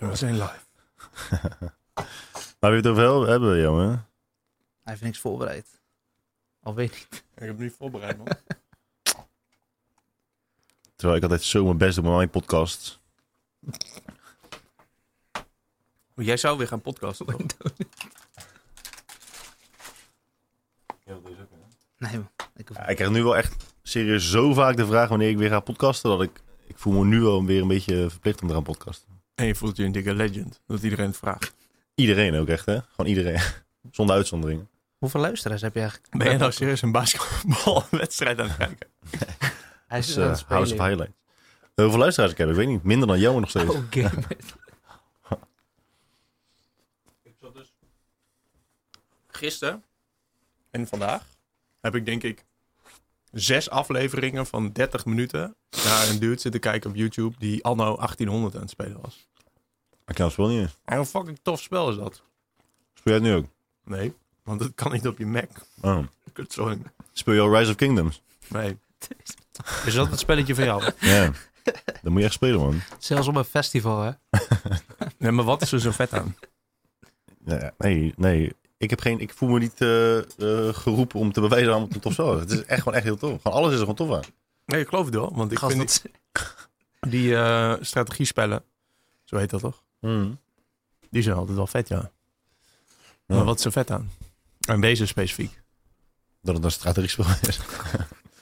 We zijn live. Maar wie het over heel- hebben, jongen? Hij heeft niks voorbereid. Al weet ik niet. Ik heb het niet voorbereid, man. Terwijl ik altijd zo mijn best doe met mijn podcast. Jij zou weer gaan podcasten, toch? Nee man. Ik hoef... Ja, ik krijg nu wel echt serieus zo vaak de vraag wanneer ik weer ga podcasten, dat ik, ik voel me nu wel weer een beetje verplicht om te gaan podcasten. En je voelt je een dikke legend. Dat iedereen het vraagt. Iedereen ook echt, hè? Gewoon iedereen. Zonder uitzondering. Hoeveel luisteraars heb je eigenlijk? Ben je nou serieus een basketbalwedstrijd aan het kijken? Hij is Dus, aan eh het House of spelen. Highlights. Hoeveel luisteraars ik heb, ik weet niet. Minder dan jou nog steeds. Oh. Ik zat dus gisteren en vandaag heb ik denk ik zes afleveringen van 30 minuten naar een dude zitten kijken op YouTube die anno 1800 aan het spelen was. Ik kan het spel niet eens. En een fucking tof spel is dat. Speel jij het nu ook? Nee, want het kan niet op je Mac. Oh. Kutzooi. Speel je al Rise of Kingdoms? Nee. Is dat het spelletje van jou? Ja. Dan moet je echt spelen, man. Zelfs op een festival, hè? Nee, maar wat is er zo vet aan? Ja, nee, nee. Ik, heb geen, ik voel me niet eh, eh, geroepen om te bewijzen aan het tof spel is. Het is echt gewoon echt heel tof. Gewoon alles is er gewoon tof aan. Nee, ik geloof het wel. Want ik Gast, vind dat- die, die eh, strategiespellen, zo heet dat toch? Die zijn altijd wel vet, ja. Maar Ja. wat is er vet aan? En deze specifiek. Dat het een strategisch spel is.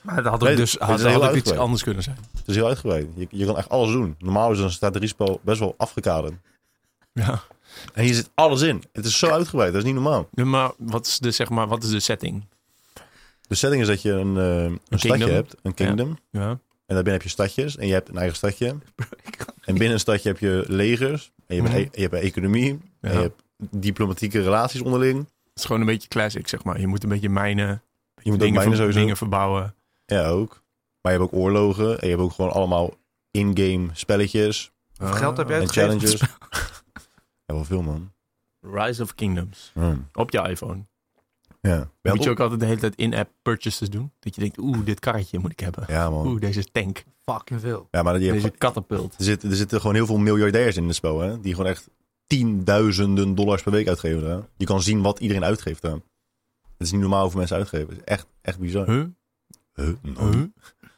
Maar dat had Nee, ook dus had, had heel ook iets anders kunnen zijn. Het is heel uitgebreid. Je, je kan echt alles doen. Normaal is een strategiespel best wel afgekaderd. Ja. En hier zit alles in. Het is zo uitgebreid. Dat is niet normaal. maar wat is de, zeg maar, wat is de setting? De setting is dat je een, eh, een, stadje kingdom. hebt. Een kingdom. Ja. En daarbinnen heb je stadjes. En je hebt een eigen stadje. En binnen een stadje heb je legers. En je hebt, Mhm. e- je hebt economie. En je hebt diplomatieke relaties onderling. Het is gewoon een beetje classic, zeg maar. Je moet een beetje mijnen, Je moet dingen, mijnen ver- dingen verbouwen. Ja, ook. Maar je hebt ook oorlogen. En je hebt ook gewoon allemaal in-game spelletjes. Hoeveel geld heb jij En uitgegeven? challenges. Ja, wel veel, man. Rise of Kingdoms. Op je iPhone. Ja. Moet je ook altijd de hele tijd in-app purchases doen? Dat je denkt, oeh, dit karretje moet ik hebben. Ja, man. Oeh, deze tank. Fucking veel. Ja, maar je hebt, Deze katapult. er, zitten, er zitten gewoon heel veel miljardairs in het spel, hè? Die gewoon echt tienduizenden dollars per week uitgeven. Hè? Je kan zien wat iedereen uitgeeft. Hè? Het is niet normaal hoeveel mensen uitgeven. Het is echt, echt bizar. Huh? Huh? Huh?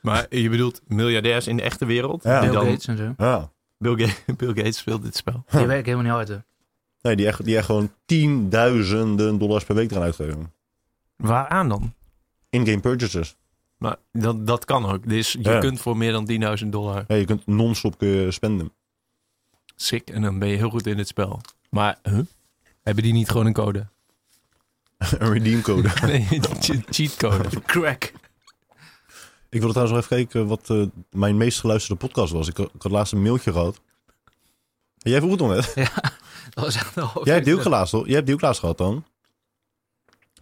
Maar je bedoelt miljardairs in de echte wereld? Ja. Bill dan- Gates en zo. Ja. Bill, Ga- Bill Gates speelt dit spel. Die werken helemaal niet hard, hè? Nee, die echt, die echt gewoon tienduizenden dollars per week eraan uitgeven. Waaraan dan? In-game purchases. Maar dat, dat kan ook. Dus je Ja. kunt voor meer dan 10.000 dollar Ja, je kunt non-stop spenden. sick en dan ben je heel goed in het spel. Maar huh? hebben die niet gewoon een code? een redeemcode. Nee, che- cheatcode. Crack. ik wilde trouwens nog even kijken wat eh, mijn meest geluisterde podcast was. Ik, had- ik had laatst een mailtje gehad. Jij vroeg het nog net. Dat was echt een half Jij hebt die hoor. Jij hebt die ook laatst gehad dan.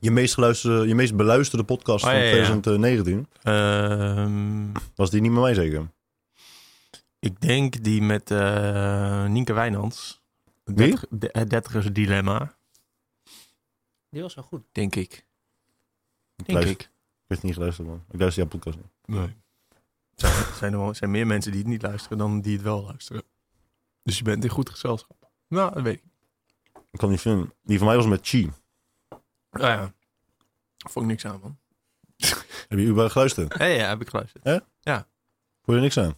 Je meest, geluisterde, je meest beluisterde podcast Oh, van ja, ja, ja. 2019. Ehm, Was die niet met mij zeker? ik denk die met eh Nienke Wijnands. Het Wie? 30 de- Het dertigers dilemma, Die was wel goed. denk ik. Ik, Denk luister, ik. ik heb niet geluisterd, man. Ik luister jouw podcast niet. Nee. Zijn, zijn er wel, zijn meer mensen die het niet luisteren dan die het wel luisteren. Dus je bent in goed gezelschap. Nou, dat weet ik. Ik kan niet vinden. Die van mij was met Chi. Ah ja. Vond ik niks aan, man. Heb je überhaupt geluisterd? Ja, ja, heb ik geluisterd. Vond je niks aan?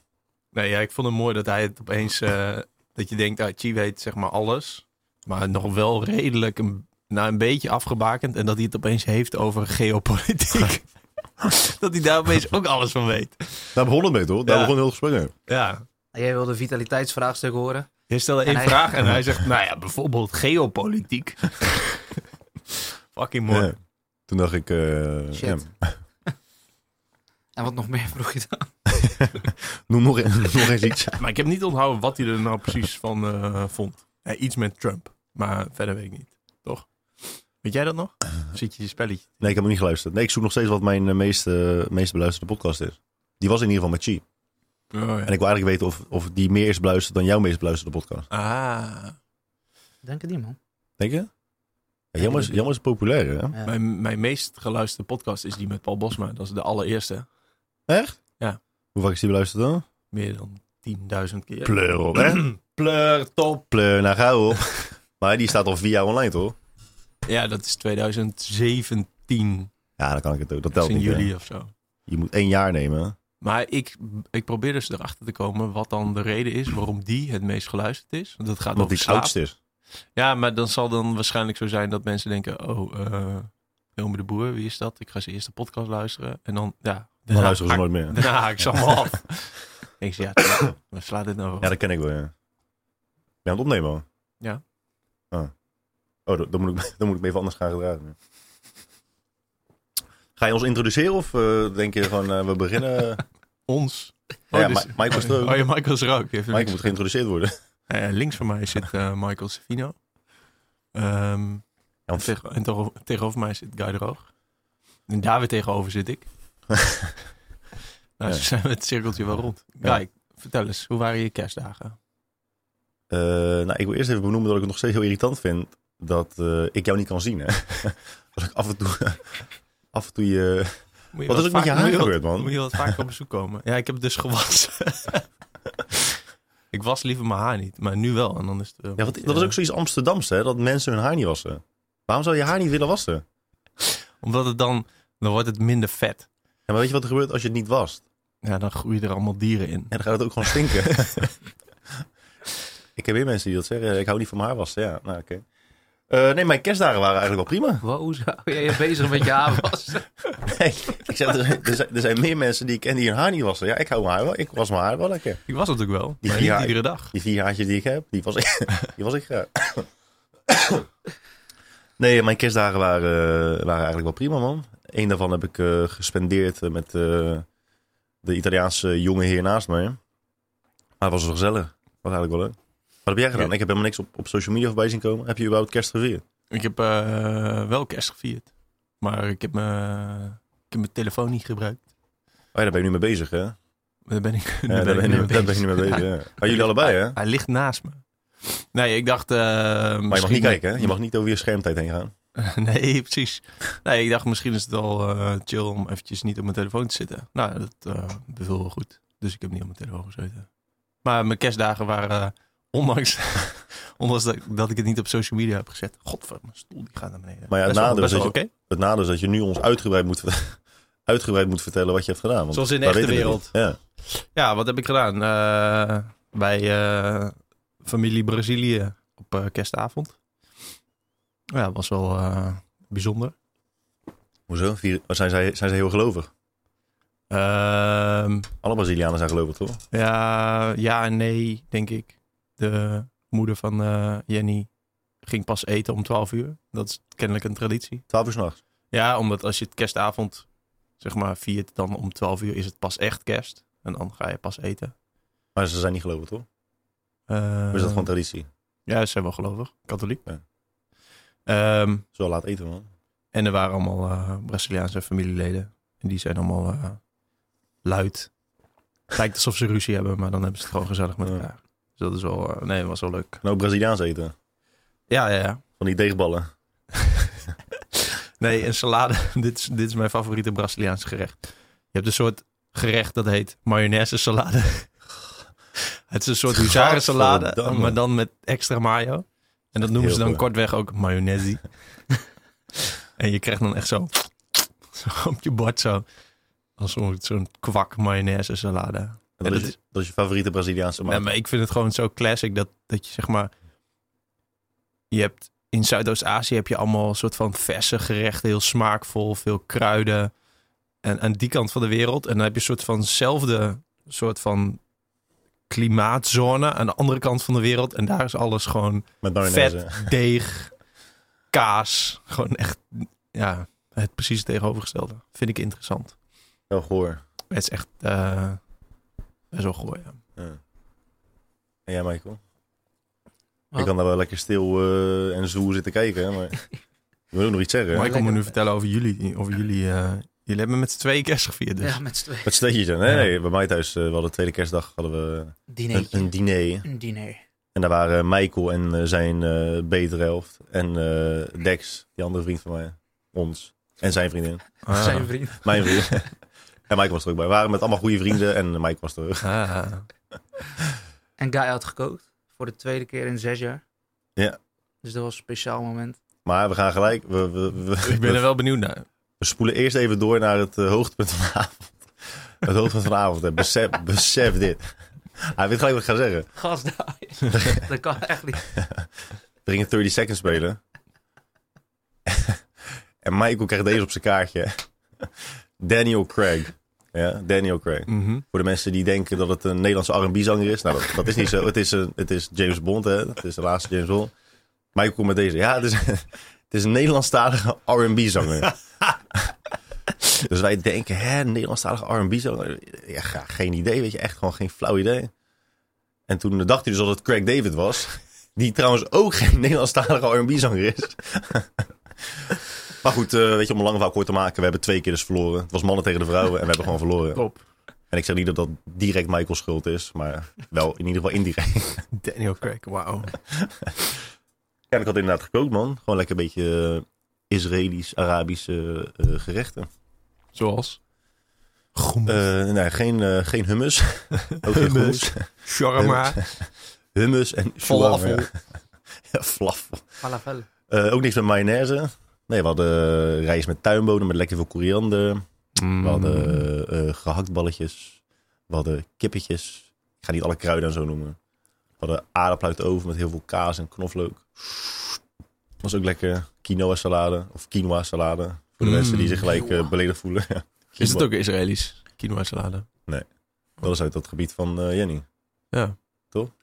Nee, ja, ik vond het mooi dat hij het opeens... eh, dat je denkt, ah, Chi weet zeg maar alles. Maar nog wel redelijk een, nou, een beetje afgebakend. En dat hij het opeens heeft over geopolitiek. dat hij daar opeens ook alles van weet. Daar begon het mee, toch? Daar Ja. begon heel gesprek mee. Ja. Jij wilde vitaliteitsvraagstuk horen. Je stelde één hij- vraag en hij zegt, nou ja, bijvoorbeeld geopolitiek. Fucking mooi. Ja. Toen dacht ik... eh, Shit. ja, En wat nog meer vroeg je dan? noem nog, een- nog eens iets. Maar ik heb niet onthouden wat hij er nou precies van eh, vond. Ja, iets met Trump. Maar verder weet ik niet. Toch? Weet jij dat nog? Of Zit je je spelletje? Nee, ik heb hem niet geluisterd. Nee, ik zoek nog steeds wat mijn eh, meest, meest beluisterde podcast is. Die was in ieder geval met Chi. Oh, ja. En ik wil eigenlijk weten of, of die meer is beluisterd dan jouw meest beluisterde podcast. Ah. Denk het niet, man. Denk je? Ja, jammer, is, jammer is populair, hè? Ja. Mijn, mijn meest geluisterde podcast is die met Paul Bosma. Dat is de allereerste. Echt? Ja. Hoe vaak is die beluisterd dan? Meer dan 10.000 keer. Pleur op, hè? Pleur, top. Pleur, nou gauw op. Maar die staat al vier jaar online, toch? Ja, dat is 2017. Ja, dan kan ik het ook. Dat telt in niet, hè? juli of zo. Je moet één jaar nemen. Maar ik, ik probeer dus erachter te komen wat dan de reden is waarom die het meest geluisterd is. Want dat gaat Omdat over die het slaap. oudst is. Ja, maar dan zal dan waarschijnlijk zo zijn dat mensen denken... Oh, eh Wilme de Boer, wie is dat? Ik ga zijn eerste podcast luisteren. En dan, ja... Dan luisteren ze nooit meer. Daarna haak ik ze allemaal af. ik zeg, ja, waar slaat dit nou op? Ja, dat ken ik wel, ja. Ben je aan het opnemen al? Ja. Oh, oh dan, dan moet ik, dan moet ik me even anders gaan gedragen. Ga je ons introduceren of eh, denk je gewoon, eh, we beginnen... Ons. Oh, ja, dus- Ma- Michael is. Oh ja, Michael is er ook. Even Michael moet geïntroduceerd worden. Eh, links van mij zit eh, Michael Savino. Ja, tegen- en tego- tegenover mij zit Guy de Roog. En daar weer tegenover zit ik. nou, Ja. zo zijn we het cirkeltje wel rond. Guy, vertel eens, hoe waren je kerstdagen? Nou, ik wil eerst even benoemen dat ik het nog steeds heel irritant vind dat ik jou niet kan zien. Hè? dat ik af en toe, af en toe je... Wat is er met je haar gebeurd, man? Moet je wat vaker op bezoek komen? Ja, ik heb het dus gewassen. ik was liever mijn haar niet, maar nu wel. En dan is het, eh, Ja, wat, dat is ook zoiets Amsterdams, hè? Dat mensen hun haar niet wassen. Waarom zou je haar niet willen wassen? Omdat het dan, dan wordt het minder vet. Ja, maar weet je wat er gebeurt als je het niet wast? Ja, dan groeien er allemaal dieren in. En dan gaat het ook gewoon stinken. ik heb weer mensen die dat zeggen. Ik hou niet van mijn haar wassen. Ja, nou oké. Eh, nee, mijn kerstdagen waren eigenlijk wel prima. Wow, zo jij je bezig met je haar wassen? Nee, ik zeg, er, zijn, er, zijn, er zijn meer mensen die ik ken die hun haar niet wassen. Ja, ik hou mijn haar wel. Ik was mijn haar wel lekker. Die was het ook wel, Die maar niet iedere dag. Die vier haartjes die ik heb, die was ik, die was ik graag. Nee, mijn kerstdagen waren, waren eigenlijk wel prima, man. Eén daarvan heb ik eh, gespendeerd eh, met eh, de Italiaanse jonge heer naast mij. Maar het was wel gezellig. Was eigenlijk wel leuk. Wat heb jij gedaan? Ik heb helemaal niks op, op social media voorbij zien komen. Heb je überhaupt kerst gevierd? Ik heb eh, wel kerst gevierd. Maar ik heb, me, ik heb mijn telefoon niet gebruikt. Oh ja, daar ben je nu mee bezig, hè? Daar ben ik, daar, ben je, nu- daar ben je nu mee bezig, ja. Maar jullie allebei, hè? Hij ligt naast me. Nee, ik dacht... eh, Maar je mag niet kijken, hè? Je mag niet over je schermtijd heen gaan. nee, precies. Nee, ik dacht misschien is het wel eh, chill om eventjes niet op mijn telefoon te zitten. Nou, dat eh beviel wel goed. Dus ik heb niet op mijn telefoon gezeten. Maar mijn kerstdagen waren, ondanks, ondanks dat, dat ik het niet op social media heb gezet. Godver, mijn stoel die gaat naar beneden. Maar ja, het nadeel wel. Het nadeel is dat je nu ons uitgebreid moet, uitgebreid moet vertellen wat je hebt gedaan. Want Zoals in de echte wereld. Ja. Ja, wat heb ik gedaan? Eh, bij eh, familie Brazilië op eh, kerstavond. Ja, was wel bijzonder. Hoezo? Vier, zijn, zij, zijn ze heel gelovig? Ehm, Alle Brazilianen zijn gelovig, toch? ja, ja en nee, denk ik. De moeder van eh, Jenny ging pas eten om 12 uur. Dat is kennelijk een traditie. Twaalf uur s'nachts. Ja, omdat als je het kerstavond zeg maar viert, dan om 12 uur is het pas echt kerst. En dan ga je pas eten. Maar ze zijn niet gelovig, toch? Eh, Of is dat gewoon traditie? Ja, ze zijn wel gelovig. Katholiek. Ja. Ehm, Zo laat eten, man. En er waren allemaal eh, Braziliaanse familieleden. En die zijn allemaal eh, luid. Het lijkt alsof ze ruzie hebben, maar dan hebben ze het gewoon gezellig met elkaar. Dus dat is wel, eh, nee, was wel leuk. En ook Braziliaans eten. Ja, ja, ja. Van die deegballen. Nee, een salade. dit, is, dit is mijn favoriete Braziliaanse gerecht. Je hebt een soort gerecht dat heet mayonaise salade. Het is een soort huzaren salade, maar dan met extra mayo. En dat noemen Heel ze dan kortweg ook mayonaise. en je krijgt dan echt zo, zo op je bord zo. Als zo'n zo'n kwak mayonaise salade. Dat, is, dat is je favoriete Braziliaanse Ja, maat. maar ik vind het gewoon zo classic dat, dat je zeg maar... Je hebt in Zuidoost-Azië heb je allemaal een soort van verse gerechten. Heel smaakvol, veel kruiden. En aan die kant van de wereld. En dan heb je een soort vanzelfde soort van klimaatzone aan de andere kant van de wereld. En daar is alles gewoon Met vet, deeg, kaas. Gewoon echt, ja, het precies tegenovergestelde. Vind ik interessant. Wel goor. Het is echt eh best wel gooi, ja. Ja. En jij, Michael? Wat? Ik kan daar wel lekker stil eh, en zoer zitten kijken, hè, maar... Je wil ook nog iets zeggen, ik me lekker. nu vertellen over jullie. Over jullie, eh, jullie hebben met z'n tweeën kerst gevierd. Dus. Ja, met z'n tweeën. Met steetjes, hè? Nee, Ja. nee, bij mij thuis, eh, we hadden tweede kerstdag, hadden we een, een diner. Een diner. En daar waren Michael en zijn eh, betere helft. En eh, Dex, die andere vriend van mij. Ons. En zijn vriendin. Ah. Zijn vriend. Mijn vriend. en Mike was er ook bij. We waren met allemaal goede vrienden en Mike was er ook. Ah. En Guy had gekookt. Voor de tweede keer in zes jaar. Ja. Dus dat was een speciaal moment. Maar we gaan gelijk. We, we, we, Ik ben er we, wel benieuwd naar. we spoelen eerst even door naar het eh, hoogtepunt van de avond. Het hoogtepunt van de avond. Hè. Besef, besef dit. Hij weet gelijk wat ik ga zeggen. Gas daar. dat kan echt niet. We gingen 30 seconds spelen. en Michael krijgt deze op zijn kaartje. Daniel Craig. Ja, Daniel Craig. Mhm. Voor de mensen die denken dat het een Nederlandse R&B-zanger is. Nou, dat, dat is niet zo. Het is, een, het is James Bond, hè. Het is de laatste James Bond. Michael komt met deze. Ja, het is, het is een Nederlandstalige R&B-zanger. dus wij denken, hè, een Nederlandstalige R&B-zanger? Ja, geen idee, weet je. Echt gewoon geen flauw idee. En toen dacht hij dus dat het Craig David was. Die trouwens ook geen Nederlandstalige R&B-zanger is. maar goed, eh, weet je, om een lange verhaal kort te maken. We hebben twee keer dus verloren. Het was mannen tegen de vrouwen en we hebben gewoon verloren. Top. En ik zeg niet dat dat direct Michael's schuld is, maar wel in ieder geval indirect. Daniel Craig, wauw. Ja, ik had inderdaad gekookt, man. Gewoon lekker een beetje eh, Israëlisch, Arabische eh, gerechten. Zoals? Eh, nee, geen, eh, geen hummus. Ook Hummus. Shawarma. Hummus en Falafel. shawarma. Ja, falafel. Falafel. Eh, ook niks met mayonaise. Nee, we hadden rijst met tuinbonen met lekker veel koriander. Mm. We hadden eh gehaktballetjes. We hadden kippetjes. Ik ga niet alle kruiden en zo noemen. We hadden aardappel uit de oven met heel veel kaas en knoflook. Was ook lekker. Quinoa salade of quinoa salade. Voor de Mm. mensen die zich gelijk eh, beledigd voelen. Ja, Is het ook Israëlisch? Quinoa salade. Dat is uit dat gebied van eh, Jenny. Ja.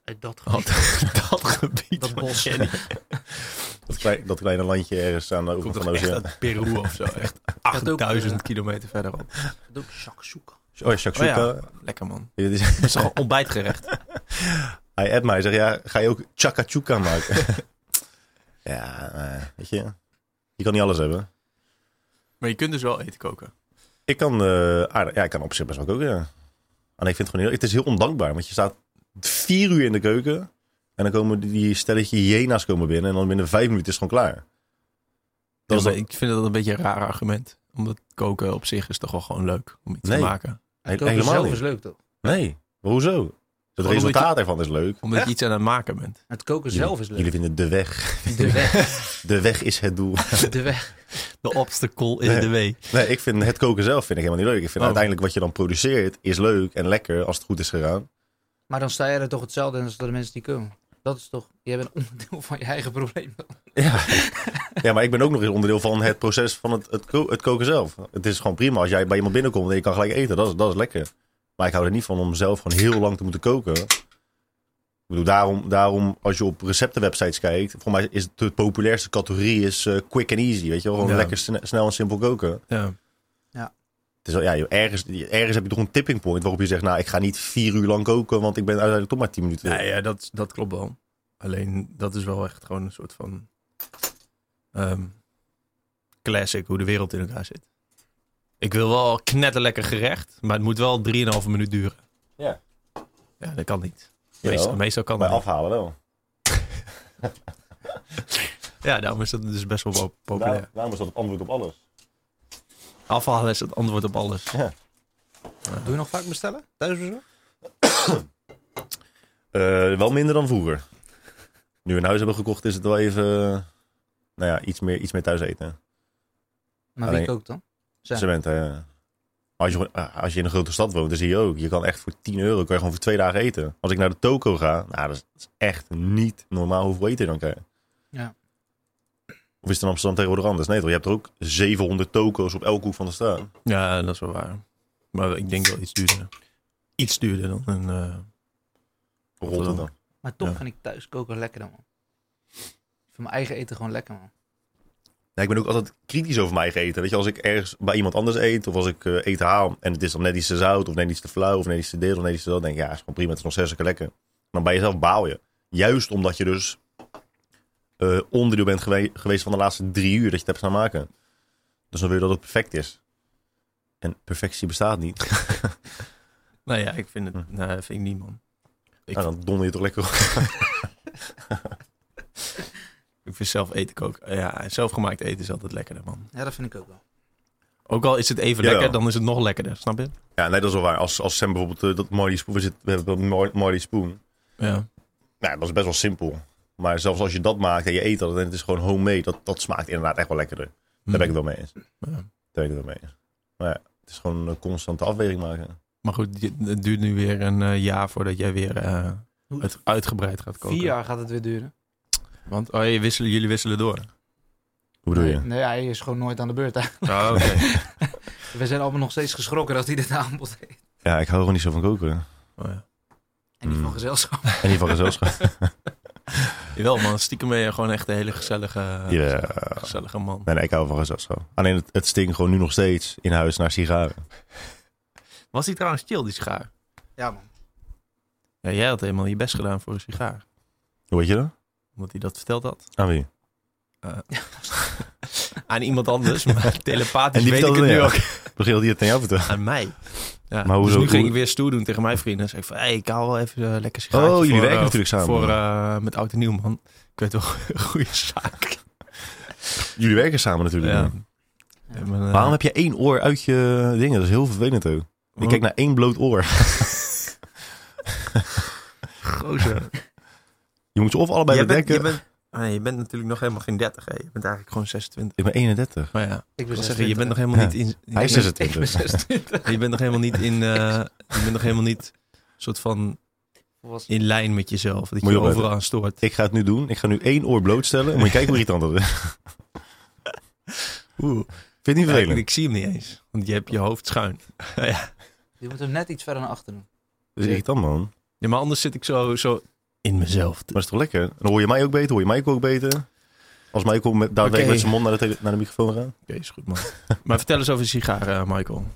Uit dat Dat, gebied. dat gebied. Dat van bos. Jenny. Dat, klei- dat kleine landje ergens aan de oever van de echt oceaan. uit Peru of zo. Echt had ook, 8000 eh, kilometer verderop. Dat ook shakshuka. Oh ja, shakshuka. Oh ja, lekker man. Dit is- Dat is toch een ontbijtgerecht? Hij appt mij. Hij zegt, ja, ga je ook chakachuka maken? ja, eh, weet je. Je kan niet alles hebben. Maar je kunt dus wel eten koken. Ik kan, eh, aardig- ja, ik kan op zich best wel koken, ja. En ik vind het gewoon heel, het is heel ondankbaar. Want je staat vier uur in de keuken. En dan komen die stelletje hyena's komen binnen. En dan binnen vijf minuten is het gewoon klaar. Dat Ja, is maar dan- ik vind dat een beetje een raar argument. Omdat koken op zich is toch wel gewoon leuk om iets Nee. te maken. Koken helemaal zelf niet. is leuk toch? Nee, maar hoezo? Het Gewoon resultaat ervan is leuk. Omdat je iets aan het maken bent. Het koken Jullie- zelf is leuk. Jullie vinden de weg. De weg. De weg is het doel. De weg. De obstacle is Nee. de way. Nee, ik vind het koken zelf vind ik helemaal niet leuk. Ik vind Oh. uiteindelijk wat je dan produceert is leuk en lekker als het goed is gegaan. Maar dan sta je er toch hetzelfde in als de mensen die komen. Dat is toch, je bent een onderdeel van je eigen probleem. Ja. ja, maar ik ben ook nog eens onderdeel van het proces van het, het, ko- het koken zelf. Het is gewoon prima als jij bij iemand binnenkomt en je kan gelijk eten. Dat is, dat is lekker. Maar ik hou er niet van om zelf gewoon heel lang te moeten koken. Ik bedoel, daarom, daarom als je op receptenwebsites kijkt, voor mij is het de populairste categorie is eh, quick and easy. Weet je wel, gewoon Ja. lekker sne- snel en simpel koken. Ja. Wel, ja, ergens, ergens heb je toch een tipping point waarop je zegt, nou, ik ga niet vier uur lang koken, want ik ben uiteindelijk toch maar tien minuten. Nee, ja, dat, dat klopt wel. Alleen dat is wel echt gewoon een soort van ehm, classic hoe de wereld in elkaar zit. Ik wil wel knetterlekker gerecht, maar het moet wel 3,5 minuut duren. Ja. Ja, dat kan niet. Meestal, meestal kan Bij dat niet. afhalen wel. Ja, daarom is dat dus best wel po- populair. Daar- Daarom is dat het antwoord op alles. Afhalen is het antwoord op alles. Doe je nog vaak bestellen? Thuisbezorgd? Eh, wel minder dan vroeger. Nu we een huis hebben gekocht, is het wel even, eh, nou ja, iets meer, iets meer thuis eten. Maar Alleen- wie kookt dan? Zij. Cement, hè. Als je, ah, als je in een grote stad woont, dan zie je ook. Je kan echt voor 10 euro kan je gewoon voor twee dagen eten. Als ik naar de toko ga, nou, dat is, dat is echt niet normaal hoeveel eten je dan krijg. Ja. Of is het in Amsterdam tegenwoordig anders? Nee toch, je hebt er ook 700 toko's op elke hoek van de straat. Ja, dat is wel waar. Maar ik denk wel iets duurder. Iets duurder dan een... eh, Rotterdam. Maar toch Ja. vind ik thuis koken lekker dan, man. Ik vind mijn eigen eten gewoon lekker, man. Ja, ik ben ook altijd kritisch over mijn eigen eten. Weet je, als ik ergens bij iemand anders eet, of als ik eh, eten haal en het is dan net iets te zout, of net iets te flauw, of net iets te dit, of net iets te dat, denk ik, ja, is gewoon prima, het is nog steeds lekker lekker. Maar bij jezelf baal je. Juist omdat je dus onderdeel bent gewe- geweest van de laatste drie uur dat je het hebt staan maken. Dus dan wil je dat het perfect is. En perfectie bestaat niet. nou ja, ik vind het... Hm. Nee, vind ik niet, man. Ik, Nou, dan donder je toch lekker ik vind zelf eten koken... Ja, zelfgemaakt eten is altijd lekkerder, man. Ja, dat vind ik ook wel. Ook al is het even Ja. lekker, dan is het nog lekkerder, snap je? Ja, nee, dat is wel waar. Als, als Sam bijvoorbeeld eh, dat Marley Spoon... We, zitten, we hebben dat Marley Spoon. Ja. Nou, dat is best wel simpel. Maar zelfs als je dat maakt en je eet dat en het is gewoon homemade, dat, dat smaakt inderdaad echt wel lekkerder. Daar ben ik het wel mee eens. Ja. Daar ben ik het wel mee eens. Maar ja, het is gewoon een constante afweging maken. Maar goed, het duurt nu weer een eh, jaar voordat jij weer eh, het uitgebreid gaat koken. Vier jaar gaat het weer duren. Want oh, je wisselen, jullie wisselen door. Hoe bedoel nee, je? Nee, hij is gewoon nooit aan de beurt. Oh, oké. We zijn allemaal nog steeds geschrokken dat hij dit aanbod heeft. Ja, ik hou gewoon niet zo van koken. Oh, ja. En niet van gezelschap. En niet van gezelschap. Jawel man, stiekem ben je gewoon echt een hele gezellige, gezellige man. Nee, nee, ik hou van gezelschap. Alleen het, het stinkt gewoon nu nog steeds in huis naar sigaren. Was die trouwens chill, die sigaar? Ja, man. Ja, jij had helemaal je best gedaan voor een sigaar. Hoe weet je dat? Omdat hij dat verteld had. Aan wie? Aan iemand anders, maar En telepathisch die weet ik het vertelde nu ja. ook. Begreep die het aan jou vertellen? Aan mij. Ja, Maar hoezo- dus nu ging hoe- ik weer stoer doen tegen mijn vrienden. Zeg ik van, hey, ik hou wel even eh, lekker. Oh, jullie werken natuurlijk samen. Voor, eh, met Oud en Nieuw, man. Ik weet wel, een goede zaak. Jullie werken samen natuurlijk. Ja. Eh, Waarom heb je één oor uit je dingen? Dat is heel vervelend ook. Ik kijk naar één bloot oor. Gozer. Je moet ze of allebei Jij ah, nee, je bent natuurlijk nog helemaal geen 30, hè. Je bent eigenlijk gewoon 26. Ik ben 31. Maar ja, Ik wil zeggen, je bent nog helemaal Ja. niet in... je Hij is bent- 26. Ik ben 26. Je bent nog helemaal niet in... eh, je bent nog helemaal niet soort van in lijn met jezelf. Dat je je overal aan stoort. Ik ga het nu doen. Ik ga nu één oor blootstellen. En moet je kijken hoe irritant dat is. Oeh. Vind je niet Ja, ik, vervelend? ik zie hem niet eens. Want je hebt je hoofd schuin. ja. Je moet hem net iets verder naar achter doen. Dat is irritant, man. ja, maar anders zit ik zo, zo in mezelf. Maar dat is toch lekker? Dan hoor je mij ook beter, hoor je mij ook beter. Als mij ook met, daadwerkelijk Oké. met zijn mond naar de, naar de microfoon gaan. Oké, is goed man. maar vertel eens over sigaren, eh, Michael.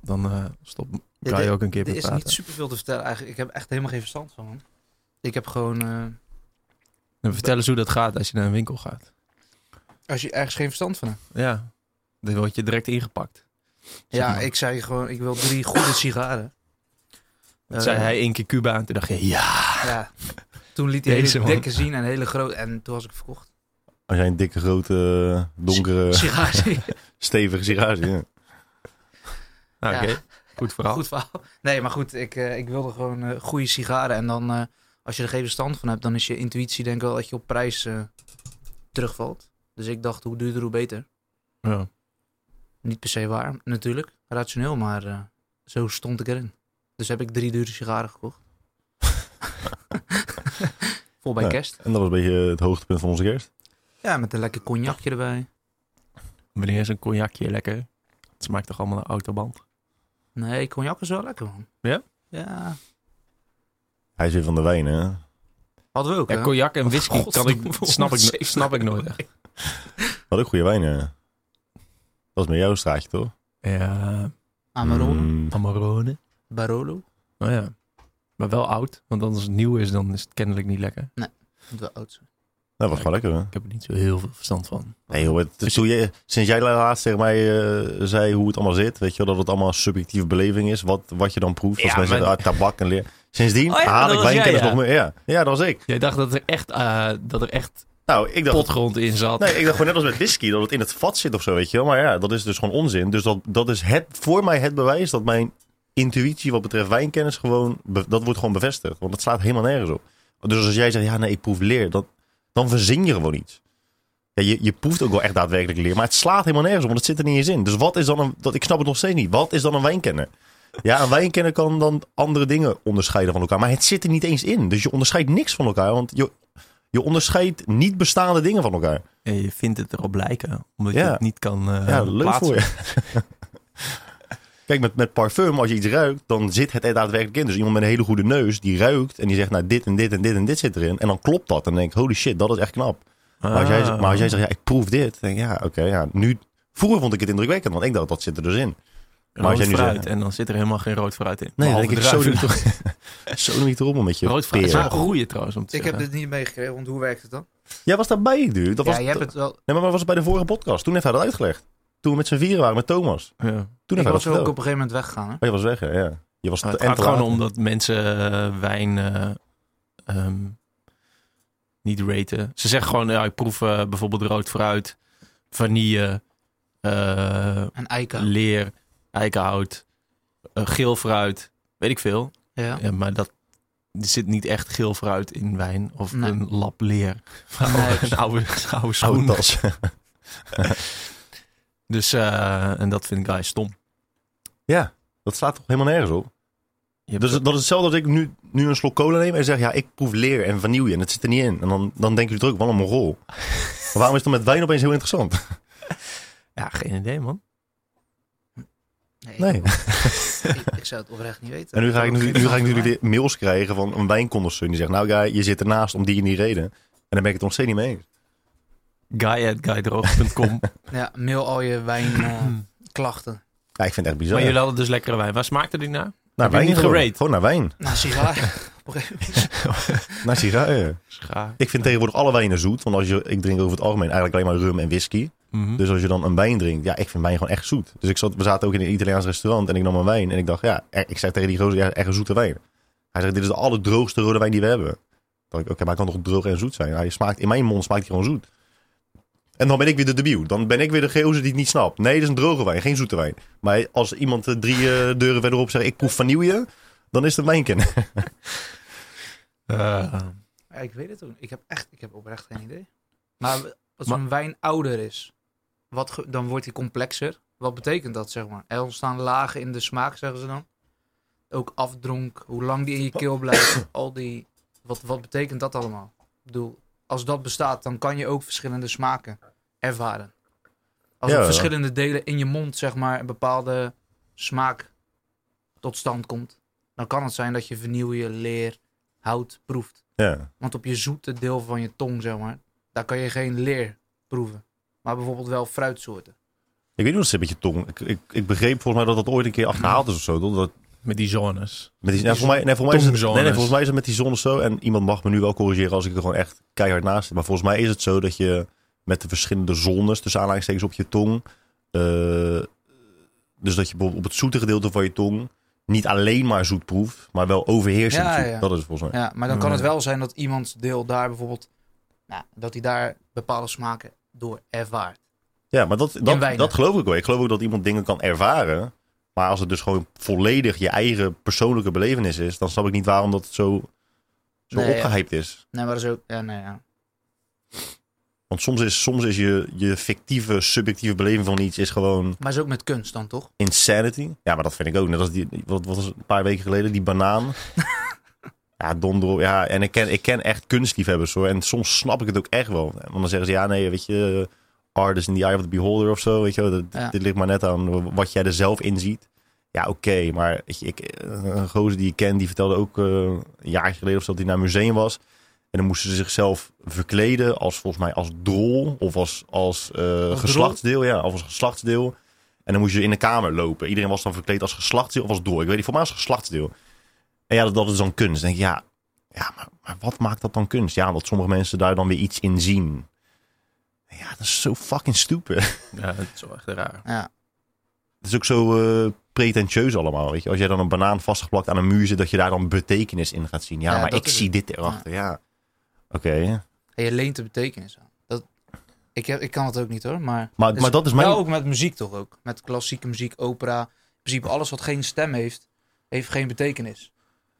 Dan eh, stop. Kan je ook een keer Er is praten. niet superveel te vertellen eigenlijk. Ik heb echt helemaal geen verstand van, man. Ik heb gewoon... eh, En vertel eens hoe dat gaat als je naar een winkel gaat. als je ergens geen verstand van hebt. Ja, dan word je direct ingepakt. Zeg Ja, maar. ik zei gewoon, ik wil drie goede sigaren. Dat zei hij één keer Cuba en toen dacht je, ja. Ja. Toen liet hij Deze hele man. dikke zien en hele grote. En toen was ik verkocht. Als jij een dikke, grote, donkere, Sigaar stevige sigaar ja. Nou, Ja. oké. Goed verhaal. Goed verhaal. Nee, maar goed, ik, eh, ik wilde gewoon eh, goede sigaren. En dan, eh, als je er geen verstand van hebt, dan is je intuïtie denk ik wel dat je op prijs eh, terugvalt. Dus ik dacht, hoe duurder, hoe beter. Ja. Niet per se waar, natuurlijk. Rationeel, maar eh, zo stond ik erin. Dus heb ik drie dure sigaren gekocht. Vol bij Ja. kerst. En dat was een beetje het hoogtepunt van onze kerst. Ja, met een lekker cognacje erbij. Wanneer is een cognacje lekker? Het smaakt toch allemaal naar autoband? Nee, cognac is wel lekker, man. Ja? Ja. Hij is weer van de wijn, hè? Hadden we ook, Ja, hè? cognac en whisky kan ik, snap, ik, no- 107 snap ik nooit echt. Wat ook goede wijn, hè? Dat is met jouw straatje, toch? Ja, Amarone, Mm. Amarone. Barolo. Oh ja. Maar wel oud, want als het nieuw is, dan is het kennelijk niet lekker. Moet wel oud zijn. Dat was gewoon lekker, hè? Ik heb er niet zo heel veel verstand van. Nee, hoor. Het, toen jij, sinds jij laatst tegen mij eh, zei hoe het allemaal zit, weet je wel, dat het allemaal subjectieve beleving is, wat, wat je dan proeft. Als Ja, mensen maar- ah, tabak en leer. Sindsdien Oh ja, haal ik was wijnkennis jij, ja. nog meer. Ja. ja, dat was ik. Jij dacht dat er echt, eh, dat er echt Nou, ik dacht, potgrond in zat. nee, ik dacht gewoon net als met whisky, dat het in het vat zit of zo, weet je wel. Maar ja, dat is dus gewoon onzin. Dus dat, dat is het, voor mij het bewijs dat mijn intuïtie wat betreft wijnkennis gewoon, dat wordt gewoon bevestigd. Want dat slaat helemaal nergens op. Dus als jij zegt, ja nee, ik proef leer, dat, dan verzin je gewoon iets. Ja, je, je proeft ook wel echt daadwerkelijk leer, maar het slaat helemaal nergens op, want het zit er niet eens in. Dus wat is dan een, dat, ik snap het nog steeds niet. Wat is dan een wijnkenner? Ja, een wijnkenner kan dan andere dingen onderscheiden van elkaar, maar het zit er niet eens in. Dus je onderscheidt niks van elkaar, want je, je onderscheidt niet bestaande dingen van elkaar. En je vindt het erop lijken, omdat je het niet kan eh Ja, leuk plaatsen. voor je. Kijk, met, met parfum, als je iets ruikt, dan zit het er daadwerkelijk in. Dus iemand met een hele goede neus, die ruikt en die zegt, nou, dit en dit en dit en dit zit erin. En dan klopt dat. En dan denk ik, holy shit, dat is echt knap. Maar, als jij, Ah. maar als jij zegt, ja, ik proef dit. Dan denk ik, ja, oké, ja, nu... Vroeger vond ik het indrukwekkend, want ik dacht, dat zit er dus in. rood als jij nu fruit zegt- en dan zit er helemaal geen rood fruit in. Nee, dan denk ik, zo doe je zo doe het met je Rood fruit is wel peren. een goeie trouwens om te Ik heb dit niet meegekregen, want hoe werkt het dan? Jij was daarbij, dude. Dat ja, was, je hebt het wel... Nee, maar dat was bij de vorige podcast. Toen heeft hij dat uitgelegd. Toen we met z'n vieren waren met Thomas. Ja. Toen Ik was ook op een gegeven moment weggegaan, hè? Oh, je was weg, hè? Ja. Je was te, het en gaat gewoon laat. om dat mensen eh, wijn eh, ehm, niet raten. Ze zeggen gewoon, ja, ik proef eh, bijvoorbeeld rood fruit, vanille, eh, En eiken. leer, eikenhout, geel fruit, weet ik veel. Ja. Ja, maar dat, er zit niet echt geel fruit in wijn of Nee. een lap leer. Nee. een oude, oude Oude schoen. tas. Dus, eh, en dat vind ik eigenlijk stom. ja, dat slaat toch helemaal nergens op? Dus dat is hetzelfde als ik nu, nu een slok cola neem en zeg, ja, ik proef leer en vanille en het zit er niet in. En dan, dan denken jullie terug, wat een mongool. maar waarom is het dan met wijn opeens heel interessant? Ja, geen idee, man. Nee. Nee. Ik, ik zou het oprecht niet weten. En nu ga ik, nu, ook nu ga ik weer mails krijgen van een wijnconnoisseur die zegt, nou guy, je zit ernaast om die en die reden. En dan ben ik het nog steeds niet mee eens. Guy.guydroog.com. Ja, mail al je wijnklachten. Ja, ik vind het echt bizar. maar jullie hadden dus lekkere wijn. Waar smaakte die naar? naar wijn niet gewoon. gerate? Gewoon naar wijn. Nou, sigaar. Naar sigaren. Schaar. Ik vind tegenwoordig alle wijnen zoet. Want als je, ik drink over het algemeen eigenlijk alleen maar rum en whisky. Mhm. Dus als je dan een wijn drinkt, ja, ik vind wijn gewoon echt zoet. Dus ik zat, we zaten ook in een Italiaans restaurant en ik nam een wijn. En ik dacht, ja, er- ik zei tegen die gozer, ja, echt een zoete wijn. Hij zegt, dit is de allerdroogste rode wijn die we hebben. Dan dacht ik, oké, maar hij kan toch droog en zoet zijn? Hij smaakt, in mijn mond smaakt hij gewoon zoet. En dan ben ik weer de debiel. Dan ben ik weer de gozer die het niet snapt. Nee, dit is een droge wijn, geen zoete wijn. Maar als iemand eh, drie eh, deuren verderop zegt, ik proef vanille, dan is het een wijnkenner. Eh, Ja, ik weet het ook. Ik heb echt, ik heb oprecht geen idee. Maar als een wijn ouder is, wat ge- dan wordt hij complexer. Wat betekent dat, zeg maar? Er ontstaan lagen in de smaak, zeggen ze dan. Ook afdronk, hoe lang die in je keel blijft. al die, wat, wat betekent dat allemaal? Ik bedoel, als dat bestaat, dan kan je ook verschillende smaken ervaren. Als Ja. verschillende delen in je mond, zeg maar, een bepaalde smaak tot stand komt. Dan kan het zijn dat je vanille, leer, hout proeft. ja. Want op je zoete deel van je tong, zeg maar, daar kan je geen leer proeven. Maar bijvoorbeeld wel fruitsoorten. Ik weet niet wat het zit met je tong. Ik, ik, ik begreep volgens mij dat dat ooit een keer achterhaald is of zo. Dat, met die zones. Met die, nee, volgens mij, nee, volgens mij is het, nee, nee, volgens mij is het met die zon zo. En iemand mag me nu wel corrigeren als ik er gewoon echt keihard naast zit. Maar volgens mij is het zo dat je met de verschillende zones, tussen aanhalingstekens op je tong. eh, dus dat je bijvoorbeeld op het zoete gedeelte van je tong niet alleen maar zoet proeft, maar wel overheersend Ja, zoet. ja. Dat is volgens mij. Ja, maar dan kan het wel zijn dat iemands deel daar bijvoorbeeld, nou, dat hij daar bepaalde smaken door ervaart. Ja, maar dat, dat, dat geloof ik wel. Ik geloof ook dat iemand dingen kan ervaren. Maar als het dus gewoon volledig je eigen persoonlijke belevenis is, dan snap ik niet waarom dat zo, zo Nee, ja. opgehyped is. Nee, maar dat is ook, ja, nee, ja. Want soms is, soms is je, je fictieve, subjectieve beleving van iets is gewoon Maar is ook met kunst dan, toch? insanity. Ja, maar dat vind ik ook. Net als die, wat, wat was een paar weken geleden, die banaan. ja, donder. Ja, en ik ken, ik ken echt kunstliefhebbers hoor. En soms snap ik het ook echt wel. Want dan zeggen ze, ja nee, weet je, art is in the eye of the beholder of zo. Weet je, dat, Ja. dit ligt maar net aan wat jij er zelf in ziet. Ja, oké, maar weet je, ik, een gozer die ik ken, die vertelde ook eh, een jaar geleden of zo dat hij naar een museum was. En dan moesten ze zichzelf verkleden als volgens mij als drol of als, als eh, geslachtsdeel. Ja, of als geslachtsdeel. En dan moest je in de kamer lopen. Iedereen was dan verkleed als geslachtsdeel of als drol. Ik weet niet, voor mij als geslachtsdeel. En ja, dat, dat is dan kunst. Dan denk ik, ja, ja maar, maar wat maakt dat dan kunst? Ja, dat sommige mensen daar dan weer iets in zien. Ja, dat is zo fucking stupid. Ja, dat is wel echt raar. Ja. Het is ook zo eh, pretentieus allemaal. Weet je? Als jij dan een banaan vastgeplakt aan een muur zit, dat je daar dan betekenis in gaat zien. Ja, Ja, maar ik zie het. dit erachter. Ja. Oké. En je leent de betekenis aan. Dat, ik, heb, ik kan het ook niet hoor, maar... Maar, Dus maar dat is mijn... Ook met muziek toch ook. Met klassieke muziek, opera. In principe alles wat geen stem heeft, heeft geen betekenis.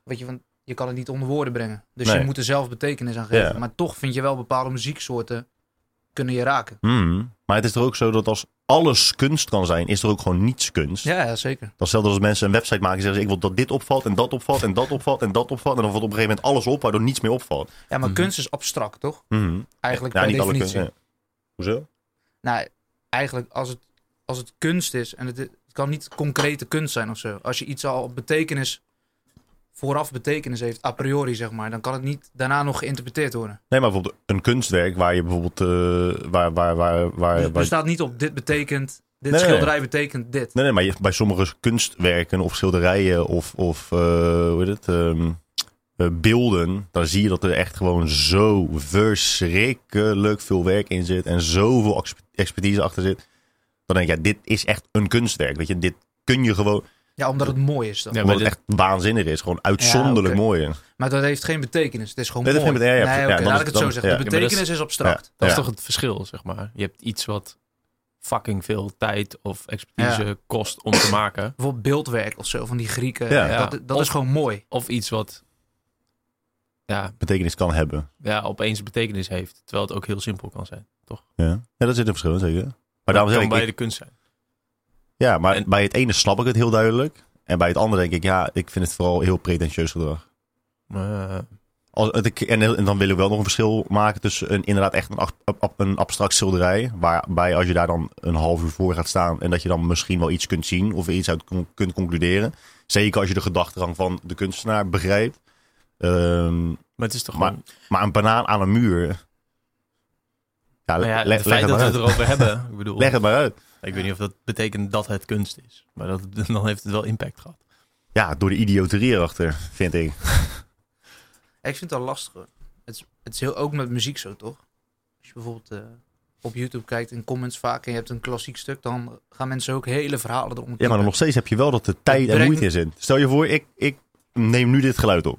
Weet je, want je kan het niet onder woorden brengen. Dus Nee. je moet er zelf betekenis aan geven. Ja. Maar toch vind je wel bepaalde muzieksoorten kunnen je raken. Hmm. Maar het is er ook zo dat als alles kunst kan zijn, is er ook gewoon niets kunst. Ja, ja zeker. Dat is hetzelfde als mensen een website maken en zeggen ze, ik wil dat dit opvalt en dat opvalt en dat opvalt en dat opvalt. En dan valt op een gegeven moment alles op waardoor niets meer opvalt. Ja, maar Mhm. kunst is abstract, toch? Mhm. Eigenlijk Ja, per niet alle kunst. definitie. ja. Hoezo? Nou, eigenlijk als het, als het kunst is en het, het kan niet concrete kunst zijn of zo. Als je iets al betekenis, vooraf betekenis heeft, a priori zeg maar, dan kan het niet daarna nog geïnterpreteerd worden. Nee, maar bijvoorbeeld een kunstwerk waar je bijvoorbeeld, eh, waar, waar, waar, waar, waar- staat niet op dit betekent, dit Nee, nee, schilderij betekent dit. Nee, nee, maar je- bij sommige kunstwerken of schilderijen of, of eh, hoe heet het, ehm, eh, beelden, dan zie je dat er echt gewoon zo verschrikkelijk veel werk in zit en zoveel ex- expertise achter zit. Dan denk je, ja, dit is echt een kunstwerk. Weet je, dit kun je gewoon, Ja, omdat het mooi is dan. Ja, omdat het echt waanzinnig is. Gewoon uitzonderlijk mooi. Maar dat heeft geen betekenis. Het is gewoon Nee, dat mooi. heeft geen betekenis. Ja, nee, dan laat is ik het zo zeggen. ja. De betekenis is abstract. Dat is toch het verschil, zeg maar. Je hebt iets wat fucking veel tijd of expertise kost om te maken. Bijvoorbeeld beeldwerk of zo van die Grieken. Ja. Ja. Dat, dat Of- is gewoon mooi. Of iets wat ja, Betekenis kan hebben. ja, opeens betekenis heeft. Terwijl het ook heel simpel kan zijn. Toch? Ja, ja dat zit een verschil in, zeker. Maar daarom kan ik, bij de kunst zijn. Ja, maar En- bij het ene snap ik het heel duidelijk. En bij het andere denk ik, ja, ik vind het vooral heel pretentieus gedrag. Eh, Als, het, en, en dan wil ik wel nog een verschil maken tussen een, inderdaad echt een, een abstract schilderij. Waarbij als je daar dan een half uur voor gaat staan en dat je dan misschien wel iets kunt zien of iets uit kunt concluderen. Zeker als je de gedachtegang van de kunstenaar begrijpt. Ehm, maar het is toch Maar- gewoon... maar een banaan aan een muur. Ja, ja, le- het leg, feit het dat maar we uit. het erover hebben. Ik bedoel, leg het maar uit. ik weet niet of dat betekent dat het kunst is. Maar dat, dan heeft het wel impact gehad. Ja, door de idioterie erachter, vind ik. Ik vind het wel lastig hoor. Het is, het is heel, ook met muziek zo, toch? Als je bijvoorbeeld eh, op YouTube kijkt in comments vaak en je hebt een klassiek stuk, dan gaan mensen ook hele verhalen erom. Ja, maar dan nog steeds heb je wel dat de tijd en moeite in zit. Stel je voor, ik, ik neem nu dit geluid op.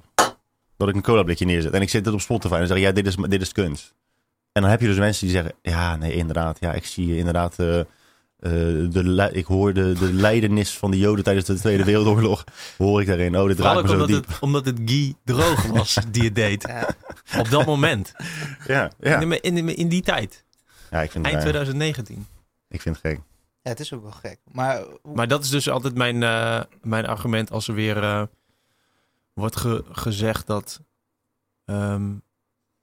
Dat ik een cola blikje neerzet. En ik zet dit op Spotify en dan zeg ik, ja, dit is, dit is kunst. En dan heb je dus mensen die zeggen, ja, nee, inderdaad. Ja, ik zie inderdaad, eh, eh, de, ik hoor de, de lijdenis van de joden tijdens de Tweede Wereldoorlog. Hoor ik daarin. Oh, dit raakt me zo omdat diep. het, omdat het Guy droog was die het deed. Ja, Op dat moment. Ja, ja. In, de- in, de- in die tijd. ja ik, vind Eind raar. 2019. ik vind het gek. ja, het is ook wel gek. Maar, hoe- Maar dat is dus altijd mijn, eh, mijn argument als er weer eh, wordt ge- gezegd dat ehm,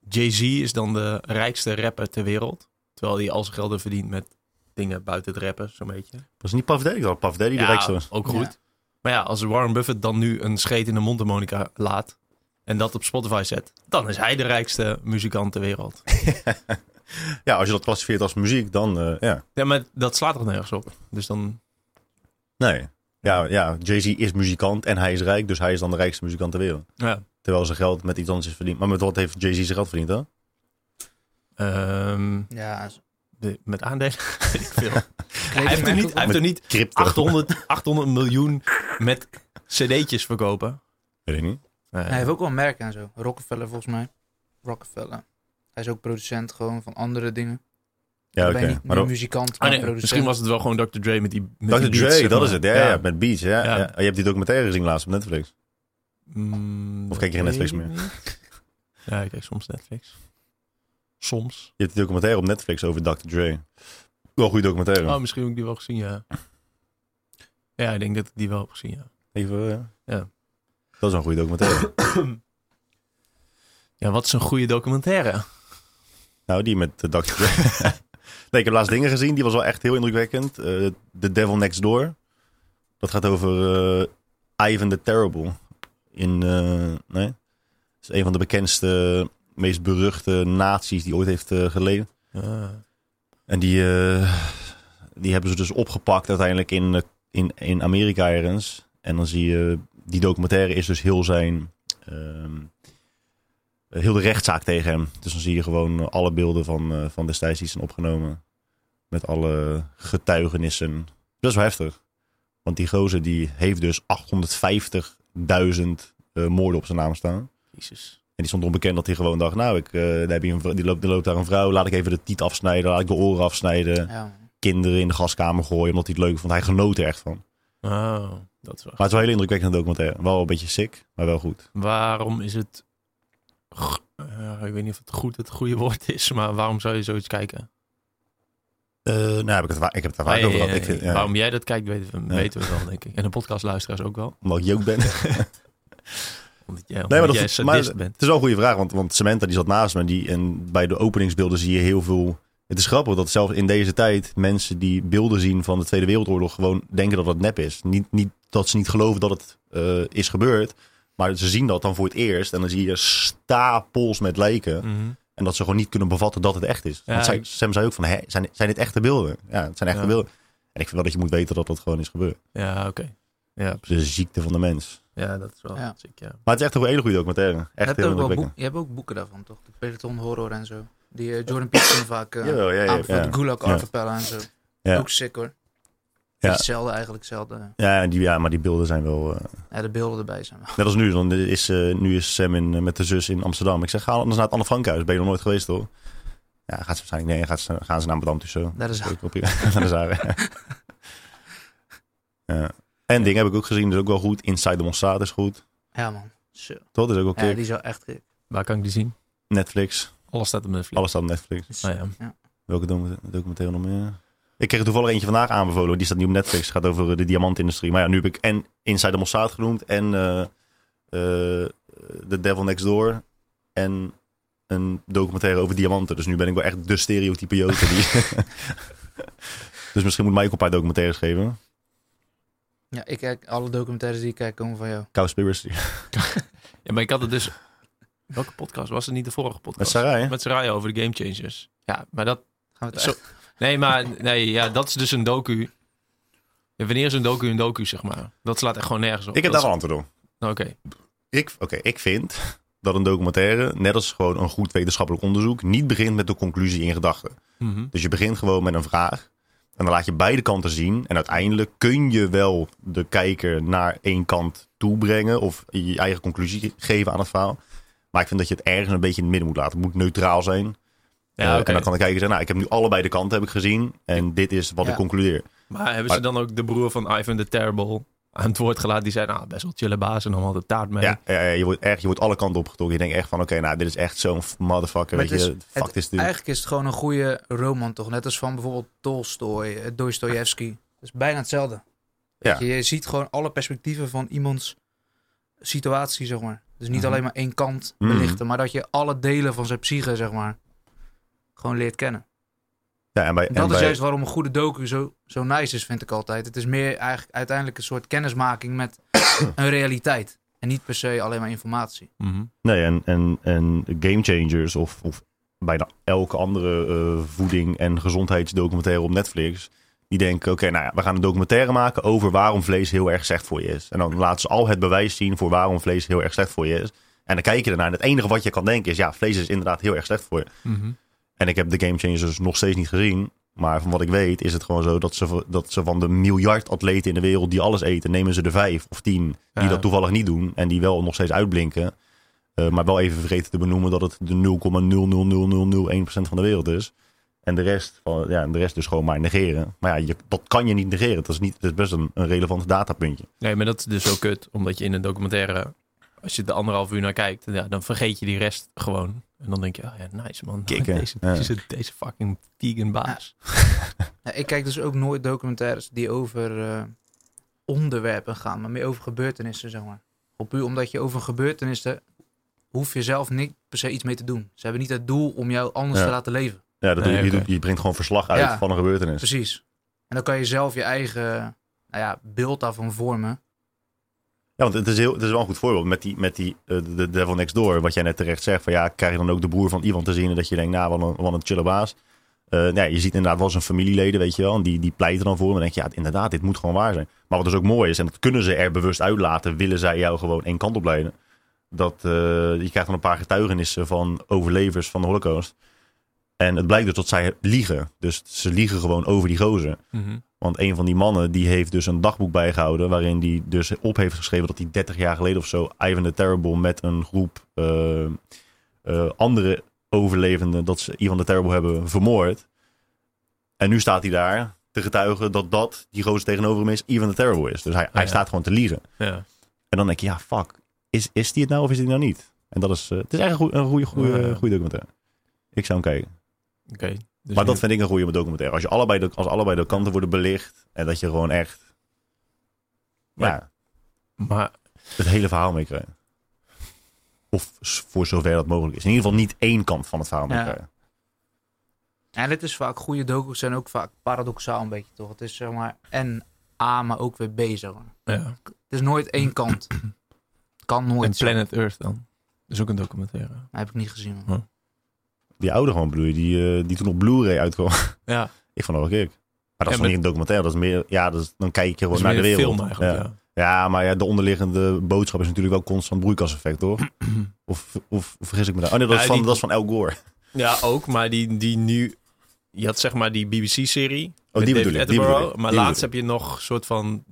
Jay-Z is dan de rijkste rapper ter wereld. Terwijl hij al zijn gelden verdient met dingen buiten het rappen, zo'n beetje. Was niet Puff Daddy dat Puff Daddy de Ja, rijkste was? ook goed. Ja. Maar ja, als Warren Buffett dan nu een scheet in de mondharmonica laat en dat op Spotify zet, dan is hij de rijkste muzikant ter wereld. Ja, als je dat klassificeert als muziek, dan eh, ja. Ja, maar dat slaat er nergens op. Dus dan, Nee. Ja, ja Jay-Z is muzikant en hij is rijk, dus hij is dan de rijkste muzikant ter wereld. ja. Terwijl zijn geld met iets anders is verdiend. Maar met wat heeft Jay-Z zijn geld verdiend dan? Ehm, ja, de- met aandelen. Weet ik veel. Hij heeft er niet, hij heeft er niet Crypto. 800, 800 miljoen met cd'tjes verkopen. Weet ik niet. Nee. Hij heeft ook wel een merk en zo. Rockefeller volgens mij. Rockefeller. Hij is ook producent gewoon van andere dingen. Ja, oké. Maar ook- muzikant, Ah, maar nee, producent. misschien was het wel gewoon Dr. Dre met die, met Dr. die Dre, dat is het. Ja, ja. met Beats. Ja, Ja. ja. Je hebt die documentaire gezien laatst op Netflix. Mm, Of kijk je geen Netflix meer? Ja, ik kijk soms Netflix. Soms. Je hebt die documentaire op Netflix over Dr. Dre. Wel een goede documentaire. Oh, misschien heb ik die wel gezien, ja. Ja, ik denk dat ik die wel heb gezien, ja. Even, ja. Ja. Dat is een goede documentaire. Ja, wat is een goede documentaire? nou, die met eh, Dr. Dre. nee, ik heb laatst dingen gezien. Die was wel echt heel indrukwekkend. Eh The Devil Next Door. Dat gaat over eh, Ivan the Terrible. In, eh, nee? Dat is een van de bekendste, meest beruchte nazi's die ooit heeft eh, geleefd. Ah. En die, eh, die hebben ze dus opgepakt uiteindelijk in, in, in Amerika ergens. En dan zie je, die documentaire is dus heel zijn, ehm, heel de rechtszaak tegen hem. Dus dan zie je gewoon alle beelden van, van destijds die zijn opgenomen. Met alle getuigenissen. Is wel heftig. Want die gozer die heeft dus 850.000 eh, moorden op zijn naam staan. Jezus. En die stond onbekend dat hij gewoon dacht, nou, ik, eh, daar heb je een, die, loopt, die loopt daar een vrouw, laat ik even de tiet afsnijden, laat ik de oren afsnijden. Ja, Kinderen in de gaskamer gooien, omdat hij het leuk vond. Hij genoot er echt van. Oh, dat is wel... Maar het is wel een hele indrukwekkende documentaire. Wel een beetje sick, maar wel goed. Waarom is het... eh, ik weet niet of het goed het goede woord is, maar waarom zou je zoiets kijken? Eh, nou, heb ik, het, ik heb het daar vaak over gehad. eh, Ik Waarom jij dat kijkt, weten weten we wel, denk ik. En de podcastluisteraars ook wel. Omdat ik jook ben. Omdat jij, omdat Nee, maar dat jij maar- bent. Het is wel een goede vraag, want, want Samantha die zat naast me. Die, en bij de openingsbeelden zie je heel veel... Het is grappig dat zelfs in deze tijd mensen die beelden zien van de Tweede Wereldoorlog gewoon denken dat het nep is. Niet, niet dat ze niet geloven dat het eh, is gebeurd. Maar ze zien dat dan voor het eerst. En dan zie je stapels met lijken. Mhm. En dat ze gewoon niet kunnen bevatten dat het echt is. Ja, Want zij, ik- Sam zei ook van, hè, zijn, zijn dit echte beelden? Ja, het zijn echte Ja. beelden. En ik vind wel dat je moet weten dat dat gewoon is gebeurd. Ja, oké. Ja, precies. De ziekte van de mens. ja, dat is wel Ja. ziek, ja. Maar het is echt een hele goede documentaire. Echt heel indrukwekkend. je hebt ook boeken daarvan, toch? De Peloton Horror en zo. Die eh, Jordan Peterson vaak uh, ja, ja, ja. de Gulag Ja. Archipelago en zo. Ja. Ook sick hoor. Ja. Ja. Hetzelfde eigenlijk, hetzelfde. Ja, en die, ja, maar die beelden zijn wel... eh, Ja, de beelden erbij zijn wel. net als nu. Dan is, eh, nu is Sam in, eh, met de zus in Amsterdam. Ik zeg, ga anders naar het Anne Frankhuis. Ben je nog nooit geweest, hoor? Ja, gaat ze waarschijnlijk... Nee, gaat ze, gaan ze naar is Op, op, naar de Zara. ja. En dingen heb ik ook gezien, dat is ook wel goed. Inside the Mossad is goed. Ja, man. Zo. Toch? Dat is ook wel Ja, die zou echt... kick. Waar kan ik die zien? Netflix. Alles staat op Netflix. Alles staat op Netflix. Ah, ja. Ja. Welke docu- documentaire nog meer? Ik kreeg er toevallig eentje vandaag aanbevolen. Die staat nu op Netflix. Het gaat over de diamantindustrie. Maar ja, nu heb ik en Inside the Mossad genoemd. En eh, eh, The Devil Next Door. En een documentaire over diamanten. Dus nu ben ik wel echt de stereotype Joten. Die... dus misschien moet mij ook een paar documentaires geven. Ja, ik kijk... Alle documentaires die ik kijk komen van jou. Cowspiracy. Ja, maar ik had het dus... Welke podcast? Was het niet de vorige Met podcast? Sarai. hè? Met Sarai over de Game Changers. Ja, maar dat... Gaan we het Zo, echt... nee, maar nee, ja, dat is dus een docu. Wanneer is een docu een docu, zeg maar? Dat slaat echt gewoon nergens op. Ik heb Dat daar wel antwoord op. is- Oké. Ik, oké, ik vind dat een documentaire, net als gewoon een goed wetenschappelijk onderzoek, niet begint met de conclusie in gedachten. Mhm. Dus je begint gewoon met een vraag. En dan laat je beide kanten zien. En uiteindelijk kun je wel de kijker naar één kant toe brengen. Of je eigen conclusie geven aan het verhaal. Maar ik vind dat je het ergens een beetje in het midden moet laten. Het moet neutraal zijn. Ja, Eh. En dan kan de kijker zeggen, nou, ik heb nu allebei de kanten heb ik gezien. En dit is wat Ja. ik concludeer. Maar hebben ze dan ook de broer van Ivan the Terrible aan het woord gelaten? Die zei, nou, best wel chille baas en dan had de taart mee. Ja, ja, ja, je, wordt echt, je wordt alle kanten opgetrokken. Je denkt echt van, oké, nou, dit is echt zo'n motherfucker. Weet het je, is- fuck het- this dude. Eigenlijk is het gewoon een goede roman toch? Net als van bijvoorbeeld Tolstoy, eh, Dostoevsky. Het is bijna hetzelfde. Weet Ja. je, je ziet gewoon alle perspectieven van iemands situatie, zeg maar. Dus niet Mhm. alleen maar één kant Mhm. belichten, maar dat je alle delen van zijn psyche, zeg maar, gewoon leert kennen. Ja, en bij, En en dat is bij- juist waarom een goede docu zo, zo nice is, vind ik altijd. Het is meer eigenlijk uiteindelijk een soort kennismaking met een realiteit. En niet per se alleen maar informatie. Mhm. Nee, en, en, en Game Changers of, of bijna elke andere eh, voeding- en gezondheidsdocumentaire op Netflix. Die denken, oké, nou ja, we gaan een documentaire maken over waarom vlees heel erg slecht voor je is. En dan laten ze al het bewijs zien voor waarom vlees heel erg slecht voor je is. En dan kijk je ernaar en het enige wat je kan denken is, ja, vlees is inderdaad heel erg slecht voor je. Mhm. En ik heb de Game Changers nog steeds niet gezien. Maar van wat ik weet is het gewoon zo dat ze, dat ze van de miljard atleten in de wereld die alles eten, nemen ze er vijf of tien die Ja. dat toevallig niet doen. En die wel nog steeds uitblinken. Eh, maar wel even vergeten te benoemen dat het de 0,00001% van de wereld is. En de rest, van, ja, de rest dus gewoon maar negeren. Maar ja, je, dat kan je niet negeren. Dat is, niet, dat is best een, een relevant datapuntje. Nee, maar dat is dus zo kut. Omdat je in een documentaire, als je er anderhalf uur naar kijkt, ja, dan vergeet je die rest gewoon. En dan denk je, oh ja, nice man. Kicken. Deze, Ja. deze, deze fucking vegan baas. Ja, ik kijk dus ook nooit documentaires die over eh, onderwerpen gaan, maar meer over gebeurtenissen, zeg maar. Op puur omdat je over gebeurtenissen hoef je zelf niet per se iets mee te doen. Ze hebben niet het doel om jou anders Ja. te laten leven. Ja, dat Nee, doe, je, brengt gewoon verslag uit Ja. van een gebeurtenis. Precies. En dan kan je zelf je eigen nou ja, beeld daarvan vormen. Ja, want het is, heel, het is wel een goed voorbeeld met die, met die eh, de Devil Next Door. Wat jij net terecht zegt. Van ja, krijg je dan ook de broer van iemand te zien. En dat je denkt, nou, wat een, wat een chille baas. Eh, nou je ziet inderdaad wel zijn familieleden, weet je wel. En die, die pleiten dan voor. En denk je, ja, inderdaad, dit moet gewoon waar zijn. Maar wat dus ook mooi is, en dat kunnen ze er bewust uitlaten. Willen zij jou gewoon één kant op leiden. Dat, eh, je krijgt dan een paar getuigenissen van overlevers van de holocaust. En het blijkt dus dat zij liegen. Dus ze liegen gewoon over die gozer. Mhm. Want een van die mannen die heeft dus een dagboek bijgehouden. waarin hij dus op heeft geschreven dat hij 30 jaar geleden of zo. Ivan the Terrible met een groep eh, eh, andere overlevenden. dat ze Ivan the Terrible hebben vermoord. En nu staat hij daar te getuigen dat dat, die gozer tegenover hem is, Ivan the Terrible is. Dus hij, hij ja. staat gewoon te liegen. Ja. En dan denk je, ja, fuck. Is, is die het nou of is die nou niet? En dat is, eh, het is echt een goede, goede, goede documentaire. Ik zou hem kijken. Oké. Dus maar dat vind ik een goede documentaire. Als, je allebei de, als allebei de kanten worden belicht. En dat je gewoon echt Maar- ja, Maar het hele verhaal meekrijgt. Of s- voor zover dat mogelijk is. In ieder geval niet één kant van het verhaal Ja. meekrijgen. En het is vaak, goede docu's zijn ook vaak paradoxaal een beetje, toch? Het is zeg maar en A, maar ook weer B, zeg maar. ja. Het is nooit één kant. Kan nooit. En zo. Planet Earth dan. Dat is ook een documentaire. Dat heb ik niet gezien. man. Die oude gewoon bedoel je, die, eh, die toen op Blu-ray uitkwam. Ja, ik vond dat wel gek. Maar dat is Ja, nog met- niet een documentaire. Dat is meer, ja, dat is, dan kijk je gewoon naar de wereld. film eigenlijk. ja. Ja. Ja, maar ja, de onderliggende boodschap is natuurlijk wel constant broeikaseffect, hoor. Of, of, of vergis ik me daar? Oh nee, dat is, van, die- dat is van Al Gore. Ja, ook. Maar die, die nu... Je had zeg maar die BBC-serie. Oh, die bedoel ik. Die bedoel ik. Maar Die laatst heb je nog een soort van...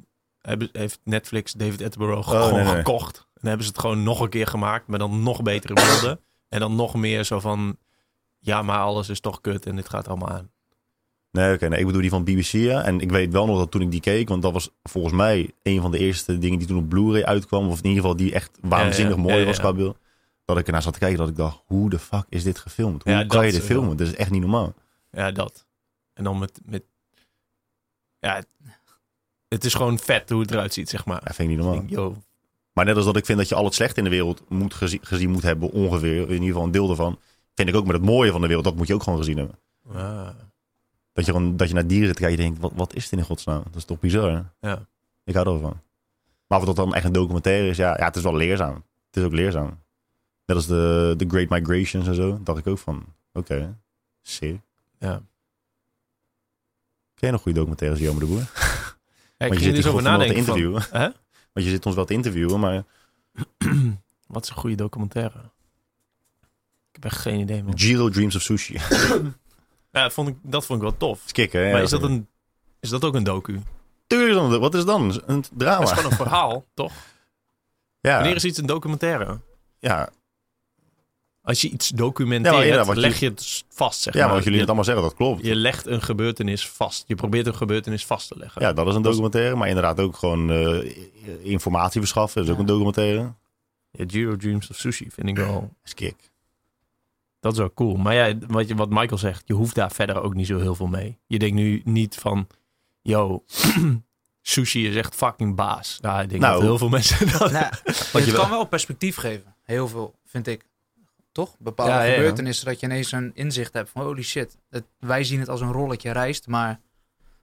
Heeft Netflix David Attenborough Oh, gewoon nee, nee. gekocht. En dan hebben ze het gewoon nog een keer gemaakt. Maar dan nog betere beelden. en dan nog meer zo van... ja, maar alles is toch kut en dit gaat allemaal aan. Nee, oké. nee, ik bedoel die van BBC, ja. En ik weet wel nog dat toen ik die keek, want dat was volgens mij een van de eerste dingen die toen op Blu-ray uitkwam. Of in ieder geval die echt waanzinnig Ja, ja, mooi was qua beeld. Dat ik ernaar zat te kijken, dat ik dacht, hoe de fuck is dit gefilmd? Hoe kan dat je dit is filmen? Dit is echt niet normaal. Ja, dat. En dan met... met ja, het, is gewoon vet hoe het eruit ziet, zeg maar. Dat vind ik niet normaal. yo, Maar net als dat ik vind dat je al het slechte in de wereld moet gezien, gezien moet hebben, ongeveer. In ieder geval een deel ervan. Vind ik ook met het mooie van de wereld, dat moet je ook gewoon gezien hebben. ah, Dat je, gewoon, dat je naar dieren kijkt en denkt, wat, wat is dit in godsnaam? Dat is toch bizar, hè? ja. Ik hou ervan. Maar of dat dan echt een documentaire is, ja, ja, het is wel leerzaam. Het is ook leerzaam. Net als de, de Great Migrations en zo. dacht ik ook van, oké, sick. ja. Ken je nog goede documentaires, Jomer de Boer? Ja, ik je zit dus over wel te nadenken van, hè? Want je zit ons wel te interviewen, maar Wat is een goede documentaire? Ik heb echt geen idee, man. Giro Dreams of Sushi. Ja, dat vond ik, dat vond ik wel tof. is kicken, hè? maar is dat, een, is dat ook een docu? Tuurlijk wat is het dan? Een drama. Dat is gewoon een verhaal, toch? ja, Wanneer is iets een documentaire? ja. Als je iets Ja, documenteert, je- leg je het vast, zeg ja, maar maar. wat jullie je, het allemaal zeggen, dat klopt. je legt een gebeurtenis vast. Je probeert een gebeurtenis vast te leggen. Ja, dat is een Dat documentaire. Maar inderdaad ook gewoon eh, informatie verschaffen. is ook Ja. een documentaire. Ja, Giro Dreams of Sushi vind ik wel... Dat is kick. Dat is wel cool. Maar ja, wat, je, wat Michael zegt, je hoeft daar verder ook niet zo heel veel mee. Je denkt nu niet van, yo, sushi is echt fucking baas. Ja, ik denk Nou. dat heel veel mensen dat... Nou, je het kan wel perspectief geven. Heel veel, vind ik. Toch? Bepaalde Ja, ja, ja. gebeurtenissen dat je ineens een inzicht hebt van holy shit. Het, wij zien het als een rolletje rijst, maar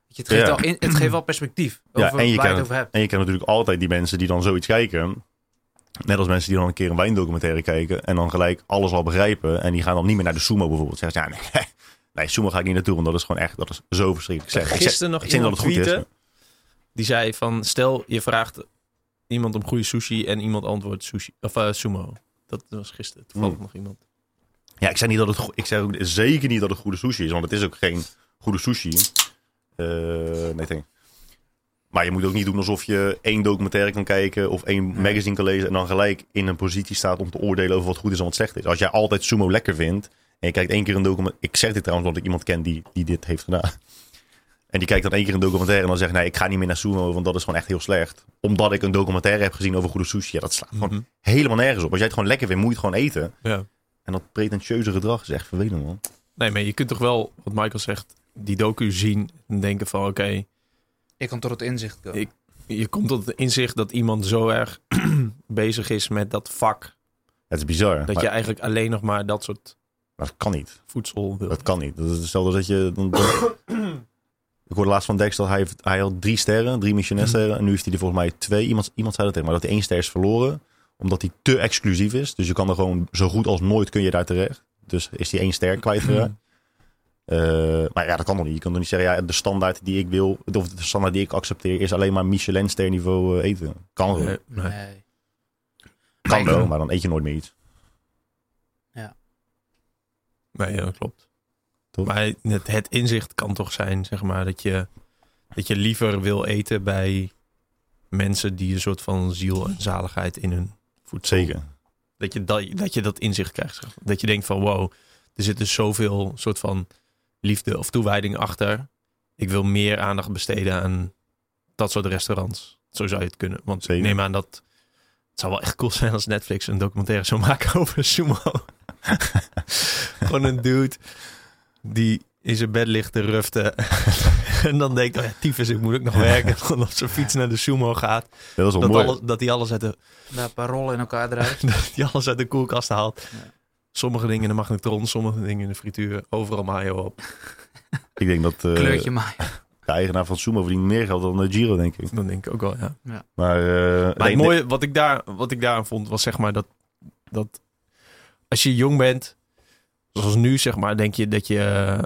weet je, het, geeft Ja. in, het geeft wel perspectief Ja, over en je waar je kan het over hebt. En je kent natuurlijk altijd die mensen die dan zoiets kijken. Net als mensen die dan een keer een wijndocumentaire kijken. En dan gelijk alles al begrijpen. En die gaan dan niet meer naar de sumo bijvoorbeeld. Zeggen ze, ja, nee, nee, sumo ga ik niet naartoe. Want dat is gewoon echt, dat is zo verschrikkelijk. Ik zeg- Gisteren nog ik zeg iemand is. tweeten, die zei van, stel je vraagt iemand om goede sushi en iemand antwoordt sushi, of eh, sumo. Dat was gisteren, toevallig Mm. nog iemand. Ja, ik zeg niet dat het, ik zeg ook zeker niet dat het goede sushi is. Want het is ook geen goede sushi. Eh, nee, denk. Maar je moet ook niet doen alsof je één documentaire kan kijken of één Nee. magazine kan lezen en dan gelijk in een positie staat om te oordelen over wat goed is en wat slecht is. Als jij altijd sumo lekker vindt en je kijkt één keer een documentaire. Ik zeg dit trouwens omdat ik iemand ken die, die dit heeft gedaan. En die kijkt dan één keer een documentaire en dan zegt nee, ik ga niet meer naar sumo, want dat is gewoon echt heel slecht. Omdat ik een documentaire heb gezien over goede sushi. Ja, dat slaat gewoon Mhm. helemaal nergens op. Als jij het gewoon lekker vindt, moet je het gewoon eten. Ja. En dat pretentieuze gedrag is echt vervelend, man. Nee, maar je kunt toch wel, wat Michael zegt, die docu zien en denken van, oké, Ik kan tot het inzicht komen. Ik- je komt tot het inzicht dat iemand zo erg bezig is met dat vak, Het is bizar. dat maar, je eigenlijk alleen nog maar dat soort maar dat kan niet. voedsel wil. Dat kan niet. Dat is hetzelfde als dat je... Dan, dan- ik hoorde laatst van Dex dat hij, heeft, hij had drie sterren, drie Michelin-sterren. En nu heeft hij er volgens mij twee. Iemand, iemand zei dat tegen mij, dat hij één ster is verloren. Omdat hij te exclusief is. Dus je kan er gewoon zo goed als nooit kun je daar terecht. Dus is hij één ster kwijtgeraakt. Eh, maar ja, dat kan nog niet. Je kan toch niet zeggen, ja, de standaard die ik wil, of de standaard die ik accepteer, is alleen maar Michelin-ster niveau eh, eten. Kan wel. Nee, nee. Nee. Kan Nee, wel, maar dan eet je nooit meer iets. Nee, ja, dat klopt. Toch? Maar het, het inzicht kan toch zijn, zeg maar, dat je, dat je liever wil eten bij mensen die een soort van ziel en zaligheid in hun voedsel. Zeker. Dat je dat, dat je dat inzicht krijgt. zeg maar. Dat je denkt van, wow, er zit dus zoveel soort van liefde of toewijding achter. Ik wil meer aandacht besteden aan dat soort restaurants. Zo zou je het kunnen. Want Zeker. ik neem aan dat het zou wel echt cool zijn als Netflix een documentaire zou maken over sumo. Gewoon een dude die in zijn bed ligt te ruften. en dan denkt, oh ja, tyfus, ik moet ook nog werken. Gewoon op zijn fiets naar de sumo gaat. Dat Dat, mooi. alles, dat hij alles uit de paar rollen in elkaar eruit. dat hij alles uit de koelkast haalt. Ja. Sommige dingen in de magnetron, sommige dingen in de frituur. Overal mayo op. Ik denk dat eh, Kleurtje maar. de eigenaar van Sumo verdient meer geld dan de Giro, denk ik. Dan denk ik ook wel, ja. Maar, eh, Maar het mooie wat ik, daar, wat ik daaraan vond, was zeg maar dat, dat als je jong bent, zoals nu zeg maar, denk je dat je eh,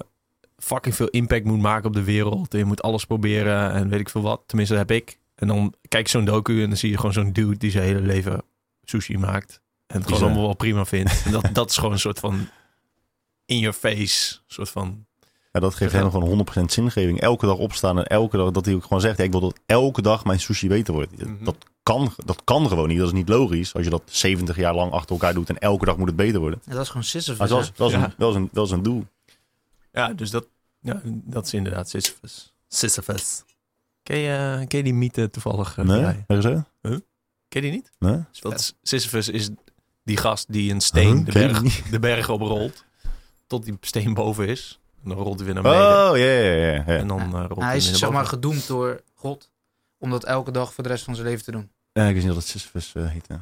fucking veel impact moet maken op de wereld. En je moet alles proberen en weet ik veel wat. Tenminste, dat heb ik. En dan kijk je zo'n docu en dan zie je gewoon zo'n dude die zijn hele leven sushi maakt. En het gewoon allemaal wel prima vindt. En dat, dat is gewoon een soort van in your face, soort van Ja, dat geeft hem gewoon 100% zingeving. Elke dag opstaan en elke dag dat hij ook gewoon zegt: ja, ik wil dat elke dag mijn sushi beter wordt. Mhm. Dat, kan, dat kan gewoon niet. Dat is niet logisch. Als je dat 70 jaar lang achter elkaar doet en elke dag moet het beter worden. Ja, dat is gewoon Sisyphus. Maar dat Ja. een, dat is, een, dat is een doel. Ja, dus dat, ja, dat is inderdaad Sisyphus. Sisyphus. Ken je, ken je die mythe toevallig? eh, Nee? Heb je zo? Ken je die niet? Nee? Dat is, Sisyphus is die gast die een steen Huh? de, berg, de berg oprolt. Tot die steen boven is. En dan rolt hij weer naar beneden. Oh, ja, ja, ja. ja. En dan Ja. eh, rolt hij Hij weer is zeg maar gedoemd door God om dat elke dag voor de rest van zijn leven te doen. Ja, ik wist niet dat het Sisyphus heette.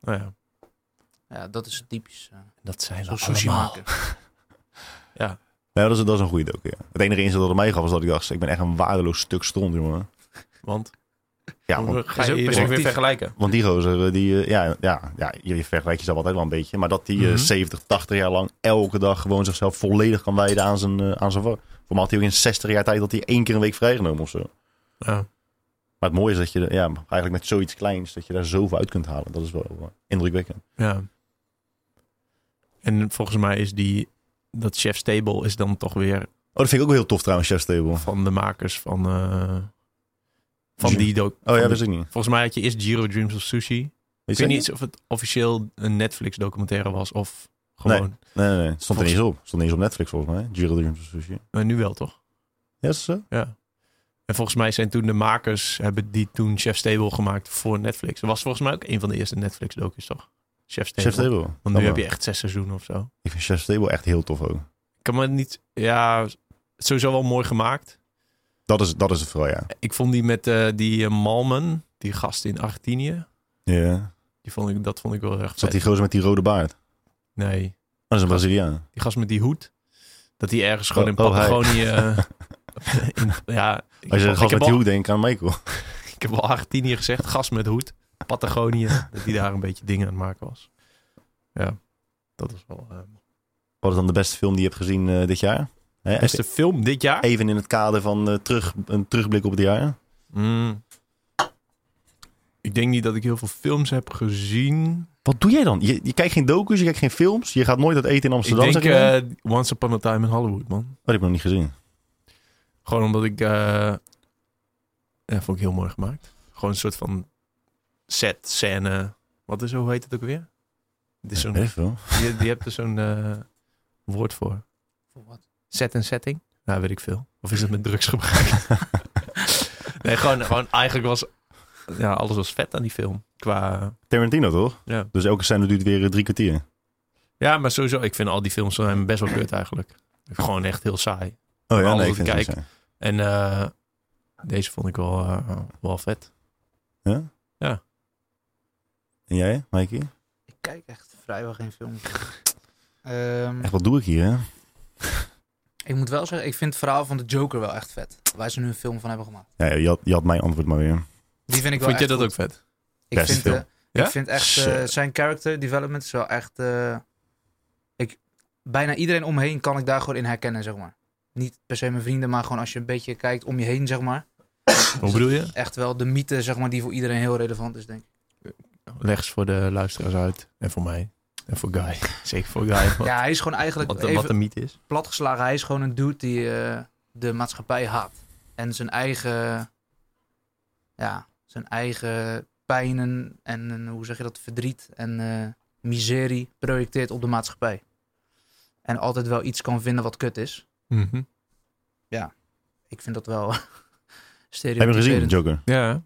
Nou ja, Ja, dat is typisch. eh, dat zijn Zo we sushi allemaal. maken. Ja, Nee, dat is, dat is een goede docu, ja. Het enige inzicht dat het mij gaf was dat ik dacht, ik ben echt een waardeloos stuk stront, jongen. want, Ja, want, ga je ook weer vergelijken. want die gozer, eh, die, eh, ja, ja, ja, je vergelijkt jezelf altijd wel een beetje. Maar dat die eh, Mhm. 70, 80 jaar lang elke dag gewoon zichzelf volledig kan wijden aan zijn, eh, aan zijn. Voor mij had hij ook in 60 jaar tijd dat hij één keer een week vrijgenomen of zo. Ja. Maar het mooie is dat je, ja, eigenlijk met zoiets kleins, dat je daar zoveel uit kunt halen. Dat is wel eh, indrukwekkend. ja. En volgens mij is die, dat Chef's Table is dan toch weer Oh, dat vind ik ook wel heel tof trouwens, Chef's Table. van de makers van, eh, van die doc. Oh ja, wist ik niet. Volgens mij had je eerst Giro Dreams of Sushi. Ik weet niet of het officieel een Netflix documentaire was of gewoon. Nee, nee, nee. Stond er niet op. Stond niet eens op Netflix volgens mij. Giro Dreams of Sushi. Maar nu wel toch? Ja, is zo? Ja. En volgens mij zijn toen de makers, hebben die toen Chef's Table gemaakt voor Netflix. Dat was volgens mij ook een van de eerste Netflix docus toch? Chef's Table. Chef's Table. Want nu heb wel. je echt zes seizoenen of zo. Ik vind Chef's Table echt heel tof ook. Kan me niet, ja, sowieso wel mooi gemaakt. Dat is, dat is het vooral, ja. Ik vond die met eh, die eh, Malman, die gast in Argentinië. Ja. Die vond ik, dat vond ik wel erg Zat die gozer met die rode baard? Nee, Dat is een Braziliaan. die gast met die hoed. Dat die ergens gewoon Oh, in oh, hij. Patagonië... eh, in, ja, ik Als je heb, gast met die al, hoed denkt aan Michael. ik heb al Argentinië gezegd, gast met hoed. Patagonië, dat die daar een beetje dingen aan het maken was. Ja, dat is wel... Wat is dan de beste film die je hebt gezien dit jaar? Hè, beste film dit jaar? Even in het kader van eh, terug, een terugblik op het jaar. Mm. Ik denk niet dat ik heel veel films heb gezien. Wat doe jij dan? Je, je kijkt geen docus, je kijkt geen films. Je gaat nooit uit eten in Amsterdam. ik zeg denk je dan? eh, Once Upon a Time in Hollywood, man. Oh, die heb ik nog niet gezien. Gewoon omdat ik... eh ja, vond ik heel mooi gemaakt. Gewoon een soort van set, scène. Wat is, hoe heet het ook weer? Het is zo'n, die, die hebt er zo'n eh, woord voor. Voor wat? Set en setting? Nou, weet ik veel. Of is het met drugsgebruik? nee, gewoon, gewoon eigenlijk was... Ja, alles was vet aan die film. Qua... Tarantino toch? Ja. Dus elke scène duurt weer eh, drie kwartier. Ja, maar sowieso, ik vind al die films zijn best wel kut eigenlijk. Gewoon echt heel saai. Oh ja, nee, ik vind het. En eh, deze vond ik wel, eh, wel vet. Ja? Ja. En jij, Mikey? Ik kijk echt vrijwel geen films. Ehm, Echt, wat doe ik hier, hè? Ik moet wel zeggen, ik vind het verhaal van de Joker wel echt vet. Waar ze nu een film van hebben gemaakt. Ja, je had, je had mijn antwoord maar weer. Die vind ik wel Vond je dat goed. ook vet? Ik vind, film. Ja? ik vind echt eh, zijn character development is wel echt. eh, ik, bijna iedereen omheen kan ik daar gewoon in herkennen, zeg maar. Niet per se mijn vrienden, maar gewoon als je een beetje kijkt om je heen, zeg maar. Hoe bedoel je? Echt wel de mythe, zeg maar, die voor iedereen heel relevant is, denk ik. Leg voor de luisteraars uit. En voor mij. En voor Guy. Zeker voor Guy. Wat, Ja, hij is gewoon eigenlijk wat, even wat een mythe is. platgeslagen. Hij is gewoon een dude die eh, de maatschappij haat. En zijn eigen, ja, zijn eigen pijnen en, en hoe zeg je dat, verdriet en eh, miserie projecteert op de maatschappij. En altijd wel iets kan vinden wat kut is. Mhm. Ik vind dat wel Heb je gezien. Joker? Ja,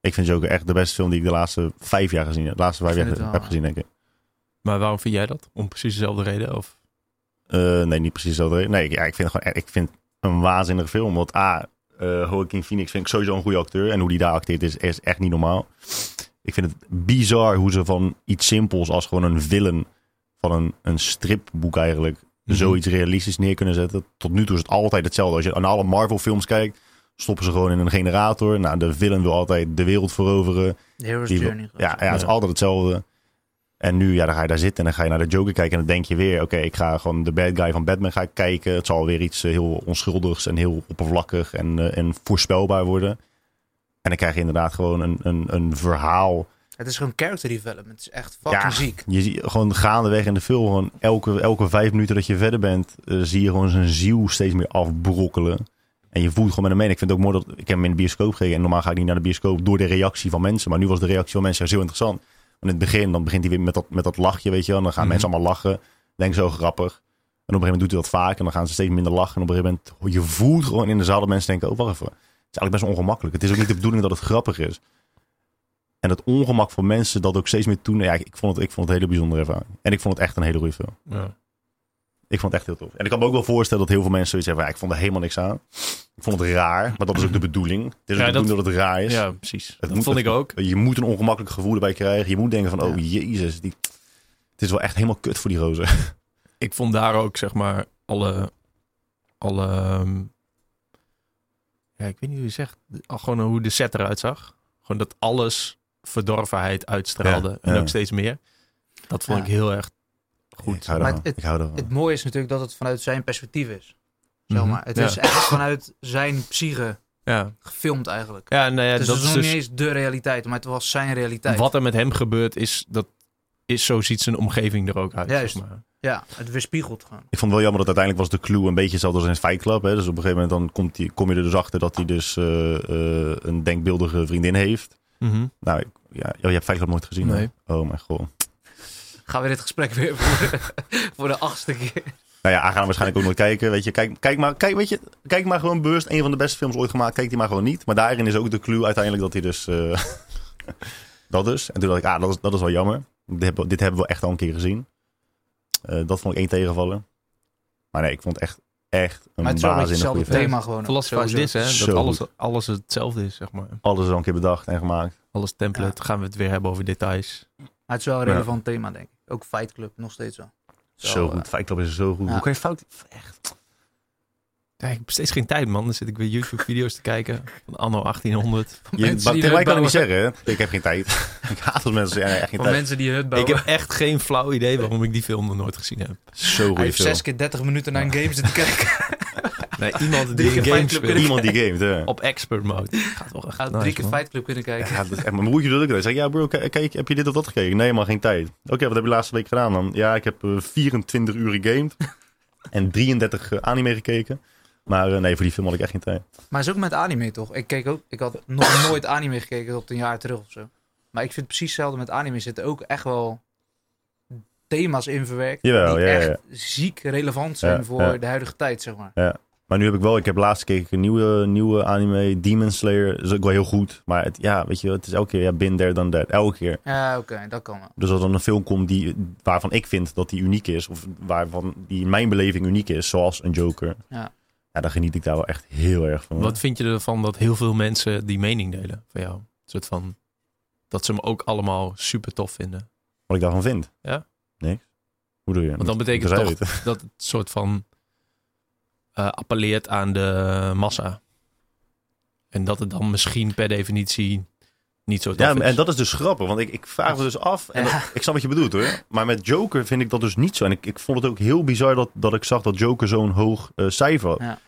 Ik vind Joker echt de beste film die ik de laatste vijf jaar gezien heb. De laatste vijf jaar heb gezien, denk ik. Maar waarom vind jij dat? Om precies dezelfde reden? Of? Eh, nee, niet precies zo. Nee, ik- ja, ik vind het gewoon ik vind een waanzinnige film. Want A, eh Joaquin Phoenix vind ik sowieso een goede acteur. En hoe die daar acteert is, is echt niet normaal. Ik vind het bizar hoe ze van iets simpels als gewoon een villain van een, een stripboek eigenlijk Mhm. zoiets realistisch neer kunnen zetten. Tot nu toe is het altijd hetzelfde. Als je aan alle Marvel films kijkt, stoppen ze gewoon in een generator. Nou, de villain wil altijd de wereld veroveren. Die- Journey. Ja, ja, het is altijd hetzelfde. En nu, ja, dan ga je daar zitten en dan ga je naar de Joker kijken. En dan denk je weer, oké, ik ga gewoon de bad guy van Batman ga ik kijken. Het zal weer iets eh, heel onschuldigs en heel oppervlakkig en, eh, en voorspelbaar worden. En dan krijg je inderdaad gewoon een, een, een verhaal Het is gewoon character development. Het is echt fucking Ja. ziek. Je ziet gewoon gaandeweg in de film, gewoon elke, elke vijf minuten dat je verder bent, eh, zie je gewoon zijn ziel steeds meer afbrokkelen. En je voelt gewoon met hem mee. Ik vind het ook mooi dat ik heb hem in de bioscoop gekeken. En normaal ga ik niet naar de bioscoop door de reactie van mensen. Maar nu was de reactie van mensen heel interessant. In het begin, dan begint hij weer met dat, met dat lachje, weet je wel. En dan gaan Mhm. mensen allemaal lachen. Denk zo grappig. En op een gegeven moment doet hij dat vaak. En dan gaan ze steeds minder lachen. En op een gegeven moment, je voelt gewoon in de zaal dat mensen denken, oh wacht even. Het is eigenlijk best ongemakkelijk. Het is ook niet de bedoeling dat het grappig is. En het ongemak van mensen dat ook steeds meer toen. Ja, ik vond het, ik vond het hele bijzondere ervaring. En ik vond het echt een hele goede film. Ja. Ik vond het echt heel tof. En ik kan me ook wel voorstellen dat heel veel mensen zoiets hebben. Ja, ik vond er helemaal niks aan. Ik vond het raar, maar dat is ook de bedoeling. Het is ook Ja, de dat- bedoeling dat het raar is. ja, precies. Dat moet vond ik ook. Je moet een ongemakkelijk gevoel erbij krijgen. Je moet denken van, oh jezus, die... het is wel echt helemaal kut voor die rozen. Ik vond daar ook, zeg maar, alle... alle ehm, ja, ik weet niet hoe je zegt. Al Gewoon hoe de set eruit zag. Gewoon dat alles verdorvenheid uitstraalde. Ja, en ja. ook steeds meer. Dat vond Ja. ik heel erg goed. Ik hou Maar ervan. het- ik hou ervan. Het mooie is natuurlijk dat het vanuit zijn perspectief is. Zeg Mhm. maar. Het Ja. is echt vanuit zijn psyche Ja, gefilmd eigenlijk. ja, nou ja dus dat het is nog dus... niet eens de realiteit, maar het was zijn realiteit. Wat er met hem gebeurt is, dat is zo ziet zijn omgeving er ook uit. Juist. Zeg maar. Ja, het weerspiegelt gewoon. Ik vond het wel jammer dat uiteindelijk was de clue een beetje hetzelfde als in Fight Club. Hè? Dus op een gegeven moment dan komt die, kom je er dus achter dat hij dus eh, eh, een denkbeeldige vriendin heeft. Mhm. Nou, ja, oh, je hebt Fight Club nooit gezien? hè? Nee. Oh mijn god. Gaan we dit gesprek weer voor, voor de achtste keer. Nou ja, gaat waarschijnlijk ook nooit kijken. Weet je, kijk, kijk, maar, kijk, weet je, kijk maar gewoon bewust. Een van de beste films ooit gemaakt. Kijk die maar gewoon niet. Maar daarin is ook de clue uiteindelijk dat hij dus... eh, dat dus. En toen dacht ik, ah, dat is, dat is wel jammer. Dit hebben, dit hebben we echt al een keer gezien. Eh, dat vond ik één tegenvallen. Maar nee, ik vond echt, echt een Maar het is wel een hetzelfde goede film. thema gewoon. Philosophy is this, hè? Dat alles, alles hetzelfde is, zeg maar. Alles is al een keer bedacht en gemaakt. Alles template. Gaan we het weer hebben over details. Maar het is wel een Ja. relevant thema, denk ik. Ook Fight Club, nog steeds wel. Zo, eh, goed. Fight Club is zo goed. ja. Hoe kan je fout... Echt. Ja, ik heb steeds geen tijd, man. Dan zit ik weer YouTube-video's te kijken van anno 1800. Van Je, mensen maar kan niet zeggen, hè? Ik heb geen tijd. ik haat als mensen zeggen, nee, echt geen Van tijd. mensen die hut Ik bouwen. heb echt geen flauw idee waarom ik die film nog nooit gezien heb. Zo Hij goede heeft zes keer 30 minuten naar een game zitten kijken. Nee, iemand die game Club speelt Iemand die gamet, hè? op expert mode. Gaat wel echt nice, drie keer man. Fight Club kunnen kijken. Ja, dat is echt, mijn broertje doet ook dat. Hij zegt, ja bro, kijk, heb je dit of dat gekeken? Nee, maar geen tijd. Oké, wat heb je laatste week gedaan dan? Ja, ik heb eh, 24 uur gegamed. en 33 eh, anime gekeken. Maar eh, nee, voor die film had ik echt geen tijd. Maar het is ook met anime toch? Ik, keek ook, ik had nog nooit anime gekeken tot een jaar terug of zo. Maar ik vind precies hetzelfde met anime zitten ook echt wel thema's in verwerkt. Jawel, die ja, ja, echt ja. ziek relevant zijn Ja, voor ja. de huidige tijd, zeg maar. Maar nu heb ik wel, ik heb laatst gekeken een nieuwe, nieuwe anime, Demon Slayer. Dat is ook wel heel goed. Maar het, ja, weet je, het is elke keer, ja, bin there dan that. Elke keer. Ja, oké, dat kan wel. Dus als er dan een film komt die, waarvan ik vind dat die uniek is, of waarvan die in mijn beleving uniek is, zoals een Joker, Ja. ja, dan geniet ik daar wel echt heel erg van. Wat vind je ervan dat heel veel mensen die mening delen van jou? Een soort van dat ze hem ook allemaal super tof vinden. Wat ik daarvan vind? Ja? Niks. Hoe doe je? Want dan betekent toch dat het soort van eh, appelleert aan de massa. En dat het dan misschien per definitie niet zo tof Ja, is. en dat is dus grappig, want ik, ik vraag me dus af, en Ja. dat- ik snap wat je bedoelt hoor, maar met Joker vind ik dat dus niet zo. En ik, ik vond het ook heel bizar dat, dat ik zag dat Joker zo'n hoog eh, cijfer had. Ja.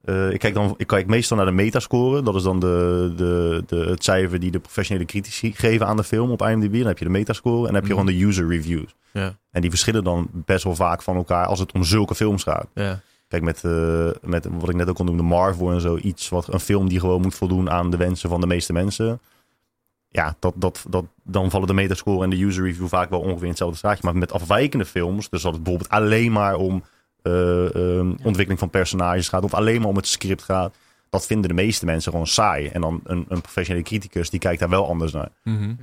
Eh, ik, kijk dan, ik kijk meestal naar de metascore, dat is dan de, de, de, het cijfer die de professionele critici geven aan de film op IMDb. Dan heb je de metascore en dan heb je Mhm. gewoon de user reviews. Ja, En die verschillen dan best wel vaak van elkaar als het om zulke films gaat. ja. Kijk, met, eh, met wat ik net ook al noemde, Marvel en zo. Iets wat een film die gewoon moet voldoen aan de wensen van de meeste mensen. Ja, dat, dat, dat, dan vallen de metascore en de user review vaak wel ongeveer in hetzelfde straatje. Maar met afwijkende films, dus dat het bijvoorbeeld alleen maar om eh, ehm, ontwikkeling van personages gaat. Of alleen maar om het script gaat. Dat vinden de meeste mensen gewoon saai. En dan een, een professionele criticus, die kijkt daar wel anders naar. Mhm.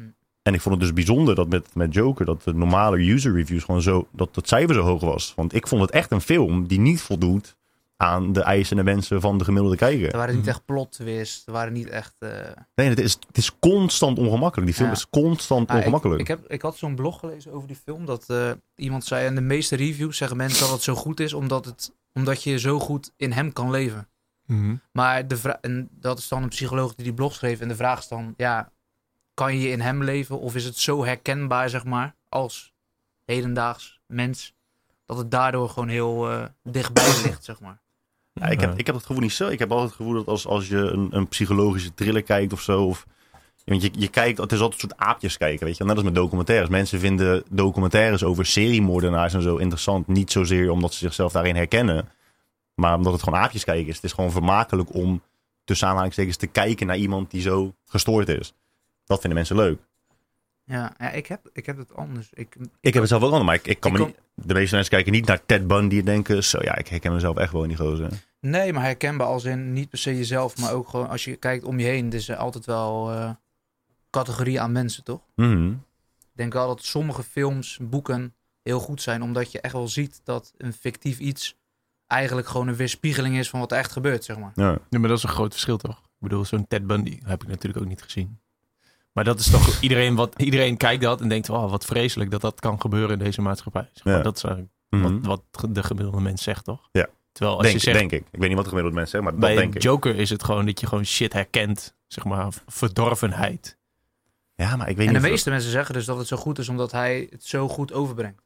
En ik vond het dus bijzonder dat met, met Joker, dat de normale user reviews gewoon zo, dat het cijfer zo hoog was. Want ik vond het echt een film die niet voldoet aan de eisen en de wensen van de gemiddelde kijker. Er waren niet Mhm. echt plot twist. Er waren niet echt... eh, Nee, het is, het is constant ongemakkelijk. Die film Ja. is constant Ah, ongemakkelijk. ik, heb, ik had zo'n blog gelezen over die film. Dat eh, iemand zei, en de meeste reviews zeggen mensen dat het zo goed is. Omdat, het, omdat je zo goed in hem kan leven. Mhm. Maar de en dat is dan een psycholoog die die blog schreef. En de vraag is dan, ja, kan je in hem leven? Of is het zo herkenbaar, zeg maar, als hedendaags mens, dat het daardoor gewoon heel eh, dichtbij ligt, zeg maar. Ja, ik, heb, ik heb het gevoel niet zo. Ik heb altijd het gevoel dat als, als je een, een psychologische thriller kijkt of zo, of Want je, je kijkt, het is altijd een soort aapjes kijken, weet je. Net als met documentaires. Mensen vinden documentaires over seriemoordenaars en zo interessant. Niet zozeer omdat ze zichzelf daarin herkennen. Maar omdat het gewoon aapjes kijken is. Het is gewoon vermakelijk om tussen aanhalingstekens te kijken naar iemand die zo gestoord is. Dat vinden mensen leuk. Ja, ja ik, heb, ik heb het anders. Ik, Ik heb het zelf ook al, maar ik, ik kan Ik me kom- niet... De meeste mensen kijken niet naar Ted Bundy en denken... Zo ja, ik herken mezelf echt wel in die gozer. Nee, maar herkenbaar als in niet per se jezelf, maar ook gewoon als je kijkt om je heen. Is er altijd wel eh categorie aan mensen, toch? Mhm. Ik denk wel dat sommige films, boeken heel goed zijn, omdat je echt wel ziet dat een fictief iets eigenlijk gewoon een weerspiegeling is van wat er echt gebeurt, zeg maar. Ja. Ja, maar dat is een groot verschil toch? Ik bedoel, zo'n Ted Bundy heb ik natuurlijk ook niet gezien. Maar dat is toch iedereen wat iedereen kijkt dat en denkt, oh, wat vreselijk dat dat kan gebeuren in deze maatschappij. Zeg maar, Ja. Dat is eigenlijk Mhm. wat, wat de gemiddelde mens zegt, toch? Ja. Terwijl als Denk, je zegt, denk ik. Ik weet niet wat de gemiddelde mensen zeggen, maar bij dat denk ik. Joker is het gewoon dat je gewoon shit herkent, zeg maar, verdorvenheid. Ja, maar ik weet En de niet... of- meeste mensen zeggen dus dat het zo goed is omdat hij het zo goed overbrengt.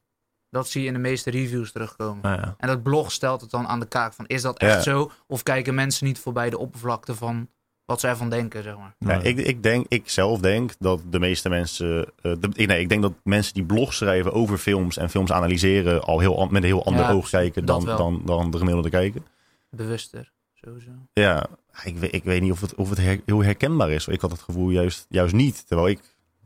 Dat zie je in de meeste reviews terugkomen. Ja. En dat blog stelt het dan aan de kaak van, is dat echt Ja. zo? Of kijken mensen niet voorbij de oppervlakte van wat zij ervan denken, zeg maar. Ja, Nou ik, ik, denk, ik zelf denk dat de meeste mensen. eh, de, nee, ik denk dat mensen die blogs schrijven over films en films analyseren. al heel, met een heel ander Ja, oog kijken dan, dan, dan de gemiddelde kijker. Bewuster, sowieso. Ja, ik weet, ik weet niet of het, of het her- heel herkenbaar is. Ik had het gevoel juist, juist niet. Terwijl ik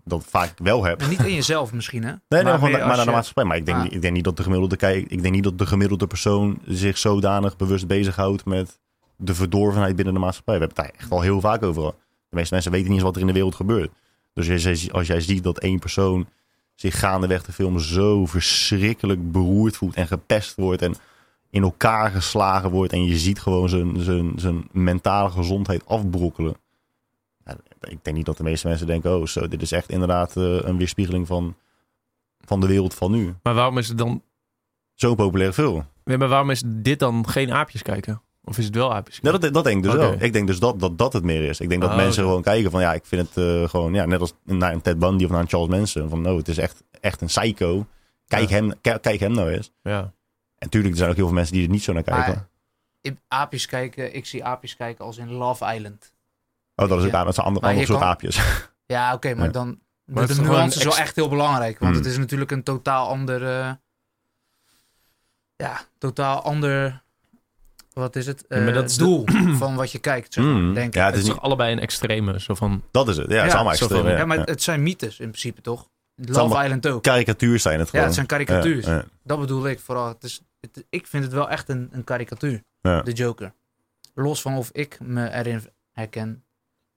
dat vaak wel heb. Niet in jezelf misschien, hè? Nee, nee, maar, gewoon, maar naar de maatschappij. Maar ik denk, Ah. niet- ik denk niet dat de gemiddelde kijk, ik denk niet dat de gemiddelde persoon zich zodanig bewust bezighoudt met de verdorvenheid binnen de maatschappij. We hebben het daar echt al heel vaak over. De meeste mensen weten niet eens wat er in de wereld gebeurt. Dus als jij, ziet dat één persoon zich gaandeweg de film zo verschrikkelijk beroerd voelt en gepest wordt en in elkaar geslagen wordt en je ziet gewoon zijn, zijn, zijn mentale gezondheid afbrokkelen. Ja, ik denk niet dat de meeste mensen denken, oh zo, dit is echt inderdaad eh, een weerspiegeling van, van de wereld van nu. Maar waarom is het dan, Zo'n populaire film. nee, maar waarom is dit dan geen aapjes kijken? Of is het wel Nee, kijken? dat, dat denk ik dus wel. Ik denk dus dat, dat dat het meer is. Ik denk dat Ah, mensen gewoon kijken van ja, ik vind het eh, gewoon ja, net als naar een Ted Bundy of naar een Charles Manson. Van no, het is echt, echt een psycho. Kijk, Ja. hem, kijk hem nou eens. Ja. En natuurlijk, er zijn ook heel veel mensen die er niet zo naar kijken. Maar- In aapjes kijken, ik zie aapjes kijken als in Love Island. oh, dat is ook ja. aan, dat zijn andere, soort kan- aapjes. Ja, oké, maar Ja. dan... Maar het de toch nuance is wel echt heel belangrijk. Want Hmm. het is natuurlijk een totaal ander... eh, ja, totaal ander... Wat is het? Ja, maar Eh, dat is de- doel van wat je kijkt, zeg maar, Hmm. denk ik. Ja, het Het is niet, toch allebei een extreme, zo van... dat is het. Ja, het is Ja, allemaal extreem. Ja, Ja, maar ja. het zijn mythes in principe, toch? Love Island ook. Karikatuur zijn het Ja, gewoon. het zijn karikatuurs. Ja, ja. Dat bedoel ik vooral. Het is, het, ik vind het wel echt een, een karikatuur, Ja. de Joker. Los van of ik me erin herken,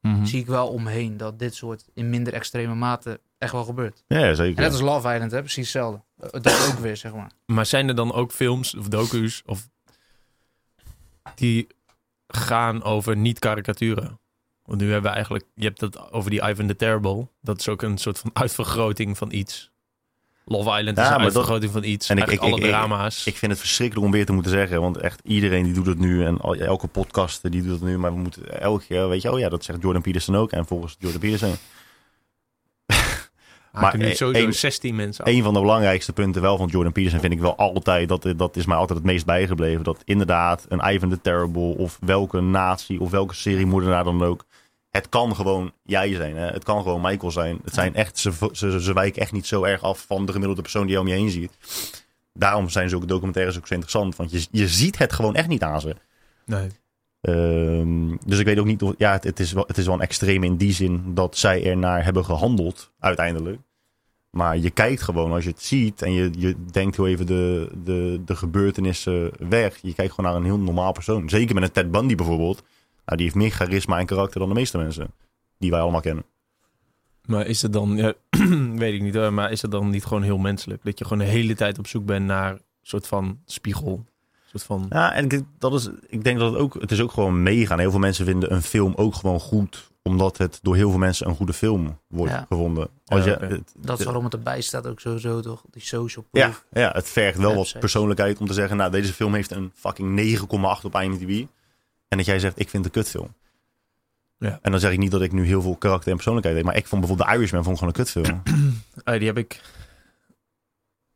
Mhm. zie ik wel omheen dat dit soort in minder extreme mate echt wel gebeurt. Ja, ja, En zeker. net als Love Island, hè, precies hetzelfde. Eh, Dat ook weer, zeg maar. Maar zijn er dan ook films of docu's of die gaan over niet-karikaturen? Want nu hebben we eigenlijk, je hebt het over die Ivan the Terrible. Dat is ook een soort van uitvergroting van iets. Love Island Ja, is een dat- uitvergroting van iets. En ik- ik- alle ik- drama's. Ik vind het verschrikkelijk om weer te moeten zeggen. Want echt iedereen die doet het nu. En elke podcast die doet het nu. Maar we moeten elke keer, weet je, oh ja, dat zegt Jordan Peterson ook. En volgens Jordan Peterson. Maar nu e- sowieso één- 16 mensen af. Een van de belangrijkste punten wel van Jordan Peterson vind ik wel altijd. Dat, dat is mij altijd het meest bijgebleven. Dat inderdaad een Ivan the Terrible. Of welke natie. Of welke seriemoordenaar dan ook. Het kan gewoon jij zijn. Hè? Het kan gewoon Michael zijn. Het zijn echt, ze, ze, ze wijken echt niet zo erg af van de gemiddelde persoon die je om je heen ziet. Daarom zijn zulke documentaires ook zo interessant. Want je, je ziet het gewoon echt niet aan ze. Nee. Ehm, dus ik weet ook niet of. Ja, het, is wel, het is wel een extreem in die zin dat zij ernaar hebben gehandeld, uiteindelijk. Maar je kijkt gewoon als je het ziet en je, je denkt heel even de, de, de gebeurtenissen weg. Je kijkt gewoon naar een heel normaal persoon. Zeker met een Ted Bundy bijvoorbeeld. Nou, die heeft meer charisma en karakter dan de meeste mensen die wij allemaal kennen. Maar is het dan, ja, weet ik niet maar is het dan niet gewoon heel menselijk? Dat je gewoon de hele tijd op zoek bent naar een soort van spiegel. Soort van, Ja, en ik, denk- dat is, ik denk dat het ook, het is ook gewoon meegaan. Heel veel mensen vinden een film ook gewoon goed, omdat het door heel veel mensen een goede film wordt Ja. gevonden. Als Ja, je, het- Dat is waarom het erbij staat ook sowieso, toch? Die social Ja, proof. ja, het vergt wel wat persoonlijkheid om te zeggen, nou, deze film heeft een fucking 9,8 op IMDb. En dat jij zegt, ik vind het een kutfilm. Ja. En dan zeg ik niet dat ik nu heel veel karakter en persoonlijkheid heb, maar ik vond bijvoorbeeld The Irishman vond ik gewoon een kutfilm. Ah, die heb ik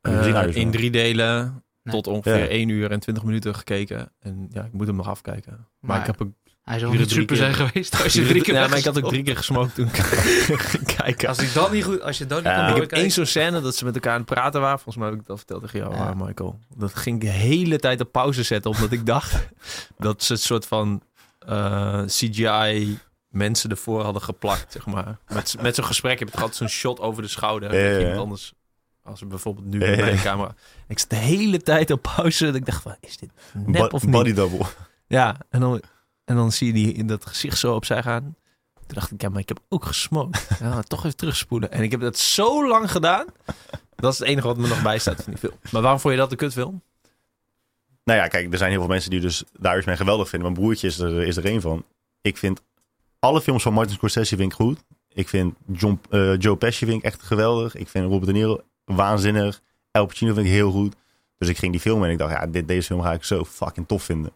eh, in drie delen Nee. tot ongeveer Ja. 1 uur en 20 minuten gekeken. En ja, ik moet hem nog afkijken. Maar, Maar- ik heb ook Hij zou niet super keer. zijn geweest als je drie keer Ja, maar ik had ook drie keer gesmokt toen ik ging kijken. Als, ik dat niet goed, als je dat niet Ja, kon ik ik heb één zo'n scène dat ze met elkaar aan het praten waren. Volgens mij heb ik dat verteld tegen jou, Ja. eh, Michael. Dat ging ik de hele tijd op pauze zetten. Omdat ik dacht dat ze het soort van eh, CGI mensen ervoor hadden geplakt, zeg maar. Met, met zo'n gesprek heb je altijd zo'n shot over de schouder. Ja, ja, Dat ja. iemand anders, als we bijvoorbeeld nu mijn ja. camera... Ik zat de hele tijd op pauze. Dat ik dacht, van, is dit nep of niet? Body double. Ja, en dan, en dan zie je die in dat gezicht zo opzij gaan. Toen dacht ik, ja, maar ik heb ook gesmokt. Ja, toch even terugspoelen. En ik heb dat zo lang gedaan. Dat is het enige wat me nog bijstaat van die film. Maar waarom vond je dat een kutfilm? Nou ja, kijk, er zijn heel veel mensen die dus The Irishman geweldig vinden. Mijn broertje is er, is er één van. Ik vind alle films van Martin Scorsese vind ik goed. Ik vind John, eh, Joe Pesci vind ik echt geweldig. Ik vind Robert De Niro waanzinnig. El Pacino vind ik heel goed. Dus ik ging die film en ik dacht, ja, dit, deze film ga ik zo fucking tof vinden.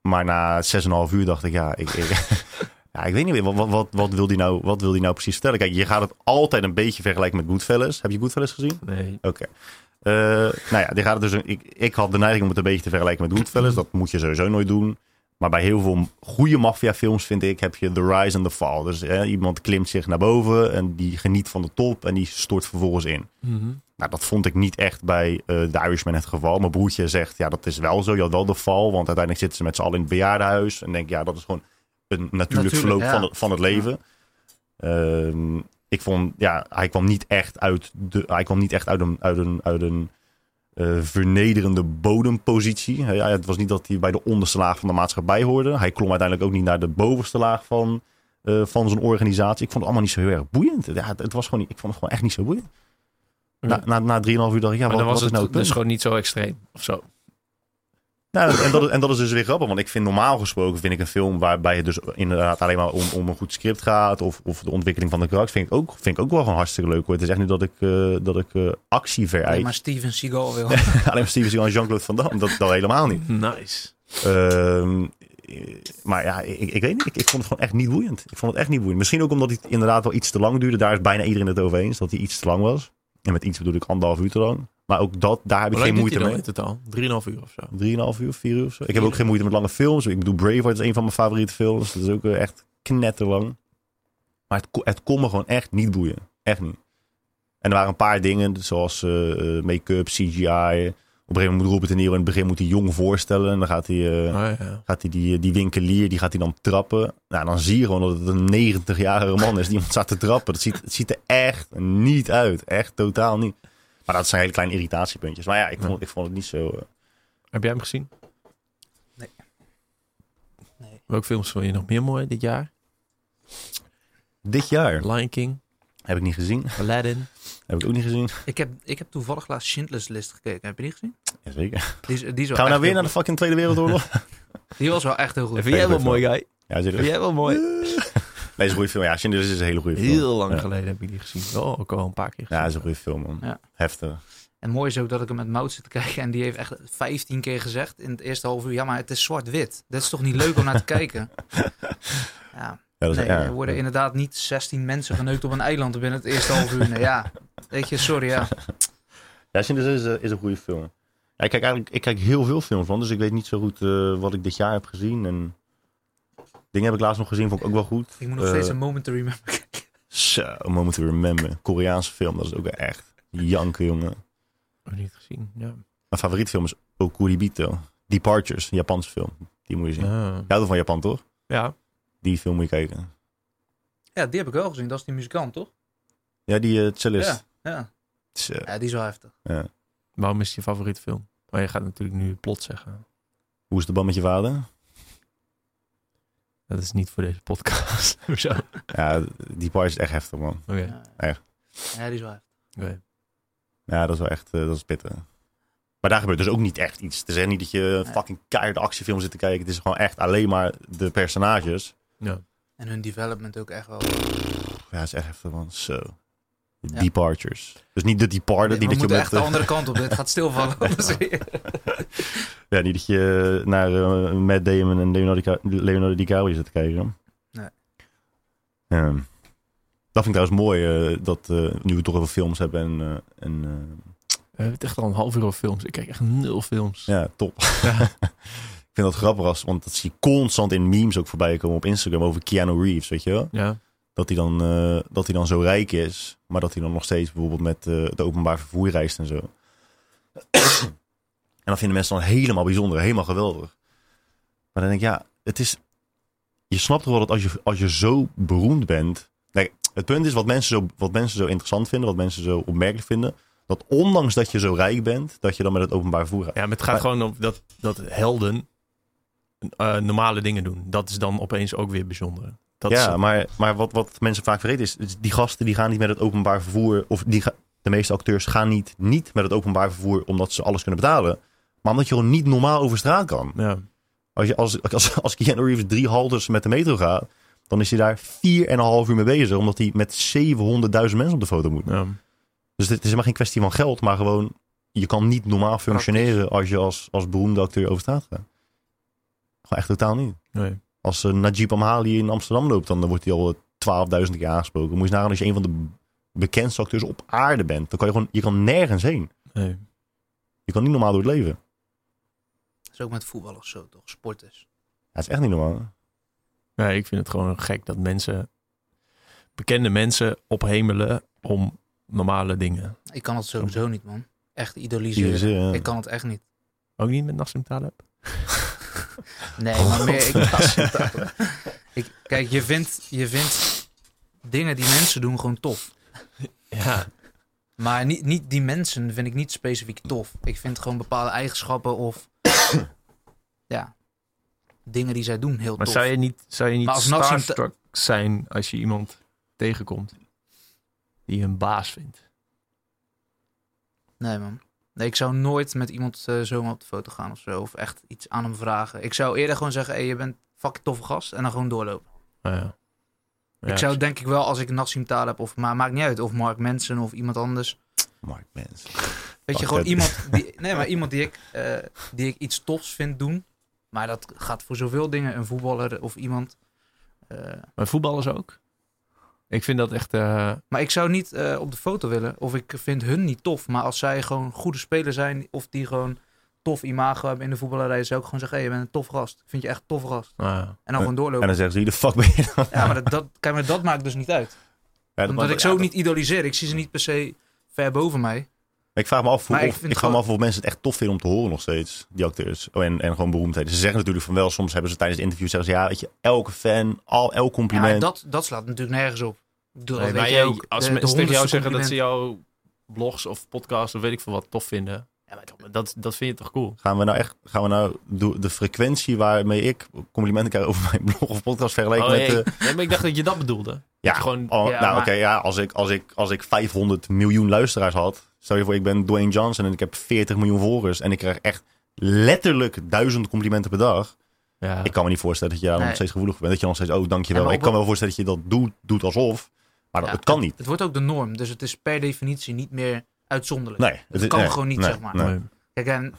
Maar na 6,5 uur dacht ik, ja, ik, ik, ja, ik weet niet meer. Wat, wat, wat, wat, wil die nou, wat wil die nou precies vertellen? Kijk, je gaat het altijd een beetje vergelijken met Goodfellas. Heb je Goodfellas gezien? Nee. Oké. Eh, nou ja, die gaat het dus, ik, ik had de neiging om het een beetje te vergelijken met Goodfellas. Dat moet je sowieso nooit doen. Maar bij heel veel goede maffiafilms, vind ik, heb je the rise and the fall. Dus eh, iemand klimt zich naar boven en die geniet van de top en die stort vervolgens in. Mhm. Nou, dat vond ik niet echt bij eh The Irishman het geval. Mijn broertje zegt, ja, dat is wel zo. Je had wel de val, want uiteindelijk zitten ze met z'n allen in het bejaardenhuis. En denk, ja, dat is gewoon een natuurlijk, Natuurlijk, verloop ja. van, het, van het leven. Ehm, ik vond, ja, hij kwam niet echt uit, de, hij kwam niet echt uit een, uit een, uit een eh, vernederende bodempositie. Ja, het was niet dat hij bij de onderste laag van de maatschappij hoorde. Hij klom uiteindelijk ook niet naar de bovenste laag van, eh, van zijn organisatie. Ik vond het allemaal niet zo heel erg boeiend. Ja, het, het was gewoon, niet- ik vond het gewoon echt niet zo boeiend. Na, na, na 3,5 uur dacht ik, ja, maar wat, dan was wat is het nou het dus punt? gewoon niet zo extreem of zo. Nou, en, dat, is- en dat is dus weer grappig, want ik vind normaal gesproken vind ik een film waarbij het dus inderdaad alleen maar om, om een goed script gaat of, of de ontwikkeling van de karakter, vind ik ook, vind ik ook wel gewoon hartstikke leuk hoor. Het is echt niet dat ik, eh, dat ik eh, actie Alleen vereis. maar Steven Seagal wil. alleen maar Steven Seagal en Jean-Claude Van Damme, dat, dat helemaal niet. Nice. Ehm, eh, maar ja, ik, ik weet niet. Ik, ik vond het gewoon echt niet boeiend. Ik vond het echt niet boeiend. Misschien ook omdat het inderdaad wel iets te lang duurde. Daar is bijna iedereen het over eens dat hij iets te lang was. En met iets bedoel ik anderhalf uur te lang. Maar ook dat, daar heb ik geen moeite mee. totaal? 3,5 uur of zo. Drieënhalf uur, vier uur of zo. Ik heb ook geen moeite met lange films. Ik bedoel, Braveheart is een van mijn favoriete films. Dat is ook eh, echt knetterlang. Maar het, het kon me gewoon echt niet boeien. Echt niet. En er waren een paar dingen, zoals eh, eh, make-up, CGI. Op een gegeven moment moet Robert De Niro in het begin moet hij jong voorstellen. En dan gaat hij, Oh, ja. gaat hij die, die winkelier, die gaat hij dan trappen. Nou, dan zie je gewoon dat het een 90-jarige man is die iemand staat te trappen. Dat ziet, het ziet er echt niet uit. Echt totaal niet. Maar dat zijn hele kleine irritatiepuntjes. Maar ja, ik vond, ik vond het niet zo... eh, Heb jij hem gezien? Nee. Nee. Welke films vond je nog meer mooi dit jaar? Dit jaar Lion King, heb ik niet gezien. Aladdin. Heb ik ook niet gezien. Ik heb, ik heb toevallig laatst Schindler's List gekeken. Heb je die gezien? Jazeker. Die, is, die, is Gaan we nou weer naar de fucking Tweede Wereldoorlog? die was wel echt heel goed. Vind jij wel mooi, guy? ja, Vind jij wel mooi? Nee, is een goede film. Ja, Schindler is een hele goede film. Heel lang Ja. geleden heb ik die gezien. Wel ook al een paar keer gezien. Ja, dat is een goede film, man. Ja. Heftig. En mooi is ook dat ik hem met Mout zit te kijken. En die heeft echt 15 keer gezegd in het eerste half uur. Ja, maar het is zwart-wit. Dat is toch niet leuk om naar te kijken? Ja, Ja, nee, er worden inderdaad niet 16 mensen geneukt op een eiland binnen het eerste half uur. Nee, ja, weet je, sorry, ja. Ja, is, eh, is een goede film. Ja, ik kijk eigenlijk ik kijk heel veel films van, dus ik weet niet zo goed eh, wat ik dit jaar heb gezien. En dingen heb ik laatst nog gezien, vond ik ook wel goed. Ik moet nog Eh, steeds een moment to remember kijken. Zo, A Moment to Remember. Koreaanse film, dat is ook echt janken, jongen. Nog niet gezien. Ja. Mijn favoriete film is Okuribito. Departures, een Japanse film. Die moet je zien. Ah. Jij houdt van Japan, toch? ja. Die film moet je kijken. Ja, die heb ik wel gezien. Dat is die muzikant, toch? Ja, die eh cellist. Ja, ja. Ja, die is wel heftig. ja. Waarom is het je favoriete film? Maar je gaat natuurlijk nu plot zeggen. Hoe is de band met je vader? Dat is niet voor deze podcast. Hoezo? Oké. Ja, Departures is echt heftig, man. Ja. Echt. Ja, die is wel heftig. Ja, dat is wel echt eh, dat is pittig. Maar daar gebeurt dus ook niet echt iets. Het is echt niet dat je een fucking keiharde actiefilm zit te kijken. Het is gewoon echt alleen maar de personages. Ja. En hun development ook echt wel. Ja, het is echt heftig, man. Zo. Ja. Departures. Dus niet de Departed. we niet dat je met, echt de eh, andere kant op. Dit gaat stilvallen. ja, niet dat je naar eh Matt Damon en Leonardo, Dica- Leonardo DiCaprio zit te kijken. Nee. Ja. Dat vind ik trouwens mooi, eh, dat eh, nu we het toch over films hebben en, eh, en eh, We hebben het echt al een half uur over films. Ik kijk echt nul films. ja, top. Ja. ik Ik vind dat grappig, als, want dat zie je constant in memes ook voorbij komen op Instagram over Keanu Reeves, weet je wel? Ja. Dat hij dan, eh, dat hij dan zo rijk is, maar dat hij dan nog steeds bijvoorbeeld met eh, het openbaar vervoer reist en zo. en dat vinden mensen dan helemaal bijzonder, helemaal geweldig. Maar dan denk ik, ja, het is... Je snapt toch wel dat als je, als je zo beroemd bent... Kijk, het punt is wat mensen, zo, wat mensen zo interessant vinden, wat mensen zo opmerkelijk vinden... dat ondanks dat je zo rijk bent, dat je dan met het openbaar vervoer gaat. ja, maar het gaat Maar- gewoon om dat, dat helden eh, normale dingen doen. Dat is dan opeens ook weer bijzonder. Dat ja, is, maar, maar wat, wat mensen vaak vergeten is, is, die gasten die gaan niet met het openbaar vervoer, of die ga- de meeste acteurs gaan niet, niet met het openbaar vervoer omdat ze alles kunnen betalen, maar omdat je gewoon niet normaal over straat kan. ja. Als, je, als, als, als Keanu Reeves drie haltes met de metro gaat, dan is hij daar vier en een half uur mee bezig, omdat hij met 700.000 mensen op de foto moet. Ja. Dus het is helemaal geen kwestie van geld, maar gewoon, je kan niet normaal functioneren als je als, als beroemde acteur over straat gaat. Gewoon echt totaal niet. Nee. Als uh, Najib Amhali in Amsterdam loopt, dan wordt hij al eh, 12.000 keer aangesproken. Moet je eens nagaan als je een van de bekendste acteurs op aarde bent. Dan kan je gewoon, je kan nergens heen. Nee. Je kan niet normaal door het leven. Dat is ook met voetballers zo, toch? Sporters. Dat is echt niet normaal. Nee, ik vind het gewoon gek dat mensen, bekende mensen, ophemelen om normale dingen. Ik kan het sowieso niet, man. Echt idoliseren. Eh, Ik kan het echt niet. Ook niet met Nassim Taleb? Nee, maar meer... Ik, ik, kijk, je vindt, je vindt dingen die mensen doen gewoon tof. Ja. Maar niet, niet die mensen vind ik niet specifiek tof. Ik vind gewoon bepaalde eigenschappen of... ja, dingen die zij doen heel Maar tof. zou je niet, zou je niet Maar starstruck zijn als je iemand tegenkomt die je een baas vindt? Nee, man. Nee, ik zou nooit met iemand eh, zomaar op de foto gaan of zo. Of echt iets aan hem vragen. Ik zou eerder gewoon zeggen, hey, je bent fucking toffe gast. En dan gewoon doorlopen. Nou ja. Ja, ik zou denk ik wel, als ik Nassim Taleb of... Maar maakt niet uit. Of Mark Manson of iemand anders. Mark Mens. Weet je, gewoon iemand die... Nee, maar iemand die ik, eh, die ik iets tofs vind doen. Maar dat gaat voor zoveel dingen. Een voetballer of iemand. Eh, Maar voetballers ook? Ik vind dat echt... eh, maar ik zou niet eh, op de foto willen. Of ik vind hun niet tof. Maar als zij gewoon goede spelers zijn. Of die gewoon tof imago hebben in de voetballerij. Zou ik gewoon zeggen, hey, je bent een tof gast. Ik vind je echt een tof gast. nou ja. En dan gewoon En doorlopen. dan zeggen ze, wie de fuck ben je dan? Ja, maar dat, dat, kijk, maar dat maakt dus niet uit. Ja, dat- Omdat ik ja, ze ook dat- niet idoliseer. Ik zie ze niet per se ver boven mij. Ik vraag me af, hoe, Maar ik of, ik vraag me gewoon- af of mensen het echt tof vinden om te horen nog steeds, die acteurs. Oh, en, en gewoon beroemdheden. Ze zeggen natuurlijk van wel, soms hebben ze tijdens het interview zeggen ze, ja, weet je, elke fan, al, elk Ja, compliment. dat, dat slaat natuurlijk nergens op. Bedoel, Nee, maar weet je ook. als mensen de tegen jou zeggen dat ze jouw blogs of podcasts of weet ik veel wat tof vinden. Ja, maar dat- dat, vind je toch cool? Gaan we nou echt, gaan we nou de, de frequentie waarmee ik complimenten krijg over mijn blog of podcast vergelijken Oh, met... nee. Nee, maar ik dacht dat je dat bedoelde. ja, gewoon- oh, Ja, nou maar- oké, ja, als ik, als, ik, als ik 500 miljoen luisteraars had, stel je voor ik ben Dwayne Johnson en ik heb 40 miljoen volgers en ik krijg echt letterlijk duizend complimenten per dag. Ja. Ik kan me niet voorstellen dat je daar nog steeds gevoelig bent. Dat je dan steeds, oh dankjewel. Ja, ik kan me wel voorstellen dat je dat doet, doet alsof, maar dat, het kan niet. Het wordt ook de norm. Dus het is per definitie niet meer uitzonderlijk. Nee, Het kan nee, gewoon niet, nee, zeg maar. Kijk, en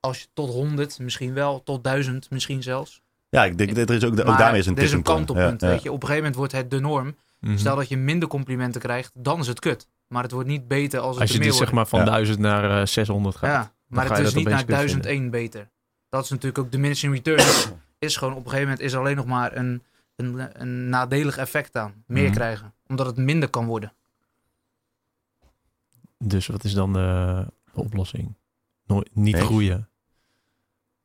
als je tot 100, misschien wel, tot 1000 misschien zelfs. Ja, ik denk, er is ook, daarmee is een er is een kant op punt, weet je. Op een gegeven moment wordt het de norm. Mhm. Stel dat je minder complimenten krijgt, dan is het kut. Maar het wordt niet beter als het Als je er meer dus zeg maar van Ja. 1000 naar eh, 600 gaat. Ja, ga maar het is niet naar kut vinden. 1001 beter. Dat is natuurlijk ook diminishing returns. is gewoon op een gegeven moment is er alleen nog maar een, een, een nadelig effect aan. Meer Mhm. krijgen. Omdat het minder kan worden. Dus wat is dan de, de oplossing? Nooit, niet Nee. groeien.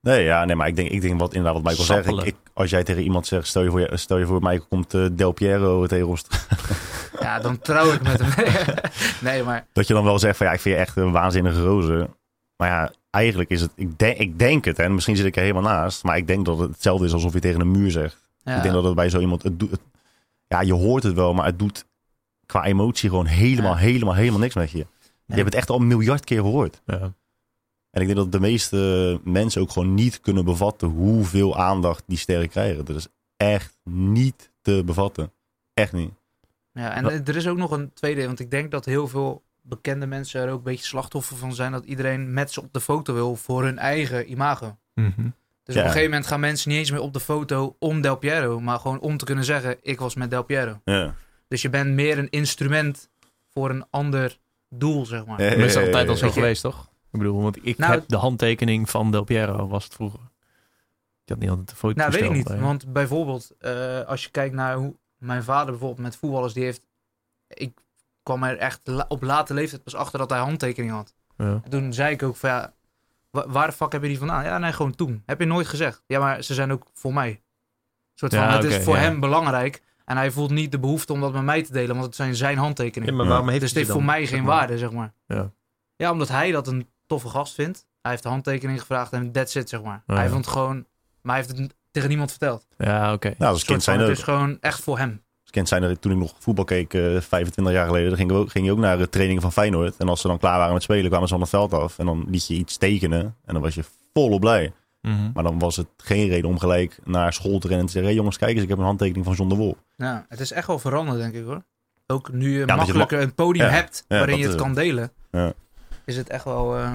Nee, ja, nee, maar ik denk, ik denk wat inderdaad wat Michael zegt. Ik, als jij tegen iemand zegt, stel je voor, je- stel je voor Michael komt eh, Del Piero tegen ons. Ja, dan trouw ik met hem. nee, maar Dat je dan wel zegt van ja, ik vind je echt een waanzinnige roze. Maar ja, eigenlijk is het, ik, denk ik denk het, en misschien zit ik er helemaal naast. Maar ik denk dat het hetzelfde is alsof je tegen een muur zegt. ja, Ik denk dat het bij zo iemand, het doet, het- ja, je hoort het wel, maar het doet qua emotie gewoon helemaal, Ja. helemaal, helemaal niks met je. Je hebt het echt al een miljard keer gehoord. Ja. En ik denk dat de meeste mensen ook gewoon niet kunnen bevatten hoeveel aandacht die sterren krijgen. Dat is echt niet te bevatten. Echt niet. Ja, en Wat- er is ook nog een tweede, want ik denk dat heel veel bekende mensen er ook een beetje slachtoffer van zijn dat iedereen met ze op de foto wil voor hun eigen imago. Mhm. Dus Ja. op een gegeven moment gaan mensen niet eens meer op de foto om Del Piero, maar gewoon om te kunnen zeggen, ik was met Del Piero. Ja. Dus je bent meer een instrument voor een ander doel, zeg maar. Maar is dat altijd al zo Weet je- geweest, toch? Ik bedoel, want ik Nou, heb de handtekening van Del Piero, was het vroeger. had niet altijd een foto Nou, weet ik niet. Want bijvoorbeeld, eh, als je kijkt naar hoe mijn vader bijvoorbeeld met voetballers, die heeft... Ik kwam er echt la- op late leeftijd pas achter dat hij handtekening had. Ja. En toen zei ik ook van ja, wa- waar de fuck heb je die vandaan? Ja, nee, gewoon toen. Heb je nooit gezegd. Ja, maar ze zijn ook voor mij. Een soort van, Ja, het is voor ja. hem belangrijk. En hij voelt niet de behoefte om dat met mij te delen, want het zijn zijn Ja, handtekeningen. maar waarom heeft dus het heeft voor mij zeg geen maar? waarde, zeg maar. Ja. Ja, omdat hij dat een toffe gast vindt. Hij heeft de handtekening gevraagd en that's it, zeg maar. Ja, Hij vond het gewoon... Maar hij heeft het tegen niemand verteld. Ja, oké. Nou, als kind zijn het is gewoon echt voor hem. als kind zijn er, toen ik nog voetbal keek, eh 25 jaar geleden, dan ging, we ook, ging je ook naar de trainingen van Feyenoord. En als ze dan klaar waren met spelen, kwamen ze van het veld af. En dan liet je iets tekenen. En dan was je volop blij. Mhm. Maar dan was het geen reden om gelijk naar school te rennen en te zeggen... Hé jongens, kijk eens, ik heb een handtekening van John de Wol. Ja, het is echt wel veranderd, denk ik hoor. Ook nu je makkelijker een podium Ja, hebt ja, waarin je het eh, kan delen, ja. is het echt wel, eh,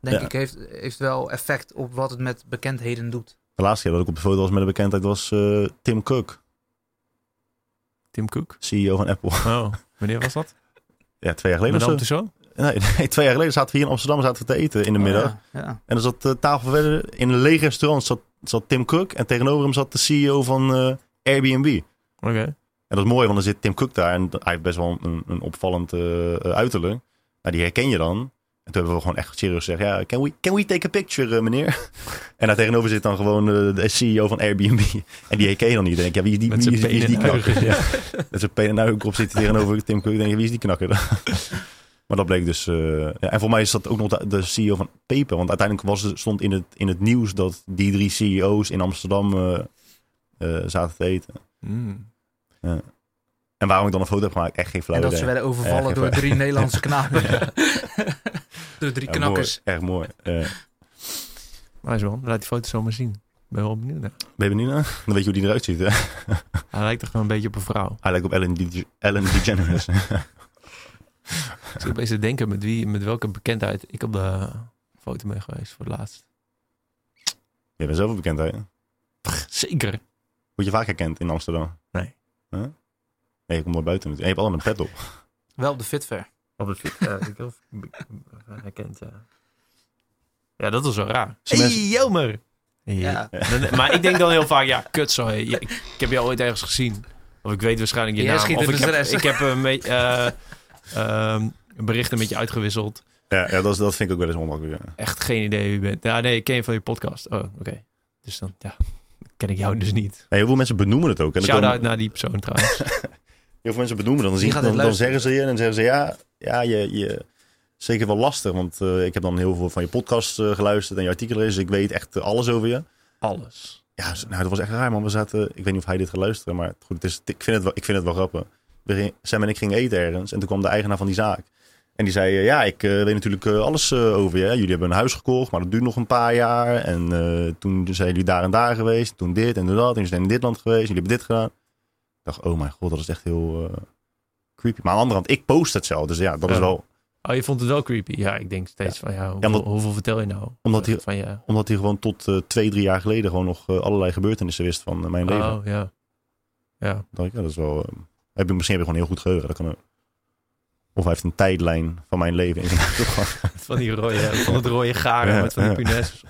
denk Ja. ik, heeft, heeft wel effect op wat het met bekendheden doet. De laatste keer dat ik op de foto was met een bekendheid was eh, Tim Cook, Tim Cook. CEO van Apple. Oh, wanneer was dat? Ja, twee jaar geleden zo. Nee, nee, twee jaar geleden zaten we hier in Amsterdam zaten we te eten in de middag. Oh, ja, ja. En er zat de tafel verder in een leeg restaurant zat, zat Tim Cook. En tegenover hem zat de CEO van eh, Airbnb. Oké. En dat is mooi, want dan zit Tim Cook daar. En hij heeft best wel een, een opvallend eh, eh, uiterlijk. Nou, die herken je dan. En toen hebben we gewoon echt serieus gezegd... Ja, can we, can we take a picture, eh, meneer? en daar tegenover zit dan gewoon eh, de CEO van Airbnb. en die herken je dan niet. Dan denk je, ja, wie is die, Met wie zijn is, wie is die penen en knakker? Ja. Met zijn penen en uigen op zit tegenover Tim Cook. Denk je, wie is die knakker maar dat bleek dus... eh, ja. En voor mij is dat ook nog de, de CEO van Peper. Want uiteindelijk was, het- stond in het, in het nieuws... dat die drie CEO's in Amsterdam eh, eh, zaten te eten. Mm. En waarom ik dan een foto heb gemaakt, echt geen flauw En dat idee. ze werden overvallen door drie Nederlandse knapen. Door drie Ja, knakkers. mooi. Echt mooi. Eh, Nice man. Laat die foto zomaar zien. Ben wel benieuwd naar. ben je benieuwd naar? Dan weet je hoe die eruit ziet. Hè? Hij lijkt toch gewoon een beetje op een vrouw. Hij lijkt op Ellen, De Ellen DeGeneres. Ik zit opeens te denken met, wie, met welke bekendheid ik op de foto ben geweest voor het laatst. je bent zelf een bekendheid. Zeker. Word je vaak herkend in Amsterdam? Nee. Huh? Nee, je komt maar buiten. En je hebt allemaal een pet op. Wel op de Fitfair. Op het fiets. Ja, ik heb herkend, ja. Ja, dat is wel raar. Zie Hey, mensen- Jelmer! Ja. Dan- Maar ik denk dan heel vaak, ja, kut zo. Ik, ik heb je ooit ergens gezien. Of ik weet waarschijnlijk je Jij naam. schiet Of ik heb, ik heb een beetje, eh, ehm, berichten met je uitgewisseld. Ja, ja dat, is, dat vind ik ook wel eens onmakkelijk. Ja. Echt geen idee wie je bent. Ja, nee, ik ken je van je podcast. Oh, oké. Dus dan, ja, ken ik jou dus niet. Nee, heel veel mensen benoemen het ook. En dan Shout-out komen- naar die persoon trouwens. Heel veel mensen benoemen dan. Dan, zien, dan, dan zeggen ze je en dan zeggen ze ja, ja je, je zeker wel lastig. Want eh, ik heb dan heel veel van je podcast eh, geluisterd en je artikelen. Dus ik weet echt eh, alles over je. Alles. Ja, nou, dat was echt raar, man. We zaten, ik weet niet of hij dit gaat luisteren, maar goed, het is, ik, vind het wel, ik vind het wel grappig. We Sam en ik gingen eten ergens en toen kwam de eigenaar van die zaak. En die zei, ja, ik weet natuurlijk alles over je. hè. Jullie hebben een huis gekocht, maar dat duurt nog een paar jaar. En toen zijn jullie daar en daar geweest, toen dit en toen dat. En jullie zijn in dit land geweest, jullie hebben dit gedaan. Ik dacht, oh mijn god, dat is echt heel creepy. Maar aan de andere kant, ik post het zelf. Dus ja, dat is Ja. wel, Oh, je vond het wel creepy. Ja, ik denk steeds van, ja, hoeveel, omdat- hoeveel vertel je nou? Omdat hij- Van je... omdat hij gewoon tot eh, twee, drie jaar geleden gewoon nog eh, allerlei gebeurtenissen wist van eh, mijn leven. Oh, ja. Ja. ik, ja, dat is wel... heb ik, misschien heb ik gewoon heel goed geheugen. Dat kan. Of hij heeft een tijdlijn van mijn leven in zijn. Van die rode, van het rode garen Ja, met van die ja. punaise.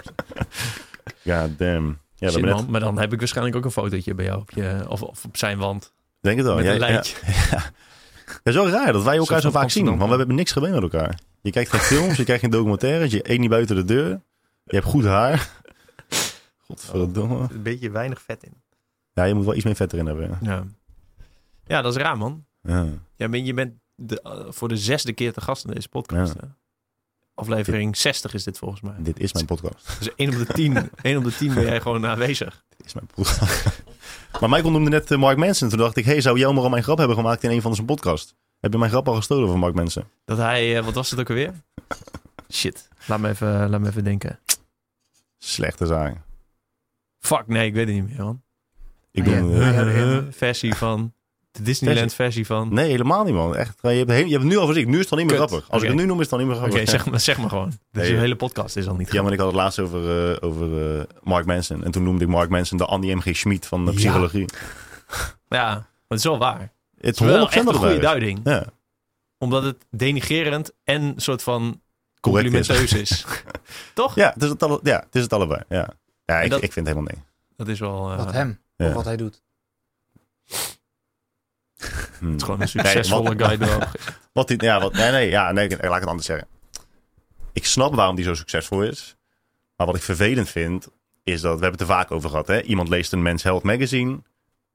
Ja, damn. Ja, net. Maar dan heb ik waarschijnlijk ook een fotootje bij jou op je, of, of op zijn wand. denk het wel. met Jij- een lijntje. Ja, ja. Zo raar dat wij elkaar Zo vaak zien. Want we hebben niks gemeen met elkaar. Je kijkt geen films, je kijkt geen documentaires, je eet niet buiten de deur. Je hebt goed haar. Godverdomme. Een beetje weinig vet in. Ja, je moet wel iets meer vet erin hebben. Ja. Ja, dat is raar, man. Ja. Ja, ben, je bent de, eh, voor de zesde keer te gast in deze podcast. Ja. hè? Aflevering 60 is dit volgens mij. Dit is mijn podcast. Dus 1 op de 10, 1 op de 10 ben jij gewoon aanwezig. Dit is mijn podcast. Maar Michael noemde net eh, Mark Manson. Toen dacht ik, hey, zou Jelmer al mijn grap hebben gemaakt in een van zijn podcast? Heb je mijn grap al gestolen van Mark Manson? Dat hij, eh, wat was het ook alweer? Shit, laat me even, laat me even denken. Slechte zaak. Fuck, nee, ik weet het niet meer, man. Ik ja, ja. versie van, de Disneyland versie van... Nee, helemaal niet, man. Echt, je, hebt, he- je hebt het nu al gezien. Nu is het al niet meer Kut. grappig. Als ik Oké. het nu noem, is het al niet meer Oké, grappig. zeg, maar, zeg maar gewoon. Nee, Deze hele podcast is al niet Ja, maar ik had het laatst over, eh, over eh, Mark Manson. En toen noemde ik Mark Manson de Andy M.G. Schmid van de psychologie. Ja, maar het is wel waar. Het Het is wel 100% echt een het goede duiding. Ja, Omdat het denigerend en een soort van Correct is. complimenteus is. Toch? ja, het is het, alle, ja, het is het allebei. Ja. Ja, ik, dat- ik vind helemaal nee. Dat is wel... eh, Wat hem, Ja. of wat hij doet. Hm. Het is gewoon een succesvolle wat- guy. erop. Wat die, ja, wat, nee, nee, ja, nee, laat ik het anders zeggen. Ik snap waarom die zo succesvol is. Maar wat ik vervelend vind, is dat, we hebben het er vaak over gehad. Hè? Iemand leest een Men's Health magazine,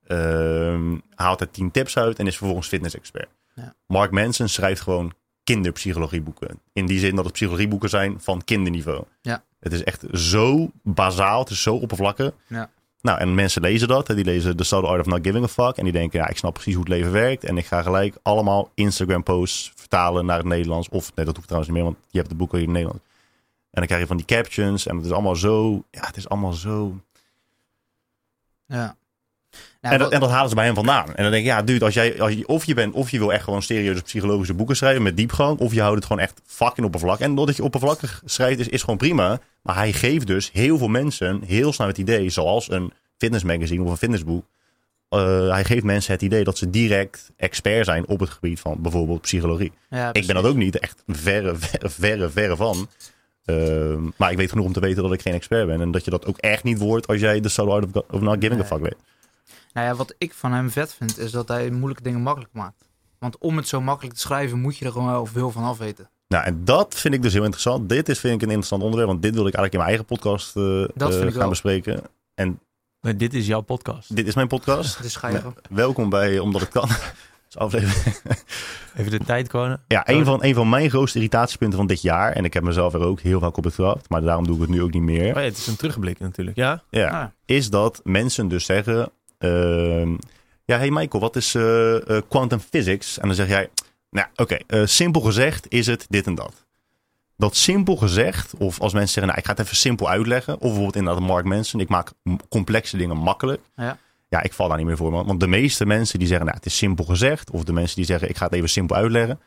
ehm, haalt er tien tips uit en is vervolgens fitness-expert. Ja. Mark Manson schrijft gewoon kinderpsychologieboeken. In die zin dat het psychologieboeken zijn van kinderniveau. Ja. Het is echt zo bazaal, het is zo oppervlakkig. Ja. Nou, en mensen lezen dat. Die lezen The Subtle Art of Not Giving a Fuck. En die denken, ja, ik snap precies hoe het leven werkt. En ik ga gelijk allemaal Instagram-posts vertalen naar het Nederlands. Of, nee, dat hoeft trouwens niet meer, want je hebt de boeken hier in het Nederlands. En dan krijg je van die captions. En het is allemaal zo, ja, het is allemaal zo... Ja. Nou, en, dat, en dat halen ze bij hem vandaan. En dan denk ik, ja, dude, als jij, als je, of je bent, of je wil echt gewoon serieuze psychologische boeken schrijven met diepgang, of je houdt het gewoon echt fucking oppervlakkig. En doordat je oppervlakkig schrijft, is, is gewoon prima. Maar hij geeft dus heel veel mensen heel snel het idee, zoals een fitnessmagazine of een fitnessboek. eh, hij geeft mensen het idee dat ze direct expert zijn op het gebied van bijvoorbeeld psychologie. ja, Ik ben dat ook niet echt verre, verre, verre, verre van. Ehm, maar ik weet genoeg om te weten dat ik geen expert ben. En dat je dat ook echt niet wordt als jij de solo art of, of not giving a Nee. fuck leest. Nou ja, wat ik van hem vet vind, is dat hij moeilijke dingen makkelijk maakt. Want om het zo makkelijk te schrijven, moet je er gewoon wel veel van af weten. Nou, en dat vind ik dus heel interessant. Dit is vind ik een interessant onderwerp, want dit wil ik eigenlijk in mijn eigen podcast eh, Dat eh, vind ik gaan wel. bespreken. En Nee, dit is jouw podcast. dit is mijn podcast. Dus ga je Nou, welkom bij Omdat het kan. Aflevering. Even de tijd komen. Ja, een van, een van mijn grootste irritatiepunten van dit jaar. En ik heb mezelf er ook heel vaak op betrapt. Maar daarom doe ik het nu ook niet meer. Oh ja, het is een terugblik natuurlijk. Ja? Ja, Ah, is dat mensen dus zeggen... ehm, ja, hey Michael, wat is eh, eh, quantum physics? En dan zeg jij... Nou, oké, eh, simpel gezegd is het dit en dat. Dat simpel gezegd, of als mensen zeggen... Nou, ik ga het even simpel uitleggen. Of bijvoorbeeld inderdaad Mark Manson. Ik maak complexe dingen makkelijk. Ja. Ja, ik val daar niet meer voor. man. Want de meeste mensen die zeggen... Nou, het is simpel gezegd. Of de mensen die zeggen... Ik ga het even simpel uitleggen.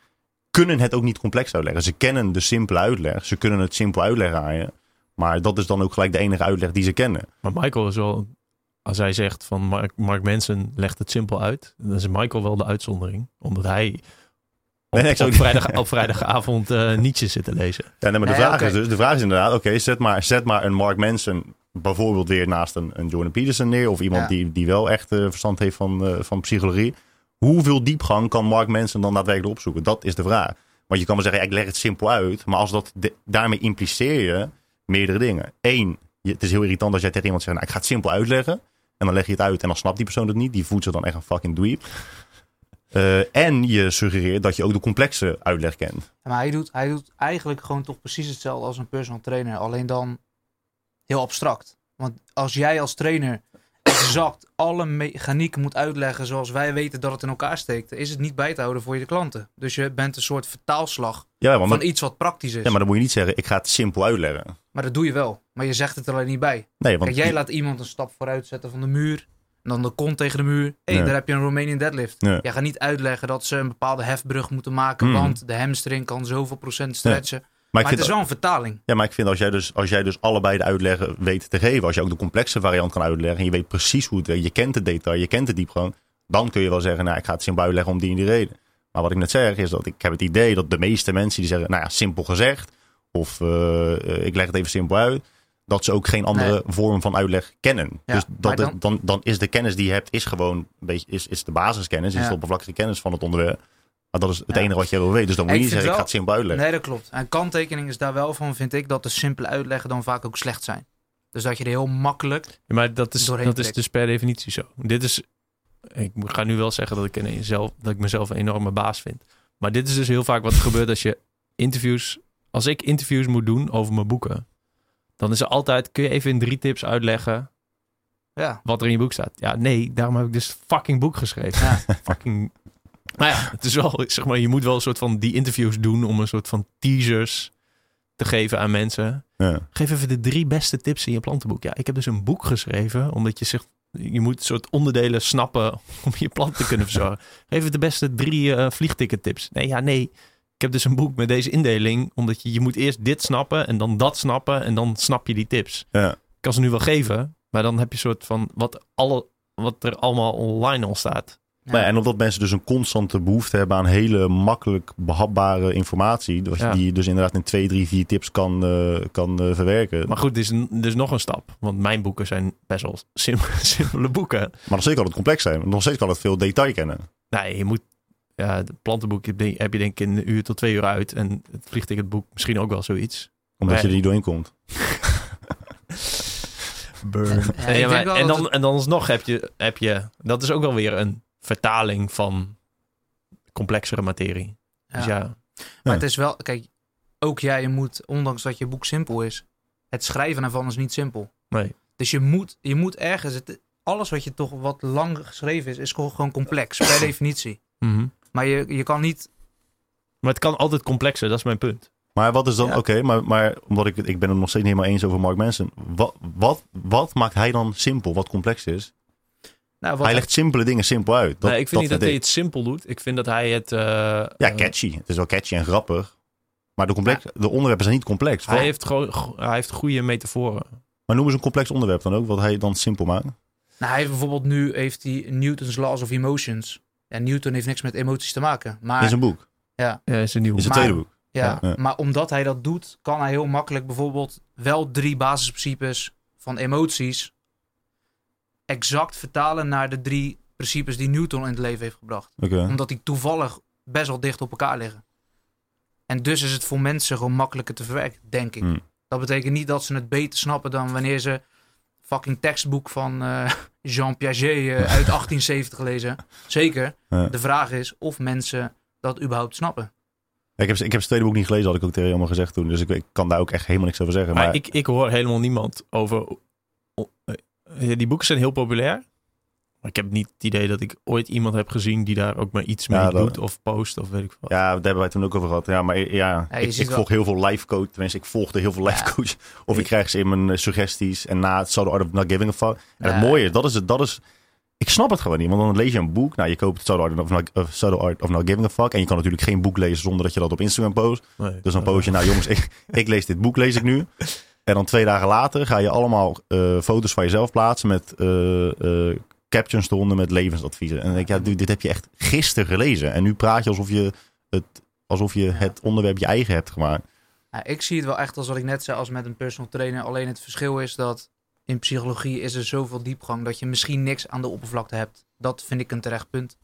Kunnen het ook niet complex uitleggen. Ze kennen de simpele uitleg. Ze kunnen het simpel uitleggen aan je. Maar dat is dan ook gelijk de enige uitleg die ze kennen. Maar Michael is wel... Als hij zegt van Mark, Mark Manson legt het simpel uit. Dan is Michael wel de uitzondering. Omdat hij op, Nee, nee, ik zou op, niet- vrijdag, op vrijdagavond eh Nietzsche zit te lezen. Ja, nee, maar de Nee, vraag is dus, de vraag is inderdaad, oké, zet, maar, zet maar een Mark Manson bijvoorbeeld weer naast een, een Jordan Peterson neer. Of iemand Ja. die, die wel echt eh, verstand heeft van, eh, van psychologie. Hoeveel diepgang kan Mark Manson dan daadwerkelijk opzoeken? Dat is de vraag. Want je kan wel zeggen, ja, ik leg het simpel uit. Maar als dat de- daarmee impliceer je meerdere dingen. Eén, je, het is heel irritant als jij tegen iemand zegt, nou, ik ga het simpel uitleggen. En dan leg je het uit en dan snapt die persoon het niet. Die voelt zich dan echt een fucking dweep. Eh, en je suggereert dat je ook de complexe uitleg kent. Maar hij doet, hij doet eigenlijk gewoon toch precies hetzelfde als een personal trainer. Alleen dan heel abstract. Want als jij als trainer exact alle mechanieken moet uitleggen zoals wij weten dat het in elkaar steekt, is het niet bij te houden voor je klanten. Dus je bent een soort vertaalslag Ja, maar, van iets wat praktisch is. ja, maar dan moet je niet zeggen, ik ga het simpel uitleggen. Maar dat doe je wel. Maar je zegt het er alleen niet bij. Nee, want Kijk, jij laat iemand een stap vooruit zetten van de muur. En dan de kont tegen de muur. Hé, Ja. daar heb je een Romanian deadlift. Jij gaat niet uitleggen dat ze een bepaalde hefbrug moeten maken. Mm. Want de hamstring kan zoveel procent stretchen. maar, Maar, ik het vind, is wel een vertaling. ja, maar ik vind als jij, dus, als jij dus allebei de uitleggen weet te geven, als je ook de complexe variant kan uitleggen en je weet precies hoe het werkt, je kent het detail, je kent de diepgang, dan kun je wel zeggen, nou, ik ga het simpel uitleggen om die en die reden. Maar wat ik net zeg is dat ik heb het idee dat de meeste mensen die zeggen, nou ja, simpel gezegd, of eh, eh, ik leg het even simpel uit, dat ze ook geen andere Nee. vorm van uitleg kennen. Ja, dus dat, dan- dan, dan is de kennis die je hebt, is gewoon een beetje, is, is de basiskennis, is Ja. de oppervlakkige kennis van het onderwerp. Maar dat is het Ja. enige wat je wil weten. Dus dan moet je niet zeggen, ik ga het simpel uitleggen. Nee, dat klopt. En kanttekening is daar wel van, vind ik, dat de simpele uitleggen dan vaak ook slecht zijn. Dus dat je er heel makkelijk... Ja, maar dat is, dat is dus per definitie zo. Dit is, ik ga nu wel zeggen dat ik, een, zelf, dat ik mezelf een enorme baas vind. Maar dit is dus heel vaak wat er gebeurt als je interviews, als ik interviews moet doen over mijn boeken, dan is er altijd, kun je even in drie tips uitleggen Ja, wat er in je boek staat? Ja, nee, daarom heb ik dus fucking boek geschreven. ja. fucking. Maar ja, het is wel, zeg maar, je moet wel een soort van die interviews doen om een soort van teasers te geven aan mensen. Ja. Geef even de drie beste tips in je plantenboek. Ja, ik heb dus een boek geschreven, omdat je zegt, je moet een soort onderdelen snappen om je plant te kunnen verzorgen. Geef even de beste drie eh vliegticket tips. Nee, ja, nee. Ik heb dus een boek met deze indeling, omdat je, je moet eerst dit snappen en dan dat snappen en dan snap je die tips. Ja. Ik kan ze nu wel geven, maar dan heb je een soort van wat, alle, wat er allemaal online al staat. Ja. Ja, en omdat mensen dus een constante behoefte hebben aan hele makkelijk behapbare informatie. Dus Ja. Die je dus inderdaad in twee, drie, vier tips kan, eh, kan eh, verwerken. Maar goed, er is, een- is nog een stap. Want mijn boeken zijn best wel sim- simpele boeken. Maar nog steeds kan het complex zijn. Nog steeds kan het veel detail kennen. Nee, je moet... Ja, het plantenboek heb je heb je denk ik in een uur tot twee uur uit. En het vliegticketboek misschien ook wel zoiets. Omdat je er niet doorheen komt. Burn. Ja, maar- en, dan, en dan alsnog heb je, heb je... Dat is ook wel weer een vertaling van complexere materie. Dus Ja. ja, Maar het is wel, kijk, ook jij moet, ondanks dat je boek simpel is, het schrijven ervan is niet simpel. nee. Dus je moet, je moet ergens, het, alles wat je toch wat lang geschreven is, is gewoon, gewoon complex, per definitie. Mhm. Maar je, je kan niet, Maar het kan altijd complexer, dat is mijn punt. Maar wat is dan, Ja. oké, maar, maar omdat ik, ik ben het nog steeds niet helemaal eens over Mark Manson. Wat, wat, wat maakt hij dan simpel, wat complex is? nou, wat hij legt simpele dingen simpel uit. Dat, nee, ik vind niet dat hij het simpel doet. Ik vind dat hij het... eh, Ja, eh, catchy. Het is wel catchy en grappig. Maar de, complex, de onderwerpen zijn niet complex. hij, heeft gewoon, hij heeft goede metaforen. Maar noem eens een complex onderwerp dan ook, wat hij dan simpel maakt. nou, hij heeft bijvoorbeeld nu, heeft hij Newton's Laws of Emotions. Ja, Newton heeft niks met emoties te maken. Maar, In zijn boek. ja, Ja, is een nieuw In zijn tweede boek. ja, Ja. maar omdat hij dat doet, kan hij heel makkelijk bijvoorbeeld wel drie basisprincipes van emoties exact vertalen naar de drie principes die Newton in het leven heeft gebracht. Oké. Omdat die toevallig best wel dicht op elkaar liggen. En dus is het voor mensen gewoon makkelijker te verwerken, denk ik. Hmm. Dat betekent niet dat ze het beter snappen dan wanneer ze fucking tekstboek van eh, Jean Piaget eh, uit 1870 lezen. Zeker. Ja. De vraag is of mensen dat überhaupt snappen. Ik heb, ik heb zijn tweede boek niet gelezen, had ik ook tegen je allemaal gezegd toen. Dus ik, ik kan daar ook echt helemaal niks over zeggen. Maar, Maar, ik, ik hoor helemaal niemand over... eh, ja, die boeken zijn heel populair. Maar ik heb niet het idee dat ik ooit iemand heb gezien die daar ook maar iets mee Ja, dat- doet of post of weet ik wat. ja, daar hebben wij toen ook over gehad. Ja, maar ja, Ja, ik, ziet ik wel- volg heel veel life coach. Tenminste, ik volgde heel veel life Ja. coach. Of ik krijg ze in mijn eh, suggesties. En na het Soul Art of Not Giving a Fuck. En Ja. het mooie is, dat is het, dat is... Ik snap het gewoon niet, want dan lees je een boek. Nou, je koopt het Soul Art of Not, Art of Not Giving a Fuck. En je kan natuurlijk geen boek lezen zonder dat je dat op Instagram post. Nee. Dus dan post je, nou jongens, ik, ik lees dit boek, lees ik nu. En dan twee dagen later ga je allemaal eh, foto's van jezelf plaatsen met eh, eh, captions eronder met levensadviezen. En dan denk ik, ja, dude, dit heb je echt gisteren gelezen. En nu praat je alsof je het, alsof je het onderwerp je eigen hebt gemaakt. Nou, ik zie het wel echt als wat ik net zei als met een personal trainer. Alleen het verschil is dat in psychologie is er zoveel diepgang dat je misschien niks aan de oppervlakte hebt. Dat vind ik een terecht punt.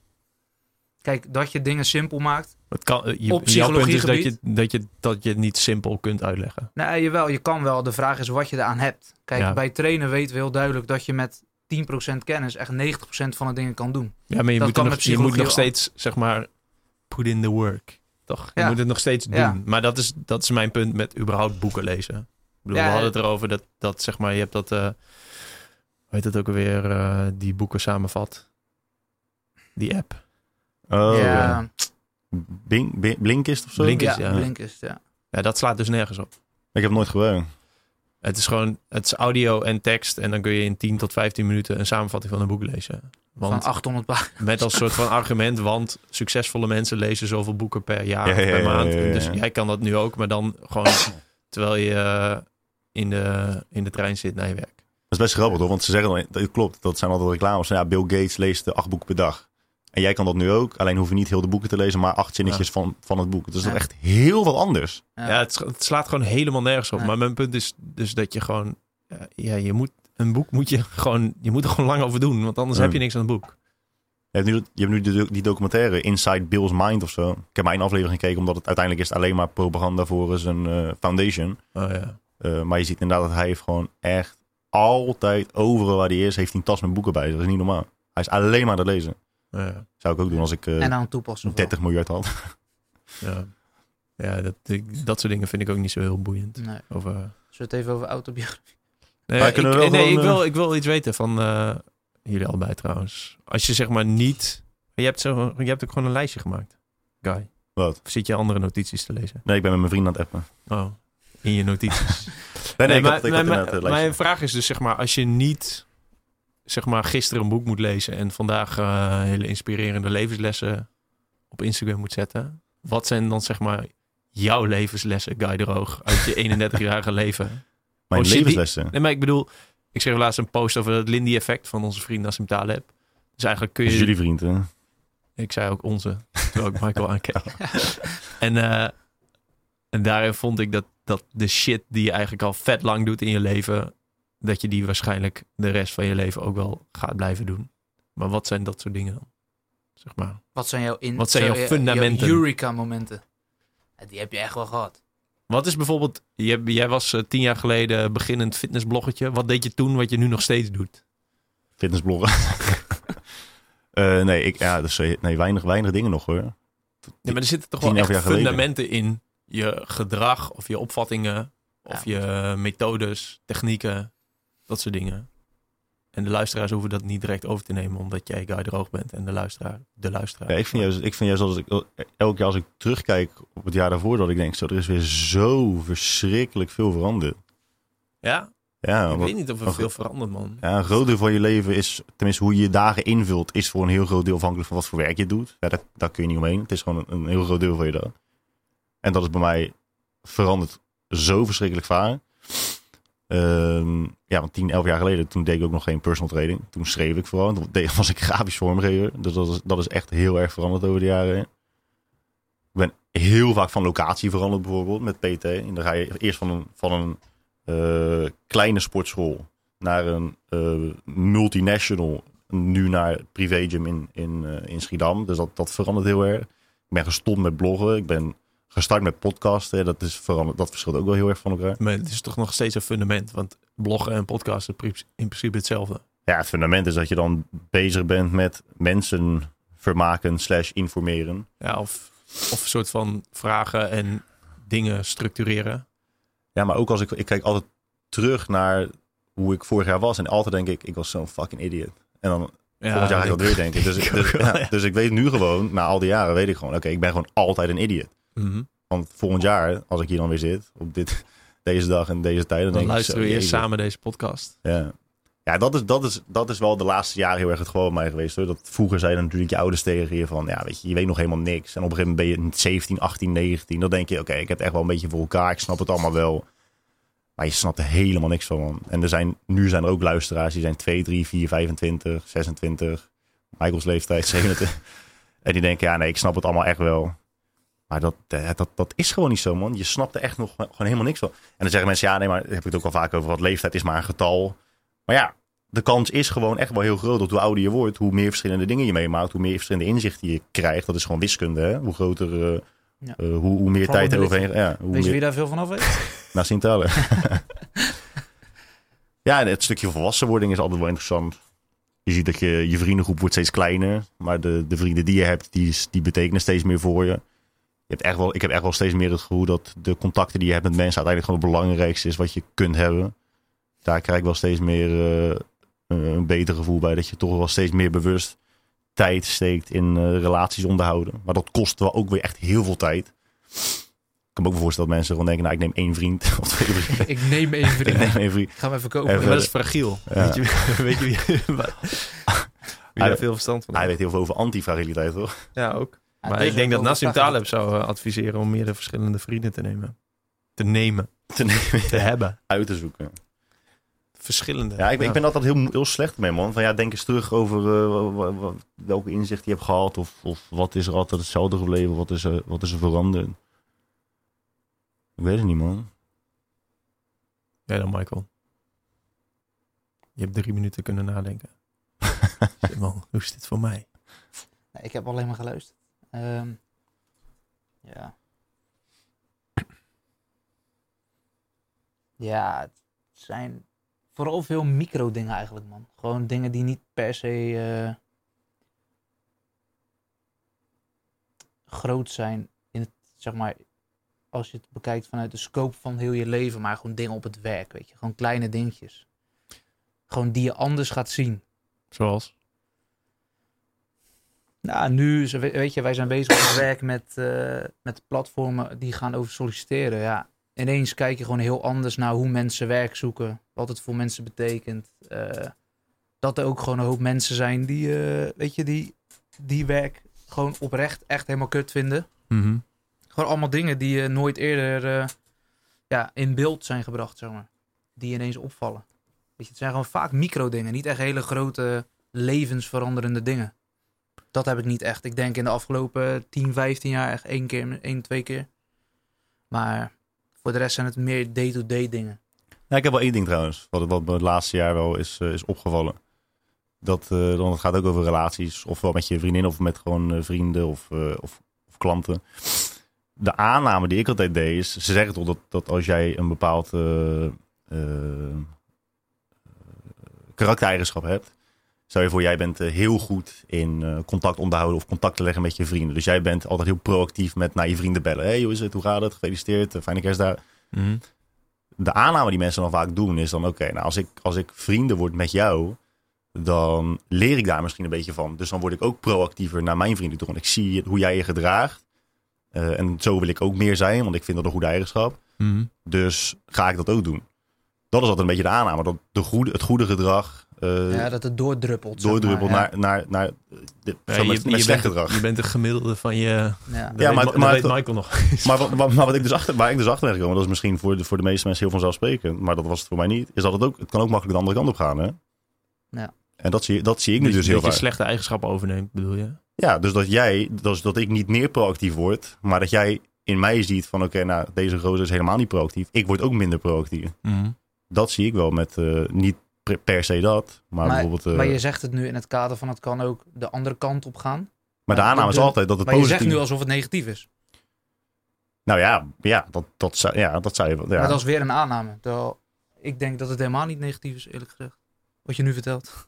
Kijk, dat je dingen simpel maakt. Het kan, eh, je, Op jouw punt is dat je, dat, je, dat je het niet simpel kunt uitleggen. Nee, jawel, je kan wel. De vraag is wat je eraan hebt. Kijk, Ja. bij trainen weten we heel duidelijk dat je met 10% kennis echt 90% van de dingen kan doen. Ja, maar je, Dat moet, nog, je moet nog steeds, zeg maar, put in the work. Toch? Je Ja. moet het nog steeds doen. Ja. Maar dat is, dat is mijn punt met überhaupt boeken lezen. Ik bedoel, Ja, we hadden het erover dat, dat, zeg maar, je hebt dat, eh hoe heet het ook alweer, eh, die boeken samenvat. Die app. Oh, ja, Bing, Bing- Blinkist of zo? Blinkist, ja, ja. Blinkist, ja. Ja, dat slaat dus nergens op. Ik heb het nooit gebruikt. Het is gewoon, het is audio en tekst en dan kun je in 10 tot 15 minuten een samenvatting van een boek lezen. Want Van 800 pagina's. Met als soort van argument, want succesvolle mensen lezen zoveel boeken per jaar Ja, of ja, per ja, maand. ja, ja. Dus jij kan dat nu ook, maar dan gewoon terwijl je eh, in, de, in de trein zit naar je werk. Dat is best grappig hoor, want ze zeggen dan, dat klopt, dat zijn altijd reclames. Ja, Bill Gates leest de acht boeken per dag. En jij kan dat nu ook, alleen hoef je niet heel de boeken te lezen, maar acht zinnetjes van, van het boek. Dat is Ja. echt heel wat anders. Ja. Ja, het, het slaat gewoon helemaal nergens op. Maar mijn punt is dus dat je gewoon, ja, je moet een boek moet je gewoon, je moet er gewoon lang over doen, want anders Ja. heb je niks aan het boek. Je hebt nu, je hebt nu die, die documentaire Inside Bill's Mind of zo. Ik heb mijn aflevering gekeken, omdat het uiteindelijk is het alleen maar propaganda voor zijn eh, foundation. Oh, ja. Eh, maar je ziet inderdaad dat hij heeft gewoon echt altijd, overal waar hij is, heeft hij een tas met boeken bij. Dat is niet normaal. Hij is alleen maar aan het lezen. Ja, Zou ik ook doen als ik eh, En aan het toepassen. vooral. 30 miljard had. ja. ja dat, dat soort dingen vind ik ook niet zo heel boeiend. Nee. Over, Zullen we het even over autobiografie? Nee, Maar ik, kunnen we wel nee gewoon, ik, wil, eh, ik wil iets weten van eh, jullie allebei trouwens. Als je zeg maar niet... Je hebt, zo, je hebt ook gewoon een lijstje gemaakt, Guy. Wat? Of zit je andere notities te lezen? Nee, ik ben met mijn vriend aan het appen. Oh, in je notities. Nee, nee, ik maar, had, ik maar- had inderdaad maar- het lijstje. mijn vraag is dus zeg maar, als je niet zeg maar gisteren een boek moet lezen en vandaag eh, hele inspirerende levenslessen op Instagram moet zetten. Wat zijn dan zeg maar jouw levenslessen, Guy de Roog, uit je 31-jarige leven? Mijn Oh, die- levenslessen. Nee, maar ik bedoel, ik schreef laatst een post over het Lindy-effect van onze vriend Nassim Taleb. Dus eigenlijk kun je... is jullie vriend, hè? Ik zei ook onze, terwijl ik Michael aankeek. en, eh, en daarin vond ik dat, dat de shit die je eigenlijk al vet lang doet in je leven, dat je die waarschijnlijk de rest van je leven ook wel gaat blijven doen. Maar wat zijn dat soort dingen dan? Zeg maar. Wat zijn jouw, in, Wat zijn zo- jouw je- fundamenten? jouw Eureka-momenten. Die heb je echt wel gehad. Wat is bijvoorbeeld, jij, jij was eh, tien jaar geleden beginnend fitnessbloggetje. Wat deed je toen wat je nu nog steeds doet? Fitnessbloggen. Eh, nee, ik, ja, dus, nee weinig, weinig dingen nog hoor. Ja, maar er zitten toch 10, wel 11 echt jaar geleden. fundamenten in je gedrag of je opvattingen of Ja. je methodes, technieken, dat soort dingen. En de luisteraars hoeven dat niet direct over te nemen omdat jij Guy Droog bent en de luisteraar de luisteraar. Ja, ik vind juist, ik vind juist als ik, elk jaar als ik terugkijk op het jaar daarvoor, dat ik denk, zo, er is weer zo verschrikkelijk veel veranderd. Ja, Ja, ik weet niet of er veel verandert, man. Ja, een groot deel van je leven is, tenminste hoe je je dagen invult, is voor een heel groot deel afhankelijk van wat voor werk je doet. Ja, dat, daar kun je niet omheen. Het is gewoon een, een heel groot deel van je dag. En dat is bij mij veranderd zo verschrikkelijk vaak. Ehm, ja, want 10, 11 jaar geleden, toen deed ik ook nog geen personal training. Toen schreef ik vooral. Toen was ik grafisch vormgever. Dus dat is, dat is echt heel erg veranderd over de jaren heen. Ik ben heel vaak van locatie veranderd bijvoorbeeld met PT. Dan ga je eerst van een, van een eh, kleine sportschool naar een eh, multinational. Nu naar privé gym in, in, eh, in Schiedam. Dus dat, dat verandert heel erg. Ik ben gestopt met bloggen. Ik ben gestart met podcasten. Dat, is veranderd, dat verschilt ook wel heel erg van elkaar. Maar het is toch nog steeds een fundament, want bloggen en podcasten in principe hetzelfde. Ja, het fundament is dat je dan bezig bent met mensen vermaken slash informeren. Ja, of, of een soort van vragen en dingen structureren. Ja, maar ook als ik, ik kijk altijd terug naar hoe ik vorig jaar was. En altijd denk ik, ik was zo'n fucking idiot. En dan Ja, volgend jaar ga ik dat weer denken. Dus, ik dus, ja, dus ik weet nu gewoon, na al die jaren, weet ik gewoon, oké, ik ben gewoon altijd een idiot. Mhm. Want volgend jaar, als ik hier dan weer zit, op dit, deze dag en deze tijd, dan, Dan denk luisteren ik we eerst samen deze podcast. Ja, ja dat, is, dat, is, dat is wel de laatste jaren heel erg het bij mij geweest. Hoor. Dat vroeger zeiden natuurlijk je ouders tegen je van, ja, weet je, je weet nog helemaal niks. En op een gegeven moment ben je 17, 18, 19. Dan denk je, oké, ik heb het echt wel een beetje voor elkaar. Ik snap het allemaal wel. Maar je snapt er helemaal niks van. man. En er zijn, nu zijn er ook luisteraars die zijn 2, 3, 4, 25, 26. Michaels leeftijd, 27. en die denken, ja, nee, ik snap het allemaal echt wel. Maar dat, eh, dat, dat is gewoon niet zo, man. Je snapt er echt nog gewoon helemaal niks van. En dan zeggen mensen, ja, nee, maar daar heb ik het ook wel vaak over. Wat leeftijd is maar een getal. Maar ja, de kans is gewoon echt wel heel groot dat hoe ouder je wordt, hoe meer verschillende dingen je meemaakt, hoe meer verschillende inzichten je krijgt. Dat is gewoon wiskunde, hè? Hoe groter, eh, Ja. eh, hoe, hoe meer tijd er Probability. overheen. Ja, hoe Weet je meer, wie daar veel van af weet? Sint-Talen. ja, het stukje volwassenwording is altijd wel interessant. Je ziet dat je, je vriendengroep wordt steeds kleiner. Maar de, de vrienden die je hebt, die, is- die betekenen steeds meer voor je. Je hebt echt wel, ik heb echt wel steeds meer het gevoel dat de contacten die je hebt met mensen uiteindelijk gewoon het belangrijkste is wat je kunt hebben. Daar krijg ik wel steeds meer eh, een beter gevoel bij. Dat je toch wel steeds meer bewust tijd steekt in eh, relaties onderhouden. Maar dat kost wel ook weer echt heel veel tijd. Ik kan me ook voorstellen dat mensen gewoon denken, nou ik neem één vriend of twee vrienden. Ik neem één ik vriend. neem één vriend. Ik ga hem even kopen. Even- maar dat is fragiel. Ja. Weet, je, weet je wie, wie daar veel verstand van Hij heeft? weet heel veel over antifragiliteit, toch? Ja, ook. Maar ik denk dat Nassim. Taleb zou eh, adviseren om meerdere verschillende vrienden te nemen. Te nemen. Te nemen, Te hebben. uit te zoeken. Verschillende. Ja, ik, ben- ik ben altijd heel, heel slecht mee, man. Van ja, denk eens terug over eh, welke inzicht je hebt gehad. Of, of wat is er altijd hetzelfde gebleven? Wat is er, wat is er veranderd? Ik weet het niet, man. Ja, dan Michael. Je hebt drie minuten kunnen nadenken. Man, hoe is dit voor mij? Nee, ik heb alleen maar geluisterd. Ehm, ja. Ja, het zijn vooral veel micro dingen eigenlijk, man. Gewoon dingen die niet per se eh, groot zijn in zeg maar, als je het bekijkt vanuit de scope van heel je leven, maar gewoon dingen op het werk, weet je. Gewoon kleine dingetjes. Gewoon die je anders gaat zien. Zoals? Nou, nu, weet je, wij zijn bezig het werk met, eh, met platformen die gaan over solliciteren. Ja, ineens kijk je gewoon heel anders naar hoe mensen werk zoeken. Wat het voor mensen betekent. eh, dat er ook gewoon een hoop mensen zijn die, eh, weet je, die, die werk gewoon oprecht echt helemaal kut vinden. Mhm. Gewoon allemaal dingen die je nooit eerder ja, in beeld zijn gebracht, zeg maar. Die ineens opvallen. Weet je, het zijn gewoon vaak micro dingen, niet echt hele grote levensveranderende dingen. Dat heb ik niet echt. Ik denk in de afgelopen 10, 15 jaar echt één keer, één, twee keer. Maar voor de rest zijn het meer day-to-day dingen. Ja, ik heb wel één ding trouwens, wat, wat me het laatste jaar wel is, eh, is opgevallen. Dat eh, dan het gaat ook over relaties, ofwel met je vriendin of met gewoon eh, vrienden of, of, of klanten. De aanname die ik altijd deed is, ze zeggen toch dat, dat als jij een bepaald karaktereigenschap hebt. Stel je voor, jij bent eh, heel goed in eh, contact onderhouden of contact te leggen met je vrienden. Dus jij bent altijd heel proactief met naar je vrienden bellen. hey, hoe is het? Hoe gaat het? Gefeliciteerd. eh, Fijne kerstdag Mhm. de aanname die mensen dan vaak doen is dan oké, nou als ik, als ik vrienden word met jou, dan leer ik daar misschien een beetje van. Dus dan word ik ook proactiever naar mijn vrienden toe. Want ik zie hoe jij je gedraagt. En zo wil ik ook meer zijn, want ik vind dat een goede eigenschap. Mhm. Dus ga ik dat ook doen. Dat is altijd een beetje de aanname. Dat de goede, het goede gedrag eh ja, dat het doordruppelt. zeg doordruppelt maar, naar, naar, naar de, Ja, zo je, met, je slecht bent, gedrag. je bent de gemiddelde van je... Ja. Weet, maar- maar weet Michael nog. Maar, wat, wat- maar wat ik dus achter, waar ik dus achter ben gekomen, dat is misschien voor de, voor de meeste mensen heel vanzelfsprekend, maar dat was het voor mij niet, is dat het ook, het kan ook makkelijk de andere kant op gaan. Hè? Ja. En dat zie, dat zie ik nu dus heel dat je vaak. slechte eigenschappen overneemt, bedoel je? Ja, dus dat jij, dus dat ik niet meer proactief word, maar dat jij in mij ziet van oké, nou deze gozer is helemaal niet proactief. Ik word ook minder proactief. Mhm. Dat zie ik wel met eh, niet per, se dat, maar, Maar, bijvoorbeeld. eh, maar je zegt het nu in het kader van het kan ook de andere kant op gaan. maar de maar aanname is altijd dat het Maar je positief. zegt nu alsof het negatief is. Nou ja, ja, dat, dat, zou, ja, dat zou je wel. Ja. Maar dat is weer een aanname. Terwijl ik denk dat het helemaal niet negatief is, eerlijk gezegd. Wat je nu vertelt.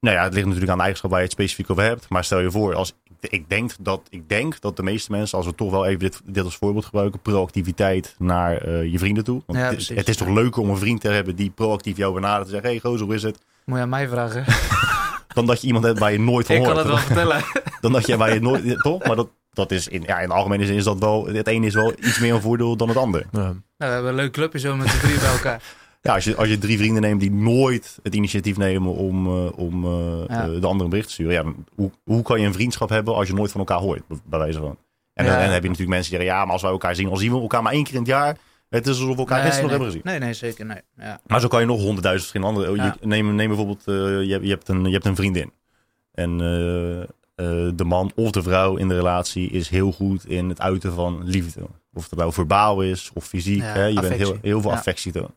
Nou ja, het ligt natuurlijk aan de eigenschap waar je het specifiek over hebt. Maar stel je voor, als, ik, denk dat, ik denk dat de meeste mensen, als we toch wel even dit, dit als voorbeeld gebruiken, proactiviteit naar eh, je vrienden toe. Want Ja, het, is toch leuker om een vriend te hebben die proactief jou benadert en zegt, hey gozer, hoe is het? Moet je aan mij vragen. Dan dat je iemand hebt waar je nooit van ik kan hoort. het wel vertellen. Dan dat je waar je nooit, toch? Maar dat, dat is in, ja, in de algemene zin is dat wel, het ene is wel iets meer een voordeel dan het ander. Ja. Nou, we hebben een leuk clubje zo met z'n drie bij elkaar. Ja, als je, als je drie vrienden neemt die nooit het initiatief nemen om, eh, om eh, Ja. eh, de andere een bericht te sturen. Ja, hoe, hoe kan je een vriendschap hebben als je nooit van elkaar hoort, bij- wijze van. En dan, heb je natuurlijk mensen die zeggen, ja, maar als wij elkaar zien, dan zien we elkaar maar één keer in het jaar. Het is alsof we elkaar gisteren nog nee, hebben gezien. nee, nee, zeker. Nee. Ja. Maar zo kan je nog honderdduizend verschillende andere... Je, neem, neem bijvoorbeeld, je, hebt- je, hebt een, je hebt een vriendin. En de man of de vrouw in de relatie is heel goed in het uiten van liefde. Of het nou verbaal is of fysiek. Ja, hè? Je bent heel, heel veel Ja. affectie tonen.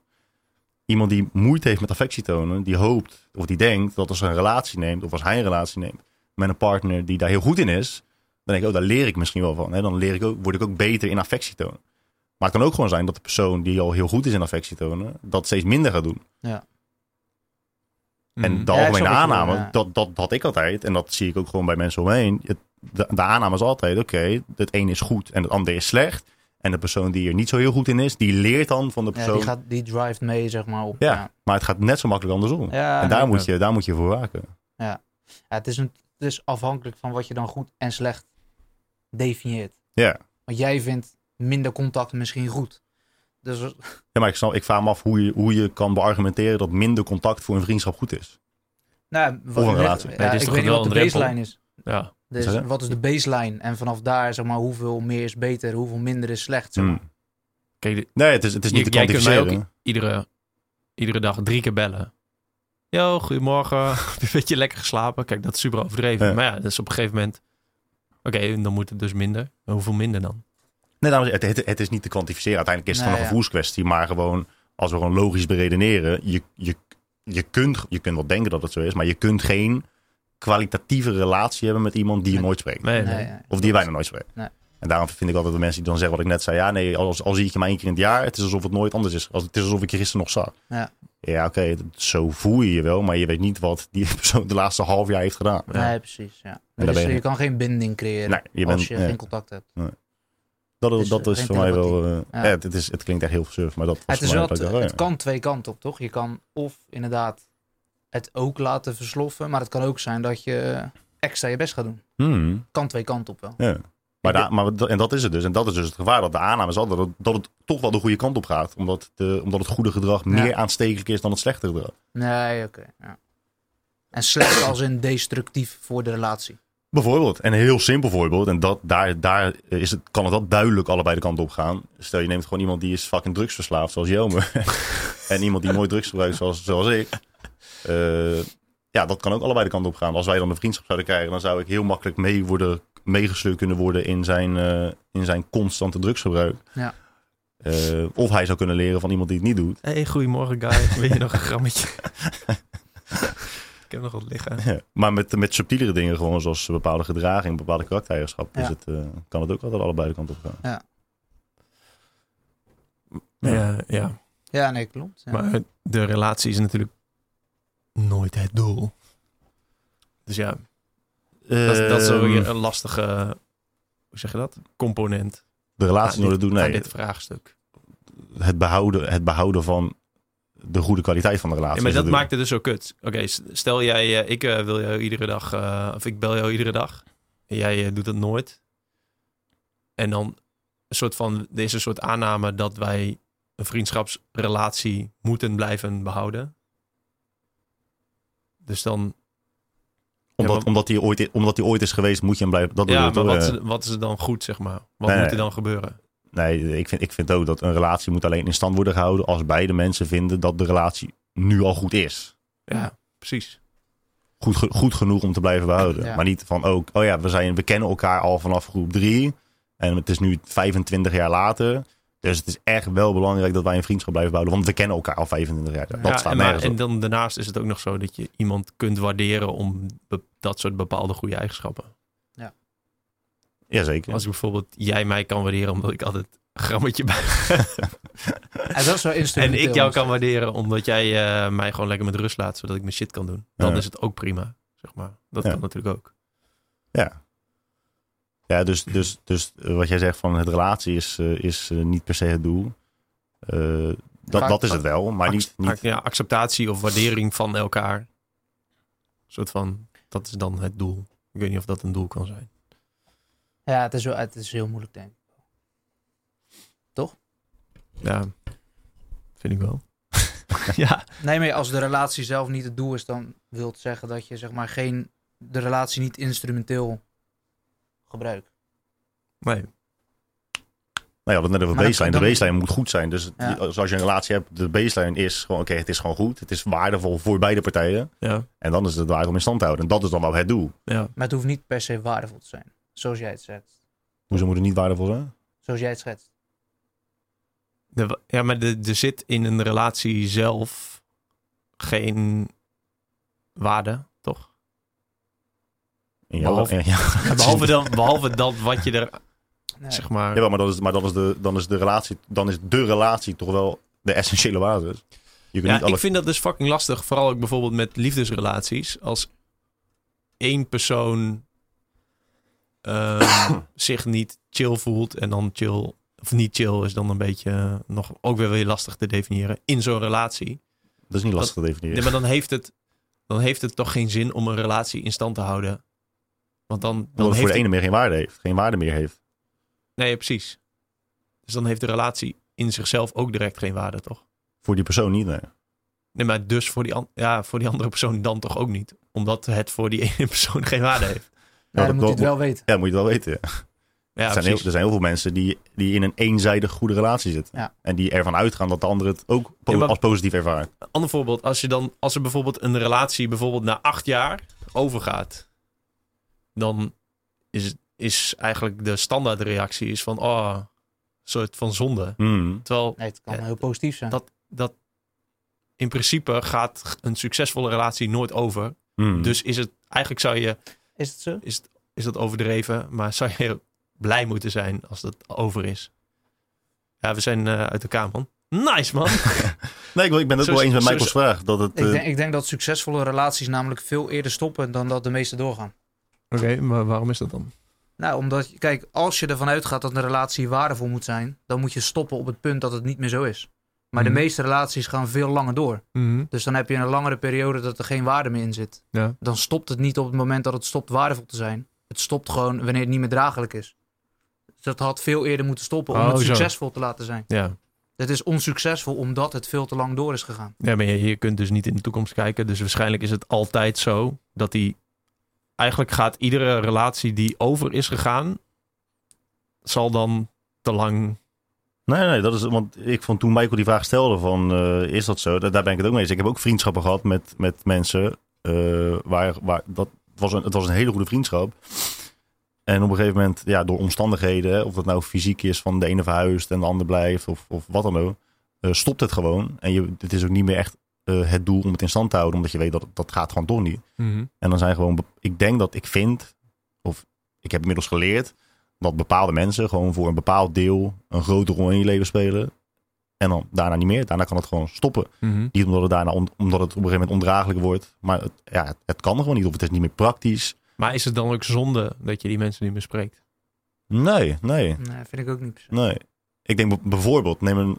Iemand die moeite heeft met affectie tonen, die hoopt of die denkt dat als hij een relatie neemt, of als hij een relatie neemt met een partner die daar heel goed in is, dan denk ik, oh, daar leer ik misschien wel van. Hè? Dan leer ik ook, word ik ook beter in affectie tonen. Maar het kan ook gewoon zijn dat de persoon die al heel goed is in affectie tonen, dat steeds minder gaat doen. En Mhm. de Ja, algemene aanname, ja. dat, dat had ik altijd. En dat zie ik ook gewoon bij mensen omheen. Het, de, de aanname is altijd, oké, het een is goed en het ander is slecht. En de persoon die er niet zo heel goed in is, die leert dan van de Ja, persoon. die, gaat, die drive mee, zeg maar, op. Ja. Ja. Maar het gaat net zo makkelijk andersom. Ja, en daar, moet je, daar moet je voor waken. Ja, het, is een, het is afhankelijk van wat je dan goed en slecht definieert. Ja. Want jij vindt minder contact misschien goed. Dus ja, maar ik, snap, ik vraag me af hoe je, hoe je kan beargumenteren dat minder contact voor een vriendschap goed is. nou, Of een ja, relatie. Ja, Nee, dit is ik toch weet niet wel wat de baseline is. Ja. Dus wat is de baseline? En vanaf daar, zeg maar, hoeveel meer is beter, hoeveel minder is slecht, zeg maar. Hmm. Kijk, de- Nee, het is, het is niet je- te jij kunt mij kwantificeren. ook iedere, iedere dag drie keer bellen. Yo, goedemorgen. Heb je een beetje lekker geslapen? Kijk, dat is super overdreven. Ja. Maar ja, dat is op een gegeven moment... Oké, dan moet het dus minder. Maar hoeveel minder dan? Nee, dames, het, het, het is niet te kwantificeren. Uiteindelijk is het Nee, gewoon een ja. gevoelskwestie. Maar gewoon, als we gewoon logisch beredeneren. Je, je, je, kunt, je kunt wel denken dat het zo is. Maar je kunt geen kwalitatieve relatie hebben met iemand die je nooit spreekt. Nee, nee. Nee, ja. Of die je bijna nooit spreekt. Nee. En daarom vind ik altijd de mensen die dan zeggen wat ik net zei. Ja, nee, als, als zie ik je maar één keer in het jaar. Het is alsof het nooit anders is. Als, het is alsof ik je gisteren nog zag. Ja. Ja, oké, dat- zo voel je je wel. Maar je weet niet wat die persoon de laatste half jaar heeft gedaan. Ja. Nee, precies. Ja. Dus je- je kan geen binding creëren Nee, je als bent- je geen contact hebt. Dat, Dus, dat eh, is geen voor mij wel... eh, Ja. ja, het, is, het klinkt echt heel surf, maar dat was Het, is voor mij wel, het ja. kan twee kanten op, toch? Je kan of inderdaad het ook laten versloffen, maar het kan ook zijn dat je extra je best gaat doen. Hmm. Kan twee kanten op wel. Ja. Maar, da- maar en dat is het dus. En dat is dus het gevaar. Dat de aanname is altijd dat, dat het toch wel de goede kant op gaat. Omdat, de, omdat het goede gedrag Ja. meer aanstekelijk is dan het slechte gedrag. Nee, oké. ja. En slecht als in destructief voor de relatie. Bijvoorbeeld. En een heel simpel voorbeeld. En dat, daar, daar is het, kan het wel duidelijk allebei de kant op gaan. Stel je neemt gewoon iemand die is fucking drugsverslaafd zoals Jelmer. en iemand die nooit drugs gebruikt zoals, zoals ik. Eh, ja, dat kan ook allebei de kant op gaan. Als wij dan een vriendschap zouden krijgen, dan zou ik heel makkelijk mee worden, meegesleurd kunnen worden in zijn, eh, in zijn constante drugsgebruik. Ja. Eh, of hij zou kunnen leren van iemand die het niet doet. Hey, goedemorgen guy. Wil je nog een grammetje? ik heb nog wat liggen. maar met, met subtielere dingen, gewoon zoals bepaalde gedraging, bepaalde karaktereigenschappen, Ja. is het, eh, kan het ook altijd allebei de kant op gaan. Ja, ja. Ja, nee, klopt. Ja. maar de relatie is natuurlijk nooit het doel. Dus ja, dat, is- dat is ook Ehm, weer een lastige, hoe zeg je dat? Component de relatie nooit het nee. dit vraagstuk. Het behouden, het behouden van de goede kwaliteit van de relatie. Ja, maar dat doel. maakt het dus zo kut. Oké, stel jij, eh, ik eh, wil jou iedere dag, eh, of ik bel jou iedere dag. En jij doet het nooit. En dan een soort van, er is een soort aanname dat wij een vriendschapsrelatie moeten blijven behouden. Dus dan, Omdat, maar- omdat, hij ooit, omdat hij ooit is geweest, moet je hem blijven. Dat ja, je maar toch? wat Eh, is, wat is er dan goed, zeg maar? Wat Nee, moet er dan gebeuren? Nee, ik vind, ik vind ook dat een relatie moet alleen in stand worden gehouden als beide mensen vinden dat de relatie nu al goed is. Ja, precies. Goed, ge- goed genoeg om te blijven behouden. Ja. Maar niet van ook, oh ja, we, zijn, we kennen elkaar al vanaf groep drie. En het is nu 25 jaar later. Dus het is echt wel belangrijk dat wij een vriendschap blijven behouden. Want we kennen elkaar al 25 jaar. Dat ja, staat en, maar- en dan daarnaast is het ook nog zo dat je iemand kunt waarderen om be- dat soort bepaalde goede eigenschappen. Jazeker. Als ik bijvoorbeeld jij mij kan waarderen omdat ik altijd een grammetje bij En dat is wel En ik jou kan waarderen omdat jij eh, mij gewoon lekker met rust laat, zodat ik mijn shit kan doen. Dan Ja. is het ook prima, zeg maar. Dat Ja. kan natuurlijk ook. Ja. Ja, dus, dus, dus eh, wat jij zegt van het relatie is, eh, is eh, niet per se het doel. Eh, dat, dat is het wel, maar niet... Niet Ja, acceptatie of waardering van elkaar. Een soort van, dat is dan het doel. Ik weet niet of dat een doel kan zijn. Ja, het is, wel, het is heel moeilijk, denk ik. Ja, vind ik wel. ja, Nee, maar als de relatie zelf niet het doel is, dan wil het zeggen dat je zeg maar geen, de relatie niet instrumenteel gebruikt. nee. Nou ja, dat net over Maar dan- baseline. De baseline moet goed zijn. Dus Ja. als als je een relatie hebt, de baseline is gewoon, oké, het is gewoon goed. Het is waardevol voor beide partijen. Ja, En dan is het waar om in stand te houden. En dat is dan wel het doel. ja. Maar het hoeft niet per se waardevol te zijn. Zoals jij het schetst. Hoezo moet het niet waardevol zijn? Zoals jij het schetst. De, ja, maar de, er zit in een relatie zelf geen waarde, toch? In jouw- Behalve- ja, Ja, behalve, dan, behalve dat wat je er, Nee. zeg maar... Jawel, maar, dat is, maar dan, is de, dan, is de relatie, dan is de relatie toch wel de essentiële basis. Je kunt Ja, niet alle... ik vind dat dus fucking lastig. Vooral ook bijvoorbeeld met liefdesrelaties. Als één persoon ehm, zich niet chill voelt en dan chill, of niet chill is dan een beetje eh, nog ook weer weer lastig te definiëren in zo'n relatie. Dat is niet lastig te definiëren. Nee, maar dan heeft het, dan heeft het toch geen zin om een relatie in stand te houden. Want dan, dan Omdat het heeft voor de ene meer geen waarde heeft. Geen waarde meer heeft. Nee, precies. Dus dan heeft de relatie in zichzelf ook direct geen waarde, toch? Voor die persoon niet, nee. Nee, maar dus voor die, an- ja, voor die andere persoon dan toch ook niet. Omdat het voor die ene persoon geen waarde heeft. Ja, dat dan moet je het wel- weten. Ja, moet je het wel weten. Ja, er, zijn heel, precies. er zijn heel veel mensen die, die in een eenzijdig goede relatie zitten. Ja. En die ervan uitgaan dat de ander het ook po- Ja, maar- als positief ervaart. Ander voorbeeld, als, je dan, als er bijvoorbeeld een relatie bijvoorbeeld na acht jaar overgaat, dan is, het- is eigenlijk de standaardreactie is van, oh, een soort van zonde. Hmm. Terwijl Nee, het kan heel positief zijn. dat, dat in principe gaat een succesvolle relatie nooit over. Hmm. Dus is het, eigenlijk zou je, Is het zo? is, het, is dat overdreven, maar zou je blij moeten zijn als dat over is. Ja, we zijn eh, uit elkaar, man. Nice, man. Nee, ik, ik ben het Zo- wel eens met zo- Michael's vraag. Dat het, Ik eh, denk, ik denk dat succesvolle relaties namelijk veel eerder stoppen dan dat de meeste doorgaan. Oké, maar waarom is dat dan? Nou, omdat, kijk, als je ervan uitgaat dat een relatie waardevol moet zijn, dan moet je stoppen op het punt dat het niet meer zo is. Maar Mhm. de meeste relaties gaan veel langer door. Dus dan heb je een langere periode dat er geen waarde meer in zit. Ja. Dan stopt het niet op het moment dat het stopt waardevol te zijn. Het stopt gewoon wanneer het niet meer draaglijk is. Dus dat had veel eerder moeten stoppen om Oh, het zo. succesvol te laten zijn. Ja. Het is onsuccesvol omdat het veel te lang door is gegaan. ja, maar je, je kunt dus niet in de toekomst kijken. Dus waarschijnlijk is het altijd zo dat die... Eigenlijk gaat iedere relatie die over is gegaan... zal dan te lang... Nee, nee, dat is, want ik vond toen Michael die vraag stelde van, eh, is dat zo? Daar, ben ik het ook mee eens. Ik heb ook vriendschappen gehad met, met mensen eh, waar, waar, dat was een, het was een hele goede vriendschap. En op een gegeven moment, ja, door omstandigheden, of dat nou fysiek is van de ene verhuist en de ander blijft, of, of wat dan ook, eh, stopt het gewoon. En je, het is ook niet meer echt eh, het doel om het in stand te houden, omdat je weet dat dat gaat gewoon toch niet. Mhm. En dan zijn gewoon, ik denk dat ik vind, of ik heb inmiddels geleerd, dat bepaalde mensen gewoon voor een bepaald deel een grote rol in je leven spelen. En dan daarna niet meer. Daarna kan het gewoon stoppen. Mhm. Niet omdat het, daarna on- omdat het op een gegeven moment ondraaglijk wordt. Maar het, ja, het, het kan gewoon niet. Of het is niet meer praktisch. Maar is het dan ook zonde dat je die mensen niet meer spreekt? Nee, nee, Nee, vind ik ook niet nee. Ik denk bijvoorbeeld, neem een,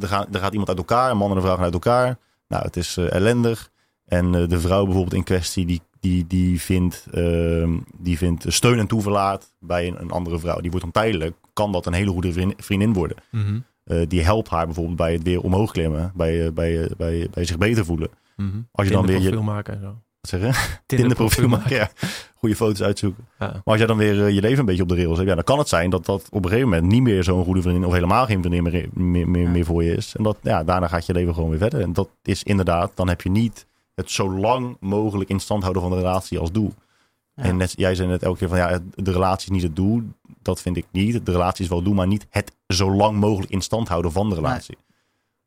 er, gaat, er gaat iemand uit elkaar. Een man en een vrouw gaan uit elkaar. Nou, het is eh, ellendig. En eh, de vrouw bijvoorbeeld in kwestie, die, die, die, vindt, ehm, die vindt steun en toeverlaat bij een, een andere vrouw. Die wordt dan tijdelijk, kan dat een hele goede vriendin, worden. Mhm. Eh, die helpt haar bijvoorbeeld bij het weer omhoog klimmen. Bij, bij, bij, bij zich beter voelen. Mhm. Als je dan weer je- maken en zo. Wat zeg je? Tinderprofiel Tinderprofiel maken. Ja. Goede foto's uitzoeken. Ja. Maar als jij dan weer eh, je leven een beetje op de rails hebt, ja, dan kan het zijn dat dat op een gegeven moment niet meer zo'n goede vriendin of helemaal geen vriendin meer, meer, meer, Ja. meer voor je is. En dat, ja, daarna gaat je leven gewoon weer verder. En dat is inderdaad, dan heb je niet het zo lang mogelijk in stand houden van de relatie als doel. Ja. En net, jij zei net elke keer van ja, de relatie is niet het doel. Dat vind ik niet. De relatie is wel het doel, maar niet het zo lang mogelijk in stand houden van de relatie.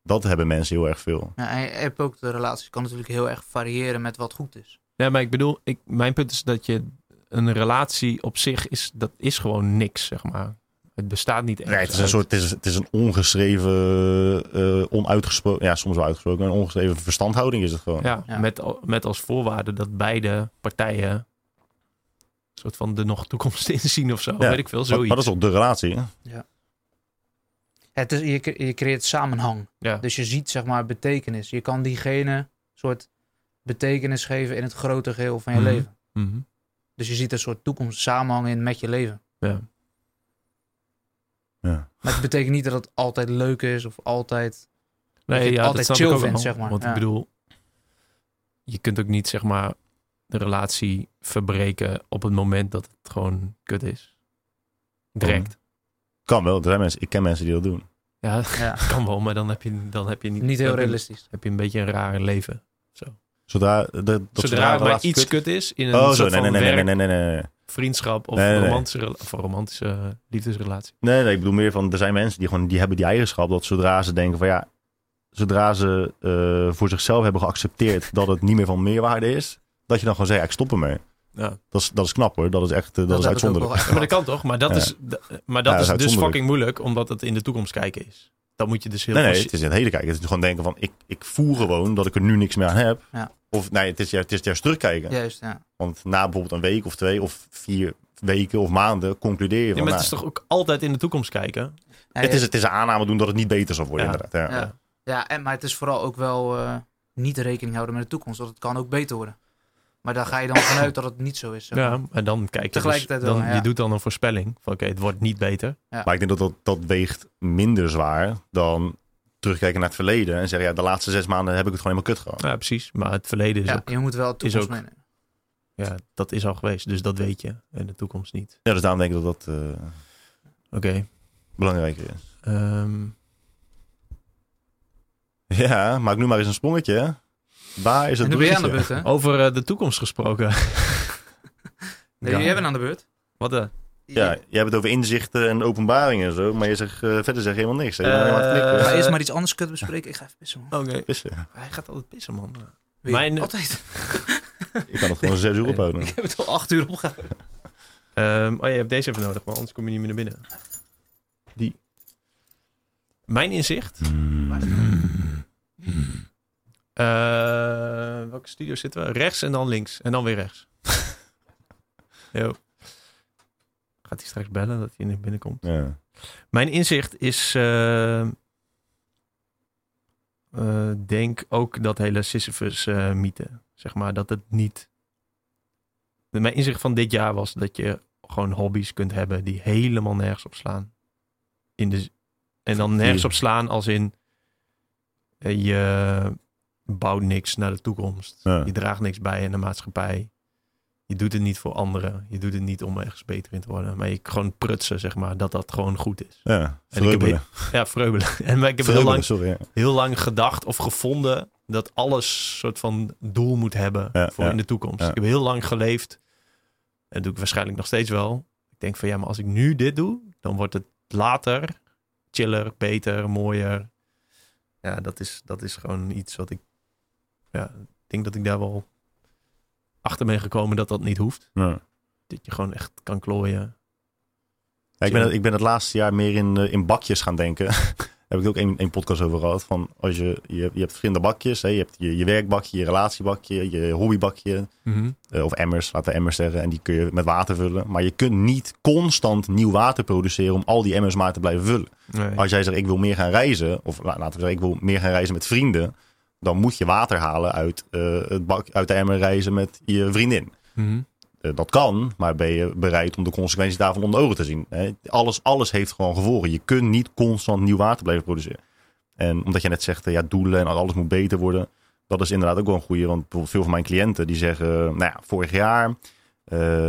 Dat hebben mensen heel erg veel. Ja, en je hebt ook de relaties kan natuurlijk heel erg variëren met wat goed is. Nee, maar ik bedoel, ik, mijn punt is dat je een relatie op zich is, dat is gewoon niks, zeg maar. Het bestaat niet echt. Nee, het is een soort, het is, het is een ongeschreven, eh, onuitgesproken, ja, soms wel uitgesproken, een ongeschreven verstandhouding is het gewoon. Ja, Ja. Met, met als voorwaarde dat beide partijen een soort van de nog toekomst inzien of zo. Ja, Weet ik veel, zoiets. maar dat is ook de relatie. Hè? Het is, je, je creëert samenhang. ja. Dus je ziet zeg maar betekenis. Je kan diegene soort betekenis geven in het grote geheel van je Mhm. leven. Mhm. Dus je ziet een soort toekomst samenhang in met je leven. ja. Ja. Maar het betekent niet dat het altijd leuk is of altijd... Je Nee, het ja, altijd dat chill vindt, wel. zeg maar. Want Ja. ik bedoel, je kunt ook niet, zeg maar, de relatie verbreken op het moment dat het gewoon kut is. Direct. Kan wel, er zijn mensen, ik ken mensen die dat doen. Ja, Ja, kan wel, maar dan heb je, dan heb je niet... niet heel realistisch. heb je een beetje een raar leven. Zodra, de, dat Zodra er iets kut- kut is in een Oh, zo, soort nee, van nee, nee, werk, nee, nee, nee, nee. vriendschap of Nee, nee, nee. romantische, of romantische eh, liefdesrelatie. Nee, nee, ik bedoel meer van, er zijn mensen die gewoon, die hebben die eigenschap dat zodra ze denken van ja, zodra ze eh, voor zichzelf hebben geaccepteerd dat het niet meer van meerwaarde is, dat je dan gewoon zegt, ja, ik stop ermee. Ja. Dat is, dat is knap hoor, dat is echt, eh, dat, is uitzonderlijk. echt Maar dat kan toch? Maar dat Ja. is, maar dat Ja, dat is is dus fucking moeilijk, omdat het in de toekomst kijken is. Dan moet je dus heel Nee, nee, het is in het hele kijken. Het is gewoon denken van, ik, ik voel gewoon dat ik er nu niks meer aan heb. Ja. Of nee, het is, juist- het is juist terugkijken. Juist, ja. Want na bijvoorbeeld een week of twee of vier weken of maanden concludeer je Ja, van, maar nou, het is toch ook altijd in de toekomst kijken? Ja, het, is, het is een aanname doen dat het niet beter zal worden Ja. inderdaad. Ja. Ja. Ja, en, maar het is vooral ook wel eh, niet rekening houden met de toekomst. Want het kan ook beter worden. Maar daar ga je dan vanuit dat het niet zo is. zeg maar. Ja, en dan kijk je dus, Tegelijkertijd dan, wel, ja. Je doet dan een voorspelling van oké, het wordt niet beter. Maar ik denk dat, dat dat weegt minder zwaar dan terugkijken naar het verleden en zeggen, ja, de laatste zes maanden heb ik het gewoon helemaal kut gehad. Ja, precies. Maar het verleden is Ja, ook... je moet wel de toekomst ook- meenemen. Ja, dat is al geweest. Dus dat weet je. En de toekomst niet. Ja, dus daarom denk ik dat dat eh, Oké. belangrijker is. ehm, Ja, maak nu maar eens een sprongetje. Waar is het En nu ben jij aan de bruggetje? beurt, hè? over eh, de toekomst gesproken. Nee, Ja. jij bent aan de beurt. Wat eh? Ja, je hebt het over inzichten en openbaringen en zo, maar je zegt, eh, verder zeg je helemaal niks. hè. Je bent alleen maar eerst maar iets anders kunnen bespreken. Ik ga even pissen, man. Oké. Pissen. Hij gaat altijd pissen, man. Weer. Mijn- Altijd. Ik kan het gewoon zes uur ophouden. Ik heb het al acht uur opgehouden. Ehm, oh, je hebt deze even nodig, maar anders kom je niet meer naar binnen. Die. Mijn inzicht. Eh, welke studio zitten we? Rechts en dan links. En dan weer rechts. Yo. Gaat hij straks bellen dat hij naar binnen komt? Ja. Mijn inzicht is... eh, eh, denk ook dat hele Sisyphus-mythe. zeg maar dat het niet... Mijn inzicht van dit jaar was dat je gewoon hobby's kunt hebben die helemaal nergens op slaan. In de, en dan nergens op slaan als in... eh, je bouwt niks naar de toekomst. Ja. Je draagt niks bij aan de maatschappij. Je doet het niet voor anderen. Je doet het niet om ergens beter in te worden. Maar je gewoon prutsen, zeg maar, dat dat gewoon goed is. Ja, En ik heb vreubelen. Ja, vreubelen. En maar ik heb heel Vreubelen, lang, sorry. Ja. heel lang gedacht of gevonden dat alles soort van doel moet hebben Ja, voor in de toekomst. Ik heb heel lang geleefd. En doe ik waarschijnlijk nog steeds wel. Ik denk van ja, maar als ik nu dit doe, dan wordt het later chiller, beter, mooier. Ja, dat is, dat is gewoon iets wat ik... Ja, ik denk dat ik daar wel achter ben gekomen dat dat niet hoeft. Ja. Dat je gewoon echt kan klooien. Ja, ik, ben, ik ben het laatste jaar meer in, eh, in bakjes gaan denken. Daar heb ik ook een, een podcast over gehad. Van als je, je, hebt- je hebt verschillende bakjes. Hè? Je hebt je, je werkbakje, je relatiebakje, je hobbybakje. eh, of emmers, laten we emmers zeggen. En die kun je met water vullen. Maar je kunt niet constant nieuw water produceren om al die emmers maar te blijven vullen. Nee. Als jij zegt ik wil meer gaan reizen. Of la- laten we zeggen ik wil meer gaan reizen met vrienden. Dan moet je water halen uit, eh, het bak, uit de emmer reizen met je vriendin. Mhm. Eh, dat kan, maar ben je bereid om de consequenties daarvan onder ogen te zien? Hè? Alles, alles heeft gewoon gevolgen. Je kunt niet constant nieuw water blijven produceren. En omdat je net zegt, eh, ja, doelen en alles moet beter worden. Dat is inderdaad ook wel een goede. Want bijvoorbeeld veel van mijn cliënten die zeggen, nou ja, vorig jaar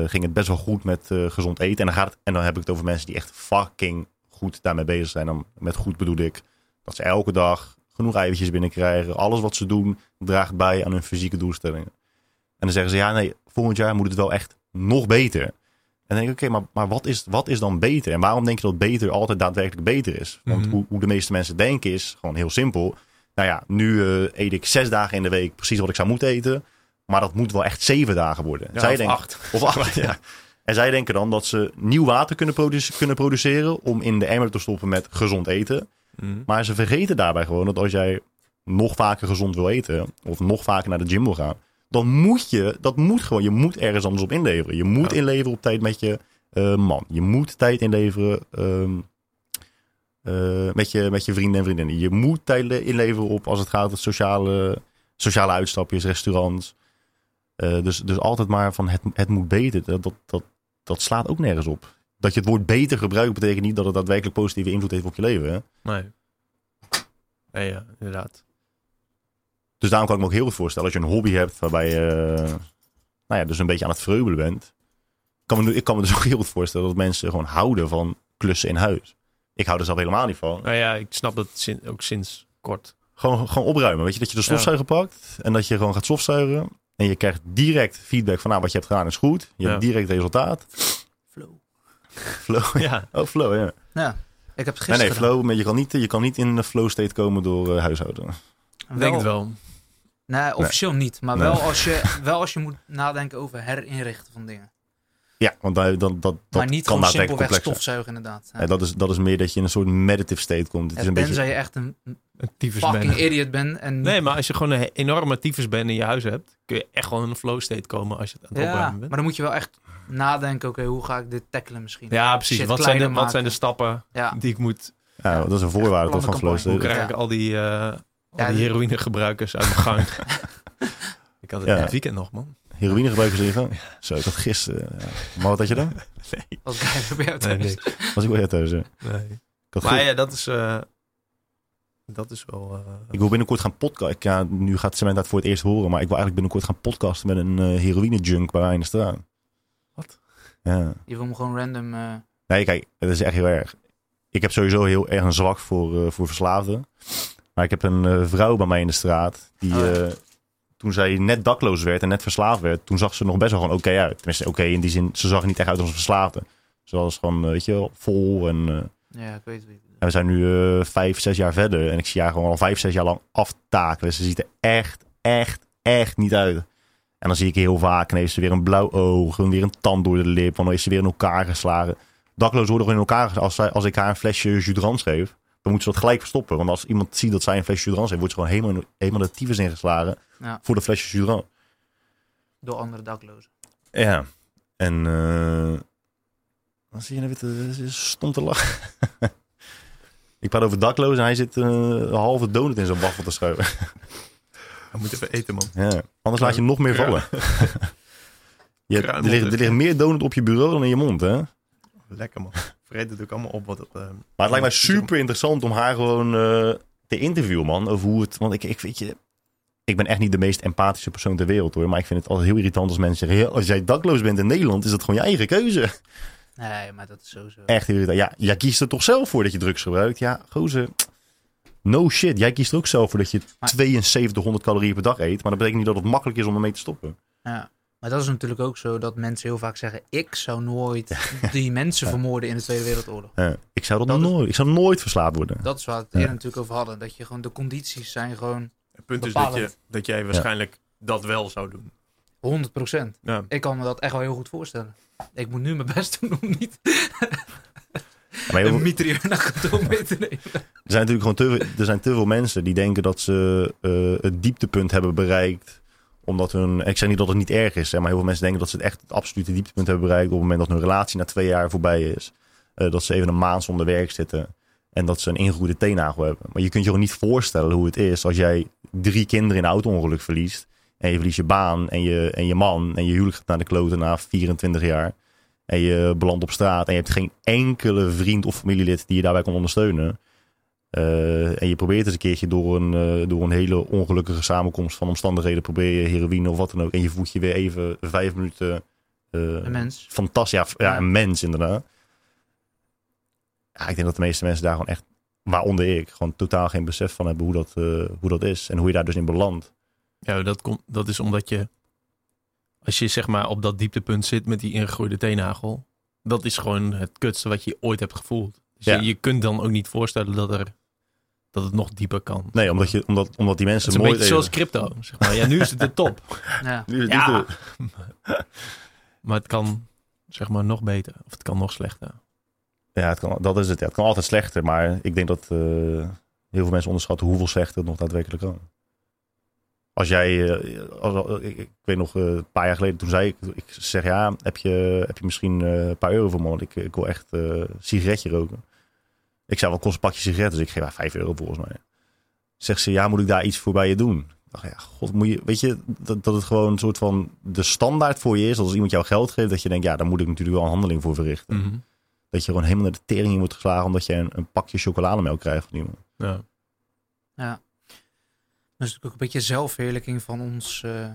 ging het best wel goed met gezond eten. En dan, gaat het, en dan heb ik het over mensen die echt fucking goed daarmee bezig zijn. Dan met goed bedoel ik dat ze elke dag genoeg eiwitjes binnenkrijgen. Alles wat ze doen draagt bij aan hun fysieke doelstellingen. En dan zeggen ze, ja nee, volgend jaar moet het wel echt nog beter. En dan denk ik, oké, maar, maar wat, is, wat is dan beter? En waarom denk je dat beter altijd daadwerkelijk beter is? Want Mhm. hoe, hoe de meeste mensen denken is gewoon heel simpel. Nou ja, nu eh, eet ik zes dagen in de week precies wat ik zou moeten eten. Maar dat moet wel echt zeven dagen worden. Ja, Zij of denken, acht. Of acht, ja. En zij denken dan dat ze nieuw water kunnen, produce- kunnen produceren om in de emmer te stoppen met gezond eten. Mhm. Maar ze vergeten daarbij gewoon dat als jij nog vaker gezond wil eten of nog vaker naar de gym wil gaan, dan moet je, dat moet gewoon, je moet ergens anders op inleveren. Je moet Ja. inleveren op tijd met je eh, man. Je moet tijd inleveren ehm, eh, met, je, met je vrienden en vriendinnen. Je moet tijd le- inleveren op als het gaat om sociale, sociale uitstapjes, restaurants. Eh, dus, dus altijd maar van het, het moet beter. Dat, dat, dat, dat slaat ook nergens op. Dat je het woord beter gebruikt betekent niet dat het daadwerkelijk positieve invloed heeft op je leven. Hè? Nee. Nee, ja, inderdaad. Dus daarom kan ik me ook heel goed voorstellen als je een hobby hebt waarbij je eh, nou ja, dus een beetje aan het vreubelen bent. Kan, me, ik kan me dus ook heel goed voorstellen dat mensen gewoon houden van klussen in huis. Ik hou er zelf helemaal niet van. Nou ja, ik snap dat sin- ook sinds kort. Gewoon, gewoon opruimen. Weet je, dat je de stofzuiger pakt en dat je gewoon gaat stofzuigen. En je krijgt direct feedback van nou, wat je hebt gedaan is goed. Je Ja. hebt direct resultaat. Flow. Ja, Oh, flow, ja. Ja, ik heb het Nee, gisteren nee, gedaan. flow. Maar je kan niet, je kan niet in de flow state komen door eh, huishouden. ik denk het wel. Nee, officieel niet. Maar Nee. wel, als je, wel als je moet nadenken over herinrichten van dingen. Ja, want dat, dat, dat maar niet kan gewoon simpelweg stofzuigen inderdaad. Ja. Ja, dat, is, dat is meer dat je in een soort meditative state komt. Het is En een tenzij beetje... je echt een Een tyfus fucking ben. idiot bent. En Nee, maar als je gewoon een enorme tyfus bent in je huis hebt, kun je echt gewoon in een flow state komen als je het aan het ja, opruimen maar bent. dan moet je wel echt nadenken. Oké, hoe ga ik dit tackelen misschien? Ja, precies. Wat zijn, de, wat zijn de stappen Ja. die ik moet... Ja, dat is een voorwaarde toch van flow Hoe state. krijg ik al die, eh al Ja, die de- heroïnegebruikers uit mijn gang? ik had het Ja. dit weekend nog, man. Heroïne gebruiken ze even. Zo, ik had gisteren. Ja. Maar wat had je dan? Nee, Als ik bij jou nee, thuis. Was ik wel jij thuis? hè? Nee. Maar goed- ja, dat is... eh, dat is wel... eh, ik wil binnenkort gaan podcasten. Ja, nu gaat Cement dat voor het eerst horen. Maar ik wil eigenlijk binnenkort gaan podcasten met een eh heroïne junk bij mij in de straat. Wat? Ja. Je wil me gewoon random... eh, Nee, kijk, het is echt heel erg. Ik heb sowieso heel erg een zwak voor, eh, voor verslaafden. Maar ik heb een eh, vrouw bij mij in de straat. Die, Oh ja. Toen zij net dakloos werd en net verslaafd werd, toen zag ze nog best wel gewoon oké uit. Tenminste, oké in die zin, ze zag er niet echt uit als een verslaafde. Ze was gewoon, eh, weet je, wel, vol. En, eh, ja, ik weet het. en we zijn nu eh, vijf, zes jaar verder. En ik zie haar gewoon al vijf, zes jaar lang aftakelen. Ze ziet er echt, echt, echt niet uit. En dan zie ik heel vaak, en heeft ze weer een blauw oog, en weer een tand door de lip, en dan is ze weer in elkaar geslagen. Dakloos worden gewoon in elkaar geslagen. Als, als ik haar een flesje Judrans geef, dan moet ze dat gelijk verstoppen. Want als iemand ziet dat zij een flesje Judrans heeft, wordt ze gewoon helemaal, helemaal de tyfus ingeslagen Ja, voor de flesje Judrans. door andere daklozen. Ja. En eh dan zie je nou weer te, stom te lachen. ik praat over dakloos en hij zit eh, een halve donut in zijn waffel te schuiven. hij moet even eten, man. Ja. Anders laat je nog meer vallen. je, hebt- er, liggen, er liggen meer donut op je bureau dan in je mond, hè? Lekker, man. Vreet het ook allemaal op wat het... eh, Maar het lijkt mij super interessant om haar gewoon eh, te interviewen, man. Over hoe het. Want ik, ik weet je. Ik ben echt niet de meest empathische persoon ter wereld hoor. Maar ik vind het altijd heel irritant als mensen zeggen. "Ja, als jij dakloos bent in Nederland, is dat gewoon je eigen keuze. Nee, maar dat is sowieso... Echt irritant. Ja, jij kiest er toch zelf voor dat je drugs gebruikt. Ja, gozer. No shit, jij kiest er ook zelf voor dat je Maar- 7200 calorieën per dag eet. Maar dat betekent niet dat het makkelijk is om ermee te stoppen. Ja. Maar dat is natuurlijk ook zo dat mensen heel vaak zeggen: ik zou nooit die mensen vermoorden in de Tweede Wereldoorlog. Ik, zou dat Dat is- nooit, ik zou nooit verslaafd worden. Dat is waar we het Ja. eerder natuurlijk over hadden. Dat je gewoon de condities zijn gewoon Het punt is dat, je, dat jij waarschijnlijk dat wel zou doen. 100%. Ja. Ik kan me dat echt wel heel goed voorstellen. Ik moet nu mijn best doen om niet Maar een mitrailleur naar kantoor mee te nemen. Er zijn natuurlijk gewoon te, veel- er zijn te veel mensen die denken dat ze eh, het dieptepunt hebben bereikt. Omdat hun. Ik zeg niet dat het niet erg is, hè, maar heel veel mensen denken dat ze het echt het absolute dieptepunt hebben bereikt. op het moment dat hun relatie na twee jaar voorbij is. Eh, dat ze even een maand zonder werk zitten. En dat ze een ingegroeide teennagel hebben. Maar je kunt je gewoon niet voorstellen hoe het is als jij drie kinderen in een auto-ongeluk verliest. En je verliest je baan en je, en je man. En je huwelijk gaat naar de kloten na 24 jaar. En je belandt op straat. En je hebt geen enkele vriend of familielid die je daarbij kan ondersteunen. Eh, en je probeert eens een keertje door een, eh, door een hele ongelukkige samenkomst van omstandigheden. Probeer je heroïne of wat dan ook. En je voelt je weer even vijf minuten. eh, Een mens. fantastisch. Ja, ja, een mens inderdaad. Ja, ik denk dat de meeste mensen daar gewoon echt, waaronder ik, gewoon totaal geen besef van hebben hoe dat, eh, hoe dat is. En hoe je daar dus in belandt. Ja, dat, komt, dat is omdat je, als je zeg maar op dat dieptepunt zit met die ingegroeide teennagel, dat is gewoon het kutste wat je ooit hebt gevoeld. Dus Ja. je, je kunt dan ook niet voorstellen dat, er, dat het nog dieper kan. Nee, omdat, je, omdat, omdat die Het mensen is een mooi beetje zoals crypto. Zeg maar. Ja, nu is het de top. Ja. Nu is het Ja. de- Maar het kan zeg maar nog beter. Of het kan nog slechter. ja, het kan, dat is het. Ja. Het kan altijd slechter. Maar ik denk dat eh, heel veel mensen onderschatten hoeveel slechter het nog daadwerkelijk kan. Als jij, eh, als, ik, ik weet nog, eh, een paar jaar geleden, toen zei ik, ik zeg ja, heb je, heb je misschien eh, een paar euro voor me? Want ik, ik wil echt eh, een sigaretje roken. Ik zei, wat kost een pakje sigaretten? Dus ik geef haar vijf euro volgens mij. Zegt ze, ja, moet ik daar iets voor bij je doen? Ik dacht, ja, god, moet je, weet je, dat, dat het gewoon een soort van de standaard voor je is. Dat als iemand jou geld geeft, dat je denkt, ja, daar moet ik natuurlijk wel een handeling voor verrichten. Mhm. Dat je gewoon helemaal naar de tering in wordt geslagen omdat je een, een pakje chocolademelk krijgt van iemand. Ja. Dat is natuurlijk ook een beetje zelfverheerlijking van ons, eh,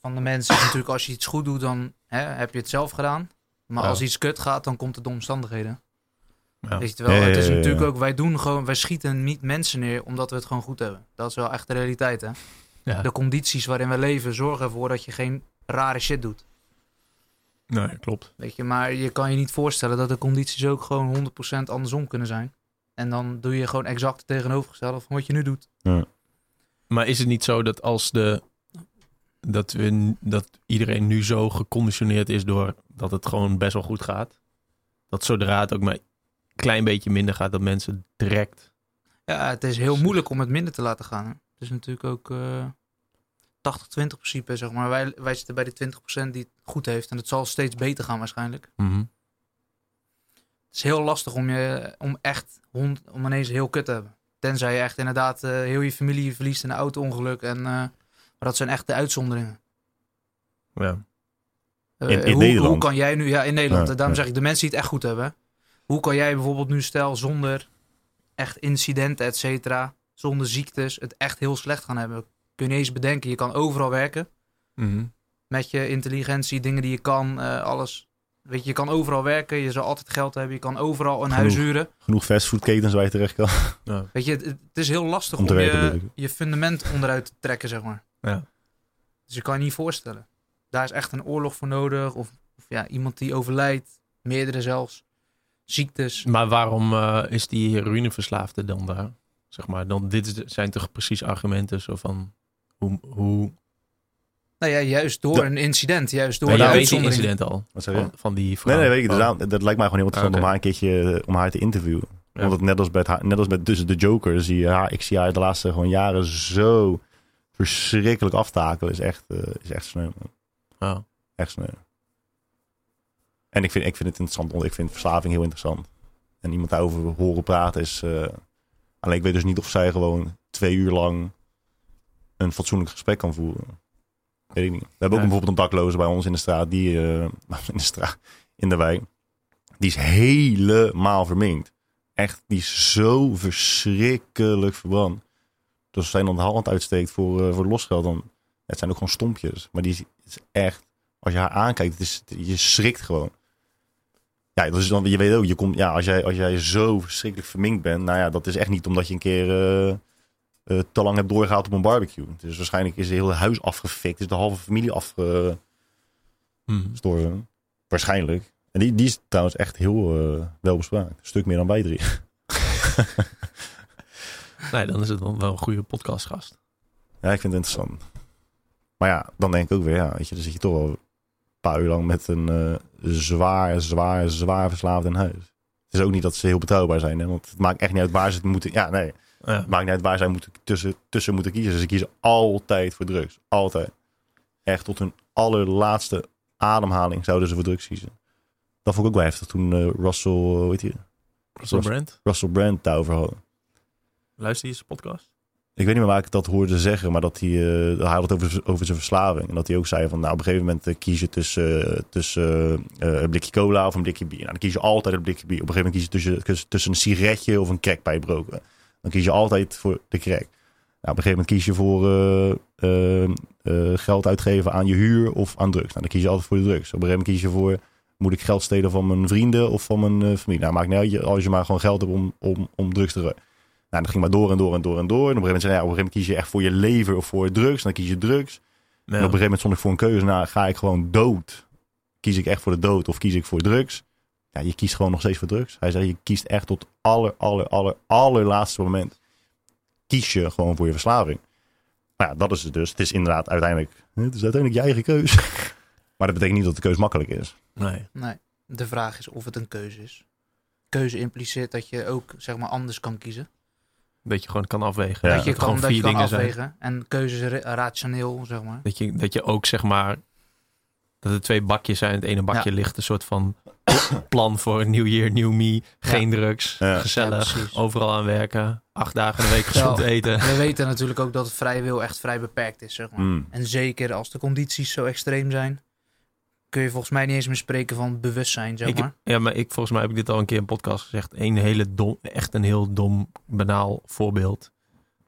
van de mensen. Natuurlijk als je iets goed doet, dan hè, heb je het zelf gedaan. Maar Ja. als iets kut gaat, dan komt het door omstandigheden. Ja. Weet je wel? Ja, ja, het is ja, ja, natuurlijk ja. ook, wij doen gewoon, wij schieten niet mensen neer omdat we het gewoon goed hebben. Dat is wel echt de realiteit, hè? Ja. De condities waarin we leven zorgen ervoor dat je geen rare shit doet. Nee, klopt. Weet je, maar je kan je niet voorstellen dat de condities ook gewoon 100% andersom kunnen zijn. En dan doe je gewoon exact het tegenovergestelde van wat je nu doet. Maar is het niet zo dat als de dat we dat iedereen nu zo geconditioneerd is door dat het gewoon best wel goed gaat, dat zodra het ook maar klein beetje minder gaat, dat mensen direct. Ja, het is heel moeilijk om het minder te laten gaan. Hè? Het is natuurlijk ook eh 80-20 principe, zeg maar. Wij, wij zitten bij de 20% die het goed heeft. En het zal steeds beter gaan waarschijnlijk. Mhm. Het is heel lastig om, je, om echt hond, om ineens heel kut te hebben. Tenzij je echt inderdaad eh, heel je familie verliest in een auto-ongeluk. En, eh, maar dat zijn echt de uitzonderingen. Ja. In- in hoe, Nederland? Hoe kan jij nu, ja, in Nederland. Ja, daarom ja. zeg ik, de mensen die het echt goed hebben. Hoe kan jij bijvoorbeeld nu, stel, zonder echt incidenten, et cetera, zonder ziektes, het echt heel slecht gaan hebben? Kun je eens bedenken, je kan overal werken. Mhm. Met je intelligentie, dingen die je kan, eh, alles. Weet je, je kan overal werken, je zal altijd geld hebben, je kan overal een huis huren. Genoeg fastfoodketens waar je terecht kan. Ja. Weet je, het, het is heel lastig Om om, te werken, je, je fundament onderuit te trekken, zeg maar. Ja. Dus je kan je niet voorstellen. Daar is echt een oorlog voor nodig. Of, of ja, iemand die overlijdt. Meerdere zelfs. Ziektes. Maar waarom eh, is die heroïneverslaafde dan daar? Zeg maar, dan, dit zijn toch precies argumenten zo van hoe, hoe Nou ja, juist door Ja. een incident. Juist door een jij weet uitzondering. incident al Wat zeg je? van, van die vrouw. Nee, nee, weet ik. Dus Oh. daarom- dat lijkt mij gewoon heel interessant Ah, om haar een keertje eh, om haar te interviewen. Ja. Omdat net als, met haar, net als met dus de Joker, zie je haar, ik zie haar de laatste gewoon jaren zo verschrikkelijk aftakelen. Is echt, eh, is echt sneu. man. Ja. Echt sneu. En ik vind, ik vind het interessant, want ik vind verslaving heel interessant. En iemand daarover horen praten is... eh, alleen ik weet dus niet of zij gewoon twee uur lang een fatsoenlijk gesprek kan voeren. Weet ik niet. We hebben ook Ja. bijvoorbeeld een dakloze bij ons in de straat, die, eh, in de straat, in de wijk. Die is helemaal verminkt. Echt, die is zo verschrikkelijk verbrand. Dus als zij dan de hand uitsteekt voor, eh, voor losgeld, dan... Het zijn ook gewoon stompjes. Maar die is, is echt... Als je haar aankijkt, het is, je schrikt gewoon. Ja, dat is dan, je weet ook, je komt, ja, als, jij, als jij zo verschrikkelijk verminkt bent, nou ja, dat is echt niet omdat je een keer eh, eh, te lang hebt doorgehaald op een barbecue. Dus waarschijnlijk is het hele huis afgefikt, is de halve familie afgestorven. Mhm. Waarschijnlijk. En die, die is trouwens echt heel eh wel bespraakt. Een stuk meer dan wij drie. Nee, dan is het wel een goede podcastgast. Ja, ik vind het interessant. Maar ja, dan denk ik ook weer, ja, weet je, dan zit je toch wel een paar uur lang met een zwaar, zwaar, zwaar verslaafd in huis. Het is ook niet dat ze heel betrouwbaar zijn, hè? want het maakt echt niet uit waar ze het moeten. Ja, nee, Ja. het maakt niet uit waar zij moeten, tussen, tussen moeten kiezen. Ze kiezen altijd voor drugs. Altijd. Echt tot hun allerlaatste ademhaling zouden ze voor drugs kiezen. Dat vond ik ook wel heftig toen eh, Russell, eh, hoe heet je, Russell Brand, Russell Brand daarover hadden. luister je zijn podcast? Ik weet niet meer waar ik dat hoorde zeggen, maar dat hij, eh, hij had het over, over zijn verslaving. En dat hij ook zei van, nou op een gegeven moment eh, kies je tussen, eh, tussen een blikje cola of een blikje bier. Nou, dan kies je altijd een blikje bier. Op een gegeven moment kies je tussen, tussen een sigaretje of een crackpijp roken. Dan kies je altijd voor de crack. Nou, op een gegeven moment kies je voor geld uitgeven aan je huur of aan drugs. Nou, dan kies je altijd voor de drugs. Op een gegeven moment kies je voor, moet ik geld stelen van mijn vrienden of van mijn familie? Nou, maakt niet als je maar gewoon geld hebt om, om, om drugs te roken. Nou, dat ging maar door en door en door en door. En op een gegeven moment zei ja, op een gegeven moment kies je echt voor je leven of voor drugs. Dan kies je drugs. Ja. En op een gegeven moment stond ik voor een keuze. Nou, ga ik gewoon dood? Kies ik echt voor de dood of kies ik voor drugs? Ja, je kiest gewoon nog steeds voor drugs. Hij zei, je kiest echt tot aller, aller, aller, allerlaatste moment. Kies je gewoon voor je verslaving. Nou ja, dat is het dus. Het is inderdaad uiteindelijk, het is uiteindelijk je eigen keus. maar dat betekent niet dat de keus makkelijk is. Nee. Nee, de vraag is of het een keuze is. Keuze impliceert dat je ook zeg maar anders kan kiezen. Dat je gewoon kan afwegen. Ja. dat je kan, gewoon dat je vier kan dingen zijn. afwegen. En keuze is ra- rationeel, zeg maar. Dat je, dat je ook zeg maar. Dat er twee bakjes zijn. Het ene bakje Ja. ligt een soort van plan voor een nieuw year, new me. Geen drugs. Ja. Gezellig. Overal aan werken. Acht dagen in de week gezond Ja. eten. We weten natuurlijk ook dat het vrije wil echt vrij beperkt is, zeg maar. Mm. En zeker als de condities zo extreem zijn, kun je volgens mij niet eens meer spreken van bewustzijn, zeg maar. ja, maar ik, volgens mij heb ik dit al een keer in een podcast gezegd. Een hele dom, echt een heel dom, banaal voorbeeld.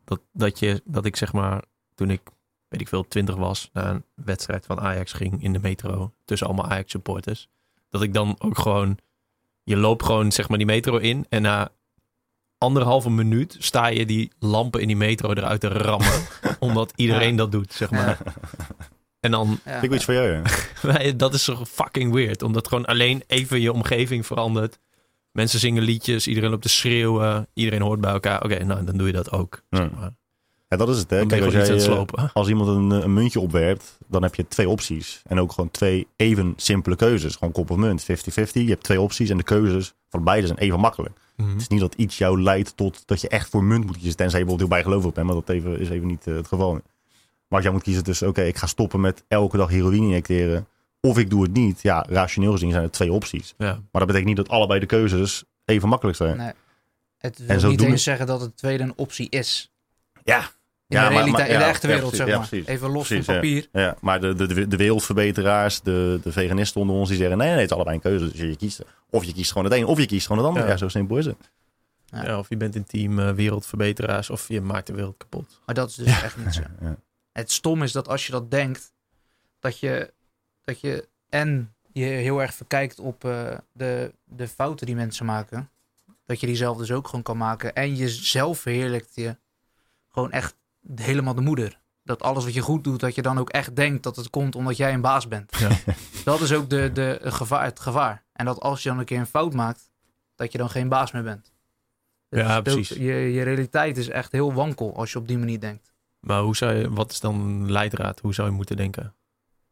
Dat, dat, je, dat ik zeg maar, toen ik, weet ik veel, twintig was, naar een wedstrijd van Ajax ging in de metro. Tussen allemaal Ajax supporters. Dat ik dan ook gewoon, je loopt gewoon zeg maar die metro in. En na anderhalve minuut sta je die lampen in die metro eruit te rammen. omdat iedereen dat doet, zeg maar. En dan Ja. Ik weet iets van jou, ja. Dat is zo fucking weird. Omdat gewoon alleen even je omgeving verandert. Mensen zingen liedjes, iedereen loopt te schreeuwen. Iedereen hoort bij elkaar. Oké, nou, dan doe je dat ook. Ja. zeg maar. Ja, dat is het. Hè. Kijk, je als, jij, eh, slopen. als iemand een, een muntje opwerpt, dan heb je twee opties. En ook gewoon twee even simpele keuzes. Gewoon kop of munt, 50-50. Je hebt twee opties en de keuzes van beide zijn even makkelijk. Mhm. Het is niet dat iets jou leidt tot dat je echt voor munt moet kiezen. Tenzij je bijvoorbeeld heel bijgelovig bent, maar dat even, is even niet eh, het geval. Maar als jij moet kiezen tussen, oké, ik ga stoppen met elke dag heroïne injecteren. Of ik doe het niet. Ja, rationeel gezien zijn er twee opties. Ja. Maar dat betekent niet dat allebei de keuzes even makkelijk zijn. Nee. Het wil En niet eens zeggen dat het tweede een optie is. Ja, In Ja, de maar- realiteit, in de echte ja, wereld, precies, zeg ja, maar. precies. Even los Precies, van papier. Ja, maar de, de, de wereldverbeteraars, de, de veganisten onder ons, die zeggen nee, nee, het is allebei een keuze. Dus je kiest, of je kiest gewoon het een, of je kiest gewoon het ander. Ja. Ja, zo simpel is het. Ja. Ja, of je bent een team eh, wereldverbeteraars of je maakt de wereld kapot. Maar dat is dus echt niet zo. Het stom is dat als je dat denkt, dat je, dat je en je heel erg verkijkt op eh, de, de fouten die mensen maken. Dat je die zelf dus ook gewoon kan maken. En jezelf verheerlijkt je gewoon echt helemaal de moeder. Dat alles wat je goed doet, dat je dan ook echt denkt dat het komt omdat jij een baas bent. Ja. Dat is ook de, de, het gevaar, het gevaar. En dat als je dan een keer een fout maakt, dat je dan geen baas meer bent. Ja, ook- precies. Je, je realiteit is echt heel wankel als je op die manier denkt. Maar hoe zou je, wat is dan een leidraad? Hoe zou je moeten denken? Heb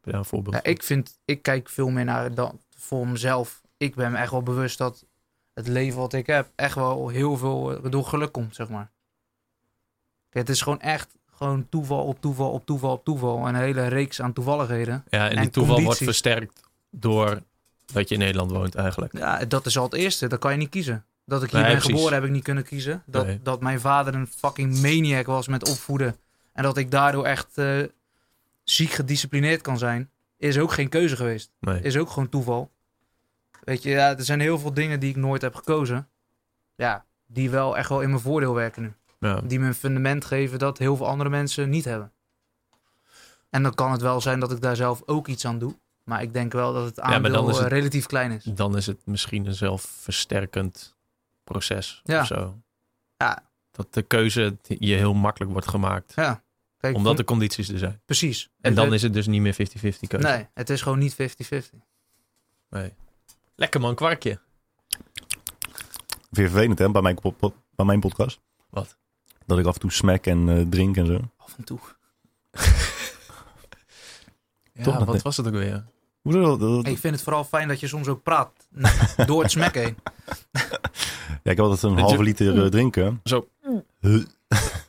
je daar een voorbeeld Ja, ik vind, ik kijk veel meer naar dan voor mezelf. Ik ben me echt wel bewust dat het leven wat ik heb echt wel heel veel eh, door geluk komt, zeg maar. Het is gewoon echt gewoon toeval op toeval op toeval op toeval. En een hele reeks aan toevalligheden. Ja, en, en die toeval wordt versterkt door dat je in Nederland woont eigenlijk. Ja, dat is al het eerste. Dat kan je niet kiezen. Dat ik hier Nee, ben precies. geboren heb ik niet kunnen kiezen. Dat, Nee. dat mijn vader een fucking maniac was met opvoeden. En dat ik daardoor echt eh, ziek gedisciplineerd kan zijn. Is ook geen keuze geweest. Nee. is ook gewoon toeval. Weet je, ja, er zijn heel veel dingen die ik nooit heb gekozen. Ja, die wel echt wel in mijn voordeel werken nu. Ja. Die me een fundament geven dat heel veel andere mensen niet hebben. En dan kan het wel zijn dat ik daar zelf ook iets aan doe. Maar ik denk wel dat het aandeel het- eh, relatief klein is. Dan is het misschien een zelfversterkend proces Ja. of zo. Ja. Dat de keuze je heel makkelijk wordt gemaakt. Ja. Kijk, Omdat de condities er zijn. Precies. En dan het, is het dus niet meer 50-50 keuze. Nee, het is gewoon niet 50-50. Nee. Lekker man, kwarkje. Weer vervelend, hè, bij mijn, po- po- bij mijn podcast. Wat? Dat ik af en toe smack en eh, drink en zo. Af en toe. Ja, Toch wat was het ook weer? Hoezo? Dat- dat- Ik vind het vooral fijn dat je soms ook praat door het smack heen. Ja, ik heb altijd een halve liter eh, drinken. Zo.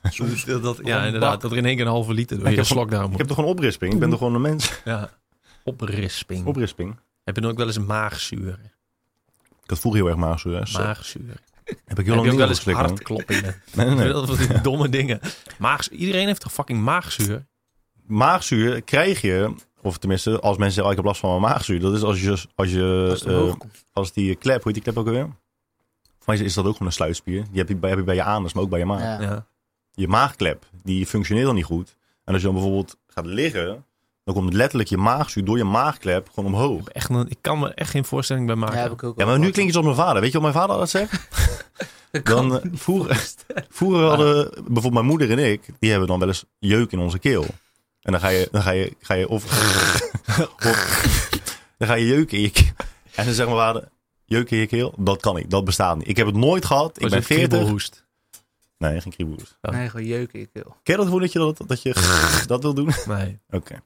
Dat, dat, ja, Een inderdaad. Dat er in één keer een halve liter door Ik je heb- slok daar Ik moet. heb toch gewoon oprisping? Ik ben toch gewoon een mens? Ja. Oprisping. Oprisping. Heb je dan ook wel eens een maagzuur? Ik had vroeger heel erg maagzuur. hè. Maagzuur. Heb ik heel Heb lang niet wel eens hartkloppingen? Nee, nee, nee. Dat van die domme dingen. Maags Iedereen heeft toch fucking maagzuur? Maagzuur krijg je, of tenminste, als mensen zeggen, oh, ik heb last van mijn maagzuur. Dat is als je, als je, Als eh, als die klep, hoe heet die klep ook alweer? Mij is dat ook gewoon een sluitspier. Die heb je bij, heb je bij je anus, maar ook bij je maag. Ja. Ja. Je maagklep, die functioneert dan niet goed. En als je dan bijvoorbeeld gaat liggen, dan komt letterlijk je maagzuur door je maagklep gewoon omhoog. Echt, een- ik kan me echt geen voorstelling bij maken. Ja, heb ik ook Ja, maar nu klink je zoals mijn vader. Weet je wat mijn vader altijd zegt? Dan, eh, vroeger, vroeger hadden bijvoorbeeld mijn moeder en ik, die hebben dan wel eens jeuk in onze keel. En dan ga je, dan ga je, ga je of, of- dan ga je jeuken in je keel. En dan zegt mijn vader, jeuk in je keel, dat kan niet, dat bestaat niet. Ik heb het nooit gehad, ik ben het 40. kriebelhoest? Nee, geen kriebelhoest. Nee, gewoon jeuken je keel. Ken je dat gevoel dat je dat, dat, je dat wil doen? Nee. Oké. Ja.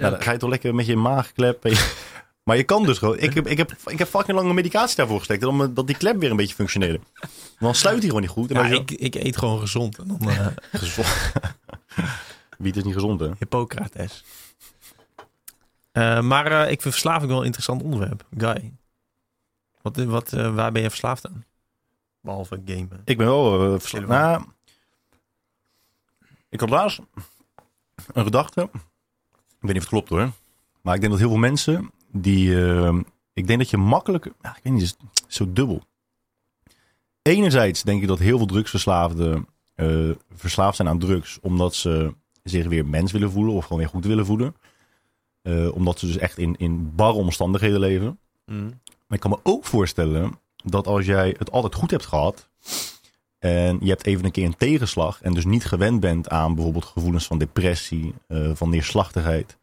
Nou, dan ga je toch lekker met je maagklep. en je- Maar je kan dus gewoon. Ik heb, ik heb, ik heb fucking lange medicatie daarvoor gestekt. Om, dat die klep weer een beetje functioneerde. Dan sluit hij gewoon niet goed. En Ja, ik, ik eet gewoon gezond. En dan eh Gezond. Wiet is niet gezond, hè? Hippocrates. Eh, maar eh, ik vind verslaving wel een interessant onderwerp. Guy. Wat, wat, eh, waar ben je verslaafd aan? Behalve gamen. Ik ben wel uh, verslaafd. Nou, ik had laatst een gedachte. Ik weet niet of het klopt hoor. Maar ik denk dat heel veel mensen die... eh, ik denk dat je makkelijk... Ik weet niet, het is zo dubbel. Enerzijds denk ik dat heel veel drugsverslaafden eh, verslaafd zijn aan drugs. Omdat ze zich weer mens willen voelen of gewoon weer goed willen voelen. Omdat ze dus echt in, in barre omstandigheden leven. Mm. Maar ik kan me ook voorstellen dat als jij het altijd goed hebt gehad. En je hebt even een keer een tegenslag. En dus niet gewend bent aan bijvoorbeeld gevoelens van depressie, eh, van neerslachtigheid.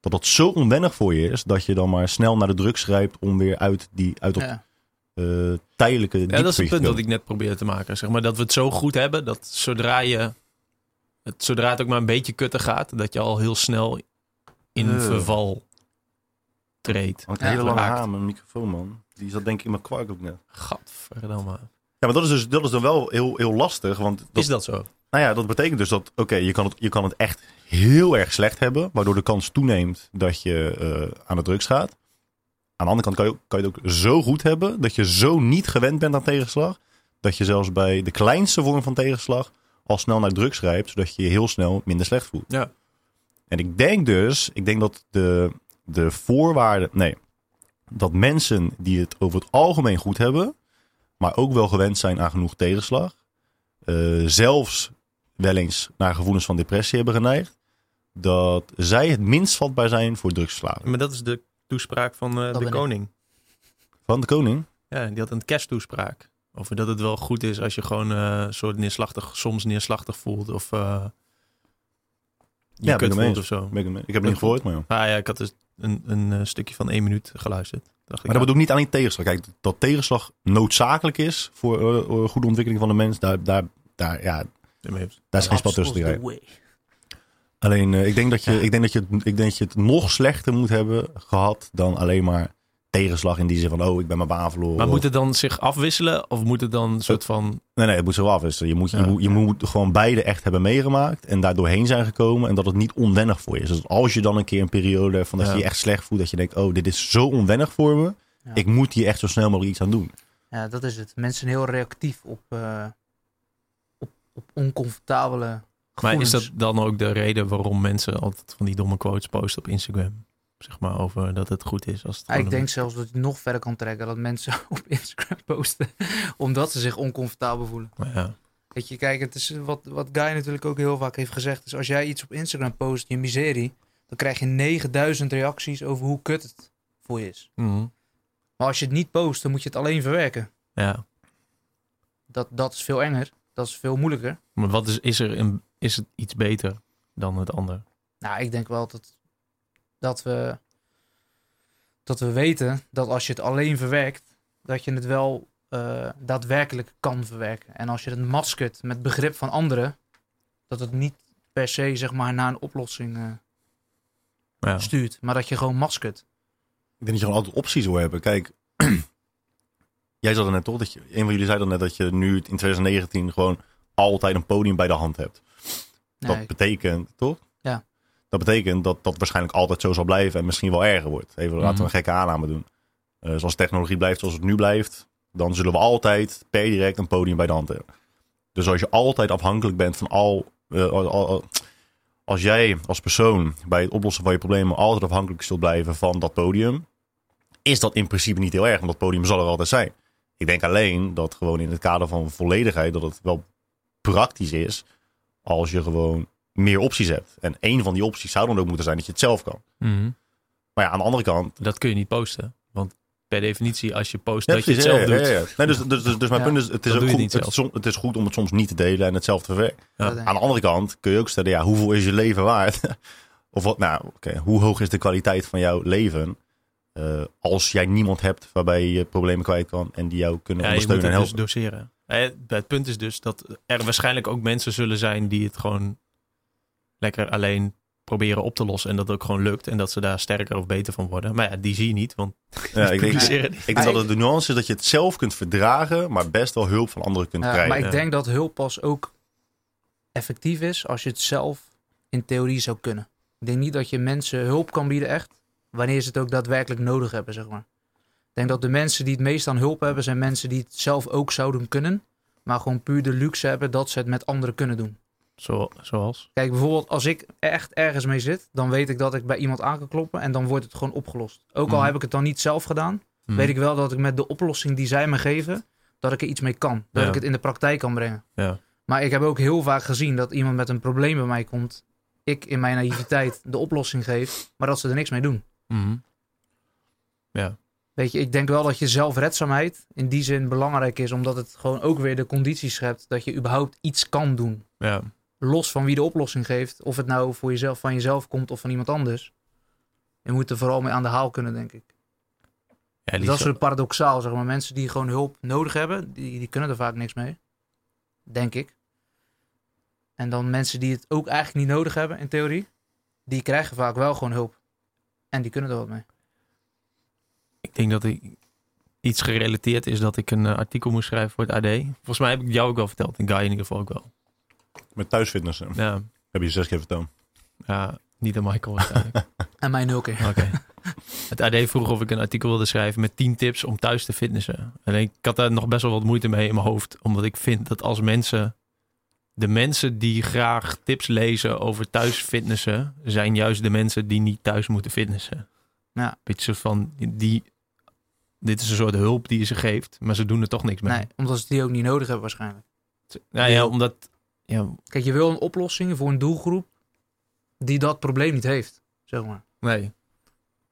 Dat dat zo onwennig voor je is dat je dan maar snel naar de drugs grijpt om weer uit, die, uit dat Ja. eh, tijdelijke Ja, dat is het punt dat ik net probeerde te maken. Zeg maar dat we het zo goed hebben dat zodra je het, zodra het ook maar een beetje kutter gaat, dat je al heel snel in Eh. verval treedt. Want Ja, een hele lange geraakt. haar, mijn microfoon man. Die zat denk ik in mijn kwark ook net. Gadverdamme. Ja, maar dat is dus dat is dan wel heel, heel lastig. Want dat, Is dat zo? Nou ja, dat betekent dus dat, oké, je, kan het, je kan het echt heel erg slecht hebben, waardoor de kans toeneemt dat je eh, aan de drugs gaat. Aan de andere kant kan je, kan je het ook zo goed hebben, dat je zo niet gewend bent aan tegenslag, dat je zelfs bij de kleinste vorm van tegenslag al snel naar drugs grijpt, zodat je je heel snel minder slecht voelt. Ja. En ik denk dus, ik denk dat de, de voorwaarden, nee, dat mensen die het over het algemeen goed hebben, maar ook wel gewend zijn aan genoeg tegenslag, eh, zelfs wel eens naar gevoelens van depressie hebben geneigd, dat zij het minst vatbaar zijn voor drugsverslaving. Maar dat is de toespraak van eh, de ik. koning. Van de koning? Ja, die had een kersttoespraak. Over dat het wel goed is als je gewoon eh soort neerslachtig, soms neerslachtig voelt. Of eh je Ja, kut voelt of zo. Ik, het heb het niet gehoord, maar ja. Ah ja, ik had dus een, een eh, stukje van één minuut geluisterd. Dacht ik, Maar dat bedoel ik niet alleen tegenslag. Kijk, dat tegenslag noodzakelijk is voor eh, eh, goede ontwikkeling van de mens, daar, daar, daar, ja, daar is geen spat tussen te krijgen. Alleen, eh, ik, denk dat je, ik, denk dat je, ik denk dat je het nog slechter moet hebben gehad dan alleen maar tegenslag in die zin van, oh, ik ben mijn baan verloren. Maar Of- moet het dan zich afwisselen? Of moet het dan een soort van... Nee, nee, het moet zo afwisselen. Je moet, Ja. je, moet, je moet gewoon beide echt hebben meegemaakt en daar doorheen zijn gekomen en dat het niet onwennig voor je is. Dus als je dan een keer een periode hebt van dat Ja. je je echt slecht voelt, dat je denkt, oh, dit is zo onwennig voor me. Ja. Ik moet hier echt zo snel mogelijk iets aan doen. Ja, dat is het. Mensen zijn heel reactief op, eh, op, op oncomfortabele Maar gevoelens. is dat dan ook de reden waarom mensen altijd van die domme quotes posten op Instagram? Zeg maar over dat het goed is als het gewoon ik denk zelfs dat je nog verder kan trekken. Dat mensen op Instagram posten. omdat ze zich oncomfortabel voelen. Ja. Weet je, kijk, het is wat, wat Guy natuurlijk ook heel vaak heeft gezegd. Is als jij iets op Instagram post, je miserie. Dan dan krijg je 9000 reacties over hoe kut het voor je is. Mhm. Maar als je het niet post, dan moet je het alleen verwerken. Ja. Dat, dat is veel enger. Dat is veel moeilijker. Maar wat is, is er een, is het iets beter dan het ander? Nou, ik denk wel dat, dat, we, dat we weten dat als je het alleen verwerkt, dat je het wel eh, daadwerkelijk kan verwerken. En als je het maskert met begrip van anderen, dat het niet per se zeg maar naar een oplossing eh, Ja. stuurt, maar dat je gewoon maskert. Ik denk dat je gewoon altijd opties wil hebben. Kijk, jij zei er net toch, dat je, een van jullie zei dan net dat je nu in 2019 gewoon altijd een podium bij de hand hebt. Nee, Dat betekent, toch? Dat betekent dat dat waarschijnlijk altijd zo zal blijven en misschien wel erger wordt. Even laten we Mhm. een gekke aanname doen. Eh zoals technologie blijft zoals het nu blijft, dan zullen we altijd per direct een podium bij de hand hebben. Dus als je altijd afhankelijk bent van al, eh, al- al- als jij als persoon bij het oplossen van je problemen altijd afhankelijk zult blijven van dat podium, is dat in principe niet heel erg, want dat podium zal er altijd zijn. Ik denk alleen dat gewoon in het kader van volledigheid, dat het wel praktisch is als je gewoon meer opties hebt. En één van die opties zou dan ook moeten zijn dat je het zelf kan. Mhm. Maar ja, aan de andere kant. Dat kun je niet posten. Want per definitie, als je post Ja, dat je het zelf ja, doet. ja, ja. Nee, dus, dus, dus, dus mijn Ja, punt is, het is, ook goed, het het, is om het soms niet te delen en het zelf te verwerken. Aan de andere kant kun je ook stellen, ja, hoeveel is je leven waard? of wat, nou, oké, hoe hoog is de kwaliteit van jouw leven? eh, als jij niemand hebt waarbij je problemen kwijt kan en die jou kunnen Ja, je moet ondersteunen en dus helpen. doseren. Eh, Het punt is dus dat er waarschijnlijk ook mensen zullen zijn die het gewoon lekker alleen proberen op te lossen. En dat het ook gewoon lukt. En dat ze daar sterker of beter van worden. Maar ja, die zie je niet, want ja, ik denk, publiceren ik denk dat het de nuance is dat je het zelf kunt verdragen, maar best wel hulp van anderen kunt Ja, krijgen. maar ik denk dat hulp pas ook effectief is als je het zelf in theorie zou kunnen. Ik denk niet dat je mensen hulp kan bieden echt, wanneer ze het ook daadwerkelijk nodig hebben, zeg maar. Ik denk dat de mensen die het meest aan hulp hebben, zijn mensen die het zelf ook zouden kunnen, maar gewoon puur de luxe hebben dat ze het met anderen kunnen doen. Zo, zoals. Kijk, bijvoorbeeld als ik echt ergens mee zit, dan weet ik dat ik bij iemand aan kan kloppen en dan wordt het gewoon opgelost. Ook al Mhm. heb ik het dan niet zelf gedaan, Mhm. weet ik wel dat ik met de oplossing die zij me geven, dat ik er iets mee kan. Dat Ja. ik het in de praktijk kan brengen. Ja. Maar ik heb ook heel vaak gezien dat iemand met een probleem bij mij komt. Ik in mijn naïviteit de oplossing geef, maar dat ze er niks mee doen. Mhm. Ja. Weet je, ik denk wel dat je zelfredzaamheid in die zin belangrijk is, omdat het gewoon ook weer de condities schept dat je überhaupt iets kan doen. Ja. Los van wie de oplossing geeft, of het nou voor jezelf, van jezelf komt of van iemand anders. Je moet er vooral mee aan de haal kunnen, denk ik. Ja, dat is paradoxaal, zeg maar. Mensen die gewoon hulp nodig hebben, die, die kunnen er vaak niks mee. Denk ik. En dan mensen die het ook eigenlijk niet nodig hebben, in theorie, die krijgen vaak wel gewoon hulp. En die kunnen er wat mee. Ik denk dat ik iets gerelateerd is dat ik een eh, artikel moest schrijven voor het AD. Volgens mij heb ik jou ook wel verteld. En Guy in ieder geval ook wel. Met thuisfitnessen. Ja, Heb je zes keer verteld. ja niet aan Michael waarschijnlijk. En mij nul keer. Oké. Het AD vroeg of ik een artikel wilde schrijven met 10 tips om thuis te fitnessen. En ik had daar nog best wel wat moeite mee in mijn hoofd. Omdat ik vind dat als mensen... De mensen die graag tips lezen over thuis fitnessen... zijn juist de mensen die niet thuis moeten fitnessen. Ja. Beetje zo van... Die, dit is een soort hulp die je ze geeft. Maar ze doen er toch niks mee. Nee, omdat ze die ook niet nodig hebben waarschijnlijk. Nou ja, omdat... Ja, Kijk, je wil een oplossing voor een doelgroep die dat probleem niet heeft, zeg maar. nee.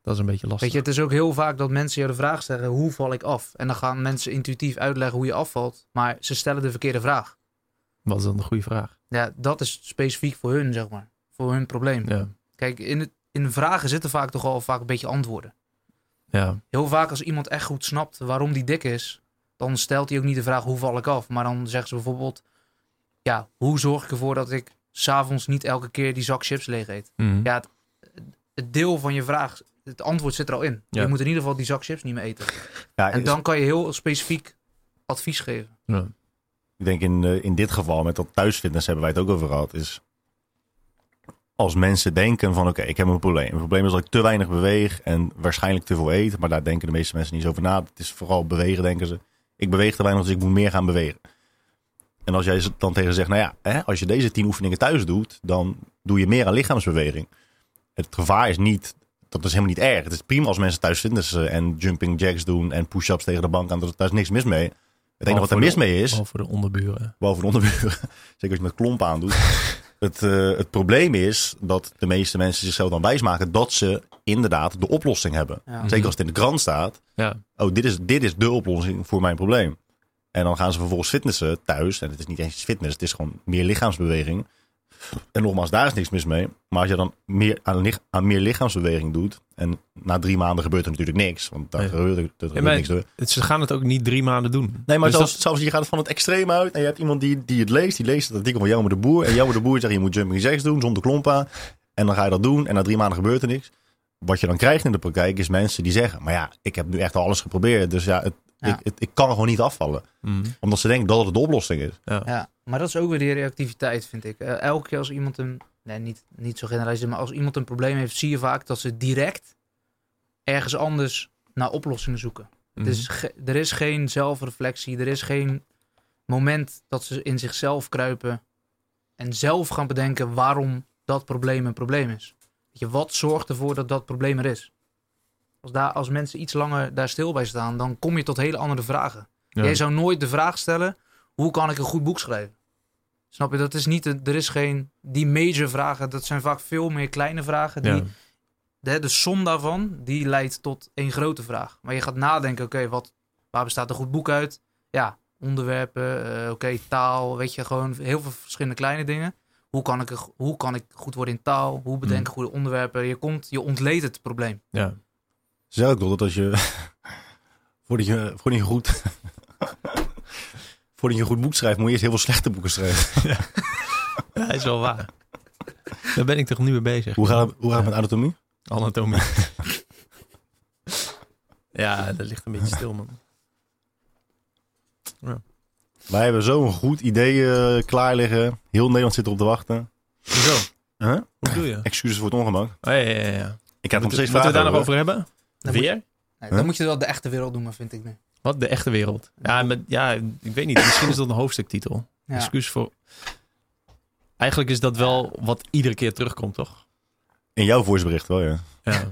Dat is een beetje lastig. Weet je, het is ook heel vaak dat mensen jou de vraag stellen, hoe val ik af? En dan gaan mensen intuïtief uitleggen hoe je afvalt, maar ze stellen de verkeerde vraag. Wat is dan de goede vraag? Ja, dat is specifiek voor hun, zeg maar. Voor hun probleem. Ja. Kijk, in, het, in vragen zitten vaak toch al vaak een beetje antwoorden. Ja. Heel vaak als iemand echt goed snapt waarom die dik is, dan stelt hij ook niet de vraag hoe val ik af. Maar dan zeggen ze bijvoorbeeld, ja, hoe zorg ik ervoor dat ik s'avonds niet elke keer die zak chips leeg eet? Mhm. Ja, het, het deel van je vraag, het antwoord zit er al in. Ja. Je moet in ieder geval die zak chips niet meer eten. Ja, En is- dan kan je heel specifiek advies geven. Ja. Ik denk in, eh, in dit geval, met dat thuisfitness hebben wij het ook over gehad, is als mensen denken van oké, ik heb een probleem. Het probleem is dat ik te weinig beweeg en waarschijnlijk te veel eet. Maar daar denken de meeste mensen niet zo over na. Het is vooral bewegen, denken ze. Ik beweeg te weinig, dus ik moet meer gaan bewegen. En als jij ze dan tegen ze zegt, nou ja, hè, als je deze tien oefeningen thuis doet, dan doe je meer aan lichaamsbeweging. Het gevaar is niet, dat is helemaal niet erg. Het is prima als mensen thuis fitnessen en jumping jacks doen en push-ups tegen de bank aan. Daar is niks mis mee. Het enige wat er voor de- mis mee is, Behalve voor de onderburen. Behalve de onderburen. Zeker als je met klomp aandoet. Het, eh, het probleem is dat de meeste mensen zichzelf dan wijsmaken dat ze inderdaad de oplossing hebben. Ja. Zeker als het in de krant staat. Ja. Oh, dit is, dit is de oplossing voor mijn probleem. En dan gaan ze vervolgens fitnessen thuis. En het is niet eens fitness, het is gewoon meer lichaamsbeweging. En nogmaals, daar is niks mis mee. Maar als je dan meer aan, meer lichaamsbeweging doet. En na drie maanden gebeurt er natuurlijk niks. Want daar Nee. gebeurt, er- er gebeurt niks door. Het- Ze gaan het ook niet drie maanden doen. Nee, maar Dus zelfs, dat- zelfs je gaat van het extreem uit. En je hebt iemand die, die het leest. Die leest het artikel van Jammer de Boer. En Jammer de Boer zegt je moet jumping jacks doen zonder klompen. En dan ga je dat doen. En na drie maanden gebeurt er niks. Wat je dan krijgt in de praktijk is mensen die zeggen. Maar ja, ik heb nu echt alles geprobeerd. Dus ja, het, Ja. Ik, het, ik kan gewoon niet afvallen. Mhm. Omdat ze denken dat het de oplossing is. Ja, maar dat is ook weer die reactiviteit, vind ik. Eh, elke keer als iemand een, nee, niet, niet zo generaliseerd, maar als iemand een probleem heeft, zie je vaak dat ze direct ergens anders naar oplossingen zoeken. Dus er is geen zelfreflectie, er is geen moment dat ze in zichzelf kruipen en zelf gaan bedenken waarom dat probleem een probleem is. Weet je, wat zorgt ervoor dat dat probleem er is? Als, daar, als mensen iets langer daar stil bij staan, dan kom je tot hele andere vragen. Ja. Jij zou nooit de vraag stellen: hoe kan ik een goed boek schrijven? Snap je? Dat is niet. Er is geen. Die major vragen, dat zijn vaak veel meer kleine vragen. Die, Ja. de, de som daarvan, die leidt tot één grote vraag. Maar je gaat nadenken: oké, wat waar bestaat een goed boek uit? Ja, onderwerpen, eh, oké, taal, weet je, gewoon heel veel verschillende kleine dingen. Hoe kan ik, hoe kan ik goed worden in taal? Hoe bedenk ik Mm. goede onderwerpen? Je komt, je ontleedt het probleem. Ja. Ze zeggen ook wel dat als je... voordat je, voordat je goed... voordat je een goed boek schrijft, moet je eerst heel veel slechte boeken schrijven. ja, is wel waar. Daar ben ik toch nu mee bezig. Hoe gaat het, hoe gaat het met anatomie? Anatomie. ja, dat ligt een beetje stil, man. Wij hebben zo'n goed idee eh, klaar liggen. Heel Nederland zit erop te wachten. Hoezo? Huh? Hoe bedoel je? Excuses voor het ongemak. Oh, ja, ja, ja. Ik heb nog Moeten, we daar nog over hebben? Dan moet- Weer? Nee, Huh? Dan moet je wel de echte wereld noemen, vind ik nu. Wat? De echte wereld? Ja, met, ja, ik weet niet. Misschien is dat een hoofdstuktitel. Ja. Excuus voor... Eigenlijk is dat wel wat iedere keer terugkomt, toch? In jouw voicebericht wel, ja. Ja.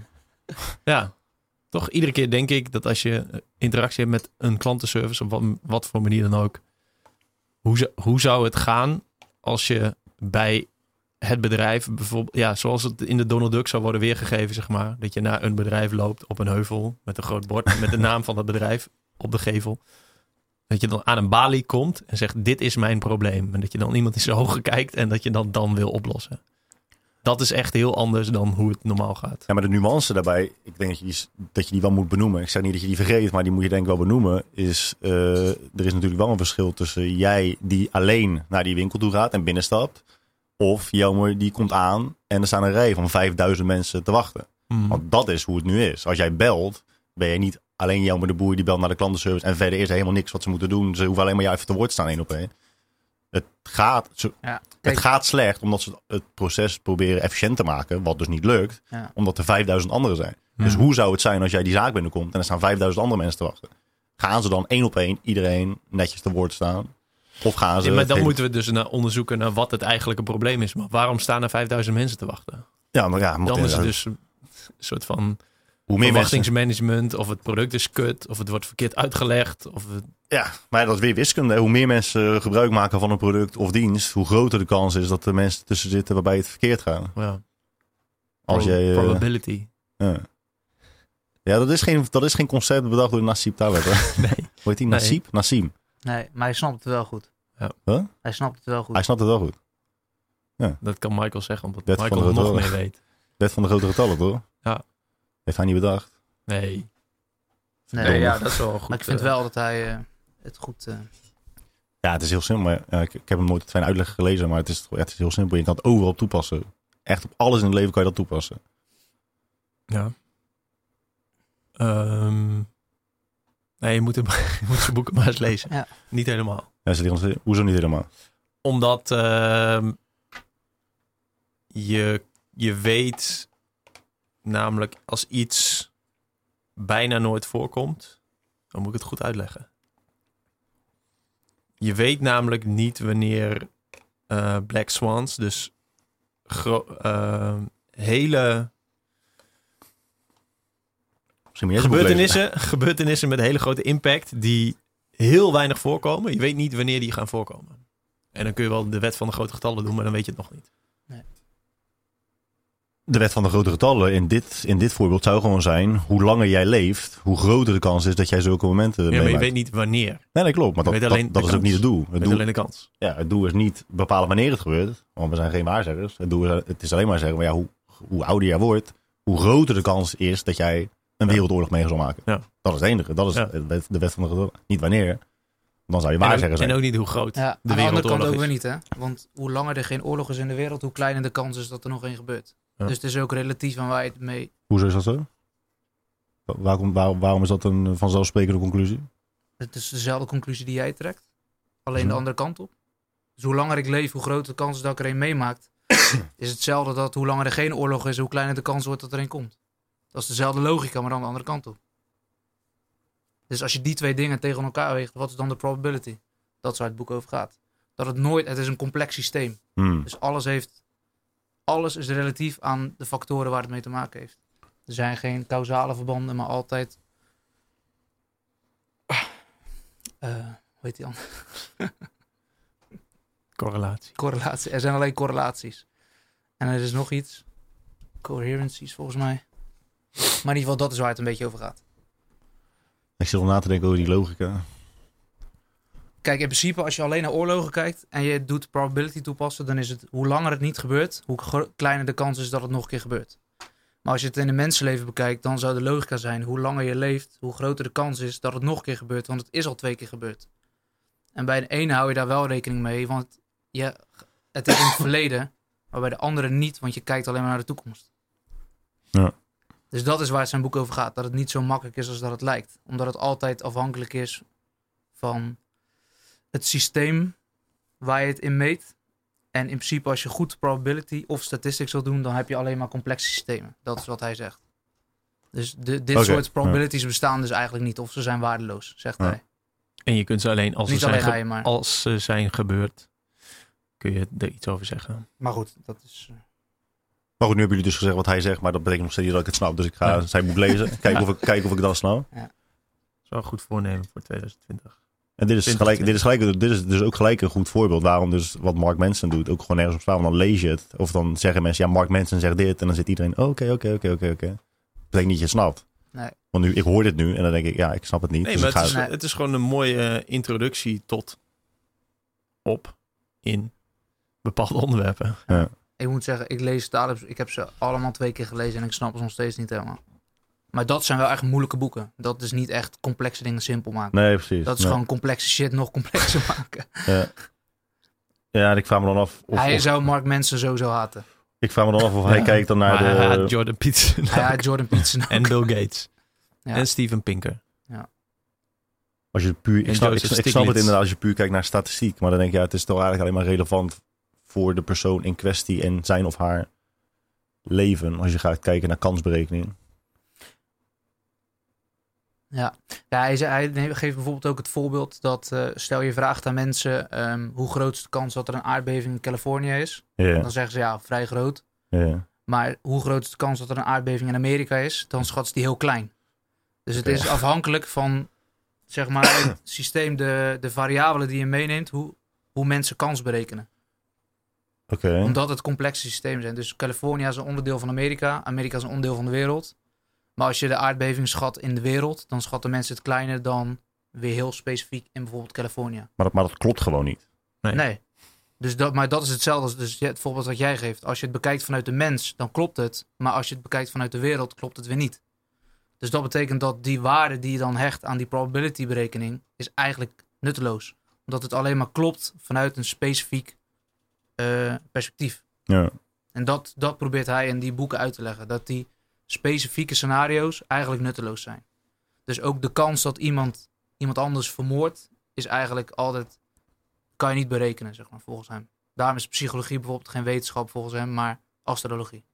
ja. Toch iedere keer denk ik dat als je eh, interactie hebt met een klantenservice, op wat, wat voor manier dan ook, hoe, zou- hoe zou het gaan als je bij het bedrijf, bijvoorbeeld, ja, zoals het in de Donald Duck zou worden weergegeven, zeg maar, dat je naar een bedrijf loopt op een heuvel met een groot bord met de naam van dat bedrijf op de gevel. Dat je dan aan een balie komt en zegt: Dit is mijn probleem. En dat je dan iemand in zijn ogen kijkt en dat je dat dan wil oplossen. Dat is echt heel anders dan hoe het normaal gaat. Ja, maar de nuance daarbij, ik denk dat je, die, dat je die wel moet benoemen. Ik zeg niet dat je die vergeet, maar die moet je denk ik wel benoemen. Is, eh, er is natuurlijk wel een verschil tussen jij die alleen naar die winkel toe gaat en binnenstapt. Of Jelmer die komt aan en er staan een rij van 5000 mensen te wachten. Hmm. Want dat is hoe het nu is. Als jij belt, ben je niet alleen Jelmer de Boer die belt naar de klantenservice. En verder is er helemaal niks wat ze moeten doen. Ze hoeven alleen maar jou even te woord te staan één op één. Het gaat, ze- Ja. het gaat slecht omdat ze het proces proberen efficiënt te maken. Wat dus niet lukt ja. omdat er 5000 anderen zijn. Dus hoe zou het zijn als jij die zaak binnenkomt en er staan 5000 andere mensen te wachten? Gaan ze dan één op één iedereen netjes te woord staan? Of gaan ze. Ja, maar dan moeten we dus naar onderzoeken naar wat het eigenlijke probleem is. Maar waarom staan er 5000 mensen te wachten? Ja, maar ja, Dan is het dus een soort van hoe meer mensen. verwachtingsmanagement. Of het product is kut. Of het wordt verkeerd uitgelegd. Of het- Ja, maar dat is weer wiskunde. Hoe meer mensen gebruik maken van een product of dienst, hoe groter de kans is dat er mensen tussen zitten waarbij het verkeerd gaat. ja, Als pro- jij. eh, probability. ja. ja, dat is, geen, dat is geen concept bedacht door Nassim Taleb. Nee. Hoe heet die? Nee. Nassim? Nassim. Nee, maar hij snapt het wel goed. Ja. Huh? Hij snapt het wel goed. Hij snapt het wel goed. Dat kan Michael zeggen, omdat Michael de nog meer weet. Wet van de grote getallen, toch? Ja. Heeft hij niet bedacht. Nee. Nee, Nee, ja, ja, dat is wel goed. maar ik vind eh, wel dat hij eh, het goed... eh, Ja, het is heel simpel. Maar, ja, ik, ik heb hem nooit het fijn uitleg gelezen, maar het is, ja, het is heel simpel. Je kan het overal toepassen. Echt op alles in het leven kan je dat toepassen. Ja. Ehm, nee, je moet, hem, je moet zijn boeken maar eens lezen. Ja. Niet helemaal. Hoezo niet helemaal? Omdat ehm, je, je weet namelijk als iets bijna nooit voorkomt, dan moet ik het goed uitleggen. Je weet namelijk niet wanneer eh, Black Swans, dus eh, hele gebeurtenissen, gebeurtenissen met hele grote impact die heel weinig voorkomen. Je weet niet wanneer die gaan voorkomen. En dan kun je wel de wet van de grote getallen doen, maar dan weet je het nog niet. De wet van de grote getallen in dit, in dit voorbeeld zou gewoon zijn... hoe langer jij leeft, hoe groter de kans is dat jij zulke momenten Ja, maar je weet niet wanneer. Nee, dat klopt. Maar dat, dat, is ook niet het doel. Het doel, alleen de kans. ja, het doel is niet bepalen wanneer het gebeurt. Want we zijn geen waarzeggers. Het, doel is, het is alleen maar zeggen, maar ja, hoe, hoe ouder jij wordt... hoe groter de kans is dat jij een wereldoorlog mee zal maken. Ja. Dat is het enige. Dat is Ja. de wet- van de getallen. Niet wanneer. Dan zou je En ook, waarzegger zijn. en ook niet hoe groot Ja, de aan de andere kant ook is. weer niet, hè? Want hoe langer er geen oorlog is in de wereld, hoe kleiner de kans is dat er nog één gebeurt. Ja. Dus het is ook relatief aan waar je het mee... Hoezo is dat zo? Wa- Waarom, waar- waarom is dat een vanzelfsprekende conclusie? Het is dezelfde conclusie die jij trekt. Alleen Mhm. de andere kant op. Dus hoe langer ik leef, hoe groter de kans is dat ik er een meemaakt. is hetzelfde dat hoe langer er geen oorlog is, hoe kleiner de kans wordt dat er een komt. Dat is dezelfde logica, maar dan de andere kant op. Dus als je die twee dingen tegen elkaar weegt, wat is dan de probability? Dat is waar het boek over gaat. Dat het nooit, het is een complex systeem. Hmm. Dus alles heeft, alles is relatief aan de factoren waar het mee te maken heeft. Er zijn geen causale verbanden, maar altijd, eh hoe heet die? Correlatie. Correlatie. Er zijn alleen correlaties. En er is nog iets. Coherencies volgens mij. Maar in ieder geval, dat is waar het een beetje over gaat. Ik zit om na te denken over die logica. Kijk, in principe, als je alleen naar oorlogen kijkt en je doet probability toepassen, dan is het hoe langer het niet gebeurt, hoe kleiner de kans is dat het nog een keer gebeurt. Maar als je het in een mensenleven bekijkt, dan zou de logica zijn: hoe langer je leeft, hoe groter de kans is dat het nog een keer gebeurt, want het is al twee keer gebeurd. En bij de ene hou je daar wel rekening mee, want je, het is in het verleden, maar bij de andere niet, want je kijkt alleen maar naar de toekomst. Ja. Dus dat is waar zijn boek over gaat: dat het niet zo makkelijk is als dat het lijkt, omdat het altijd afhankelijk is van het systeem waar je het in meet. En in principe, als je goed probability of statistics wil doen, dan heb je alleen maar complexe systemen. Dat is wat hij zegt. Dus de, dit soort probabilities bestaan dus eigenlijk niet, of ze zijn waardeloos, zegt Ja. hij. En je kunt ze alleen als, ze Niet zijn, alleen ge- hij, maar. als ze zijn gebeurd, kun je er iets over zeggen. Maar goed, dat is. Maar goed, nu hebben jullie dus gezegd wat hij zegt, maar dat betekent nog steeds niet dat ik het snap. Dus ik ga Ja. zijn boek lezen, kijken, of ik, kijken of ik dat snap. Dat is wel een goed voornemen voor 2020. En dit is, 20, gelijk, dit, is gelijk, dit is dus ook gelijk een goed voorbeeld waarom dus wat Mark Manson doet ook gewoon nergens op staan. Want dan lees je het. Of dan zeggen mensen, ja, Mark Manson zegt dit. En dan zit iedereen, oké, oké, oké, oké, oké. Dat betekent niet dat je het snapt. Nee. Want nu, ik hoor dit nu en dan denk ik, ja, ik snap het niet. Nee, dus maar ik ga, het is, Nee. het is gewoon een mooie eh, introductie tot op in bepaalde onderwerpen. Ik moet zeggen, ik lees Taleb's, ik heb ze allemaal twee keer gelezen en ik snap ze nog steeds niet helemaal. Maar dat zijn wel echt moeilijke boeken. Dat is niet echt complexe dingen simpel maken. Nee, precies. Dat is Nee. gewoon complexe shit nog complexer maken. Ja. ja, en ik vraag me dan af of, hij of- zou Mark Mensen sowieso haten. ik vraag me dan af of hij Ja. kijkt dan naar maar hij de... haat Jordan Peterson Hij haat Jordan Peterson en Bill Gates. Ja. En Steven Pinker. Als je puur, ik, snap, ik, ik snap het inderdaad als je puur kijkt naar statistiek. Maar dan denk je, ja, het is toch eigenlijk alleen maar relevant voor de persoon in kwestie en zijn of haar leven. Als je gaat kijken naar kansberekening. Ja, ja hij, zei, hij ne- geeft bijvoorbeeld ook het voorbeeld dat eh, stel je vraagt aan mensen ehm, hoe groot is de kans dat er een aardbeving in Californië is. Dan zeggen ze ja, vrij groot. Maar hoe groot is de kans dat er een aardbeving in Amerika is? Dan schat ze die heel klein. Dus het is afhankelijk van zeg maar het systeem, de, de variabelen die je meeneemt, hoe, hoe mensen kans berekenen. Oké. Omdat het complexe systemen zijn. Dus Californië is een onderdeel van Amerika. Amerika is een onderdeel van de wereld. Maar als je de aardbeving schat in de wereld, dan schatten mensen het kleiner dan weer heel specifiek in bijvoorbeeld Californië. Maar, dat, maar dat klopt gewoon niet. Nee. Nee. Dus dat, maar dat is hetzelfde als dus het voorbeeld wat jij geeft. Als je het bekijkt vanuit de mens, dan klopt het. Maar als je het bekijkt vanuit de wereld, klopt het weer niet. Dus dat betekent dat die waarde die je dan hecht aan die probability berekening, is eigenlijk nutteloos. Omdat het alleen maar klopt vanuit een specifiek eh, perspectief. Ja. En dat, dat probeert hij in die boeken uit te leggen. Dat die specifieke scenario's eigenlijk nutteloos zijn. Dus ook de kans dat iemand iemand anders vermoordt, is eigenlijk altijd. kan je niet berekenen, zeg maar, volgens hem. Daarom is psychologie bijvoorbeeld geen wetenschap volgens hem, maar astrologie.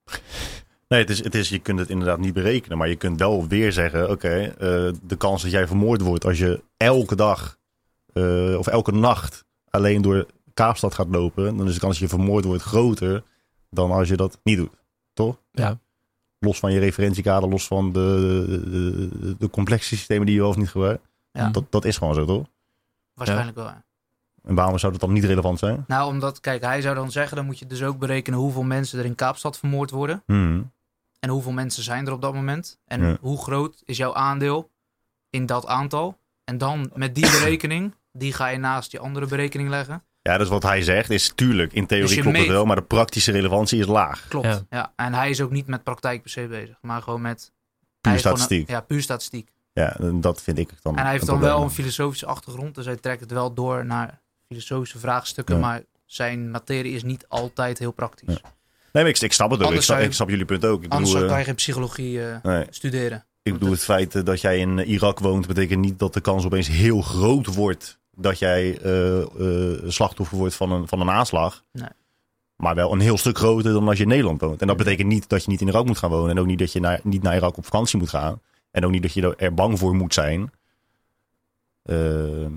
Nee, het is, het is, je kunt het inderdaad niet berekenen. Maar je kunt wel weer zeggen, oké, eh, de kans dat jij vermoord wordt als je elke dag eh, of elke nacht alleen door Kaapstad gaat lopen, dan is de kans dat je vermoord wordt groter dan als je dat niet doet. Toch? Ja. Los van je referentiekader, los van de, de, de, de complexe systemen die je wel of niet gebruikt. Ja. Dat, dat is gewoon zo, toch? Waarschijnlijk wel. ja. En waarom zou dat dan niet relevant zijn? Nou, omdat, kijk, hij zou dan zeggen, dan moet je dus ook berekenen hoeveel mensen er in Kaapstad vermoord worden. Hmm. En hoeveel mensen zijn er op dat moment. En Ja. hoe groot is jouw aandeel in dat aantal. En dan met die berekening, die ga je naast die andere berekening leggen. Ja, dus wat hij zegt is tuurlijk, in theorie Dus klopt het wel, maar de praktische relevantie is laag. Klopt, Ja. ja. En hij is ook niet met praktijk per se bezig. Maar gewoon met... Puur een- statistiek. ja, puur statistiek. Ja, en dat vind ik dan En hij heeft dan wel een filosofische achtergrond. Dus hij trekt het wel door naar filosofische vraagstukken. Ja. Maar zijn materie is niet altijd heel praktisch. Ja. Nee, maar ik, ik snap het ook. Ik snap, ik jullie punt ook. Ik Anders bedoel, kan eh, je geen psychologie eh, nee, studeren. ik bedoel het feit dat jij in Irak woont, betekent niet dat de kans opeens heel groot wordt dat jij eh, eh, slachtoffer wordt van een, van een aanslag. Nee. Maar wel een heel stuk groter dan als je in Nederland woont. En dat betekent niet dat je niet in Irak moet gaan wonen. En ook niet dat je naar, niet naar Irak op vakantie moet gaan. En ook niet dat je er bang voor moet zijn. Ehm,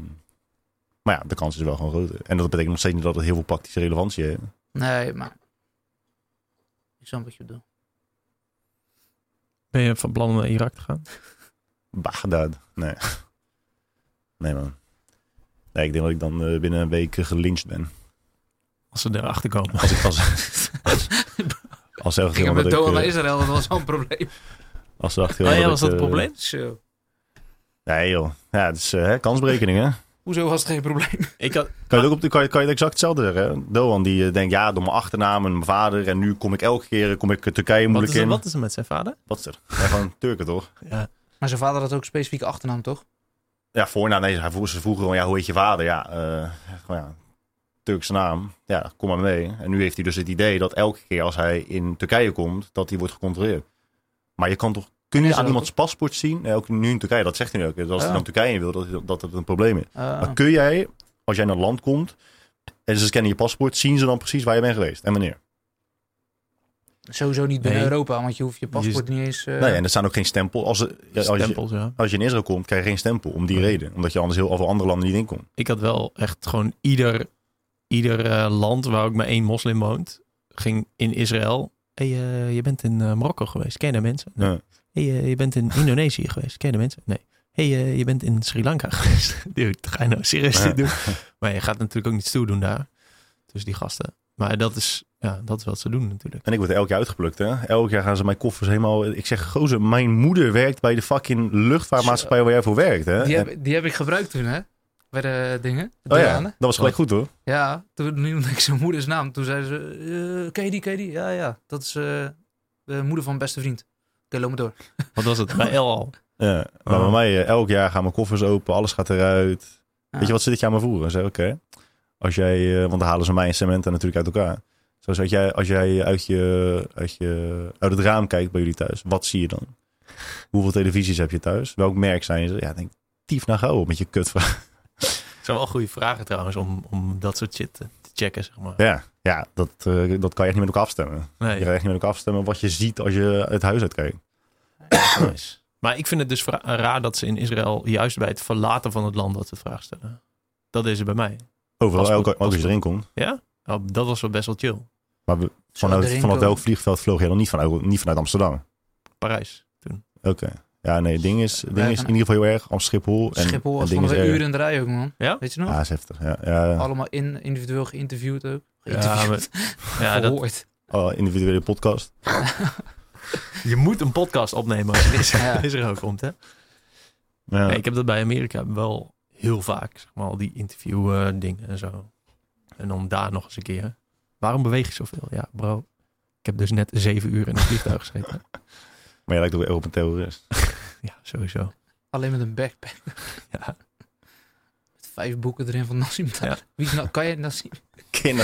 maar ja, de kans is wel gewoon groter. En dat betekent nog steeds niet dat het heel veel praktische relevantie heeft. Nee, maar... Ik snap wat je bedoelt. Ben je van plan om naar Irak te gaan? Baghdad. Nee. Nee, man. Nee, ik denk dat ik dan eh, binnen een week eh, gelyncht ben. Als ze erachter komen. Als ik als, als, als ze Ik ging erachter met ik, naar eh, Israël, dat was wel een probleem. als ze ja, dat was dat het eh, probleem? Zo. Nee joh. Ja, het is eh, hè, kansberekening hè. Hoezo was het geen probleem? Ik had, Kan je, het ook op de, kan, je, kan je het exact hetzelfde zeggen hè? Doan die eh, denkt ja door mijn achternaam en mijn vader. En nu kom ik elke keer kom ik Turkije wat, moeilijk is er, in. wat is er met zijn vader? Wat is er? Ja, gewoon Turken toch? Ja. Maar zijn vader had ook specifieke achternaam, toch? Ja, voornaam. Nee, hij vroeg, ze vroegen gewoon ja hoe heet je vader? Ja, eh, gewoon, ja Turkse naam. Ja, kom maar mee. En nu heeft hij dus het idee dat elke keer als hij in Turkije komt, dat hij wordt gecontroleerd. Maar je kan toch, kun je aan dat iemands paspoort zien? Nee, ook nu in Turkije, dat zegt hij nu ook. Dus als hij Ja. naar Turkije in wil, dat, dat het een probleem is. Ah. Maar kun jij, als jij naar het land komt en ze scannen je paspoort, zien ze dan precies waar je bent geweest en wanneer? Sowieso niet binnen Nee. Europa, want je hoeft je paspoort niet eens... eh, Nee, en er staan ook geen stempel. Als, ja, als, je, Stempels, ja. als je in Israël komt, krijg je geen stempel om die reden. Omdat je anders heel veel andere landen niet in komt. Ik had wel echt gewoon ieder, ieder eh, land waar ook maar één moslim woont, ging in Israël. Hey, eh, je bent in Marokko geweest, ken je de mensen? Nee. Hey, eh, je bent in Indonesië geweest, ken je de mensen? Nee. Hey, eh, je bent in Sri Lanka geweest. Dude, ga je nou serieus dit doen? Maar je gaat natuurlijk ook niet stoer doen daar. Dus die gasten. Maar dat is, ja, dat is wat ze doen natuurlijk. En ik word elk jaar uitgeplukt, hè. Elk jaar gaan ze mijn koffers helemaal... Ik zeg, gozer, mijn moeder werkt bij de fucking luchtvaartmaatschappij waar jij voor werkt, hè. die, heb, die heb ik gebruikt toen, hè? Bij de dingen. De oh ja, dat was gelijk goed, hoor. Ja, toen noemde ik zijn moeders naam. Toen zei ze, eh ken je die, ken je die? Ja, ja, dat is eh, de moeder van mijn beste vriend. Oké, loop maar door. Wat was het? Bij El al. Ja, maar Oh. bij mij, eh, elk jaar gaan mijn koffers open, alles gaat eruit. Ja. Weet je wat ze dit jaar me voeren? Zei, oké, als jij, eh, want dan halen ze mij en Samantha natuurlijk uit elkaar. Zoals als jij, als jij uit, je, uit, je, uit het raam kijkt bij jullie thuis, wat zie je dan? Hoeveel televisies heb je thuis? Welk merk zijn ze? Ja, ik denk, tief naar gauw op met je kutvraag. Dat zijn wel goede vragen trouwens om, om dat soort shit te, checken, zeg maar. Ja, ja dat, eh, dat kan je echt niet met elkaar afstemmen. Je Nee, kan echt niet met elkaar afstemmen wat je ziet als je het huis uitkijkt. nice. Maar ik vind het dus raar dat ze in Israël juist bij het verlaten van het land dat ze vraag stellen. Dat is er bij mij. Overal, elke, ook als je erin komt. Ja? Oh, dat was wel best wel chill. Maar we, vanuit, vanuit welk vliegveld vloog je dan niet vanuit, niet vanuit Amsterdam? Parijs toen. Oké. Ja, nee, het ding is, ding is in ieder geval heel erg. Am Schiphol. En, Schiphol was ding van is een uur in de rij ook, man. Ja? Weet je nog? Ja, is heftig. Ja, ja. Allemaal in, individueel geïnterviewd ook. Ja, Geïnterviewd. maar, ja, dat. Oh, individuele podcast. je moet een podcast opnemen als je in Israël, Ja. Israël komt, hè? Ja. Nee, ik heb dat bij Amerika wel heel vaak, zeg maar, al die interview eh, dingen en zo. En dan daar nog eens een keer. Waarom beweeg je zoveel? Ja, bro. Ik heb dus net zeven uur in een vliegtuig gezeten. Maar je lijkt ook weer op een terrorist. Ja, sowieso. Alleen met een backpack. Ja. Met vijf boeken erin van Nassim. Ja. Wie is nou, kan je Nassim? Ken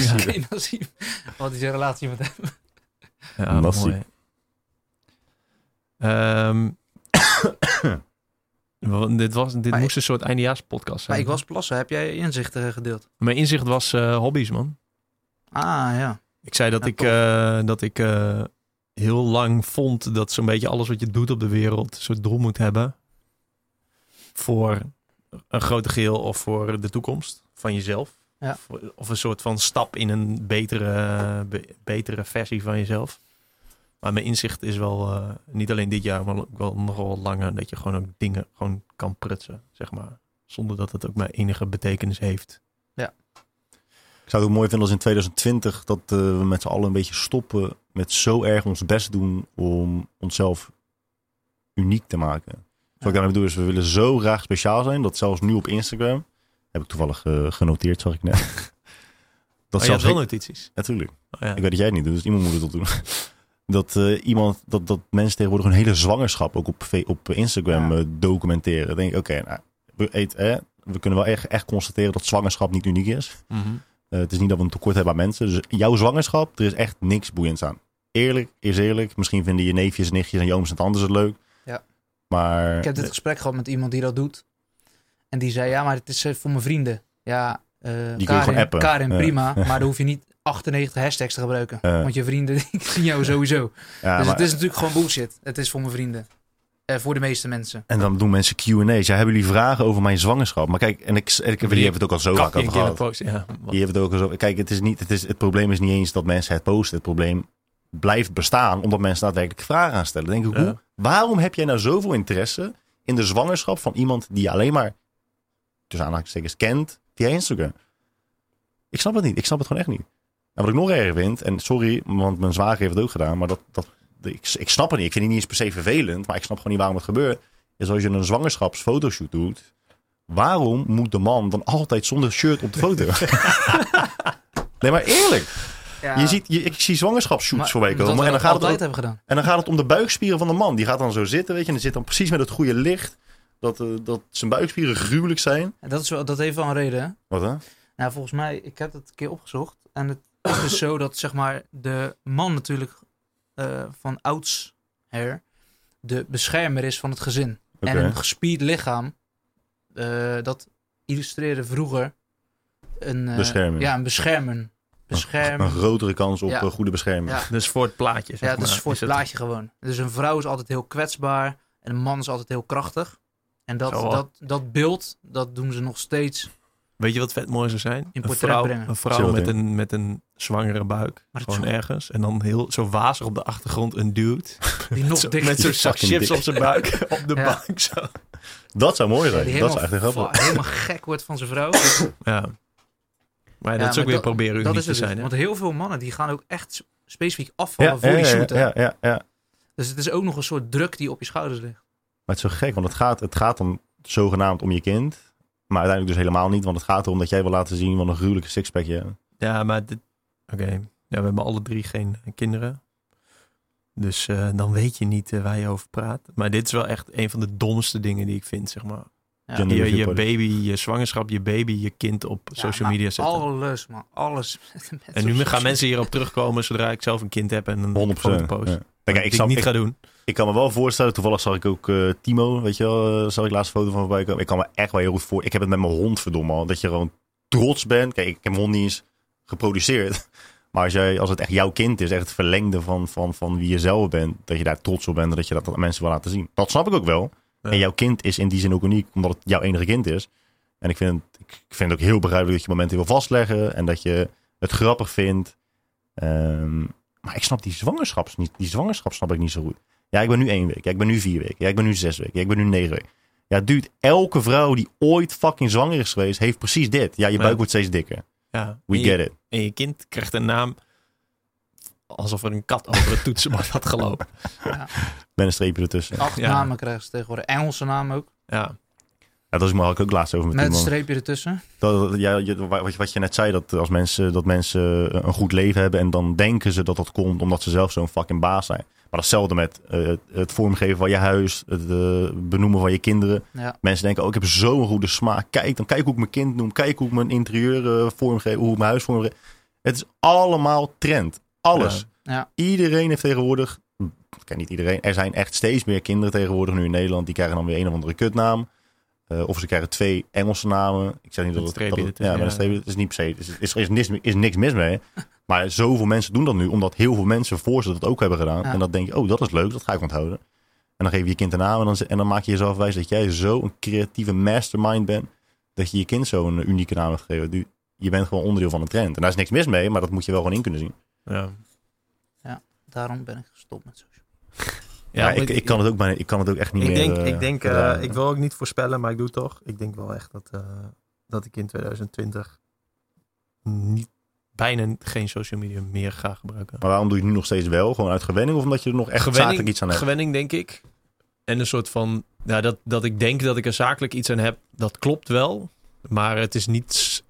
Nassim? Wat is je relatie met hem? Ja, Nassie. mooi. Ehm, dit was, dit Maar moest een soort eindejaarspodcast Maar zijn. ik was plassen. Heb jij inzichten gedeeld? Mijn inzicht was eh, hobby's, man. Ah, ja. Ik zei dat Ja, ik, eh, dat ik eh, heel lang vond dat zo'n beetje alles wat je doet op de wereld een soort doel moet hebben. Voor een grote geheel of voor de toekomst van jezelf. Ja. Of- Of een soort van stap in een betere, be- betere versie van jezelf. Maar mijn inzicht is wel, eh, niet alleen dit jaar, maar ook wel nog wel langer, dat je gewoon ook dingen gewoon kan prutsen, zeg maar. Zonder dat het ook maar enige betekenis heeft. Ja. Ik zou het ook mooi vinden als in 2020 dat eh, we met z'n allen een beetje stoppen met zo erg ons best doen om onszelf uniek te maken. Wat ik daarmee bedoel is, we willen zo graag speciaal zijn, dat zelfs nu op Instagram, heb ik toevallig eh, genoteerd, zag ik net. dat Oh, je had wel ik- notities. Natuurlijk. Oh, ja. Ik weet dat jij het niet doet, dus iemand moet het op doen. Dat, eh, iemand, dat, dat mensen tegenwoordig hun hele zwangerschap ook op, op Instagram Ja. eh, documenteren. Dan denk ik, oké, nou, we, eet, we kunnen wel echt, echt constateren dat zwangerschap niet uniek is. Mhm. Eh, het is niet dat we een tekort hebben aan mensen. Dus jouw zwangerschap, er is echt niks boeiends aan. Eerlijk is eerlijk. Misschien vinden je neefjes, nichtjes en je ooms en tantes het leuk. Ja. Maar Ik heb dit gesprek gehad met iemand die dat doet. En die zei, ja, maar het is voor mijn vrienden. Ja, gewoon Karin, Ja. prima. Maar dan hoef je niet 98 hashtags te gebruiken. Ja. Want je vrienden die zien jou sowieso. ja, dus maar- het is natuurlijk gewoon bullshit. Het is voor mijn vrienden. Eh, voor de meeste mensen. En dan doen mensen Q&A's. Ja, hebben jullie vragen over mijn zwangerschap? Maar kijk, en ik, en ik, die hebben het ook al zo vaak over gehad. post, ja. Wat- Die hebben het ook al zo. Kijk, het, is niet, het, is, het probleem is niet eens dat mensen het posten. Het probleem blijft bestaan omdat mensen daadwerkelijk vragen aan stellen. Dan denk ik, Ja. hoe, waarom heb jij nou zoveel interesse in de zwangerschap van iemand die je alleen maar, tussen aanhalingstekens, kent via Instagram? Ik snap het niet. Ik snap het gewoon echt niet. En wat ik nog erger vind, en sorry, want mijn zwager heeft het ook gedaan, maar dat, dat, ik, ik snap het niet. Ik vind het niet eens per se vervelend, maar ik snap gewoon niet waarom het gebeurt. Is als je een zwangerschapsfotoshoot doet, waarom moet de man dan altijd zonder shirt op de foto? nee, maar eerlijk. Ja, Je ziet, je, ik zie zwangerschapsshoots voorbij komen. En dan, gaat het altijd ook- hebben gedaan. en dan gaat het om de buikspieren van de man. Die gaat dan zo zitten, weet je. En die zit dan precies met het goede licht. Dat, eh, dat zijn buikspieren gruwelijk zijn. En dat, is wel, dat heeft wel een reden, hè? Wat hè? Nou, volgens mij, ik heb het een keer opgezocht. En het is dus zo dat, zeg maar, de man natuurlijk eh, van oudsher de beschermer is van het gezin. En een gespierd lichaam, eh, dat illustreerde vroeger een... eh, Bescherming. Ja, een beschermen. Een Beschermen. grotere kans op Ja. goede bescherming. Ja, Dus voor het plaatje, zeg ja, dat is maar, voor het het- plaatje gewoon. Dus een vrouw is altijd heel kwetsbaar en een man is altijd heel krachtig. En dat, Zo dat, dat beeld, dat doen ze nog steeds. Weet je wat vet mooi zou zijn? In Een portret vrouw, brengen. een vrouw met een, met een zwangere buik. Maar het gewoon is- ergens. En dan heel zo wazig op de achtergrond een dude. Die nog Zo- met zo'n zak chips dik. op zijn buik. op de Ja. bank zo. Dat zou mooi zijn. dat is helemaal, echt een grappig. helemaal gek wordt van zijn vrouw. Ja. Maar ja, Ja, dat is ook weer dat- proberen dat is te dus. zijn. hè? Want heel veel mannen die gaan ook echt specifiek Ja, afvallen voor ja, die ja, shooten. ja, ja, ja. Dus het is ook nog een soort druk die op je schouders ligt. Maar het is zo gek, want het gaat, het gaat om zogenaamd om je kind. Maar uiteindelijk dus helemaal niet. Want het gaat erom dat jij wil laten zien wat een gruwelijke sixpack je hebt. Ja, maar dit... Oké. Ja, we hebben alle drie geen kinderen. Dus eh, dan weet je niet eh, waar je over praat. Maar dit is wel echt een van de domste dingen die ik vind, zeg maar. Ja. Je, je baby, je zwangerschap, je baby, je kind op Ja, social media zetten. Alles, man. Alles. met En nu gaan mensen hierop terugkomen zodra ik zelf een kind heb en een 100%. foto post. Ja. Kijk, ik, snap, niet ik, ga doen. ik kan me wel voorstellen, toevallig zag ik ook eh, Timo, weet je wel, zag ik laatst een foto van voorbij komen. Ik kan me echt wel heel goed voor. Ik heb het met mijn hond verdomme al, dat je gewoon trots bent. Kijk, ik heb mijn hond niet eens geproduceerd. Maar als, jij, als het echt jouw kind is, echt het verlengde van, van, van wie je zelf bent, dat je daar trots op bent en dat je dat aan mensen wil laten zien. Dat snap ik ook wel. Ja. En jouw kind is in die zin ook uniek, omdat het jouw enige kind is. En ik vind, het, ik vind het ook heel begrijpelijk dat je momenten wil vastleggen en dat je het grappig vindt. Ehm, maar ik snap die zwangerschaps niet. Die zwangerschap snap ik niet zo goed. Ja, ik ben nu één week. Ja, ik ben nu vier weken. Ja, ik ben nu zes weken. Ja, ik ben nu negen weken. Ja, dude, elke vrouw die ooit fucking zwanger is geweest, heeft precies dit. Ja, je Ja. buik wordt steeds dikker. Ja. We je, get it. en je kind krijgt een naam alsof er een kat over het toetsenbord had gelopen. Met een streepje ertussen. Acht Ja. namen krijgen ze tegenwoordig. Engelse namen ook. Ja, Ja, dat is maar ook laatst over met, Met een streepje ertussen. Dat, ja, wat, je- wat je net zei, dat als mensen, dat mensen een goed leven hebben en dan denken ze dat dat komt omdat ze zelf zo'n fucking baas zijn. Maar datzelfde met eh, het- vormgeven van je huis, het eh, benoemen van je kinderen. Ja. Mensen denken, oh, ik heb zo'n goede smaak. Kijk, dan kijk hoe ik mijn kind noem. Kijk hoe ik mijn interieur eh, vormgeef, hoe ik mijn huis vormgeef. Het is allemaal trend. Alles. Ja. Ja. Iedereen heeft tegenwoordig, ik ken niet iedereen, er zijn echt steeds meer kinderen tegenwoordig nu in Nederland. Die krijgen dan weer een of andere kutnaam. Eh, of ze krijgen twee Engelse namen. Ik zeg niet Met dat het, streepje dat het- ja, ja. streepje. Is niet per se. Er is, is, is, niks, is niks mis mee. Maar zoveel mensen doen dat nu, omdat heel veel mensen voor ze dat ook hebben gedaan. Ja. En dan denk je, oh, dat is leuk, dat ga ik onthouden. En dan geef je je kind een naam en dan, en dan maak je jezelf wijs dat jij zo'n creatieve mastermind bent. Dat je je kind zo'n unieke naam hebt gegeven. Du- Je bent gewoon onderdeel van een trend. En daar is niks mis mee, maar dat moet je wel gewoon in kunnen zien. ja. Daarom ben ik gestopt met social. Ja, maar ik, ik, kan het ook bijna, ik kan het ook echt niet ik meer. denk, eh, ik, denk eh, ik wil ook niet voorspellen, maar ik doe het toch. Ik denk wel echt dat, eh, dat ik in 2020 niet bijna geen social media meer ga gebruiken. Maar waarom doe je het nu nog steeds wel? Gewoon uit gewenning of omdat je er nog echt Gewenning- zakelijk iets aan hebt? Gewenning, denk ik. En een soort van, ja, dat, dat ik denk dat ik er zakelijk iets aan heb, dat klopt wel. Maar het is niet,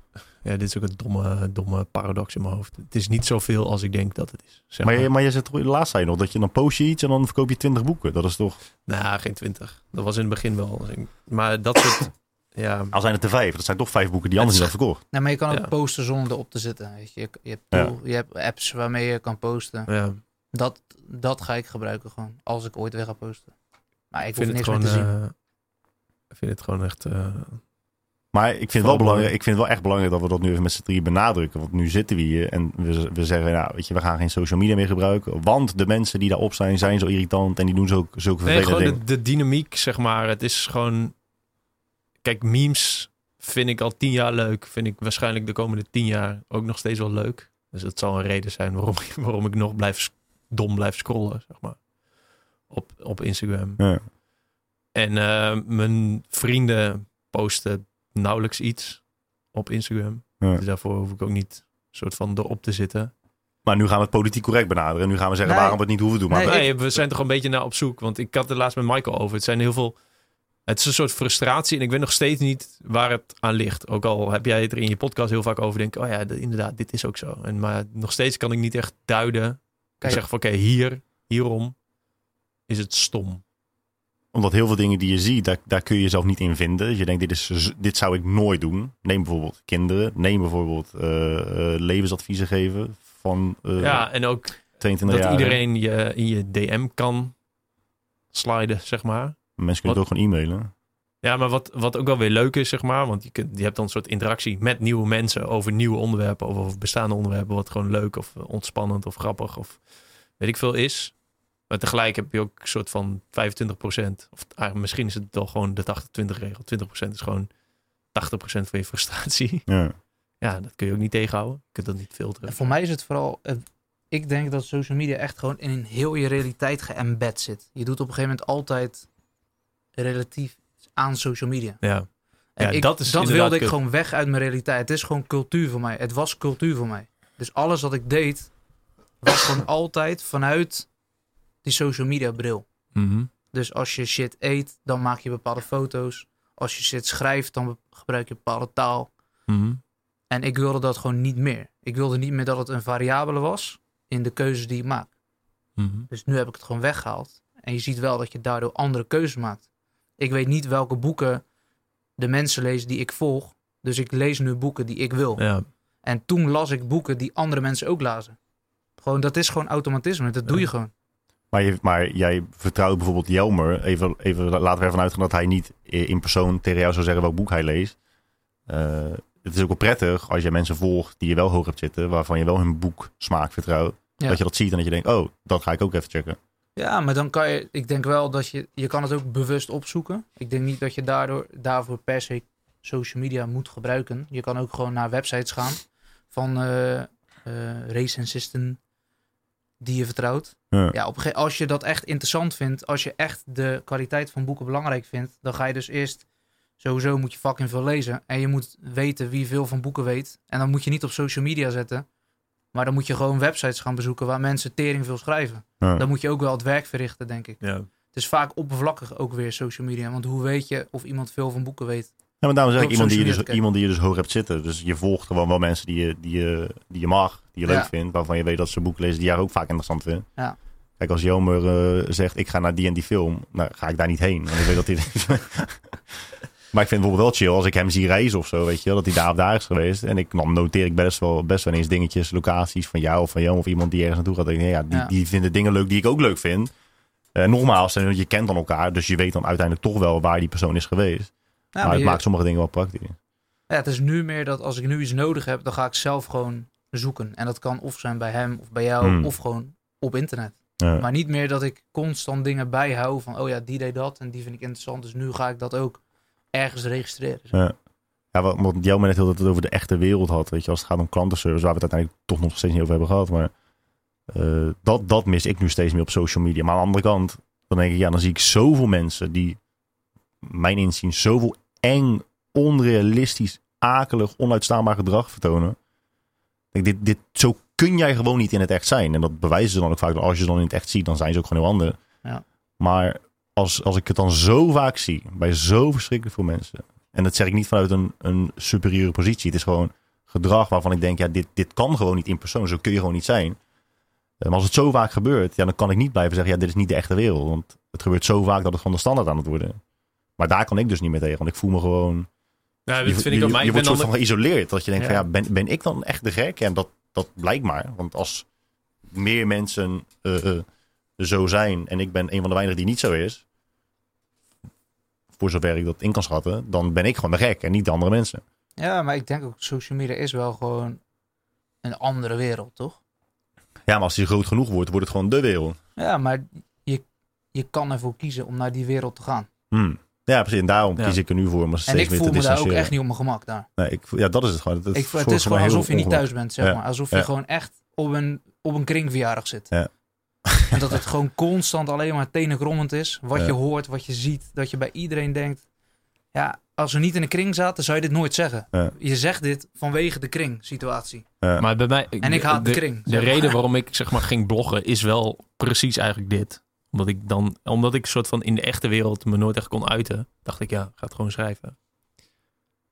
ja, dit is ook een domme, domme paradox in mijn hoofd. Het is niet zoveel als ik denk dat het is. Zeg Maar maar, je, maar je zegt toch, laatst zei je nog dat je dan post je iets en dan verkoop je 20 boeken. Dat is toch, Nou, geen twintig. Dat was in het begin wel. Maar dat soort, ja, al zijn het er vijf, dat zijn toch vijf boeken die anders hadden verkocht. Nee, maar je kan ook Ja. posten zonder erop te zitten. Weet je. Je, je, hebt Ja. tool- je hebt apps waarmee je kan posten. ja. Dat, dat ga ik gebruiken gewoon. Als ik ooit weer ga posten. Maar ik, Ik hoef vind het niks meer gewoon, te zien. eh, ik vind het gewoon echt, eh, Maar ik vind, Vooral wel belangrijk, ik vind het wel echt belangrijk dat we dat nu even met z'n drieën benadrukken. Want nu zitten we hier en we, we zeggen, nou, weet je, we gaan geen social media meer gebruiken. Want de mensen die daarop zijn, zijn zo irritant en die doen zo, zulke Nee, vervelende gewoon dingen. de, de dynamiek, zeg maar. Het is gewoon... Kijk, memes vind ik al tien jaar leuk. Vind ik waarschijnlijk de komende tien jaar ook nog steeds wel leuk. Dus dat zal een reden zijn waarom, ik- waarom ik nog blijf, dom blijf scrollen, zeg maar. Op, op Instagram. Ja. En eh, mijn vrienden posten nauwelijks iets op Instagram. Ja. Dus daarvoor hoef ik ook niet soort van erop te zitten. Maar nu gaan we het politiek correct benaderen. En nu gaan we zeggen Nee. waarom we het niet hoeven doen. Maar Nee, Nee, we zijn toch een beetje naar op zoek. Want ik had het laatst met Michael over. Het zijn heel veel. Het is een soort frustratie. En ik weet nog steeds niet waar het aan ligt. Ook al heb jij het er in je podcast heel vaak over. Denk, oh ja, inderdaad, dit is ook zo. En, maar nog steeds kan ik niet echt duiden. Ik Kijk. zeg van oké, hier, hierom is het stom. Omdat heel veel dingen die je ziet, daar, daar kun je jezelf niet in vinden. Dus je denkt, dit, is, dit zou ik nooit doen. Neem bijvoorbeeld kinderen. Neem bijvoorbeeld eh, eh, levensadviezen geven van eh ja, en ook 22 dat iedereen je in je DM kan sliden, zeg maar. Mensen kunnen het ook gewoon e-mailen. Ja, maar wat, wat ook wel weer leuk is, zeg maar. Want je, kunt, je hebt dan een soort interactie met nieuwe mensen over nieuwe onderwerpen. Of over bestaande onderwerpen. Wat gewoon leuk of ontspannend of grappig of weet ik veel is. Maar tegelijk heb je ook een soort van 25%. Of eigenlijk misschien is het wel gewoon de 80-20 regel. 20% is gewoon 80% van je frustratie. Ja. Ja, dat kun je ook niet tegenhouden. Je kunt dat niet filteren. En voor mij is het vooral... eh, ik denk dat social media echt gewoon in heel je realiteit geëmbed zit. Je doet op een gegeven moment altijd relatief aan social media. Ja, En Ja, ik, dat is dat wilde ik kut. gewoon weg uit mijn realiteit. Het is gewoon cultuur voor mij. Het was cultuur voor mij. Dus alles wat ik deed, was gewoon altijd vanuit die social media bril. Mhm. Dus als je shit eet, dan maak je bepaalde foto's. Als je shit schrijft, dan gebruik je bepaalde taal. Mhm. En ik wilde dat gewoon niet meer. Ik wilde niet meer dat het een variabele was in de keuzes die ik maak. Mhm. Dus nu heb ik het gewoon weggehaald. En je ziet wel dat je daardoor andere keuzes maakt. Ik weet niet welke boeken de mensen lezen die ik volg. Dus ik lees nu boeken die ik wil. Ja. En toen las ik boeken die andere mensen ook lazen. Gewoon, dat is gewoon automatisme. Dat doe je gewoon. Maar, je, maar jij vertrouwt bijvoorbeeld Jelmer. Even, even laten we ervan uitgaan dat hij niet in persoon tegen jou zou zeggen welk boek hij leest. Eh, het is ook wel prettig als je mensen volgt die je wel hoog hebt zitten. Waarvan je wel hun boek smaak vertrouwt. Ja. Dat je dat ziet en dat je denkt, oh, dat ga ik ook even checken. Ja, maar dan kan je... Ik denk wel dat je... Je kan het ook bewust opzoeken. Ik denk niet dat je daardoor, daarvoor per se social media moet gebruiken. Je kan ook gewoon naar websites gaan van eh eh, recensisten die je vertrouwt. Ja. Ja, op als je dat echt interessant vindt, als je echt de kwaliteit van boeken belangrijk vindt, dan ga je dus eerst sowieso moet je fucking veel lezen en je moet weten wie veel van boeken weet. En dan moet je niet op social media zetten, maar dan moet je gewoon websites gaan bezoeken waar mensen tering veel schrijven. Ja. Dan moet je ook wel het werk verrichten, denk ik. Ja. Het is vaak oppervlakkig ook weer social media, want hoe weet je of iemand veel van boeken weet? Maar daarom zeg ik Op iemand die, je social dus, iemand die je dus hoog hebt zitten. Dus je volgt gewoon wel mensen die je, die je, die je mag, die je leuk vindt. Waarvan je weet dat ze boeken lezen die jij ook vaak interessant vindt. Ja. Kijk, als Jomer eh, zegt, ik ga naar die en die film. Nou, ga ik daar niet heen. Want ik weet dat hij... maar ik vind het bijvoorbeeld wel chill als ik hem zie reizen of zo. Weet je wel, dat hij daar of daar is geweest. En ik, dan noteer ik best wel, best wel eens dingetjes, locaties van jou of van jou. Of iemand die ergens naartoe gaat. Ja, die, Ja. die vinden dingen leuk die ik ook leuk vind. Eh, nogmaals, eh, je kent dan elkaar. Dus je weet dan uiteindelijk toch wel waar die persoon is geweest. Ja, maar het je- maakt sommige dingen wel praktisch. Ja, het is nu meer dat als ik nu iets nodig heb, dan ga ik zelf gewoon zoeken. En dat kan of zijn bij hem of bij jou Hmm. of gewoon op internet. Ja. Maar niet meer dat ik constant dingen bijhoud van, oh ja, die deed dat en die vind ik interessant. Dus nu ga ik dat ook ergens registreren. Ja. Ja, wat, wat Jelmer net heel het over de echte wereld had. Weet je, als het gaat om klantenservice, waar we het uiteindelijk toch nog steeds niet over hebben gehad. Maar eh, dat, dat mis ik nu steeds meer op social media. Maar aan de andere kant, dan denk ik, ja, dan zie ik zoveel mensen die, mijn inzien, zoveel eng, onrealistisch, akelig, onuitstaanbaar gedrag vertonen. Kijk, dit, dit, zo kun jij gewoon niet in het echt zijn. En dat bewijzen ze dan ook vaak. Als je ze dan in het echt ziet, dan zijn ze ook gewoon heel ander. Ja. Maar als, als ik het dan zo vaak zie, bij zo verschrikkelijk veel mensen. En dat zeg ik niet vanuit een, een superieure positie. Het is gewoon gedrag waarvan ik denk, ja, dit, dit kan gewoon niet in persoon. Zo kun je gewoon niet zijn. Eh, Maar als het zo vaak gebeurt, ja, dan kan ik niet blijven zeggen, ja, dit is niet de echte wereld. Want het gebeurt zo vaak dat het gewoon de standaard aan het worden. Maar daar kan ik dus niet meer tegen, want ik voel me gewoon... Ja, je dat vind ik ook. je, Maar je ik ben wordt soort van geïsoleerd. Dat je denkt, Ja. van, ja, ben, ben ik dan echt de gek? En dat, dat blijkt maar. Want als meer mensen eh, eh, zo zijn en ik ben een van de weinigen die niet zo is, voor zover ik dat in kan schatten, dan ben ik gewoon de gek en niet de andere mensen. Ja, maar ik denk ook, social media is wel gewoon een andere wereld, toch? Ja, maar als die groot genoeg wordt, wordt het gewoon de wereld. Ja, maar je, je kan ervoor kiezen om naar die wereld te gaan. Hmm. Ja, precies. En daarom Ja. kies ik er nu voor om me En steeds ik meer voel te me daar ook echt niet op mijn gemak daar. Nee, ik, ja, dat is het gewoon. Het, Ik, het is gewoon alsof je niet thuis bent, zeg Ja. maar. Alsof je gewoon echt op een, op een kringverjaardag zit. Ja. En dat het gewoon constant alleen maar tenenkrommend is. Wat Ja. je hoort, wat je ziet. Dat je bij iedereen denkt... Ja, als we niet in een kring zaten, zou je dit nooit zeggen. Ja. Je zegt dit vanwege de kring-situatie. Ja. Maar bij mij... En ik haat de kring, De zeg maar. reden waarom ik zeg maar ging bloggen is wel precies eigenlijk dit. Omdat ik dan... Omdat ik soort van in de echte wereld me nooit echt kon uiten. Dacht ik, ja, ga het gewoon schrijven.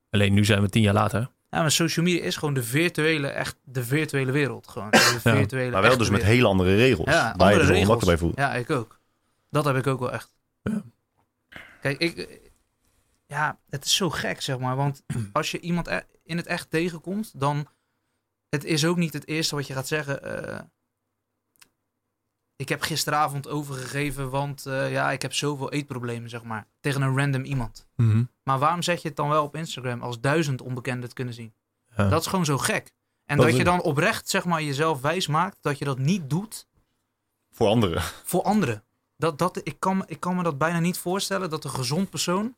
Alleen nu zijn we tien jaar later. Ja, maar social media is gewoon de virtuele, echt de virtuele wereld. Gewoon. De virtuele, Maar wel dus met wereld. hele andere regels. Ja, waar je andere er regels. ongemakkelijk bij voelt. Ja, ik ook. Dat heb ik ook wel echt. Ja. Kijk, ik... Ja, het is zo gek, zeg maar. Want als je iemand e- in het echt tegenkomt, dan... Het is ook niet het eerste wat je gaat zeggen. eh, ik heb gisteravond overgegeven, want eh, ja, ik heb zoveel eetproblemen, zeg maar. Tegen een random iemand. Maar waarom zet je het dan wel op Instagram als duizend onbekenden het kunnen zien? Ja. Dat is gewoon zo gek. En Dat je dan oprecht, zeg maar, jezelf wijs maakt dat je dat niet doet Voor anderen. voor anderen. Dat, dat, ik, kan, me- ik kan me dat bijna niet voorstellen dat een gezond persoon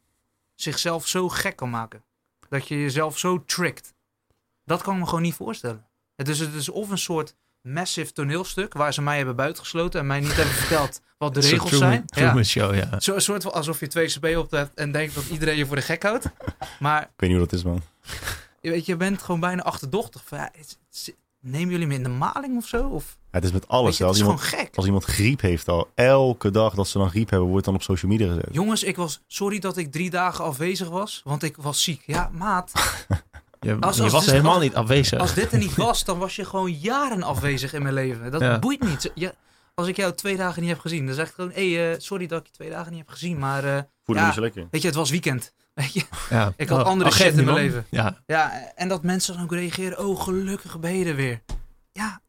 zichzelf zo gek kan maken. Dat je jezelf zo trickt. Dat kan ik me gewoon niet voorstellen. Het is, het is of een soort massive toneelstuk waar ze mij hebben buitengesloten en mij niet hebben verteld wat de regels Truman- zijn. Truman Ja. Show, ja. Zo, een soort van alsof je twee op hebt en denkt dat iedereen je voor de gek houdt. Maar Ik weet niet hoe dat is, man. je, weet, je bent gewoon bijna achterdochtig. Van, ja, nemen jullie me in de maling of zo? Of, Ja, het is met alles. je, het als, is iemand, gewoon gek. als iemand griep heeft al, elke dag dat ze dan griep hebben, wordt dan op social media gezet. Jongens, ik was sorry dat ik drie dagen afwezig was, want ik was ziek. Ja, maat, Je, Als- je als- was dus- helemaal als- niet afwezig. als dit er niet was, dan was je gewoon jaren afwezig in mijn leven. Dat Ja. boeit niet. Ja, als ik jou twee dagen niet heb gezien, dan zeg ik gewoon, hé, hey, sorry dat ik je twee dagen niet heb gezien, maar eh, Voelde Ja. me lekker. weet je, het was weekend. Weet je? ja. Ik had Oh, andere oh, shit in mijn leven. Ja, Ja, en dat mensen dan ook reageren, oh, gelukkig ben je er weer. Ja,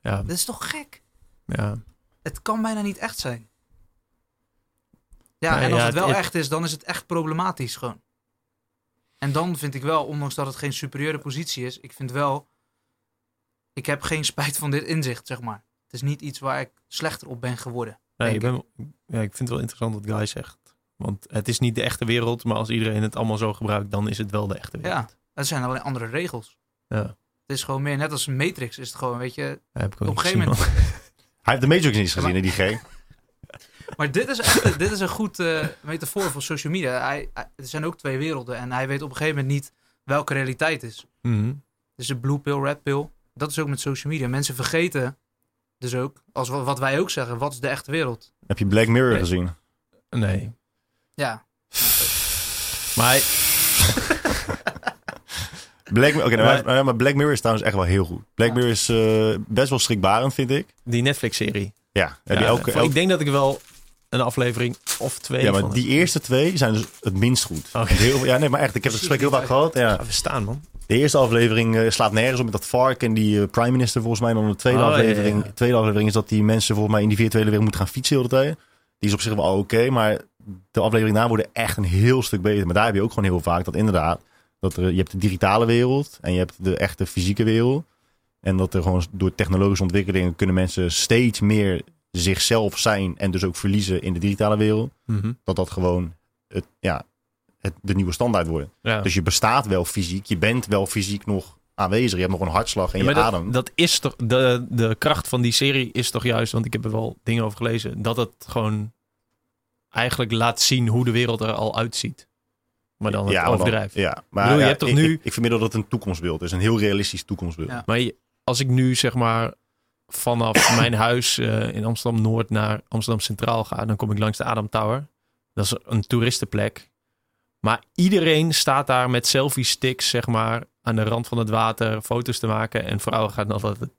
ja, dat is toch gek? ja. Het kan bijna niet echt zijn. Ja, Nee, en als ja, het wel het- echt is, dan is het echt problematisch gewoon. En dan vind ik wel, ondanks dat het geen superieure positie is, ik vind wel, ik heb geen spijt van dit inzicht, zeg maar. Het is niet iets waar ik slechter op ben geworden. Nee, ik, ben, ja, ik vind het wel interessant wat Guy zegt. Want het is niet de echte wereld, maar als iedereen het allemaal zo gebruikt, dan is het wel de echte wereld. Ja, het zijn alleen andere regels. Ja, Het is gewoon meer, net als Matrix is het gewoon, weet je. dat heb ik ook Op een gegeven moment. Hij heeft de Matrix niet gezien, maar- hè, die G. Maar dit is echt, dit is een goed eh, metafoor voor social media. Hij, hij- er zijn ook twee werelden en hij weet op een gegeven moment niet welke realiteit is. man. Mhm. Dus de blue pill, red pill. Dat is ook met social media. Mensen vergeten dus ook, als wa- wat wij ook zeggen, wat is de echte wereld? Heb je Black Mirror Nee. gezien? Nee. Ja, Maar hij- Black, oké, nou, Maar- maar, maar Black Mirror is trouwens echt wel heel goed. Black Ja. Mirror is eh, best wel schrikbarend, vind ik. die Netflix-serie. Ja, ja, Ja, die elke- Ik denk dat ik wel een aflevering of twee ja maar die eerste twee zijn dus het minst goed. Heel, ja, nee, maar echt, ik heb het gesprek heel vaak gehad. Ja. Ga verstaan, man. De eerste aflevering eh, slaat nergens op met dat vark en die eh, prime minister volgens mij. Dan de tweede Oh, ja, aflevering. ja. Tweede aflevering is dat die mensen volgens mij in die virtuele wereld moeten gaan fietsen heel de tijd. Die is op zich wel oké, maar de aflevering daarna worden echt een heel stuk beter. Maar daar heb je ook gewoon heel vaak dat inderdaad, dat er, je hebt de digitale wereld en je hebt de echte fysieke wereld. En dat er gewoon door technologische ontwikkelingen kunnen mensen steeds meer zichzelf zijn en dus ook verliezen in de digitale wereld. Mhm. Dat dat gewoon het, ja, het, de nieuwe standaard wordt. Ja. Dus je bestaat wel fysiek, je bent wel fysiek nog aanwezig. Je hebt nog een hartslag en Ja, je adem. dat, dat is toch de, de kracht van die serie is toch juist, want ik heb er wel dingen over gelezen, dat het gewoon eigenlijk laat zien hoe de wereld er al uitziet. maar dan het ja, maar dan- overdrijf. ja, maar bedoel, je ja, hebt toch ik, nu- Ik, ik vermiddel dat het een toekomstbeeld is. Een heel realistisch toekomstbeeld. Ja. Maar als ik nu zeg maar vanaf mijn huis eh, in Amsterdam Noord naar Amsterdam Centraal ga, dan kom ik langs de Adam Tower. Dat is een toeristenplek. Maar iedereen staat daar met selfie sticks, zeg maar, aan de rand van het water foto's te maken. En vrouwen gaan altijd een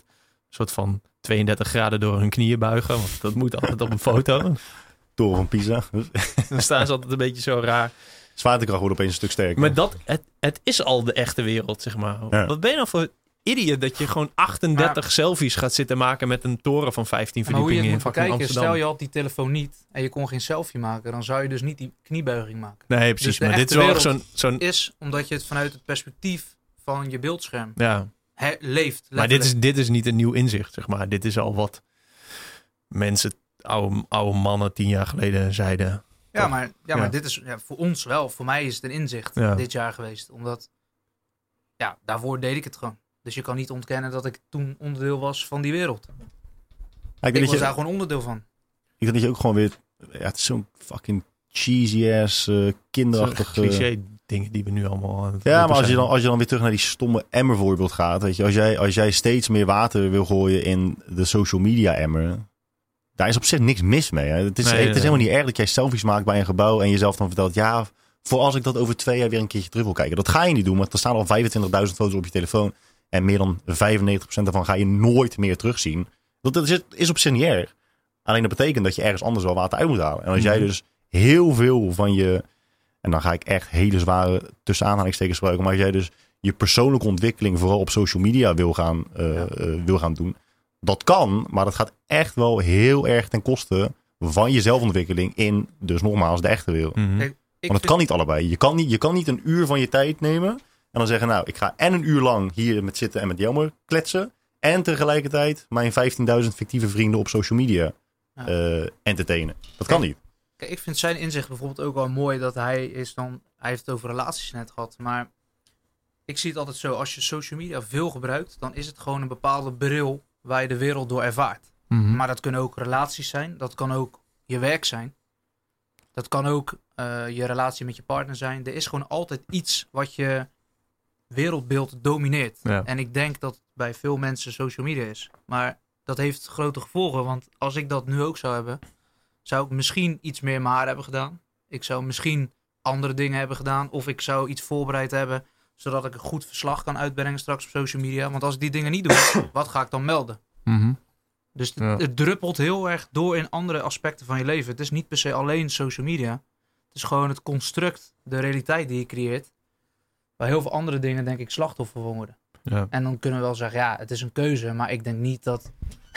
soort van 32 graden door hun knieën buigen, want dat moet altijd op een foto. Toren van Pisa. Dan staan ze altijd een beetje zo raar. Zwaartekracht wordt opeens een stuk sterker. Maar dat, het, het is al de echte wereld, zeg maar. Ja. Wat ben je nou voor idiot dat je gewoon 38 selfies gaat zitten maken met een toren van 15 Maar hoe je verdiepingen in fucking Amsterdam? stel je had die telefoon niet en je kon geen selfie maken, dan zou je dus niet die kniebuiging maken. Nee, precies. Dus de maar dit is wel echt zo'n... zo'n Is omdat je het vanuit het perspectief van je beeldscherm ja. he- leeft. Maar dit is, dit is niet een nieuw inzicht, zeg maar. Dit is al wat mensen, oude, oude mannen tien jaar geleden zeiden. Ja, maar, ja, maar dit is ja, voor ons wel. Voor mij is het een inzicht Ja. dit jaar geweest. Omdat, ja, daarvoor deed ik het gewoon. Dus je kan niet ontkennen dat ik toen onderdeel was van die wereld. Ja, ik, was je, daar gewoon onderdeel van. ik denk dat je ook gewoon weer... Ja, het is zo'n fucking cheesy ass, eh kinderachtig... eh, cliché dingen die we nu allemaal aan het Ja, maar als je, dan, als je dan weer terug naar die stomme emmer voorbeeld gaat. Weet je, als jij, als jij steeds meer water wil gooien in de social media emmer. Daar is op zich niks mis mee. Hè. Het is, Nee, het is nee. helemaal niet erg dat jij selfies maakt bij een gebouw. En jezelf dan vertelt. Ja, voor als ik dat over twee jaar weer een keertje terug wil kijken. Dat ga je niet doen. Want er staan al 25.000 foto's op je telefoon. En meer dan 95% daarvan ga je nooit meer terugzien. Dat, dat is, is op zich niet erg. Alleen dat betekent dat je ergens anders wel water uit moet halen. En als jij Mhm. dus heel veel van je. En dan ga ik echt hele zware tussen aanhalingstekens gebruiken. Maar als jij dus je persoonlijke ontwikkeling vooral op social media wil gaan, eh, Ja. eh, wil gaan doen. Dat kan, maar dat gaat echt wel heel erg ten koste van je zelfontwikkeling in, dus nogmaals, de echte wereld. Mhm. Kijk, Want het vind- kan niet allebei. Je kan niet, je kan niet een uur van je tijd nemen en dan zeggen, nou, ik ga en een uur lang hier met zitten en met Jelmer kletsen. En tegelijkertijd mijn 15.000 fictieve vrienden op social media Ja. eh, entertainen. Dat kan niet. Kijk, ik vind zijn inzicht bijvoorbeeld ook wel mooi dat hij is dan. Hij heeft het over relaties net gehad. Maar ik zie het altijd zo: als je social media veel gebruikt, dan is het gewoon een bepaalde bril waar je de wereld door ervaart. Mhm. Maar dat kunnen ook relaties zijn, dat kan ook je werk zijn. Dat kan ook eh, je relatie met je partner zijn. Er is gewoon altijd iets wat je wereldbeeld domineert. Ja. En ik denk dat bij veel mensen social media is. Maar dat heeft grote gevolgen. Want als ik dat nu ook zou hebben, zou ik misschien iets meer mijn haar hebben gedaan. Ik zou misschien andere dingen hebben gedaan. Of ik zou iets voorbereid hebben, zodat ik een goed verslag kan uitbrengen straks op social media. Want als ik die dingen niet doe, wat ga ik dan melden? Mhm. Dus het, Ja. het druppelt heel erg door in andere aspecten van je leven. Het is niet per se alleen social media. Het is gewoon het construct, de realiteit die je creëert. Waar heel veel andere dingen, denk ik, slachtoffer van worden. Ja. En dan kunnen we wel zeggen, ja, het is een keuze. Maar ik denk niet dat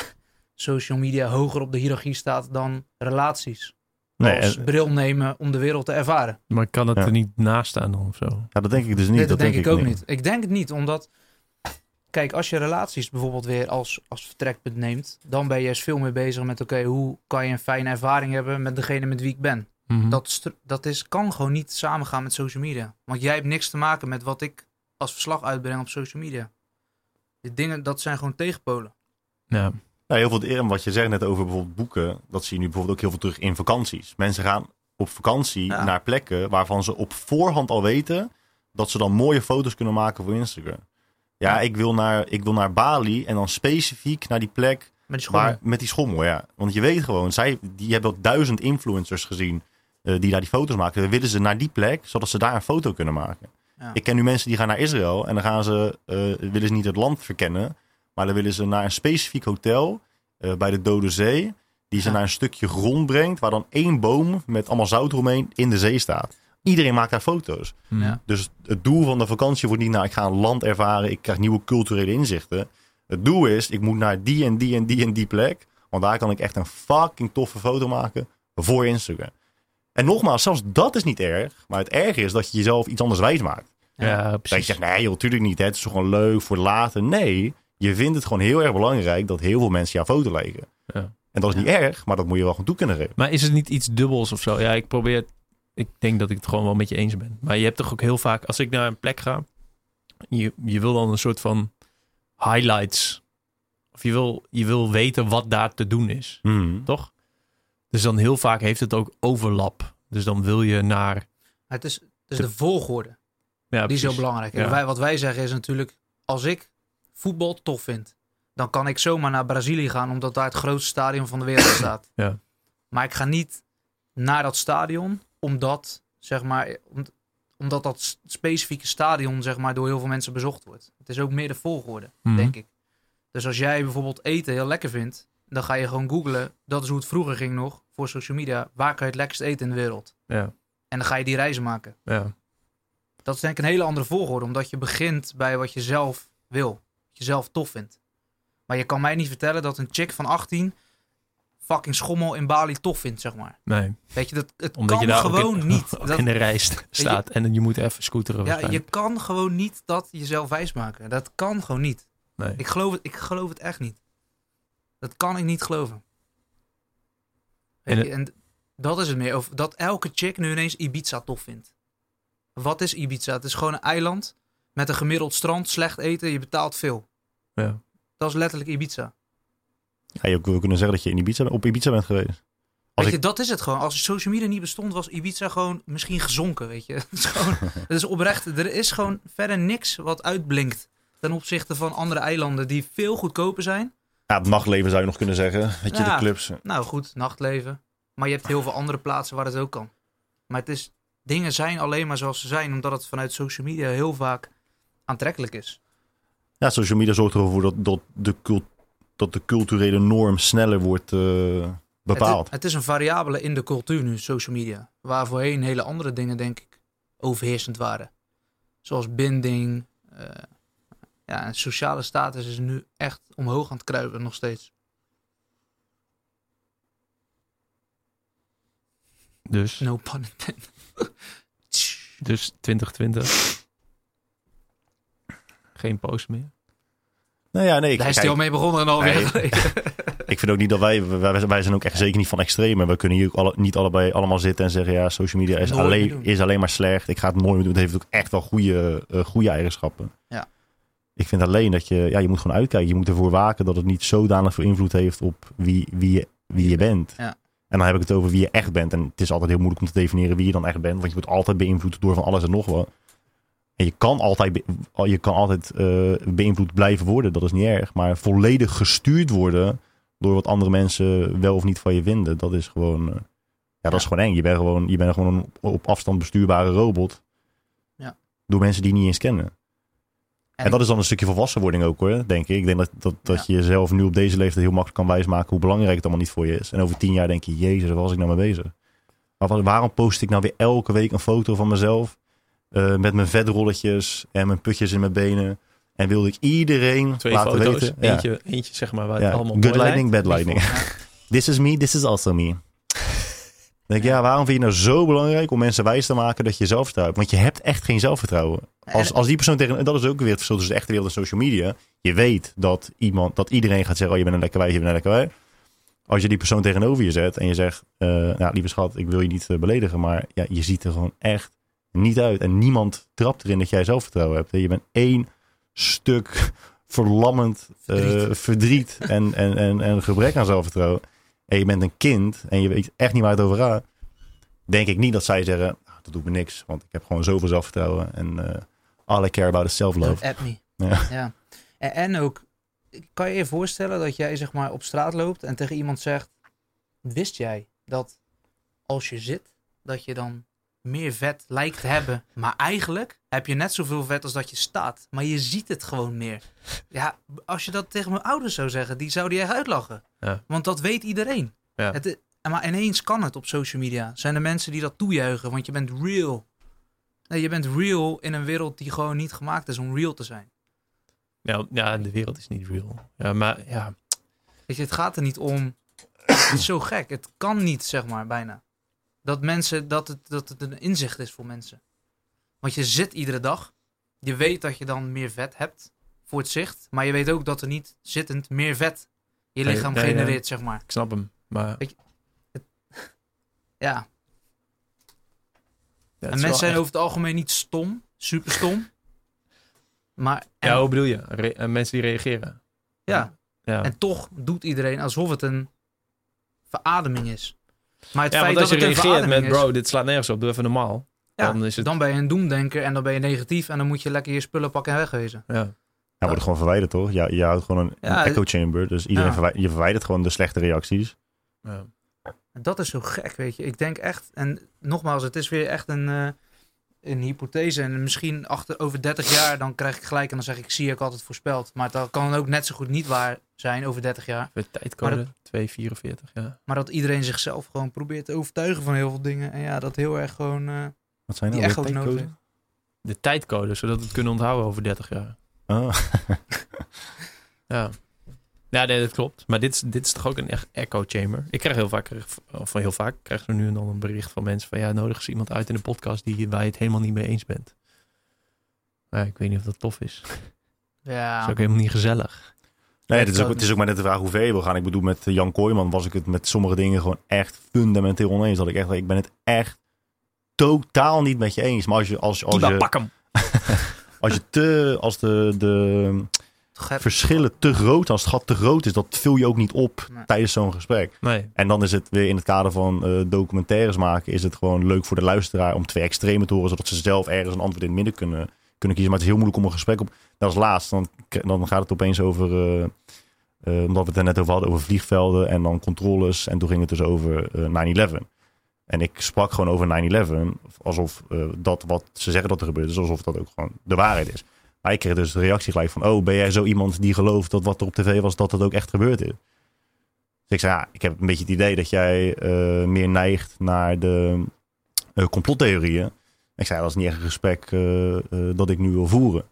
social media hoger op de hiërarchie staat dan relaties. Nee, als en- bril nemen om de wereld te ervaren. Maar kan het Ja. er niet naast staan dan of zo? ja, dat denk ik dus niet. Nee, dat, denk, ik ook niet. niet. Ik denk het niet, omdat... Kijk, als je relaties bijvoorbeeld weer als, als vertrekpunt neemt... dan ben je juist veel meer bezig met... oké, hoe kan je een fijne ervaring hebben met degene met wie ik ben? Mhm. Dat, dat is, kan gewoon niet samengaan met social media. Want jij hebt niks te maken met wat ik als verslag uitbreng op social media. Die dingen, dat zijn gewoon tegenpolen. Ja. Nou, heel veel, en wat je zegt net over bijvoorbeeld boeken, dat zie je nu bijvoorbeeld ook heel veel terug in vakanties. Mensen gaan op vakantie Ja. naar plekken waarvan ze op voorhand al weten dat ze dan mooie foto's kunnen maken voor Instagram. Ja, Ja. Ik, wil naar, ik wil naar Bali en dan specifiek naar die plek Met die waar, met die schommel. Ja. Want je weet gewoon, zij die hebben al duizend influencers gezien eh, die daar die foto's maken. Dan willen ze naar die plek, zodat ze daar een foto kunnen maken. Ja. Ik ken nu mensen die gaan naar Israël en dan gaan ze, eh, willen ze niet het land verkennen, maar dan willen ze naar een specifiek hotel eh, bij de Dode Zee, die ze Ja. naar een stukje grond brengt, waar dan één boom met allemaal zout eromheen in de zee staat. Iedereen maakt daar foto's. Ja. Dus het doel van de vakantie wordt niet, nou, ik ga een land ervaren, ik krijg nieuwe culturele inzichten. Het doel is, ik moet naar die en die en die en die plek, want daar kan ik echt een fucking toffe foto maken voor Instagram. En nogmaals, zelfs dat is niet erg, maar het erge is dat je jezelf iets anders wijs maakt. Ja, Dat je precies. zegt, nee joh, tuurlijk niet, hè, het is toch gewoon leuk voor later. Nee, je vindt het gewoon heel erg belangrijk dat heel veel mensen jouw foto liken. Ja. En dat is niet erg, maar dat moet je wel gewoon toe kunnen geven. Maar is het niet iets dubbels of zo? Ja, ik probeer... Ik denk dat ik het gewoon wel met je eens ben. Maar je hebt toch ook heel vaak... Als ik naar een plek ga... Je, je wil dan een soort van highlights. Of je wil, je wil weten wat daar te doen is. Hmm. Toch? Dus dan heel vaak heeft het ook overlap. Dus dan wil je naar... Het is, de volgorde, Ja, die is heel precies. belangrijk. Ja. wij, wat wij zeggen is natuurlijk, als ik voetbal tof vind, dan kan ik zomaar naar Brazilië gaan, omdat daar het grootste stadion van de wereld staat. Ja. Maar ik ga niet naar dat stadion, omdat, zeg maar, om- omdat dat specifieke stadion, zeg maar, door heel veel mensen bezocht wordt. Het is ook meer de volgorde, Mhm. denk ik. Dus als jij bijvoorbeeld eten heel lekker vindt, dan ga je gewoon googlen. Dat is hoe het vroeger ging nog, voor social media. Waar kan je het lekkerst eten in de wereld? Ja, En dan ga je die reizen maken. ja. Dat is denk ik een hele andere volgorde, omdat je begint bij wat je zelf wil. Wat je zelf tof vindt. Maar je kan mij niet vertellen dat een chick van 18 fucking schommel in Bali tof vindt, zeg maar. Nee, Weet je, dat, het omdat kan je daar gewoon in, niet. Dat, in de st- staat en je moet even scooteren. ja, je kan gewoon niet dat jezelf wijsmaken. Dat kan gewoon niet. Nee. Ik geloof het, ik geloof het echt niet. Dat kan ik niet geloven. En dat is het meer. Of dat elke chick nu ineens Ibiza tof vindt. Wat is Ibiza? Het is gewoon een eiland met een gemiddeld strand, slecht eten, je betaalt veel. Ja. Dat is letterlijk Ibiza. Ja, je wil kunnen zeggen dat je in Ibiza, op Ibiza bent geweest. Als weet ik- je, dat is het gewoon. Als social media niet bestond, was Ibiza gewoon misschien gezonken, weet je. Het is gewoon, het is oprecht. Er is gewoon verder niks wat uitblinkt ten opzichte van andere eilanden die veel goedkoper zijn. Ja, het nachtleven zou je nog kunnen zeggen. Weet je, Ja. de clubs. Nou goed, nachtleven. Maar je hebt heel veel andere plaatsen waar het ook kan. Maar het is, dingen zijn alleen maar zoals ze zijn, omdat het vanuit social media heel vaak aantrekkelijk is. Ja, social media zorgt ervoor dat, dat, de, cult, dat de culturele norm sneller wordt eh, bepaald. Het, het is een variabele in de cultuur nu, social media. Waar voorheen hele andere dingen, denk ik, overheersend waren. Zoals binding. eh, ja, en sociale status is nu echt omhoog aan het kruipen, nog steeds. Dus, No pun intended. dus 2020. Geen post meer. nou ja, nee, ik, Daar is hij al mee begonnen en alweer Nee. ik vind ook niet dat wij, wij, wij zijn ook echt zeker niet van extreme. We kunnen hier ook alle, niet allebei allemaal zitten en zeggen, ja, social media is, alleen, is alleen maar slecht. Ik ga het nooit meer doen. Het heeft ook echt wel goede, eh, goede eigenschappen. Ja. Ik vind alleen dat je, ja, je moet gewoon uitkijken. Je moet ervoor waken dat het niet zodanig veel invloed heeft op wie, wie, je, wie je bent. Ja. En dan heb ik het over wie je echt bent. En het is altijd heel moeilijk om te definiëren wie je dan echt bent. Want je wordt altijd beïnvloed door van alles en nog wat. En je kan altijd, je kan altijd eh, beïnvloed blijven worden. Dat is niet erg. Maar volledig gestuurd worden door wat andere mensen wel of niet van je vinden. Dat is gewoon, eh, ja, dat is gewoon eng. Je bent gewoon, je bent gewoon een op afstand bestuurbare robot. Ja. Door mensen die je niet eens kennen. En, En- dat is dan een stukje volwassenwording ook hoor, denk ik. Ik denk dat, dat, dat je jezelf nu op deze leeftijd heel makkelijk kan wijsmaken hoe belangrijk het allemaal niet voor je is. En over tien jaar denk je, jezus, waar was ik nou mee bezig? Maar wat- waarom post ik nou weer elke week een foto van mezelf? eh, met mijn vetrolletjes en mijn putjes in mijn benen. En wilde ik iedereen Twee laten foto's. weten. Ja. Eentje, eentje, zeg maar, waar Ja, het allemaal Good lightning, lijkt. bad lightning. Ja. This is me, this is also me. Denk ik, ja, waarom vind je nou zo belangrijk om mensen wijs te maken dat je zelfvertrouwen hebt? Want je hebt echt geen zelfvertrouwen. Als, En- als die persoon tegen, en dat is ook weer het verschil tussen de echte wereld en social media. Je weet dat iemand, dat iedereen gaat zeggen, oh je bent een lekker wijf, je bent een lekker wijf. Als je die persoon tegenover je zet en je zegt, eh, nou lieve schat, ik wil je niet eh, beledigen, maar ja, je ziet er gewoon echt niet uit. En niemand trapt erin dat jij zelfvertrouwen hebt. Je bent één stuk verlammend eh, Verdriet. verdriet en, en, en, en gebrek aan zelfvertrouwen. En je bent een kind en je weet echt niet waar het over gaat. Denk ik niet dat zij zeggen, "Ah, dat doet me niks. Want ik heb gewoon zoveel zelfvertrouwen. En eh all I care about is self-love. Me. Ja. Ja. En, en ook, kan je je voorstellen dat jij zeg maar op straat loopt en tegen iemand zegt, wist jij dat als je zit, dat je dan meer vet lijkt te hebben, maar eigenlijk heb je net zoveel vet als dat je staat, maar je ziet het gewoon meer. Ja, als je dat tegen mijn ouders zou zeggen, die zouden je echt uitlachen. Ja. Want dat weet iedereen. Ja. Het, maar ineens kan het op social media. Zijn er mensen die dat toejuichen, want je bent real. Nee, je bent real in een wereld die gewoon niet gemaakt is om real te zijn. Ja, ja, de wereld is niet real. Ja, maar ja, Weet je, het gaat er niet om. Het is zo gek. Het kan niet, zeg maar, bijna. Dat mensen, dat het, dat het een inzicht is voor mensen. Want je zit iedere dag. Je weet dat je dan meer vet hebt voor het zicht. Maar je weet ook dat er niet zittend meer vet je lichaam nee, genereert, zeg maar. ik snap hem. Maar Ja. en mensen zijn echt- over het algemeen niet stom. Super stom. Maar, en, Ja, hoe bedoel je? Re- eh, mensen die reageren. ja. Ja, En toch doet iedereen alsof het een verademing is. Maar het ja feit dat je reageert met is... bro, dit slaat nergens op, doe even normaal. Ja, dan is het... Dan ben je een doemdenker en dan ben je negatief en dan moet je lekker je spullen pakken en wegwezen. ja. Ja, wordt gewoon verwijderd, toch? Ja, je houdt gewoon een, Ja, een echo chamber. Dus iedereen ja. je verwijdert gewoon de slechte reacties. Ja. En Dat is zo gek, weet je. Ik denk echt, en nogmaals, het is weer echt een, eh, een hypothese. En misschien achter, over 30 jaar, dan krijg ik gelijk en dan zeg ik, zie ik altijd voorspeld. Maar dat kan ook net zo goed niet waar zijn over 30 jaar. De tijdcode Maar 244, ja. Maar dat iedereen zichzelf gewoon probeert te overtuigen van heel veel dingen. En ja, dat heel erg gewoon... eh, Wat zijn die nou echo's weer nodig. De tijdcode, zodat we het kunnen onthouden over 30 jaar. Oh. Ja. Ja, nee, dat klopt. Maar dit is, dit is toch ook een echt echo chamber. Ik krijg heel vaak, of heel vaak, ik krijg er nu en dan een bericht van mensen van ja, nodig eens iemand uit in de podcast die, waar je het helemaal niet mee eens bent. Maar ik weet niet of dat tof is. Dat Ja, is ook helemaal niet gezellig. Nee, Het is, ook, het is ook maar net de vraag hoe ver je wil gaan. Ik bedoel, met Jan Kooijman was ik het met sommige dingen gewoon echt fundamenteel oneens. Dat ik echt, ik ben het echt totaal niet met je eens. Maar als je, als, als Kiba, je, pak hem! als je te, als de, de. Verschillen te groot, als het gat te groot is, dat vul je ook niet op Nee. tijdens zo'n gesprek. Nee, En dan is het weer in het kader van eh, documentaires maken, is het gewoon leuk voor de luisteraar om twee extreme te horen, zodat ze zelf ergens een antwoord in het midden kunnen, kunnen kiezen. Maar het is heel moeilijk om een gesprek op. Dat is laatst, dan, dan gaat het opeens over, eh, eh, omdat we het er net over hadden, over vliegvelden en dan controles. En toen ging het dus over eh 9-11. En ik sprak gewoon over 9-11, alsof eh, dat wat ze zeggen dat er gebeurt is, alsof dat ook gewoon de waarheid is. Maar ik kreeg dus de reactie gelijk van, oh, ben jij zo iemand die gelooft dat wat er op tv was, dat dat ook echt gebeurd is? Dus ik zei, ja, ik heb een beetje het idee dat jij eh, meer neigt naar de eh, complottheorieën. Ik zei, dat is niet echt een gesprek eh, eh, dat ik nu wil voeren.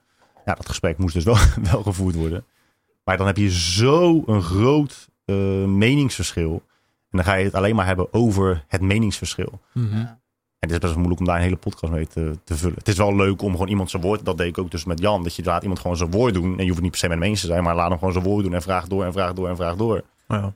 Ja, dat gesprek moest dus wel, wel gevoerd worden. Maar dan heb je zo een groot eh, meningsverschil. En dan ga je het alleen maar hebben over het meningsverschil. Ja. En het is best wel moeilijk om daar een hele podcast mee te, te vullen. Het is wel leuk om gewoon iemand zijn woord, dat deed ik ook dus met Jan, dat je laat iemand gewoon zijn woord doen. En je hoeft niet per se met hem eens te zijn, maar laat hem gewoon zijn woord doen en vraag door en vraag door en vraag door. Ja.